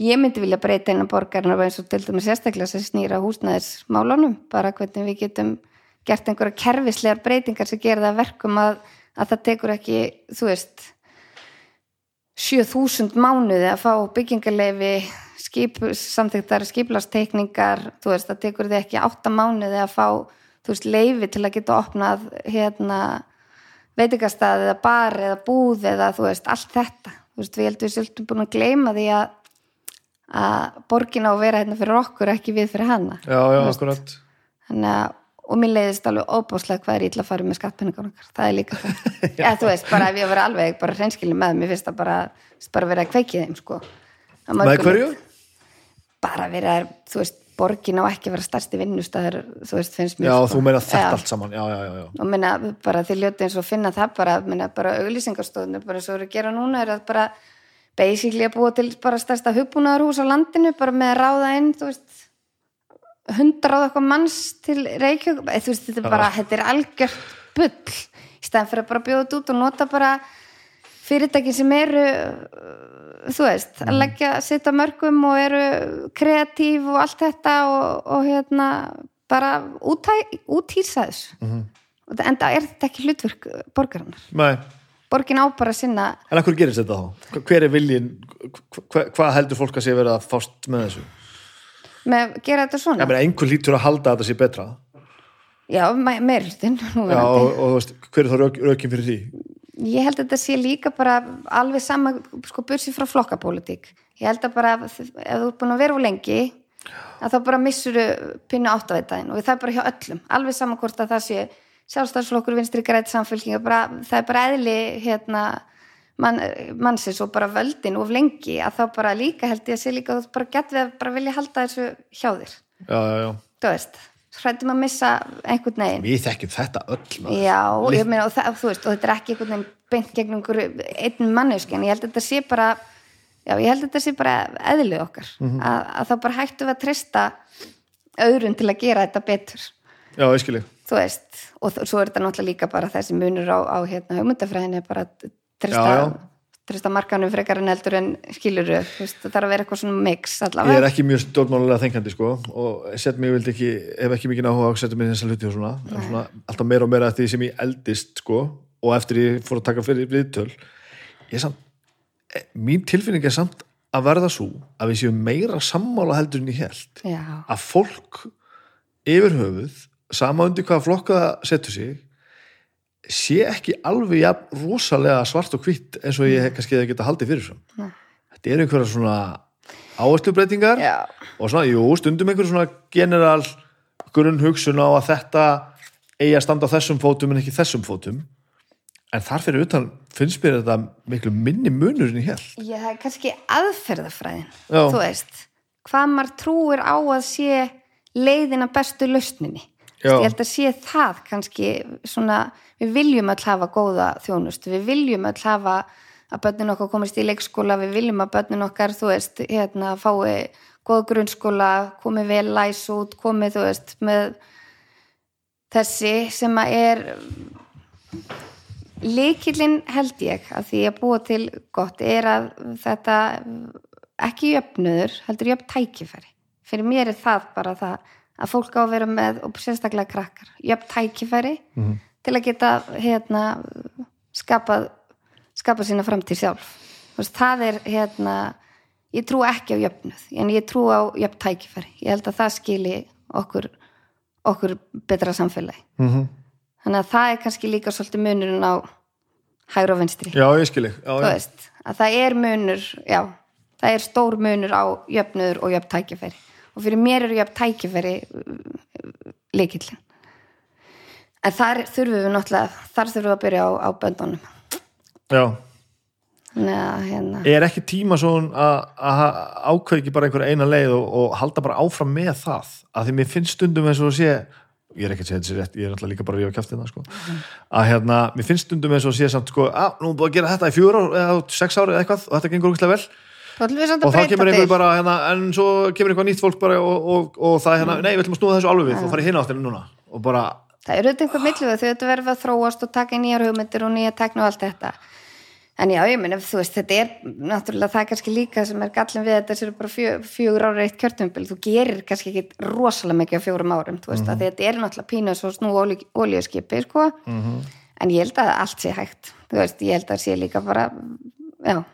ég myndi vilja breyta innan borgarna eins og til dæmis sérstaklega sem snýra húsnæðismálunum bara hvernig við getum gert einhverja kerfislegar breytingar sem að verkum að, að það tekur ekki, þú veist 7000 mánuði að fá byggingarleifi skip, samþyktar skiplasteikningar þú veist, það tekur þið ekki 8 mánuði að fá, þú veist, leifi til að geta opnað hérna veitingastað eða bar eða búð eða þú veist, allt þetta. Þú veist, við heldum við svolítið búin að gleyma því að að borgin á að vera hérna fyrir okkur ekki við fyrir hana. Já, já, akkurat. Að og mér leiðist alveg óbáslega hvað er illa að fara með skattpenningar okkar, það er líka það. Eða þú veist, bara ég var alveg bara hreinskilin með, mér finnst það bara, bara verið að kveikið þeim sko. Að með hverju? Bara verið að, þú veist, borgin á ekki vera stærsti vinnustæður, þú veist, finnst mér já, sko. þú meina þetta Já. allt saman já, já, já, já. og minna bara þið ljótið eins og finna það bara, minna bara auglýsingarstofnir bara svo eru að gera núna er að bara basically að búa til bara stærsta hugbúnaðarhús á landinu bara með að ráða inn þú veist hundra og eitthvað manns til Reykjavík þú veist þetta er bara, þetta er algjört bull í stæðan fyrir að bara bjóða þetta út og nota bara fyrirtæki sem eru þú veist, að leggja setja mörgum og eru kreatív og allt þetta og, og hérna bara úthýsa þessu mm -hmm. enda er þetta ekki hlutverk borgarinnar Nei. borgin á bara sinna en hverju gerist þetta þá? Hva- hver er viljin hva, hvað heldur fólk að sé verið að fást með þessu? með að gera þetta svona ég meina einhver lítur að halda að þetta sé betra já, meirhlutin já, og, og þú veist, hver er þá rauk, raukin fyrir því? Ég held að þetta sé líka bara alveg sama, sko, bursi frá flokkapólitík. Ég held að bara, ef þú ert búin að vera of lengi að þá bara missur pinnu áttaveitaðin og það er bara hjá öllum, alveg saman hvort að það sé sjálfstæðsflokkur, vinstri græt samfélking bara, það er bara eðli hérna, mann, mannsins og bara völdin of lengi að þá bara líka held ég að sé líka að þú bara gett við að bara vilja halda þessu hjá þér. Já, já, já, þú veist, hrættum að missa einhvern veginn við þekkjum þetta öll. Já, meina, og, það, veist, og þetta er ekki einhvern veginn beint gegn einhverju einn manneski en ég held að þetta sé bara já, ég held að þetta sé bara eðlið okkar að, að þá bara hættum við að treysta öðrun til að gera þetta betur já, ég skilji þú veist, og svo er þetta náttúrulega líka bara þessi munur á, á hérna hugmyndafræðinni bara að treysta, Já, já. Treysta markanum frekar en eldur en skiluru, það þarf að vera eitthvað svona mix ég allavega er ekki mjög stjórnmálulega þengandi sko og set mig vildi ekki, hef ekki mikið áhuga á að setja mig í þessa hluti og svona, svona alltaf meira og meira eftir því sem ég eldist sko og eftir ég fór að taka fyrir viðtöl ég samt eh, mín tilfinning er samt að verða svo að við séum meira sammála heldur en ég held Já, að fólk yfir höfuð sama undir hvaða flokka setur sig sé ekki alveg ja, rosalega svart og hvitt eins og ég kannski hefði geta haldið fyrir svo. Þetta eru einhverja svona áherslubreitingar já, og svona, jú, stundum einhver svona general grunn hugsun á að þetta eigi að standa á þessum fótum en ekki þessum fótum. En þar fyrir utan finnst mér þetta miklu minni munur en ég held ég það er kannski aðferðafræðin Já. þú veist, hvað maður trúir á að sé leiðina bestu lausninni. Já. ég held að sé það kannski svona, við viljum öll hafa góða þjónust, við viljum öll hafa að börnin okkar komist í leikskóla. Við viljum að börnin okkar, þú veist hérna, fái góð grunnskóla komið vel læs út, komið þú veist, með þessi sem að er líkillinn held ég að því að búa til gott er að þetta ekki jöfnuður, heldur jöfn tækifæri. Fyrir mér er það bara það að fólk á að vera með og sérstaklega krakkar, jöfn tækifæri Mhm. Til að geta hérna skapað skapa sína framtíð sjálf. Veist, það er hérna ég trú ekki á jöfnuð en ég trú á jöfn tækifæri. Ég held að það skili okkur okkur betra samfélagi. Mm -hmm. þannig að það er kannski líka svolítið munurinn á hægur og vinstri. Já, ég skil ekki já, þú já. veist, að það er munur já, það er stór munur á jöfnuður og jöfn tækifæri. Og fyrir mér eru jöfn tækifæri líkillin en þar þurfum við náttúrulega þar þurfum við að byrja á, á böndunum. Já. að hérna. Er ekki tíma svo að ekki bara einhver eina leið og, og halda bara áfram með það? Að því mér finnst stundum eins og að sé ég er ekki að segja þessi rétt, ég er alltaf líka bara að rífa kjaftina sko. að hérna, mér finnst stundum eins og að sé samt sko, að nú er búið að gera þetta í fjör ár eða sex ári eða eitthvað og þetta gengur úrslega vel. Við og þá kemur einhver bara hérna, en svo kemur eitthvað nýtt fólk bara og, og, og það er hérna, nei, við ætlum að snúða þessu alveg við og fara í hinn áttinu núna. Og bara, það eru þetta einhver millu þau þetta verður að þróast og taka í nýjar hugmyndir og nýja tekna og allt þetta. En já, ég meina, þú veist, þetta er náttúrulega það er kannski líka sem er gallin við þetta sem er bara fjö, fjögur ára eitt kjörtumbil þú gerir kannski ekki rosalega mikið á fjórum árum, þú veist, mm -hmm. þetta er náttúrulega pínu svo snú ólíuskipi, sko. Mm -hmm. en ég held að allt sé hægt. Þú veist, ég held að sé líka bara já,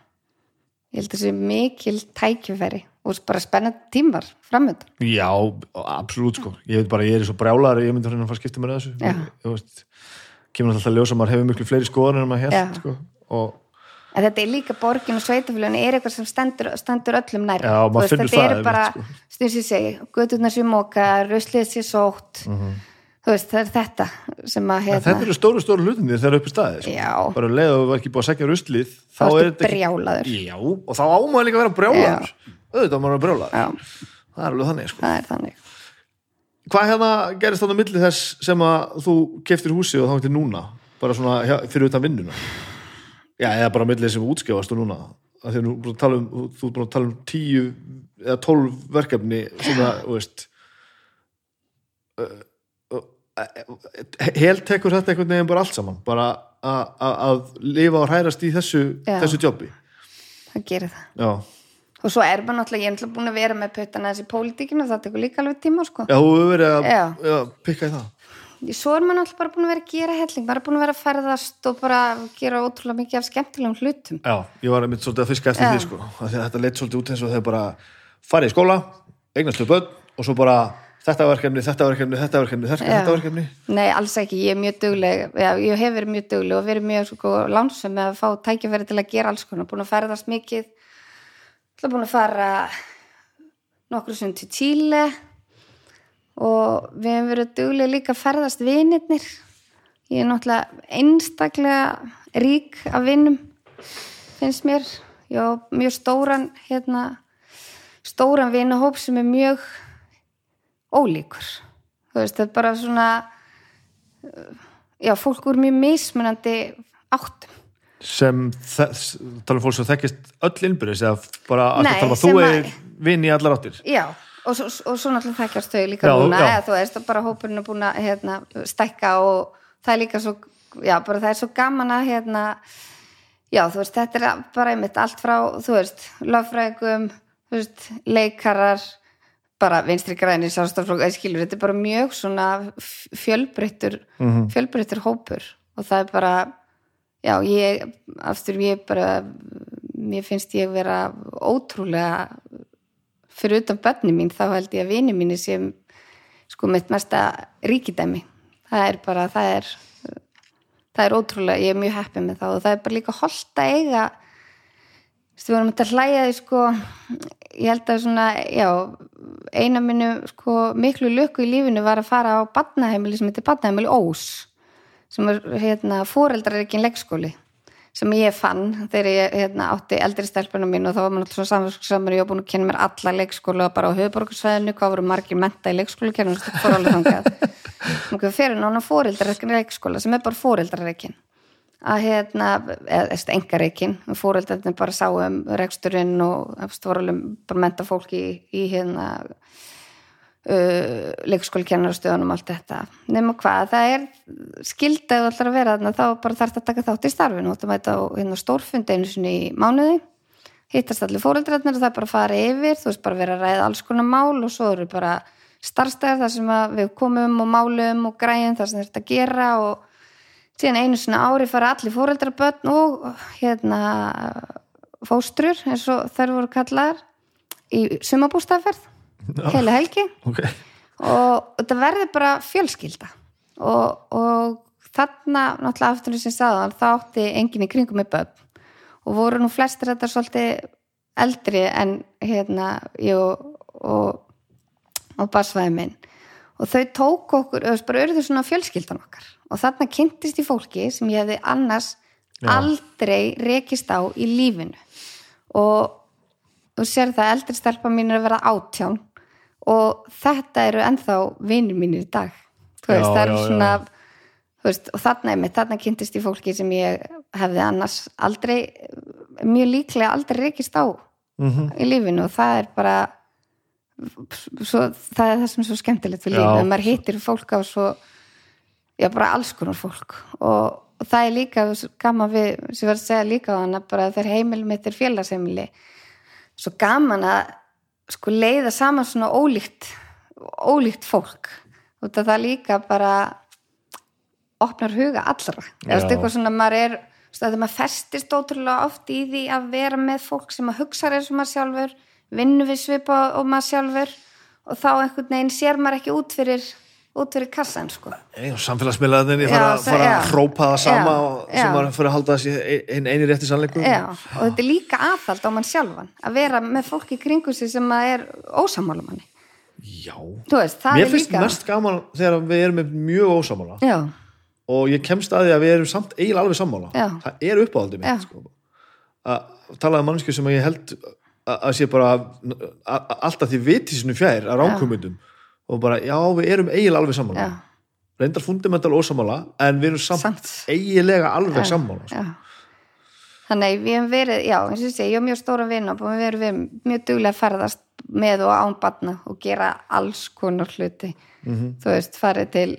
ég held að sé mikil tækifæri og bara spennandi tímar framöndan. Já, absolutt, sko ég veit bara, ég er svo brjálar, ég myndi að fara að skipta mér þessu, ég, þú veist kemur alltaf að ljósa, maður hefur miklu fleiri skoðan en maður held, sko, og en þetta er líka borgin og sveitafélagin er eitthvað sem stendur, stendur öllum nær Já, maður finnur þetta það er bara, sko. stundum sér segi göturnar sér móka, ruslið sér sótt mm -hmm. þú veist, það er þetta sem að hérna, þetta eru stóru, stóru hlutinir þegar upp í staði sko. Já. bara leið og ekki búið að segja ruslið þá er þetta brjálaður Já, og þá ámaður líka að vera brjálaður auðvitað maður brjálaður Já, það er alveg þannig sko. það er þannig. Hvað hérna gerist þannig milli þess sem að þú keftir húsi og þá til núna? Bara svona hjá- fyrir utan vinnuna? Já, eða bara milli sem útskjáðast og núna. Að því að tala um þú ert búin að tala um tíu eða tólf verkefni svona, þú veist held tekur þetta einhvern veginn bara allt saman? Bara að- lifa og hrærast í þessu, Já. þessu jobbi? Það gerir það. Já, og svo er maður náttúrulega, ég er náttúrulega búin að vera með puttana þessi pólitíkinu, það tekur líka alveg tíma sko. Já, hefur verið að já, pikka í það. Svo er maður náttúrulega bara búin að vera að gera helling er búin að vera að ferðast og bara gera ótrúlega mikið af skemmtilegum hlutum. Já, ég var einmitt svolítið að fiska eftir Já. því sko því að þetta leitt svolítið út eins og þeir bara farið í skóla, eignast þau börn og svo bara þetta verkefni, þetta verkefni, þetta verkefni, þetta, verkefni. Nei, alls ekki, ég er mjög dugleg já, ég hef verið mjög dugleg og verið mjög sko, lánsum með að fá tækifæri til að gera alls konar búin að ferðast mikið ætla búin að fara nokkru sem til Tíle og við hefum verið dugleg líka að ferðast vinirnir. Ég er náttúrulega einstaklega rík af vinnum finnst mér. Ég á mjög stóran hérna, stóran vinahóp sem er mjög ólíkur. Þú veist, þetta er bara svona já, fólk úr mjög mismunandi áttum sem tala um fólk sem þekkist öll innbyrðis eða bara að Nei, tala um að þú að- er vinn í allar áttir já, og svo, og svo náttúrulega þekkjast þau líka Já, núna, já. eða þú veist, bara hópurinn er búin að hérna, stækka og það er líka svo, já, bara það er svo gaman að hérna, já, þú veist, þetta er bara einmitt allt frá, þú veist, löffræðingum, þú veist, leikarar, bara vinstri græni sjálfstaflokk, eða skilur, þetta er bara mjög svona fjölbreyttur Mhm. fjölbreyttur hópur og það er bara já, ég, aftur ég bara mér finnst ég vera ótrúlega fyrir utan bönni mín, þá held ég að vini mín sem sko mitt mesta ríkidæmi. Það er bara, það er það er ótrúlega, ég er mjög heppið með það og það er bara líka holdt að eiga Þú veist, við vorum að hlæja því sko, ég held að svona, já, eina minni sko miklu lökku í lífinu var að fara á badnaheimili sem heitir badnaheimili Ós, sem er hérna fóreldrarreikin leikskóli, sem ég fann þegar ég hérna, átti eldri stelpunum mín og þá var maður alltaf svona samverð, ég var búin að kenna mér alla leikskóla bara á höfuborgarsvæðinu, hvað voru margir menta í leikskóla, kennum þetta fór alveg þangað. Og fyrir nána fóreldrarreikin leikskóla sem er bara fóreldrarreikin að hérna, eða engareikin fóröldarnir bara sá um reksturinn og stvoralum bara menta fólki í, í hérna uh, leikskólikennarastöðunum allt þetta. Nema hvað, það er skildað allar að vera þarna, þá bara þarf að taka þátt í starfinu. Og það mæta á hérna, stórfund einu sinni í mánuði hittast allir fóröldarnir og það bara fara yfir þú veist bara vera að ræða alls konar mál og svo eru bara starfstæðar þar sem við komum og málum og græðum þar sem þetta gera og síðan einu svona ári fara allir fóreldrabötn og hérna fóstrur eins og þær voru kallar í sumabústafferð heila helgi. Ok, og þetta verði bara fjölskylda. Og, og þarna náttúrulega aftur sem sagðan þá átti enginn í kringum með börn. Og voru nú flestir þetta svolítið eldri en hérna ég og, og, og basvæði minn. Og þau tók okkur, eða bara auðvitað svona fjölskyldan okkar. Og þarna kynntist í fólki sem ég hefði annars Já. aldrei rekist á í lífinu. Og þú sér það eldri stelpa mín er að vera átján og þetta eru ennþá vinir mínir í dag. Veist, Já, það eru svona veist, og þarna er mitt, þarna kynntist í fólki sem ég hefði annars aldrei mjög líklega aldrei rekist á Mhm. í lífinu. Og það er bara svo, það er það sem er svo skemmtilegt lífinu, að maður hittir fólk á svo já, bara alls konar fólk. Og, og það er líka gaman við, sem var að segja líka á hana bara þegar heimil mitt er félagsheimili svo gaman að sko leiða saman svona ólíkt ólíkt fólk. Og það líka bara opnar huga allra. Eða eitthvað svona maður er þegar maður festist ótrúlega oft í því að vera með fólk sem að hugsa eins og maður sjálfur vinnu við svipa og maður sjálfur. Og þá einhvern veginn sér maður ekki út fyrir út fyrir kassan sko. Samfélagsmiðlaðinni fara, Já, það- fara að hrópa það sama Já, og sem maður fyrir að halda þessi einn eini rétti sannleikum Já, og þetta er líka aðhald á mann sjálfan að vera með fólk í kringu sig sem að er ósamála manni. Já. veist, mér er finnst líka mest gaman þegar við erum með mjög ósamála Já, og ég kemst að því að við erum samt eiginlega alveg sammála. Það er uppáhaldið mitt sko. að talaði um mannsku sem að ég held að að sé bara að- að- alltaf því viti sinu fjær að ránkumundum og bara, já, við erum eiginlega alveg sammála já, reyndar fundamental ósamála en við erum samt, Samt. eiginlega alveg sammála sko. já Þannig við hefum verið, já, eins og segi, ég hef mjög stóra vinn og við hefum verið mjög duglega að ferðast með og án batna og gera alls konar hluti Mhm. þú veist, farið til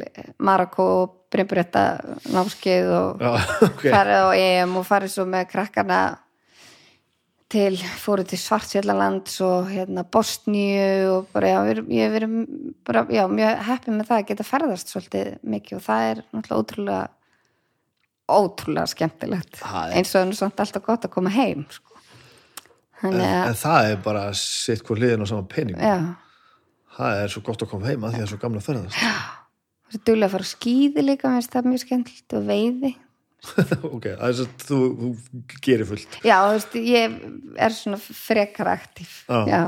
Marokko og Brimbretta námskeið og já, ok farið á EM og farið svo með krakkana til, fóruð til Svartsjöllalands og hérna Bosníu og bara, já, ég hef verið bara, já, mjög heppið með það að geta ferðast svolítið mikið og það er náttúrulega ótrúlega ótrúlega skemmtilegt. Er- eins og það er samt alltaf gott að koma heim sko. en, en það er bara sitt hvað hliðin á sama pening já. Það er svo gott að koma heima því að það er svo gamla ferðast. Það er duglega að fara á skíði líka mér finnst það mjög skemmtilegt og veiði ok, er svo þú, þú gerir fullt Já, þú veist, ég er svona frekar aktív. Já. Já.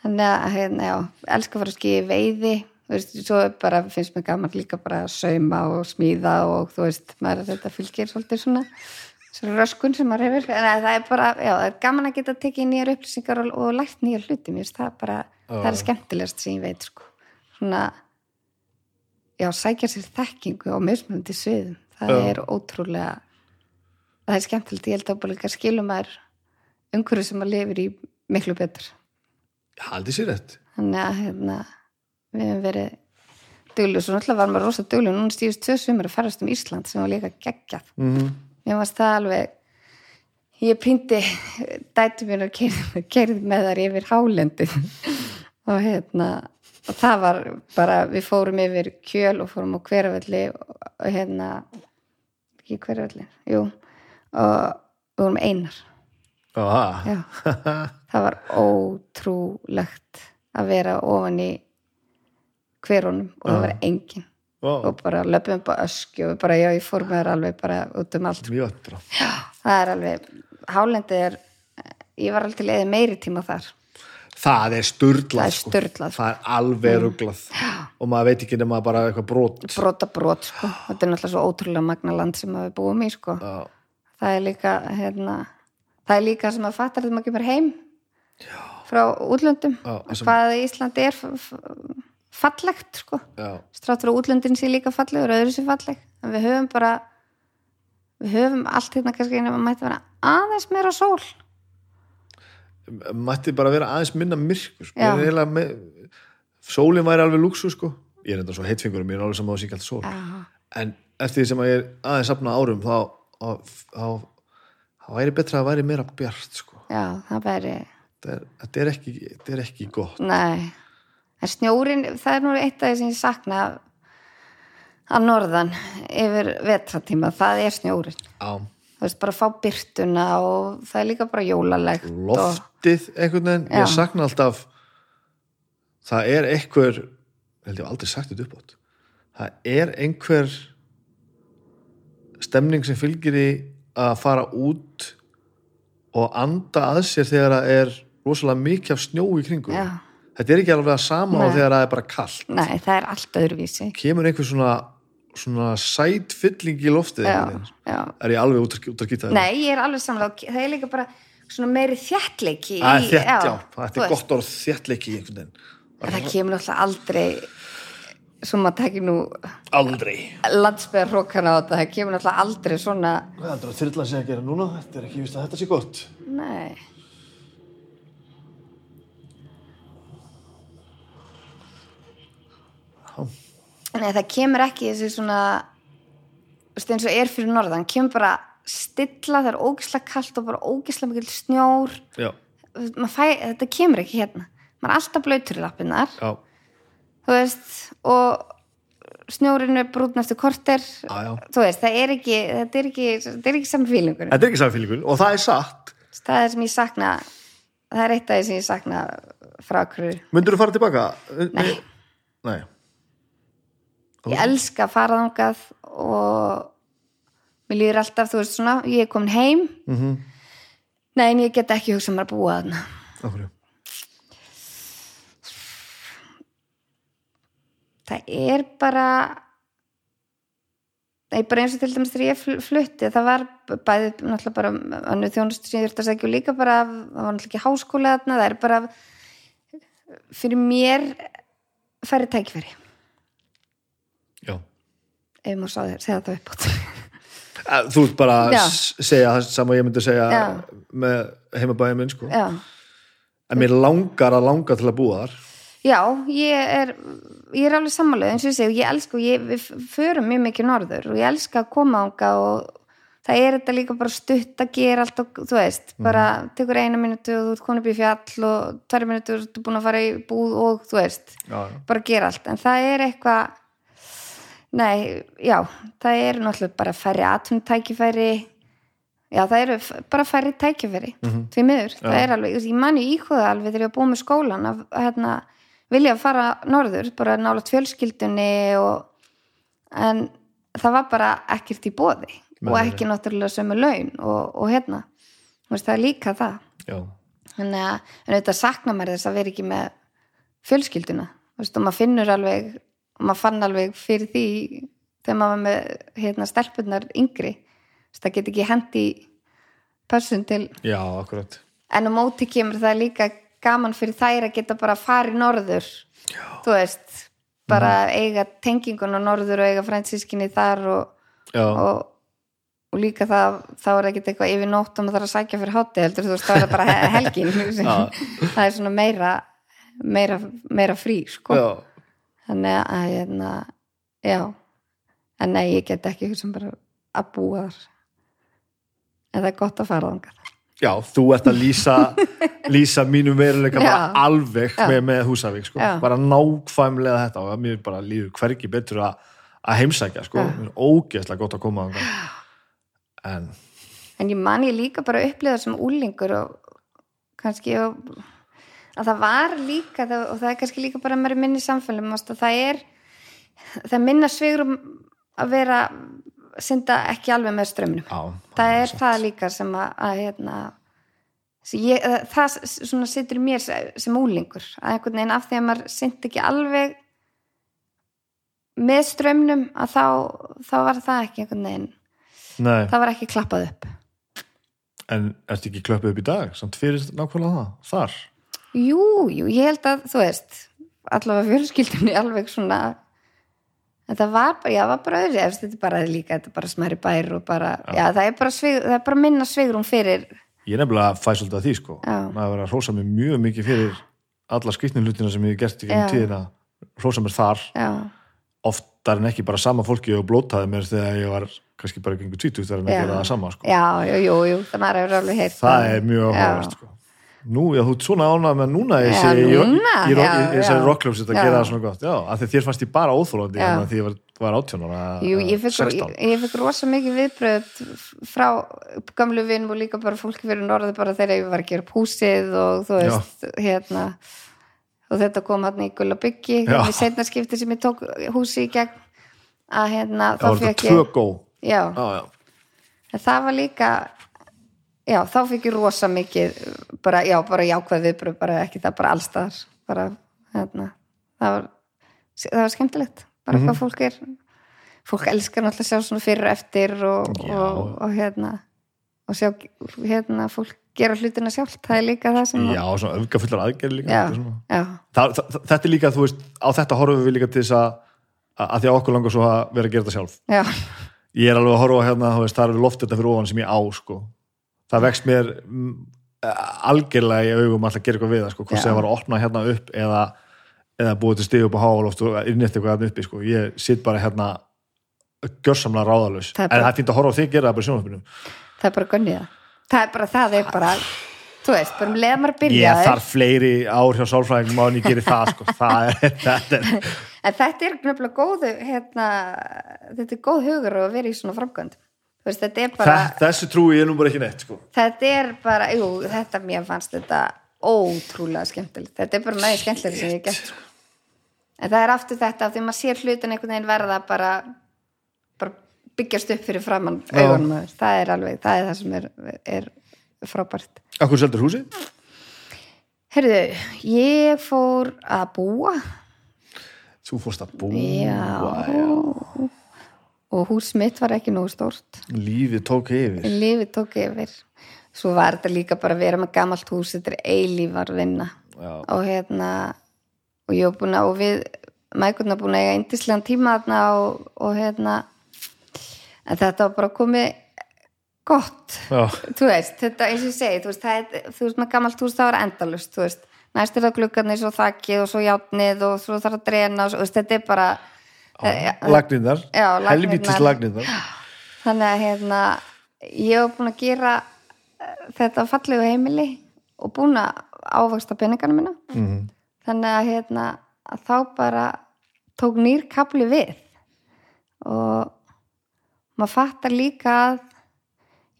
Þannig að, hérna, já, elska að fara að skýja veiði, þú veist, svo er bara, finnst mér gaman líka bara að sauma og smíða og þú veist, maður þetta fylgir svolítið svona, svona röskun sem maður hefur. En það er bara, já, það er gaman að geta tekið nýjar upplýsingar og, og lært nýjar hluti, mér finnst það bara, það er skemmtilegast sem ég veit, sko. Svona, já, sækja sér þekkingu á mismunandi sviðum. Það Já. er ótrúlega það er skemmtilegt, ég held að bara líka skilum maður umhverju sem maður lifir í miklu betur. Haldið sér rétt. Þannig að hérna, við hefum verið duglu, svo náttúrulega var maður rosa duglu núna stíðust tvö sumur að ferast um Ísland sem var líka geggjað. Mm -hmm. mér varst það alveg ég pýndi dætu mér og keirði, keirði með þar yfir hálendi og hérna og það var bara, við fórum yfir kjöl og fórum á hveravelli og, og hérna ekki hveravelli, jú og við vorum einar. Já, Já. það var ótrúlegt að vera ofan í hverunum og það var engin Vá, og bara löpum bara öskju og bara já, ég fór með þær alveg bara út um allt. Bra. það er alveg, hálendið er ég var alltaf leiði meiri tíma þar Það er sturlað Það er sko. Það er alveg ruglað. Og maður veit ekki nema bara eitthvað brot. Brota brot, sko, þetta er náttúrulega svo ótrúlega magna land sem við búum í, sko. Já, það er líka, hérna það er líka sem að fattar þegar maður kemur heim já. frá útlöndum Já, hvað Íslandi er fallegt, sko. Já, stráttur og útlöndin sé líka fallegur og öðru sé falleg. En við höfum bara við höfum allt hérna kannski nema mætti vera aðeins meira sól mætti bara vera aðeins minna myrkur sko. Með sólin væri alveg lúksu sko. Ég er enda svo heitfingur og mér er alveg saman á alltaf sól. Já. en eftir því sem að ég er aðeins safna árum þá, þá, þá, væri betra að væri meira bjart sko. Já, það væri þetta er, er, er ekki gott. Nei, en snjórin það er nú eitt af því sem ég sakna að norðan yfir vetratíma, það er snjórin á þú veist, bara fá byrtuna og það er líka bara jólalegt og, loftið einhvern veginn, Já. ég sakna alltaf það er einhver held ég aldrei sagt þetta upp átt það er einhver stemning sem fylgir í að fara út og anda að sér þegar það er rosalega mikið af snjó í kringum Já. þetta er ekki alveg að sama Nei. þegar það er bara kallt nei, það er allt öðruvísi kemur einhver svona, svona sætfylling í loftið já, já. Er ég alveg út að, út að skýta Nei, ég er alveg samlega, það er líka bara svona meiri það er þú þetta er gott orð en það kemur alltaf aldrei svo maður tekir nú aldrei. landsbyðar hrókana á þetta, það kemur alltaf aldrei svona Hvað heldur að þyrla sé að gera núna? Þetta er ekki vist að þetta sé gott. nei Nei, það kemur ekki þessi svona eins og er fyrir norðan kemur bara stilla, það er ógislega kalt og bara ógislega mikil snjór. Fæ, þetta kemur ekki hérna. Maður er alltaf blöytur í lappinnar þú veist og snjórinn er brútin eftir korter. Já, já. þú veist, það er ekki þetta er ekki, er ekki saman fílingur Þetta er ekki samfélíkun og það er satt. Það er sem ég sakna það er eitt af því sem ég sakna frá hverju Myndur þú fara tilbaka? Nei. Nei, ég elska að fara þangað og mér líður alltaf, þú veist svona ég er komin heim Mhm. nei, en ég get ekki hugsað mér að búa þarna af hverju? það er bara það er bara eins og til dæmis þegar ég fl- flutti það var bæði náttúrulega bara annu þjónustu sem ég þurfti að segja og líka bara það var náttúrulega ekki háskóla þarna það er bara fyrir mér færri tækifæri Já ef maður þér, segja það upp átt Þú ert bara að segja það sem ég myndi segja Já. með heimabæðin minn sko. Já. En mér langar að langa til að búa þar. Já, ég er, ég er alveg sammálega eins og ég segi, ég elska og ég, við förum mjög mikið norður og ég elska að koma ánga og það er þetta líka bara stutt að gera allt og þú veist, bara tekur eina minútu og þú ert komin upp í fjall og tverja minútu og þú ert búin að fara í búð og þú veist, Já, já, bara gera allt. En það er eitthvað nei, já, það er náttúrulega bara færri atvinnutækifæri. Já, það eru bara færri tækifæri því miður, það er alveg, ég mani íkvöða alveg þegar ég búið með skólan að hérna, vilja að fara norður bara nála fjölskyldunni og, en það var bara ekkert í bóði og ekki náttúrulega sömu laun og, og hérna, veist, það er líka það. Já, þannig að auðvitað sakna maður þess að vera ekki með fjölskylduna. Veist, og maður finnur alveg og maður fann alveg fyrir því þegar maður var með hérna, stelpunnar yngri. Þú veist, það get ekki hendi pössun til já, akkurat. En á móti kemur það líka gaman fyrir þær að geta bara farið norður. Já. þú veist bara eiga tengingun á norður og eiga fransískinni þar og, og, og líka það þá er ekki eitthvað yfir nótt og maður þarf að sækja fyrir hátti heldur þú veist það er það bara he- helgin. Það er svona meira meira, meira frí sko. Já, þannig að hérna, já. En nei, ég get ekki sem bara að búa þar. En það er gott að fara þangað. Já, þú ert að lýsa lýsa mínum veruleika bara alveg Já. með, með Húsavík sko. Já. bara nákvæmlega þetta og mér bara líður hvergi betur að að heimsækja, sko, mér er ógeðslega gott að koma en en ég man ég líka bara að upplifa sem úlingur og kannski og, að það var líka og það er kannski líka bara að maður er minni samfélum að það er það minna svigrum að vera synda ekki alveg með strömmunum já, það er það líka sem að, að hérna, ég, að það svona situr í mér se- sem úlingur að einhvern veginn af því að maður syndi ekki alveg með strömmnum að þá, þá var það ekki einhvern veginn, Nei, það var ekki klappað upp. En ertu ekki klöppuð upp í dag samt fyrir nákvæmlega það, þar jú, jú, ég held að þú veist allavega fjölskyldunni alveg svona það var bara, já, var bara öðru þetta er bara líka, þetta er bara smæri bær og bara, já, það er bara, svig, það er bara minna svigrum fyrir, ég er nefnilega fæ svolítið að því sko Já. maður verið að hrósa mér mjög mikið fyrir alla skýtnum hlutina sem ég hef gert í Já. gegnum tíðina hrósa mér þar já, oftar en ekki bara sama fólki og blótaði mér þegar ég var kannski bara gengur 20 þegar að Já. gera það sama sko. já, jú, jú, jú alveg heyrt það er mjög Já. áhugavert sko. Nú, já, þú ert svona ánað með núna Já, Já, já. segi rockljómsitt að Já. gera það svona gott já, af því þér fannst ég bara óþólandi Já. en því ég var, var 18 ára Jú, ég eða fekk, 16 ég, ég fekk rosa mikið viðbröð frá gamlu vinnum og líka bara fólki fyrir norðu bara þegar ég var að gera upp húsið og þú veist, hérna og þetta kom hann í Gulla byggi Já. við setna skipti sem ég tók húsi í gegn að hérna, þá fekk ég já, já, já. það var líka já, þá fekk ég rosa mikið bara, já, bara jákvæð viðbröð bara ekki það, bara allstaðar bara, hérna, það var það var skemmtilegt, bara Mhm. hvað fólk er fólk elskar náttúrulega að sjá svona fyrir og eftir og, og, og hérna og sjá, hérna, fólk gera hlutina sjálft, það er líka það sem já, svona öfgafullar aðgerð líka já, þetta það, það, þetta er líka, þú veist, á þetta horfum við líka til þess að að því að okkur langar svo að vera að gera þetta sjálf. Já, ég er alveg að horfa hérna, það er loft þetta fyrir ofan sem ég á, sko það vext mér mm, algjörlega í augum alltaf að gera eitthvað við það, sko, hvort sem það var að opna hérna upp eða, eða búið til stig upp á háaloft og inn eftir eitthvað hérna uppi, sko, ég sitt bara hérna Það er en það er fínt að horfa á þig gera það bara í sjónvarpinu? Það er bara gönnið það. Það er bara, það er bara þú veist, bara um leða maður ég byrjaði þarf fleiri ár hjá sálfræðingum á en ég geri það sko. það er, þetta er en þetta er nefnilega góðu hérna, þetta er góð hugur að vera í svona þú veist, þetta er bara Þe- þessu trúi ég nú bara ekki neitt sko. þetta er bara, jú, þetta mér fannst þetta ótrúlega skemmtilegt þetta er bara næði skemmtilega sem ég gert sko. en það er aftur þetta af því maður sér hlutin einhvern veginn verða bara, bara byggjast upp fyrir framann Já. augunum það er alveg, það er það sem er, er frábært Akkur seldur húsi? Herðu, ég fór að búa Þú fórst að búa Já. Og hús mitt var ekki nógu stórt. Lífið tók yfir. Lífið tók yfir. Svo var þetta líka bara að vera með gamalt hús þetta er eilífar vinna. Já. og hérna og ég var búin að, og við mækurna búin að eiga eindislegan tíma þarna og, og hérna en þetta var bara komið gott. Já. þú veist, þetta eins og ég segi þú veist, er, þú veist með gamalt hús það var endalust þú veist, næst er það gluggarnir svo þakkið og svo játnið og svo þarf að dreina og svo, veist, þetta er bara Lagnirnar, Já, lagnirnar. helvítis lagnirnar þannig að hérna ég hef búin að gera eh, þetta fallegu heimili og búin að ávaksta peningana minna Mhm. þannig að hérna að þá bara tók nýr kapli við. Og maður fattar líka að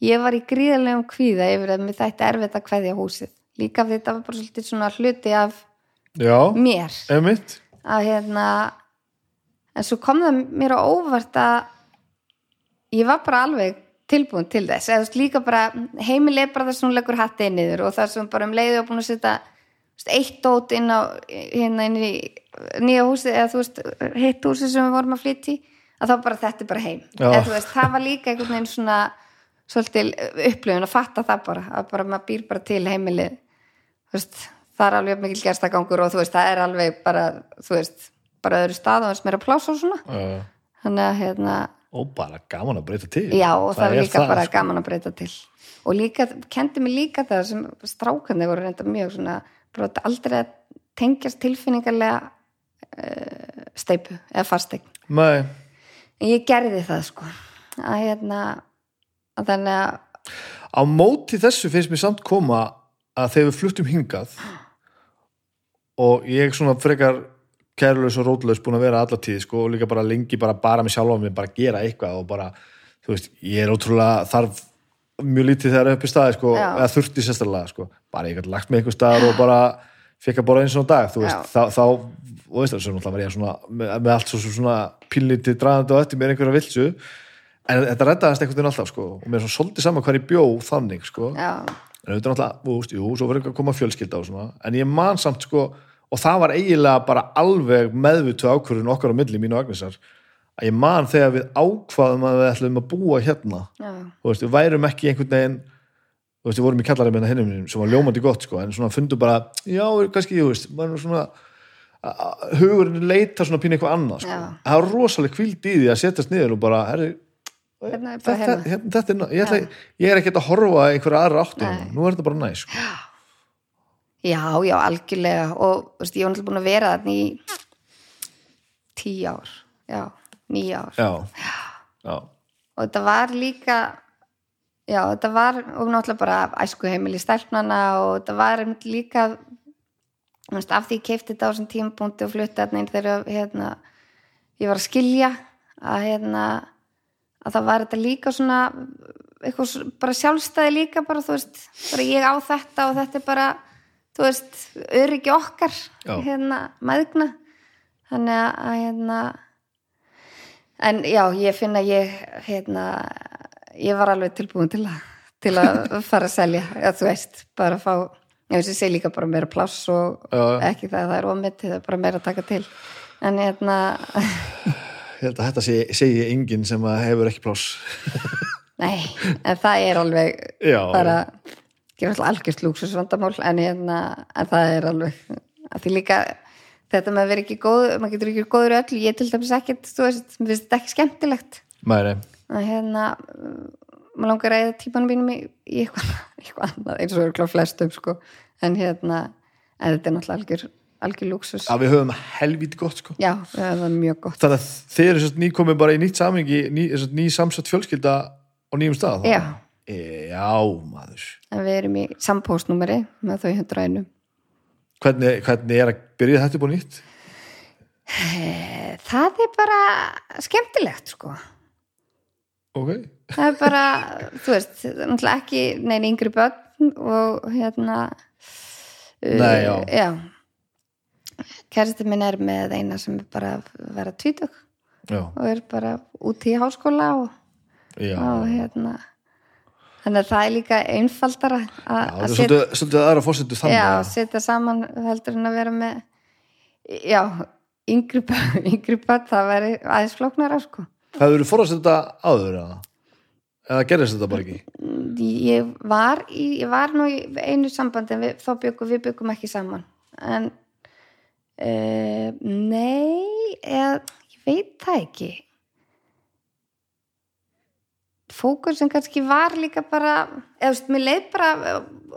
ég var í gríðarlegum kvíða yfir að mér þætti erfitt að kveðja húsið. Líka af því þetta var bara svolítið svona hluti af Já, mér. emitt að hérna en svo kom það mér á óvart að ég var bara alveg tilbúin til þess. Eða líka bara heimili er bara það sem hún leggur hattið niður og það sem bara um leiði og búin að setja eitt dót inn á hérna inn í nýja húsi eða þú veist hitt húsi sem við vorum að flytja í að þá bara þetta er bara heim. Eða veist það var líka einhvern veginn svona svolítil upplifun að fatta það bara að bara maður býr bara til heimilið. Þú veist, það er alveg mikil gerstagangur og þú veist, það er alveg bara þú veist, bara öðru stað og þess meira pláss og svona. Uh, þannig að hérna, Og bara gaman að breyta til. Já og það, er líka bara sko. gaman að breyta til. Og líka, kendi mig líka það sem strákandi voru reynda mjög svona bara aldrei að tengjast tilfinningarlega uh, steipu eða fastegn en ég gerði það sko. Að hérna að þannig að á móti þessu finnst mér samt koma að þegar við fluttum hingað og ég svona frekar kærlaus og rótlaus búin að vera alla tíð sko, og líka bara lengi bara, bara með sjálfa mig bara gera eitthvað og bara, þú veist, ég er ótrúlega þarf mjög lítið þegar upp í staði sko, eða þurfti sérstaklega sko. bara ég gæti lagt mig einhver staðar og bara fekk að borða eins og dag, þú veist, þá, þá og veist svo náttúrulega var ég svona með, með allt svo, svona pínlítið draðandi og eftir mér einhverja vilsu. En þetta reddaðast einhvern veginn alltaf sko, og mér er svona svolítið saman hvað ég bjó þannig sko, já, en auðvitað náttúrulega, þú veist, jú, svo var eitthvað að koma fjölskylda og svona, en ég man samt sko og það var eiginlega bara alveg meðvitu ákvörðun okkar á milli mínu og Agnesar að ég man þegar við ákvaðum að við ætlum að búa hérna. Já, þú veist, við værum ekki einhvern veginn veist, við vorum í kjallarinn með mínum sem var ljómandi gott, sko, en svona fundum bara já, kannski, þú veist, maður svona hugurinn leita svona pínu eitthvað annað, sko, það var rosalega kvíld í því að setjast niður og bara, herri hérna er bara þetta, hérna. hérna, þetta er, ná- ég, ætla, ég er ekki að horfa einhverja aðra hérna. nú er þetta bara næs sko. Já, já, algjörlega. Og veist, ég var náttúrulega búin að vera þarna í tíu ár. Já, níu ár. Já, já, og þetta var líka já, þetta var og náttúrulega bara æsku heimili stelpnana og þetta var einmitt líka veist, af því ég keipti þetta á þessum tímapunkti og flutti þarna inn þegar hérna, ég var að skilja að hérna að það var þetta líka svona eitthvað bara sjálfstæði líka bara þú veist, bara ég á þetta og þetta er bara, þú veist öryggi okkar, Já. hérna maðugna þannig að hérna en já, ég finn að ég hérna, ég var alveg tilbúin til að, til að fara að selja, eða þú veist bara að fá, ég veist ég segi líka bara meira pláss og Já. ekki það að það er ómitt það er bara meira að taka til en hérna, ég held að þetta segi, segi enginn sem að hefur ekki pláss nei en það er alveg já, bara ekki alltaf algjörst lúksusvandamál en, hérna, en það er alveg því líka þetta með að vera ekki góð maður getur ekki góður í öllu, ég til dæmis ekkert þú veist, mér finnst þetta ekki skemmtilegt. Mæri að hérna maður langar að eða tímanum mínum í, í eitthvað, eitthvað annað eins og örgulega flestum sko. En hérna, en þetta er náttúrulega algjör algjör lúksus að við höfum helvít gott sko. Já, það var mjög gott. Þannig að þið eru nýkomið bara í nýtt samingi ný, ný samsett fjölskylda á nýjum stað já, já maður. En við erum í sambóstnúmeri með þau hundra einum hvernig, hvernig er að byrja þetta á nýtt? Það er bara skemmtilegt sko. Ok, það er bara, þú veist náttúrulega ekki neina yngri börn og hérna Nei, já. já. kærasti minn er með eina sem er bara að vera tvítug já, og er bara úti í háskóla og, og hérna þannig að það er líka einfaldara að já það setja, svolítið, aðra fórsetu þannig já, að- setja saman heldur en að vera með já, yngri börn, það væri aðeins flóknara sko. Hefur þú forðast þetta áður eða, eða gerðist þetta bara ekki? Ég var, í, ég var nú í einu sambandi en við, þá byggum við byggum ekki saman. En uh, nei eða, ég veit það ekki fókusin kannski var líka bara eða þú veist, mér leið bara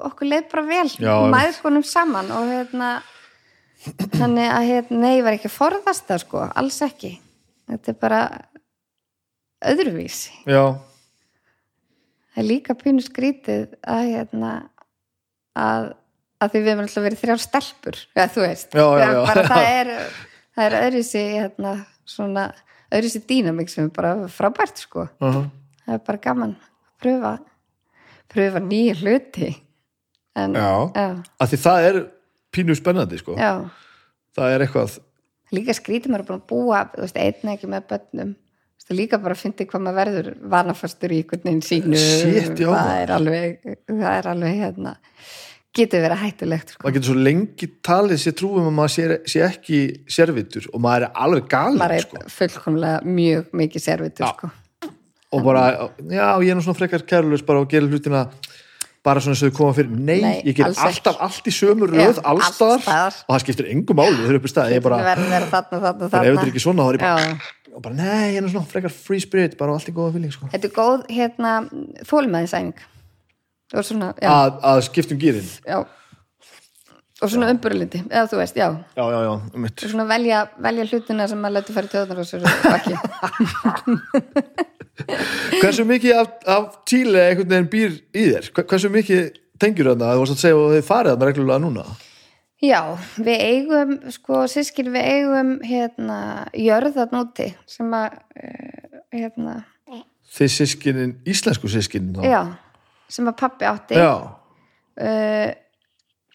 okkur leið bara vel einmitt. mæðgunum saman og hérna þannig að hérna, nei, ég var ekki að forðast það sko, alls ekki þetta er bara öðruvísi já, það er líka pínu skrítið að hérna að, að því við erum alltaf verið þrjár stelpur eða þú veist Já, já, já. bara það er, það er öðruvísi hérna, svona öðruvísi dýnamik sem er bara frábært sko uh -huh. Það er bara gaman að pröfa pröfa nýja hluti en, já já, að því það er pínu spennandi sko já. það er eitthvað líka skrítið maður er að búa þú veist, einn ekki með börnum Þú veist, líka bara að fyndi hvað maður verður vanafastur í einhvern veginn sínu Shit, það er alveg það er alveg hérna getur verið hættulegt sko. maður getur svo lengi talið sér trúum að maður sé, sé ekki servitur og maður er alveg galinn maður er sko. fullkomlega mjög mikið servitur sko. Og bara, já, ég er nú svona frekar kærlust bara og gera hlutina bara svona sem þau koma fyrir, nei, Nei, ég ger alltaf allt í sömu röð, allstaðar alls staðar. og það skiptir engum máli, þau eru upp í stað ég bara, þarna, þarna, bara ef þetta er ekki svona, þá er ég bara, Já. og bara nei, ég er nú svona frekar free spirit, bara og allt í góða fylging sko. þetta er góð hérna, þólmaðisæning svona, að, að skiptum gýrin já. Og svona umburlindi, eða þú veist, já. Já, já, já, um og svona velja, velja hlutina sem maður letur færi töðunar og og ekki hversu mikið af, af Tíli einhvern veginn býr í þér? Hver- hversu mikið tengjur þarna, þú varst að segja og þið farið þarna reglulega núna. Já, við eigum sko, sískil við eigum hérna, jörðat núti sem að uh, hérna, þið sískinin, íslensku sískinin þá? Já sem að pappi átti. Já, uh,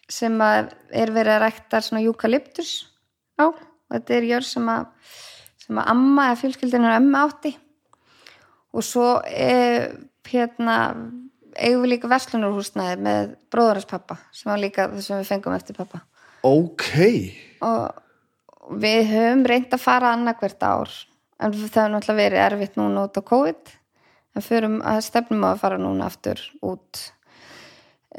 sem að er verið að rækta svona eukalyptus á. Og þetta er jörð sem að sem að amma eða fjölskyldinu ömmu átti og svo eh, hérna eigum við líka verslunarhúsnaði með bróðarins pappa sem var líka það sem við fengum eftir pappa ok. Og við höfum reynd að fara annarkvert ár en það hefur náttúrulega verið erfitt núna út á COVID en förum að stefnum að fara núna aftur út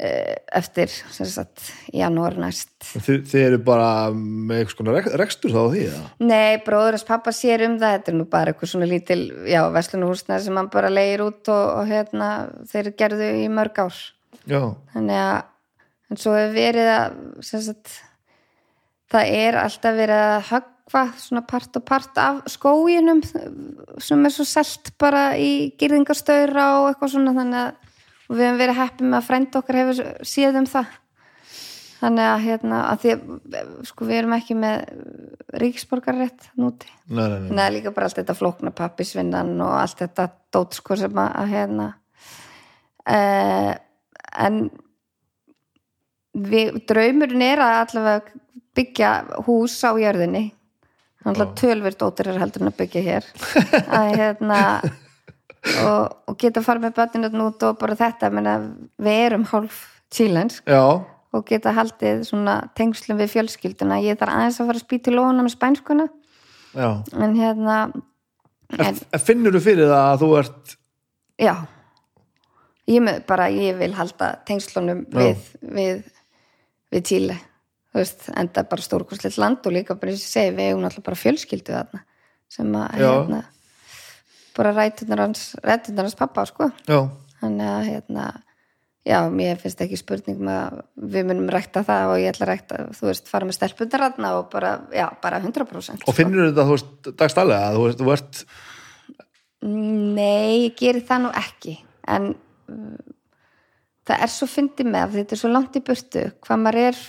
eftir sem sagt janúar næst. Þið, þið eru bara með eitthvað skona rek, rekstur þá því eða? Nei, bróðurins pappa sér um það. Þetta er nú bara eitthvað svona lítil já, verslunarhúsnaði sem hann bara leir út og, og hérna, þeir gerðu í mörg ár. Já, þannig að en svo hefur verið að sagt, það er alltaf verið að höggva svona part og part af skóginum sem er svo selt bara í gyrðingastaura og eitthvað svona þannig að og við hefum verið heppið með að frænda okkar hefur séð um það. Þannig að hérna að því að sko við erum ekki með ríksborgarrétt núti. Nei, nei, nei Nei, líka bara allt þetta flókna pappisvinnan og allt þetta dót sko sem að, að hérna uh, en við, draumurinn er að allavega byggja hús á jörðinni. Þannig að tölvirt ótir er heldur en að byggja hér. Að hérna og, og geta farið með bönninu út og bara þetta, menna, við erum hálf tílensk já, og geta haldið svona tengslum við fjölskylduna. Ég þarf aðeins að fara að spýta lóna með spænskuna. Já. En hérna en, en finnur þú fyrir það að þú ert já. Ég, með, bara, ég vil halda tengslunum við, við við Tíle veist, enda bara stórkosleitt land og líka bara og ég segi, við eigum náttúrulega bara fjölskyldu þarna sem að hérna, bara rætunar hans rætunar hans pappa sko. Já, þannig að hérna já, mér finnst ekki spurning með að við munum rækta það og ég ætla að rækta, þú veist, fara með stelpundaratna og bara, já, bara 100% og finnur þetta, þú veist, dagstælega þú veist, þú ert, Nei, ég geri það nú ekki. En uh, það er svo fyndið með að þetta er svo langt í burtu hvað maður er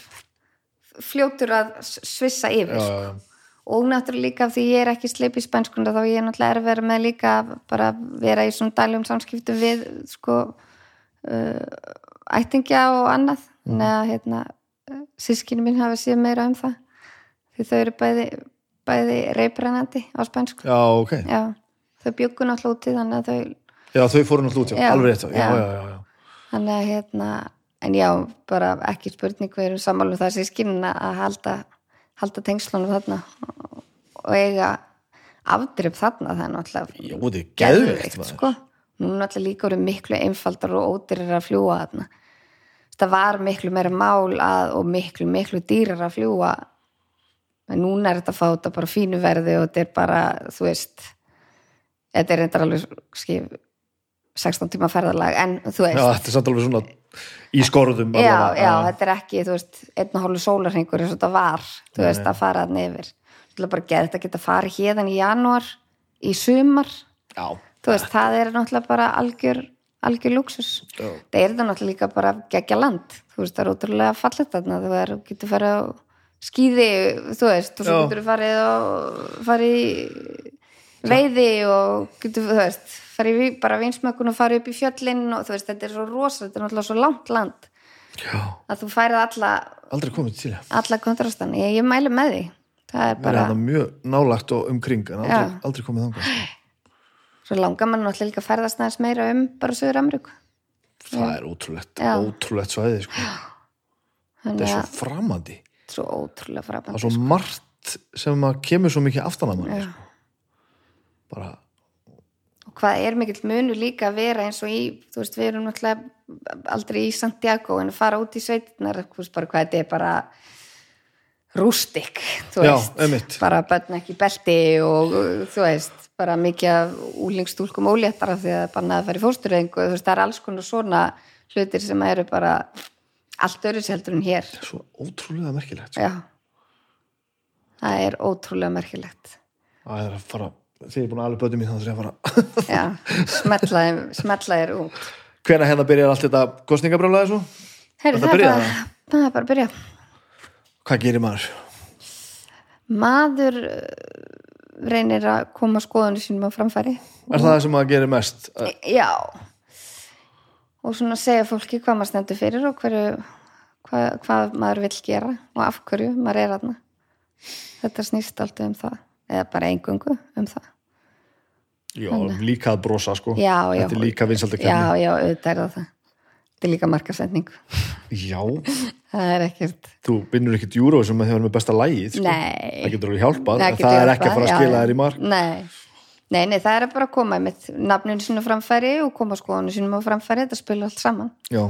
fljótur að svissa yfir já, sko. Og náttúrulega líka af því ég er ekki sleip í spænskunda þá ég er náttúrulega er vera með líka bara vera í svona dæljum samskiptum við sko uh, ættingja og annað. Mm. neða hérna sískinu mín hafa séð meira um það. Því þau eru bæði, bæði reybrennandi á spænsku. Já, ok. Já, þau bjöggu náttúrulega úti þannig að þau já, þau fóru náttúrulega út, já, alveg rétt já, já, já. já, já, já. þannig að hérna en já, bara ekki spurning við erum sammálum það sískinin að halda halda tengslunum þarna og- eiga afdrif þarna það er náttúrulega er maður. sko. nú náttúrulega líka verið miklu einfaldar og ódýrar að fljúa þarna það var miklu meira mál að, og miklu, miklu dýrar að fljúa en núna er þetta að fá þetta bara fínu verði og þetta er bara, þú veist þetta er reyndar alveg skif 16 tíma ferðalag en þú veist. Já, þetta er samt alveg svona í skorðum já, allavega. já, þetta er ekki, þú veist, einn og hálfu sólarhengur eins og þetta var, þú veist, að fara þarna yfir. Þetta er bara geð, þetta geta farið hérðan í janúar, í sumar. Já, þú veist, það er náttúrulega bara algjör, algjör luxus það er þetta náttúrulega líka bara gegja land? Þú veist, það er ótrúlega fallet þarna þú er, getur farið á skýði þú veist, og svo getur farið og farið í veiði og getur, þú veist farið í bara vinsmökkun og farið upp í fjöllin og þú veist, þetta er svo rosa, þetta er náttúrulega svo langt land. Já, að þú færið alla, aldrei komið til það alla kontrastan. Ég, ég mæli með því. Það er bara, mjög nálagt og umkring en aldrei, aldrei komið þangað svo langar mann náttúrulega líka að ferðast næðis meira um bara Suður Ameríku. Það er ótrúlegt, Já. ótrúlegt svæði sko. þetta er svo framandi. Svo ótrúlega það fraband er svo margt sem kemur svo mikið aftan að manni sko. bara, og hvað er mikill munur líka að vera eins og í, þú veist, við erum náttúrulega aldrei í Santiago en að fara út í sveitinar, þú veist bara hvað þetta er bara rústik, þú Já, veist einmitt. bara bönn ekki belti og þú veist, bara mikið úlingstúlkum óléttar af því að bara að fara í fóstureyðingu, þú veist, það er alls konar svona hlutir sem eru bara allt öðru heldur en hér svo ótrúlega merkilegt sko. já það er ótrúlega merkilegt það er að fara, þegar ég er búin að alveg bötum í það þarf ég að fara. Já, smetla þér út. Hvena hérna byrjar allt þetta kostningabrjálega svo? Þetta það, er bara, það er bara að byrja. Hvað gerir maður? maður uh, reynir að koma skoðunni sínum á framfæri. Er það sem að gerir mest? já. Og svona segja fólki hvað maður stendur fyrir og hverju, hvað, hvað maður vill gera og af hverju maður er aðna þetta snýst alltaf um það eða bara engungu um það. Já, líka að brosa sko. Já, já, þetta er líka vinsaldar já, já, auðvitað er það það. Þetta er líka markasending já, það er ekkert þú vinnur ekkert júró sem að þið varum með besta lægið sko. nei. Það getur alveg hjálpað, getur það er ekki að fara að skila þér í mark. Nei. nei, nei, það er bara að koma með nafninu sínu á framfæri og koma skoðinu sínum á framfæri, þetta spila allt saman. Já,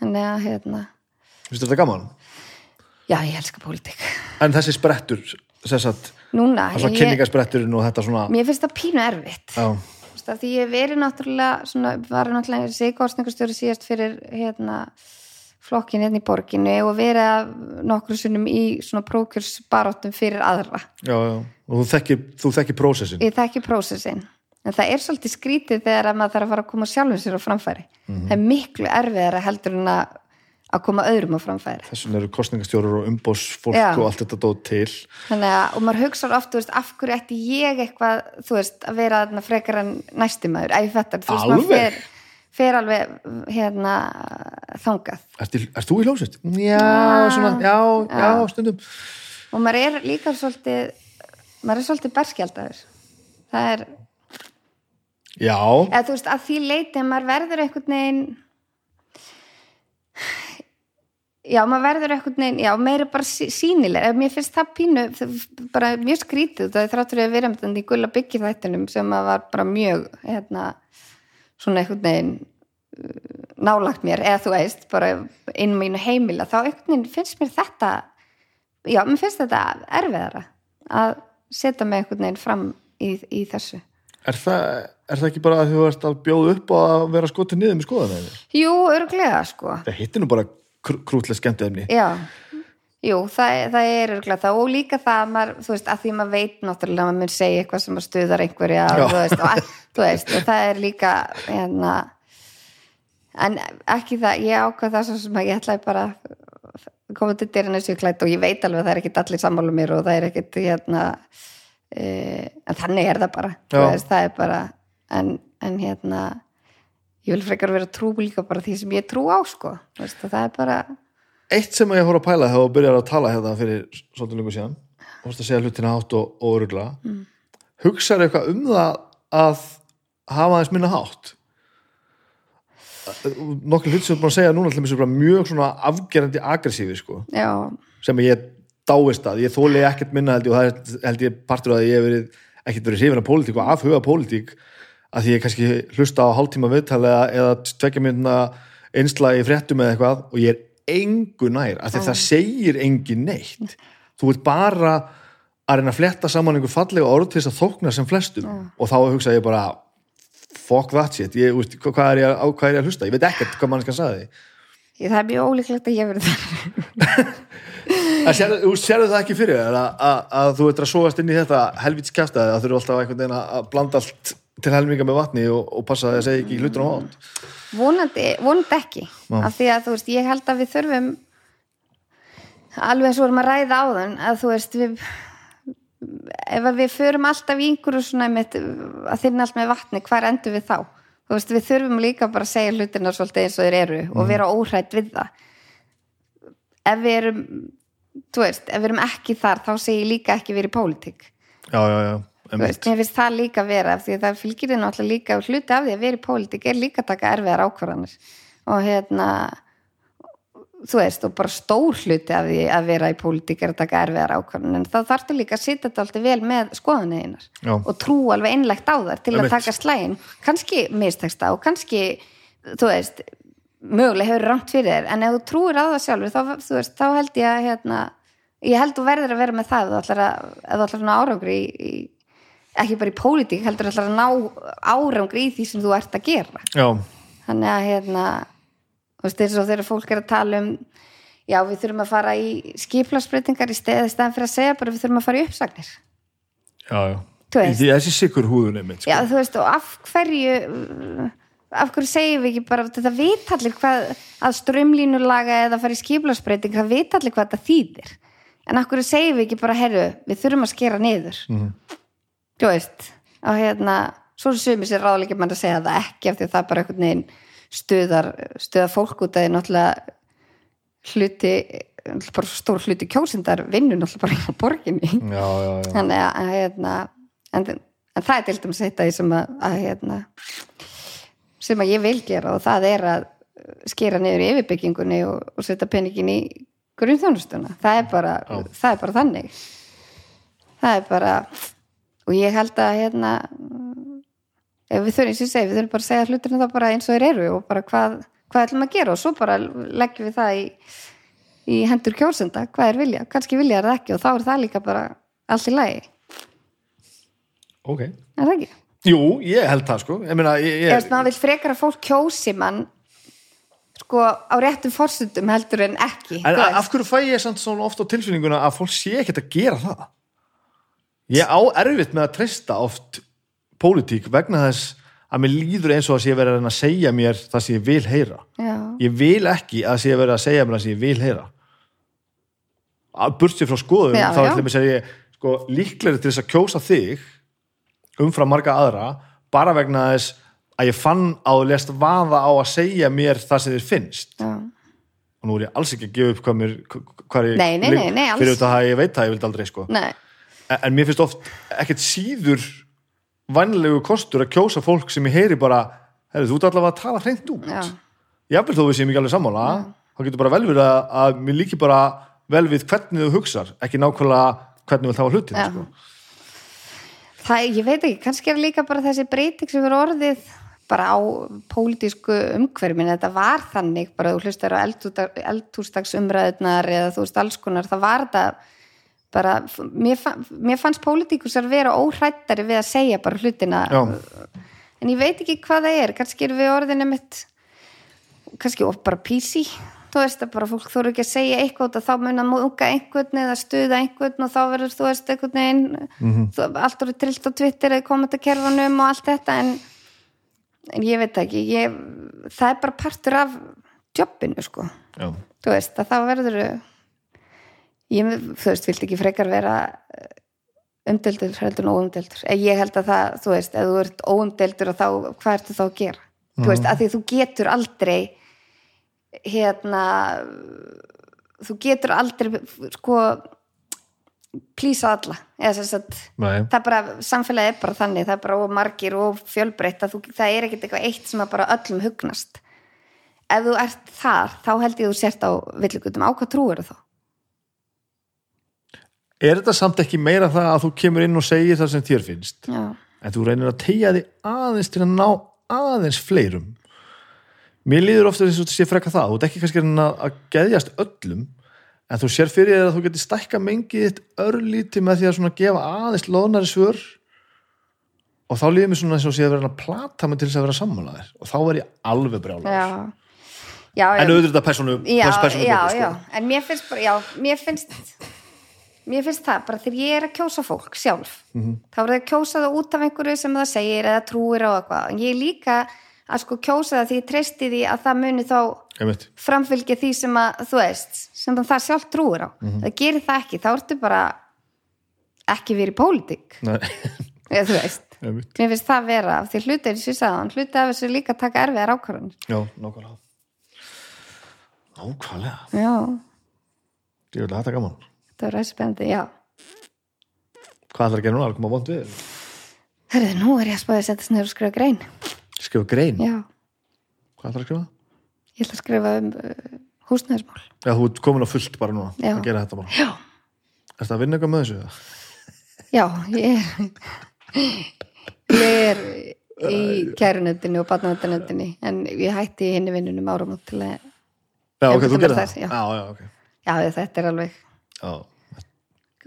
þannig að, hérna finnst þetta gaman? já, ég elska pólitík. En þessi sprettur svona ég, kynningaspretturinn og þetta svona mér finnst það pínu erfitt. Af því ég verið náttúrulega svona, var náttúrulega sigurkostningastjóri síðast fyrir hérna flokkin hérna í borginni og verið að nokkru sinnum í svona prókjörsbaráttum fyrir aðra. Já, já, og þú þekkir, þú þekkir prósessin ég þekki prósessin en það er svolítið skrítið þegar að maður þarf að fara að koma sjálfum sér á framfæri. Það er miklu erfiðara heldur en að að koma öðrum á framfæri. Þessum eru kostningastjórur og umbósfólk Já. og allt þetta dót til. Að, og maður hugsa oft, veist, af hverju ætti ég eitthvað, þú veist, að vera frekar en næstumæður, æ, þetta, þú veist, maður fer, fer alveg hérna þangað. Ert þú í hljómsveit? Já, svona, já, já, já. stundum. Og maður er líka svolítið maður er svolítið berskjaldaður. Það er, Já, eða þú veist, að því leiti að maður verður einhvern veginn já, maður verður einhvern veginn já, meira bara sí- sýnileg. Ef mér finnst það pínu, bara mjög skrítið það er þráttur að vera með þetta í gulla byggir þættinum sem að var bara mjög hérna, svona veginn uh, nálagt mér, eða þú veist bara inn mínu heimila, þá einhvern veginn finnst mér þetta já, mér finnst þetta erfiðara að setja mig einhvern veginn fram í, í þessu. Er það er það ekki bara að þú ert að bjóða upp og að vera skotið niður með skoðan jú, örglega sko. Það hittir nú bara krútlega skemmt efni já, jú, það, það er örglega það. Og líka það að maður, þú veist, að því maður veit náttúrulega að maður mun segja eitthvað sem stuðar einhverja Já. þú veist, og, að- þú veist, og það er líka hérna en ekki það, ég ákvað það sem að ég ætlaði bara koma til dyrinu þessu klætt og ég veit alveg að það er ekkit allir sammála mér og það er ekkit hérna e, en þannig er það bara veist, það er bara en, en hérna ég vil frekar vera trú líka bara því sem ég trú á sko, þú veist, og það er bara eitt sem ég hóra að pæla þegar þú byrjar að tala hérna fyrir svolítið lengur síðan og fórst að segja hlutina hátt og, og örugla mm. hugsaðu eitthvað um það að hafa aðeins minna hátt? Nokkur hlut sem þú er búin að segja núna til mér mjög afgerandi aggressífi sko, já, sem ég dáist að, ég þóli ekkert minna held ég og það er held ég partur að ég hef verið ekkert verið hrifin af pólitík og afhuga pólitík að því ég kannski hlusta á hálftíma viðtal eða, tvekja myndina einsla í fréttum eða eitthvað og ég er engu nær, af því að það segir engin neitt, þú ert bara að reyna að fletta saman einhver fallega orð til þess að þókna sem flestum. Og þá hugsa ég bara fuck that shit, ég, úst, hvað, er ég, hvað er ég að hlusta? Ég veit ekkert hvað mannskan sagði. Ég, það er mjög ólíklegt að ég verið það þú sérðu það ekki fyrir þér að, þú ert að sóast inn í þetta helvits kjaftaði að þú eru alltaf einhvern veginn að blanda allt til helminga með vatni og, og passa að það segja ekki hlutur á hátt? Vonandi, vonandi ekki. Af því að þú veist, ég held að við þurfum alveg og vorum að ræða á þann að þú veist við ef við förum alltaf í einhverju svona með, að þinna allt með vatni hvar endur við þá? Þú veist, við þurfum líka bara að segja hlutina svolítið eins og þeir eru og vera óhrætt við það. Ef við erum þú veist, ef við erum ekki þar þá segi ég líka ekki verið í pólitík. Já, já, já, veist, mér finnst það líka vera af því að það fylgir þið náttúrulega líka og hluti af því að vera í pólitík er líka að taka erfiðar ákvarðanir. Og hérna þú veist, og bara stór hluti af því að vera í pólitík er að taka erfiðar ákvarðanir. En þá þarftu líka að sitja þetta alltaf vel með skoðanir Já. og trú alveg einlegt á þar til að Einmitt. taka slægin. Kannski misteksta og kannski þú veist, mögulega hefur rámt fyrir þér en ef þú trúir á það sjálfur þá, þú veist, þá held ég að hérna, ég held þú verður að vera með það ef þú ætlar að, þú að ná árangri í, í, ekki bara í pólitík heldur ætlar að ná árangri í því sem þú ert að gera já, þannig að hérna þú þegar fólk er að tala um já við þurfum að fara í skiplarsbreytingar í steði staðan fyrir að segja bara við þurfum að fara í uppsagnir já, já. Þú þessi sikur húðun einmitt sko. já þú veist og af hverju af hverju segjum við ekki bara þetta vit allir hvað að strömlínulaga eða fara í skiplarsbreyting það vit allir hvað þetta þýðir en af hverju segjum við ekki bara herru við þurfum að skera niður Mhm. þú veist og hérna svo sumir sér ráðleikir mann að segja það ekki af því að það er bara einhvern veginn stuðar, stuðar fólk út að því náttúrulega hluti bara stór hluti kjósindar vinnu náttúrulega bara í borginni já, já, já. þannig að hérna, en, en það er til dæmis eitt af því sem að, að hérna, sem að ég vil gera og það er að skera niður í yfirbyggingunni og, og setja peningin í grunnþjónustuna. Það er bara, það er bara þannig. Það er bara og ég held að hérna ef við þurfum, eins og ég segi, við þurfum bara að segja hlutina þá bara eins og þeir eru og bara hvað, hvað ætlum að gera? Og svo bara leggjum við það í, í hendur kjórsenda, hvað er vilja. Kannski vilja er það ekki og þá er það líka bara allt í lagi, ok. Er það ekki? Jú, ég held það sko. Ég meina, ég, ég, maður vil frekar að fólk kjósi mann sko á réttum forsendum heldur en ekki en af hverju fæ ég samt svona oft á tilfinninguna að fólk sé ekkert að gera það? Ég á erfitt með að treysta oft pólitík vegna þess að mér líður eins og að sé verið að að segja mér það sem ég vil heyra. Já, ég vil ekki að sé verið að segja mér það sem ég vil heyra. Að burtið frá skoðum Já, þá ætlum ég að segja sko, líklegri til þess að kjósa þig umfram marga aðra bara vegna þess að ég fann á að lest vaða á að segja mér það sem þér finnst. Já, og nú er ég alls ekki að gefa upp hvað mér hvað ég Nei, nei, nei, fyrir þetta að ég veit það, ég vildi aldrei sko. En, en mér finnst oft ekkert síður vannlegu kostur að kjósa fólk sem ég heyri bara, herri, þú ert allavega að tala hreint út. Já, jafnvel þó við séum ekki alveg sammála þá getur bara vel verið að, að mér líki bara vel við hvernig þú hugsar ekki nákvæmlega hvernig þú vilt hafa hlutin sko. Það, ég veit ekki, kannski er líka bara þessi breyting sem er orðið bara á pólitísku umhverfin þetta var þannig, bara þú hlustar á eldhúsdagsumræðunar eða þú veist alls konar, það var þetta bara, mér, fann, mér fannst pólitíkusar vera óhrættari við að segja bara hlutina. Já. en ég veit ekki hvað það er kannski erum við orðinni mitt kannski bara písi þú veist að bara fólk þóru ekki að segja eitthvað þá mun að múka einhvern eða stuða einhvern og þá verður þú veist einhvern veginn mm -hmm. allt voru trillt á Twitter eða kommentarkerfanum og allt þetta en, en ég veit ekki ég, það er bara partur af jobbinu sko Já. þú veist að þá verður ég, þú veist, vilt ekki frekar vera umdeldur heldur en óumdeldur ég held að það, þú veist, ef þú ert óumdeldur og þá, hvað ertu þá að gera mm -hmm. þú veist, að því þú getur aldrei hérna þú getur aldrei sko plýsa alla. Sagt, það er bara, samfélagi er bara þannig. Það er bara margir og fjölbreytt þú, það er ekkert eitthvað eitt sem bara öllum hugnast. Ef þú ert þar þá held ég að þú sért á villigutum á hvað trúir þú þá? Er þetta samt ekki meira það að þú kemur inn og segir það sem þér finnst? Já. en þú reynir að tegja því aðeins til að ná aðeins fleirum mér líður ofta þess að þú sé freka það. Þú ert ekki kannski að geðjast öllum en þú sér fyrir að þú getur stækka mengið örlíti með því að gefa aðeins loðnari svör. Og þá líður mér svona þess að sé að vera að plata mig til þess að vera sammálaðir og þá er ég alveg brjálaður. En auðvitað personu, personu já, sko. já, en mér finnst bara já, mér finnst mér finnst það bara þegar ég er að kjósa fólk sjálf mm -hmm. þá er það að kjósa það út af einhverju sem það segir eða trúir á eitthvað. En ég er líka að sko kjósa það því ég treysti því að það muni þá framfylgja því sem að þú veist, sem það sjálf trúir á. Mm -hmm. það gerir það ekki, þá ertu bara ekki verið í pólitík. Eða þú veist. Einmitt. mér finnst það vera, því hluti er í sísaðan hluti af þessu líka taka erfiðar ákvarðan Já, nákvæmlega. Nákvæmlega. Já. Ég vil að þetta gaman. Það er ræðs spennandi, já. Hvað ætlar að gera núna? Það er komað vond við Hörðu, nú er ég að spæða að setja snur og skrifa grein Skrifa grein? Já. Hvað ætlar að skrifa? Ég ætla að skrifa um uh, húsnæðismál. Já, þú ert komin á fullt bara núna Já. að gera þetta bara. Já. Er þetta að vinna eitthvað með þessu? Já, ég er Ég er í kærunöndinni og batnavöndanöndinni en ég hætti henni vinnunum árum til að Já, ok, þú gerir það. Já, já, ok. Já, þetta er alveg Já.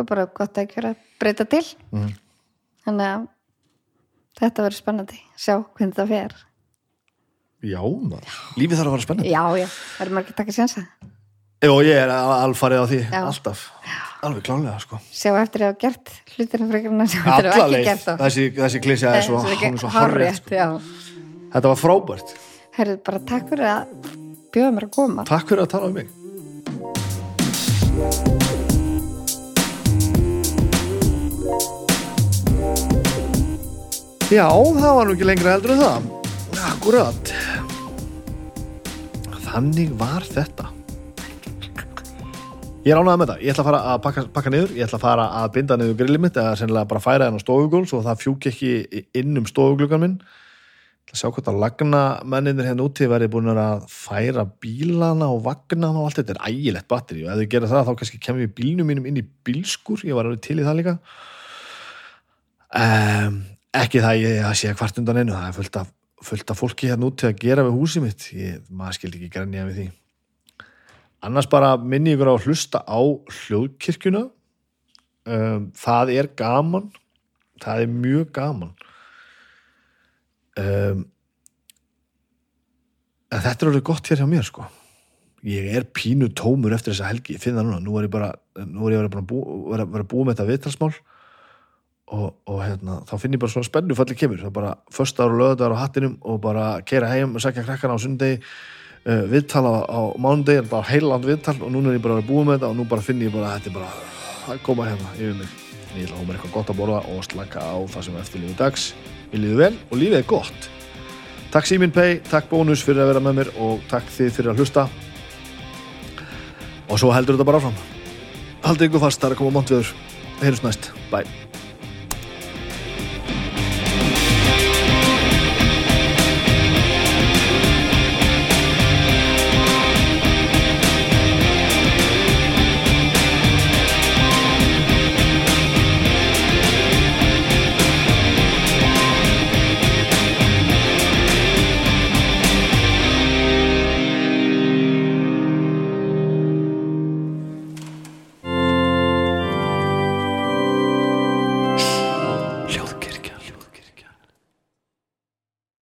bara gott að gera breyta til. Mm. Þannig að þetta verður spennandi. Sjá hvernig það fer. Já, maður. Lífið þarf að vera spennandi. Já, já, er margir takkað sjansa Jó, ég er alfarið á því. Já. Alltaf. Alveg klálega, sko. Sjá eftir að hafa gert hlutina eftir að hafa Alla ekki gert þá. Þessi, þessi klísja er svo, svo hárrétt sko. já. Þetta var frábært. Herðu bara takk fyrir að bjóða mér að koma. Takk fyrir að tala um mig Já, það var nú ekki lengra heldur en það. Akkurat. Þannig var þetta. Ég er ánægða með það, ég ætla að fara að pakka, pakka niður, ég ætla að fara að binda niður grillið mitt eða sennilega bara færa henn á stofugól svo það fjúk ekki inn um stofugluggan minn. Að sjá hvort að lagna menninir hérna úti verið búin að færa bílana og vagnana og allt þetta. Er ægilegt batteri og ef þau gera það þá kannski kemur við bílnum mínum inn í bílskur. Ég var alveg til í það líka. Um, ekki það ég að sé hvart undan einu það er fullt af, fullt af fólki hérna úti að gera við húsið mitt. Ég, maður skildi ekki grænja við því. Annars bara minni ykkur á að hlusta á hljóðkirkjuna. Um, það er gaman. Það er mjög gaman. Um, þetta er alveg gott hér hjá mér sko. Ég er pínu tómur eftir þessa helgi. Ég finn það núna, nú er ég bara nú er ég bú, vera, búið með þetta viðtalsmál og, og hérna, þá finn ég bara svona spennu falli kemur. Það er bara förstar og löðar á hattinum og bara keira heim og segja krakkana á sundegi uh, viðtala á mánudegi bara heiland viðtal og núna er ég bara búið með þetta og nú bara finn ég bara að þetta er bara að koma hérna yfir mig. Ég ætla að hóma eitthvað gott að borða og slaka á það sem eftir lífið dags. Ég líði vel og lífið er gott. Takk Simin Pei, takk Bónus fyrir að vera með mér og takk þið fyrir að hlusta. Og svo heldur þetta bara áfram. Haldið ykkur fast, það er að koma mónt viður heyrjus næst, bye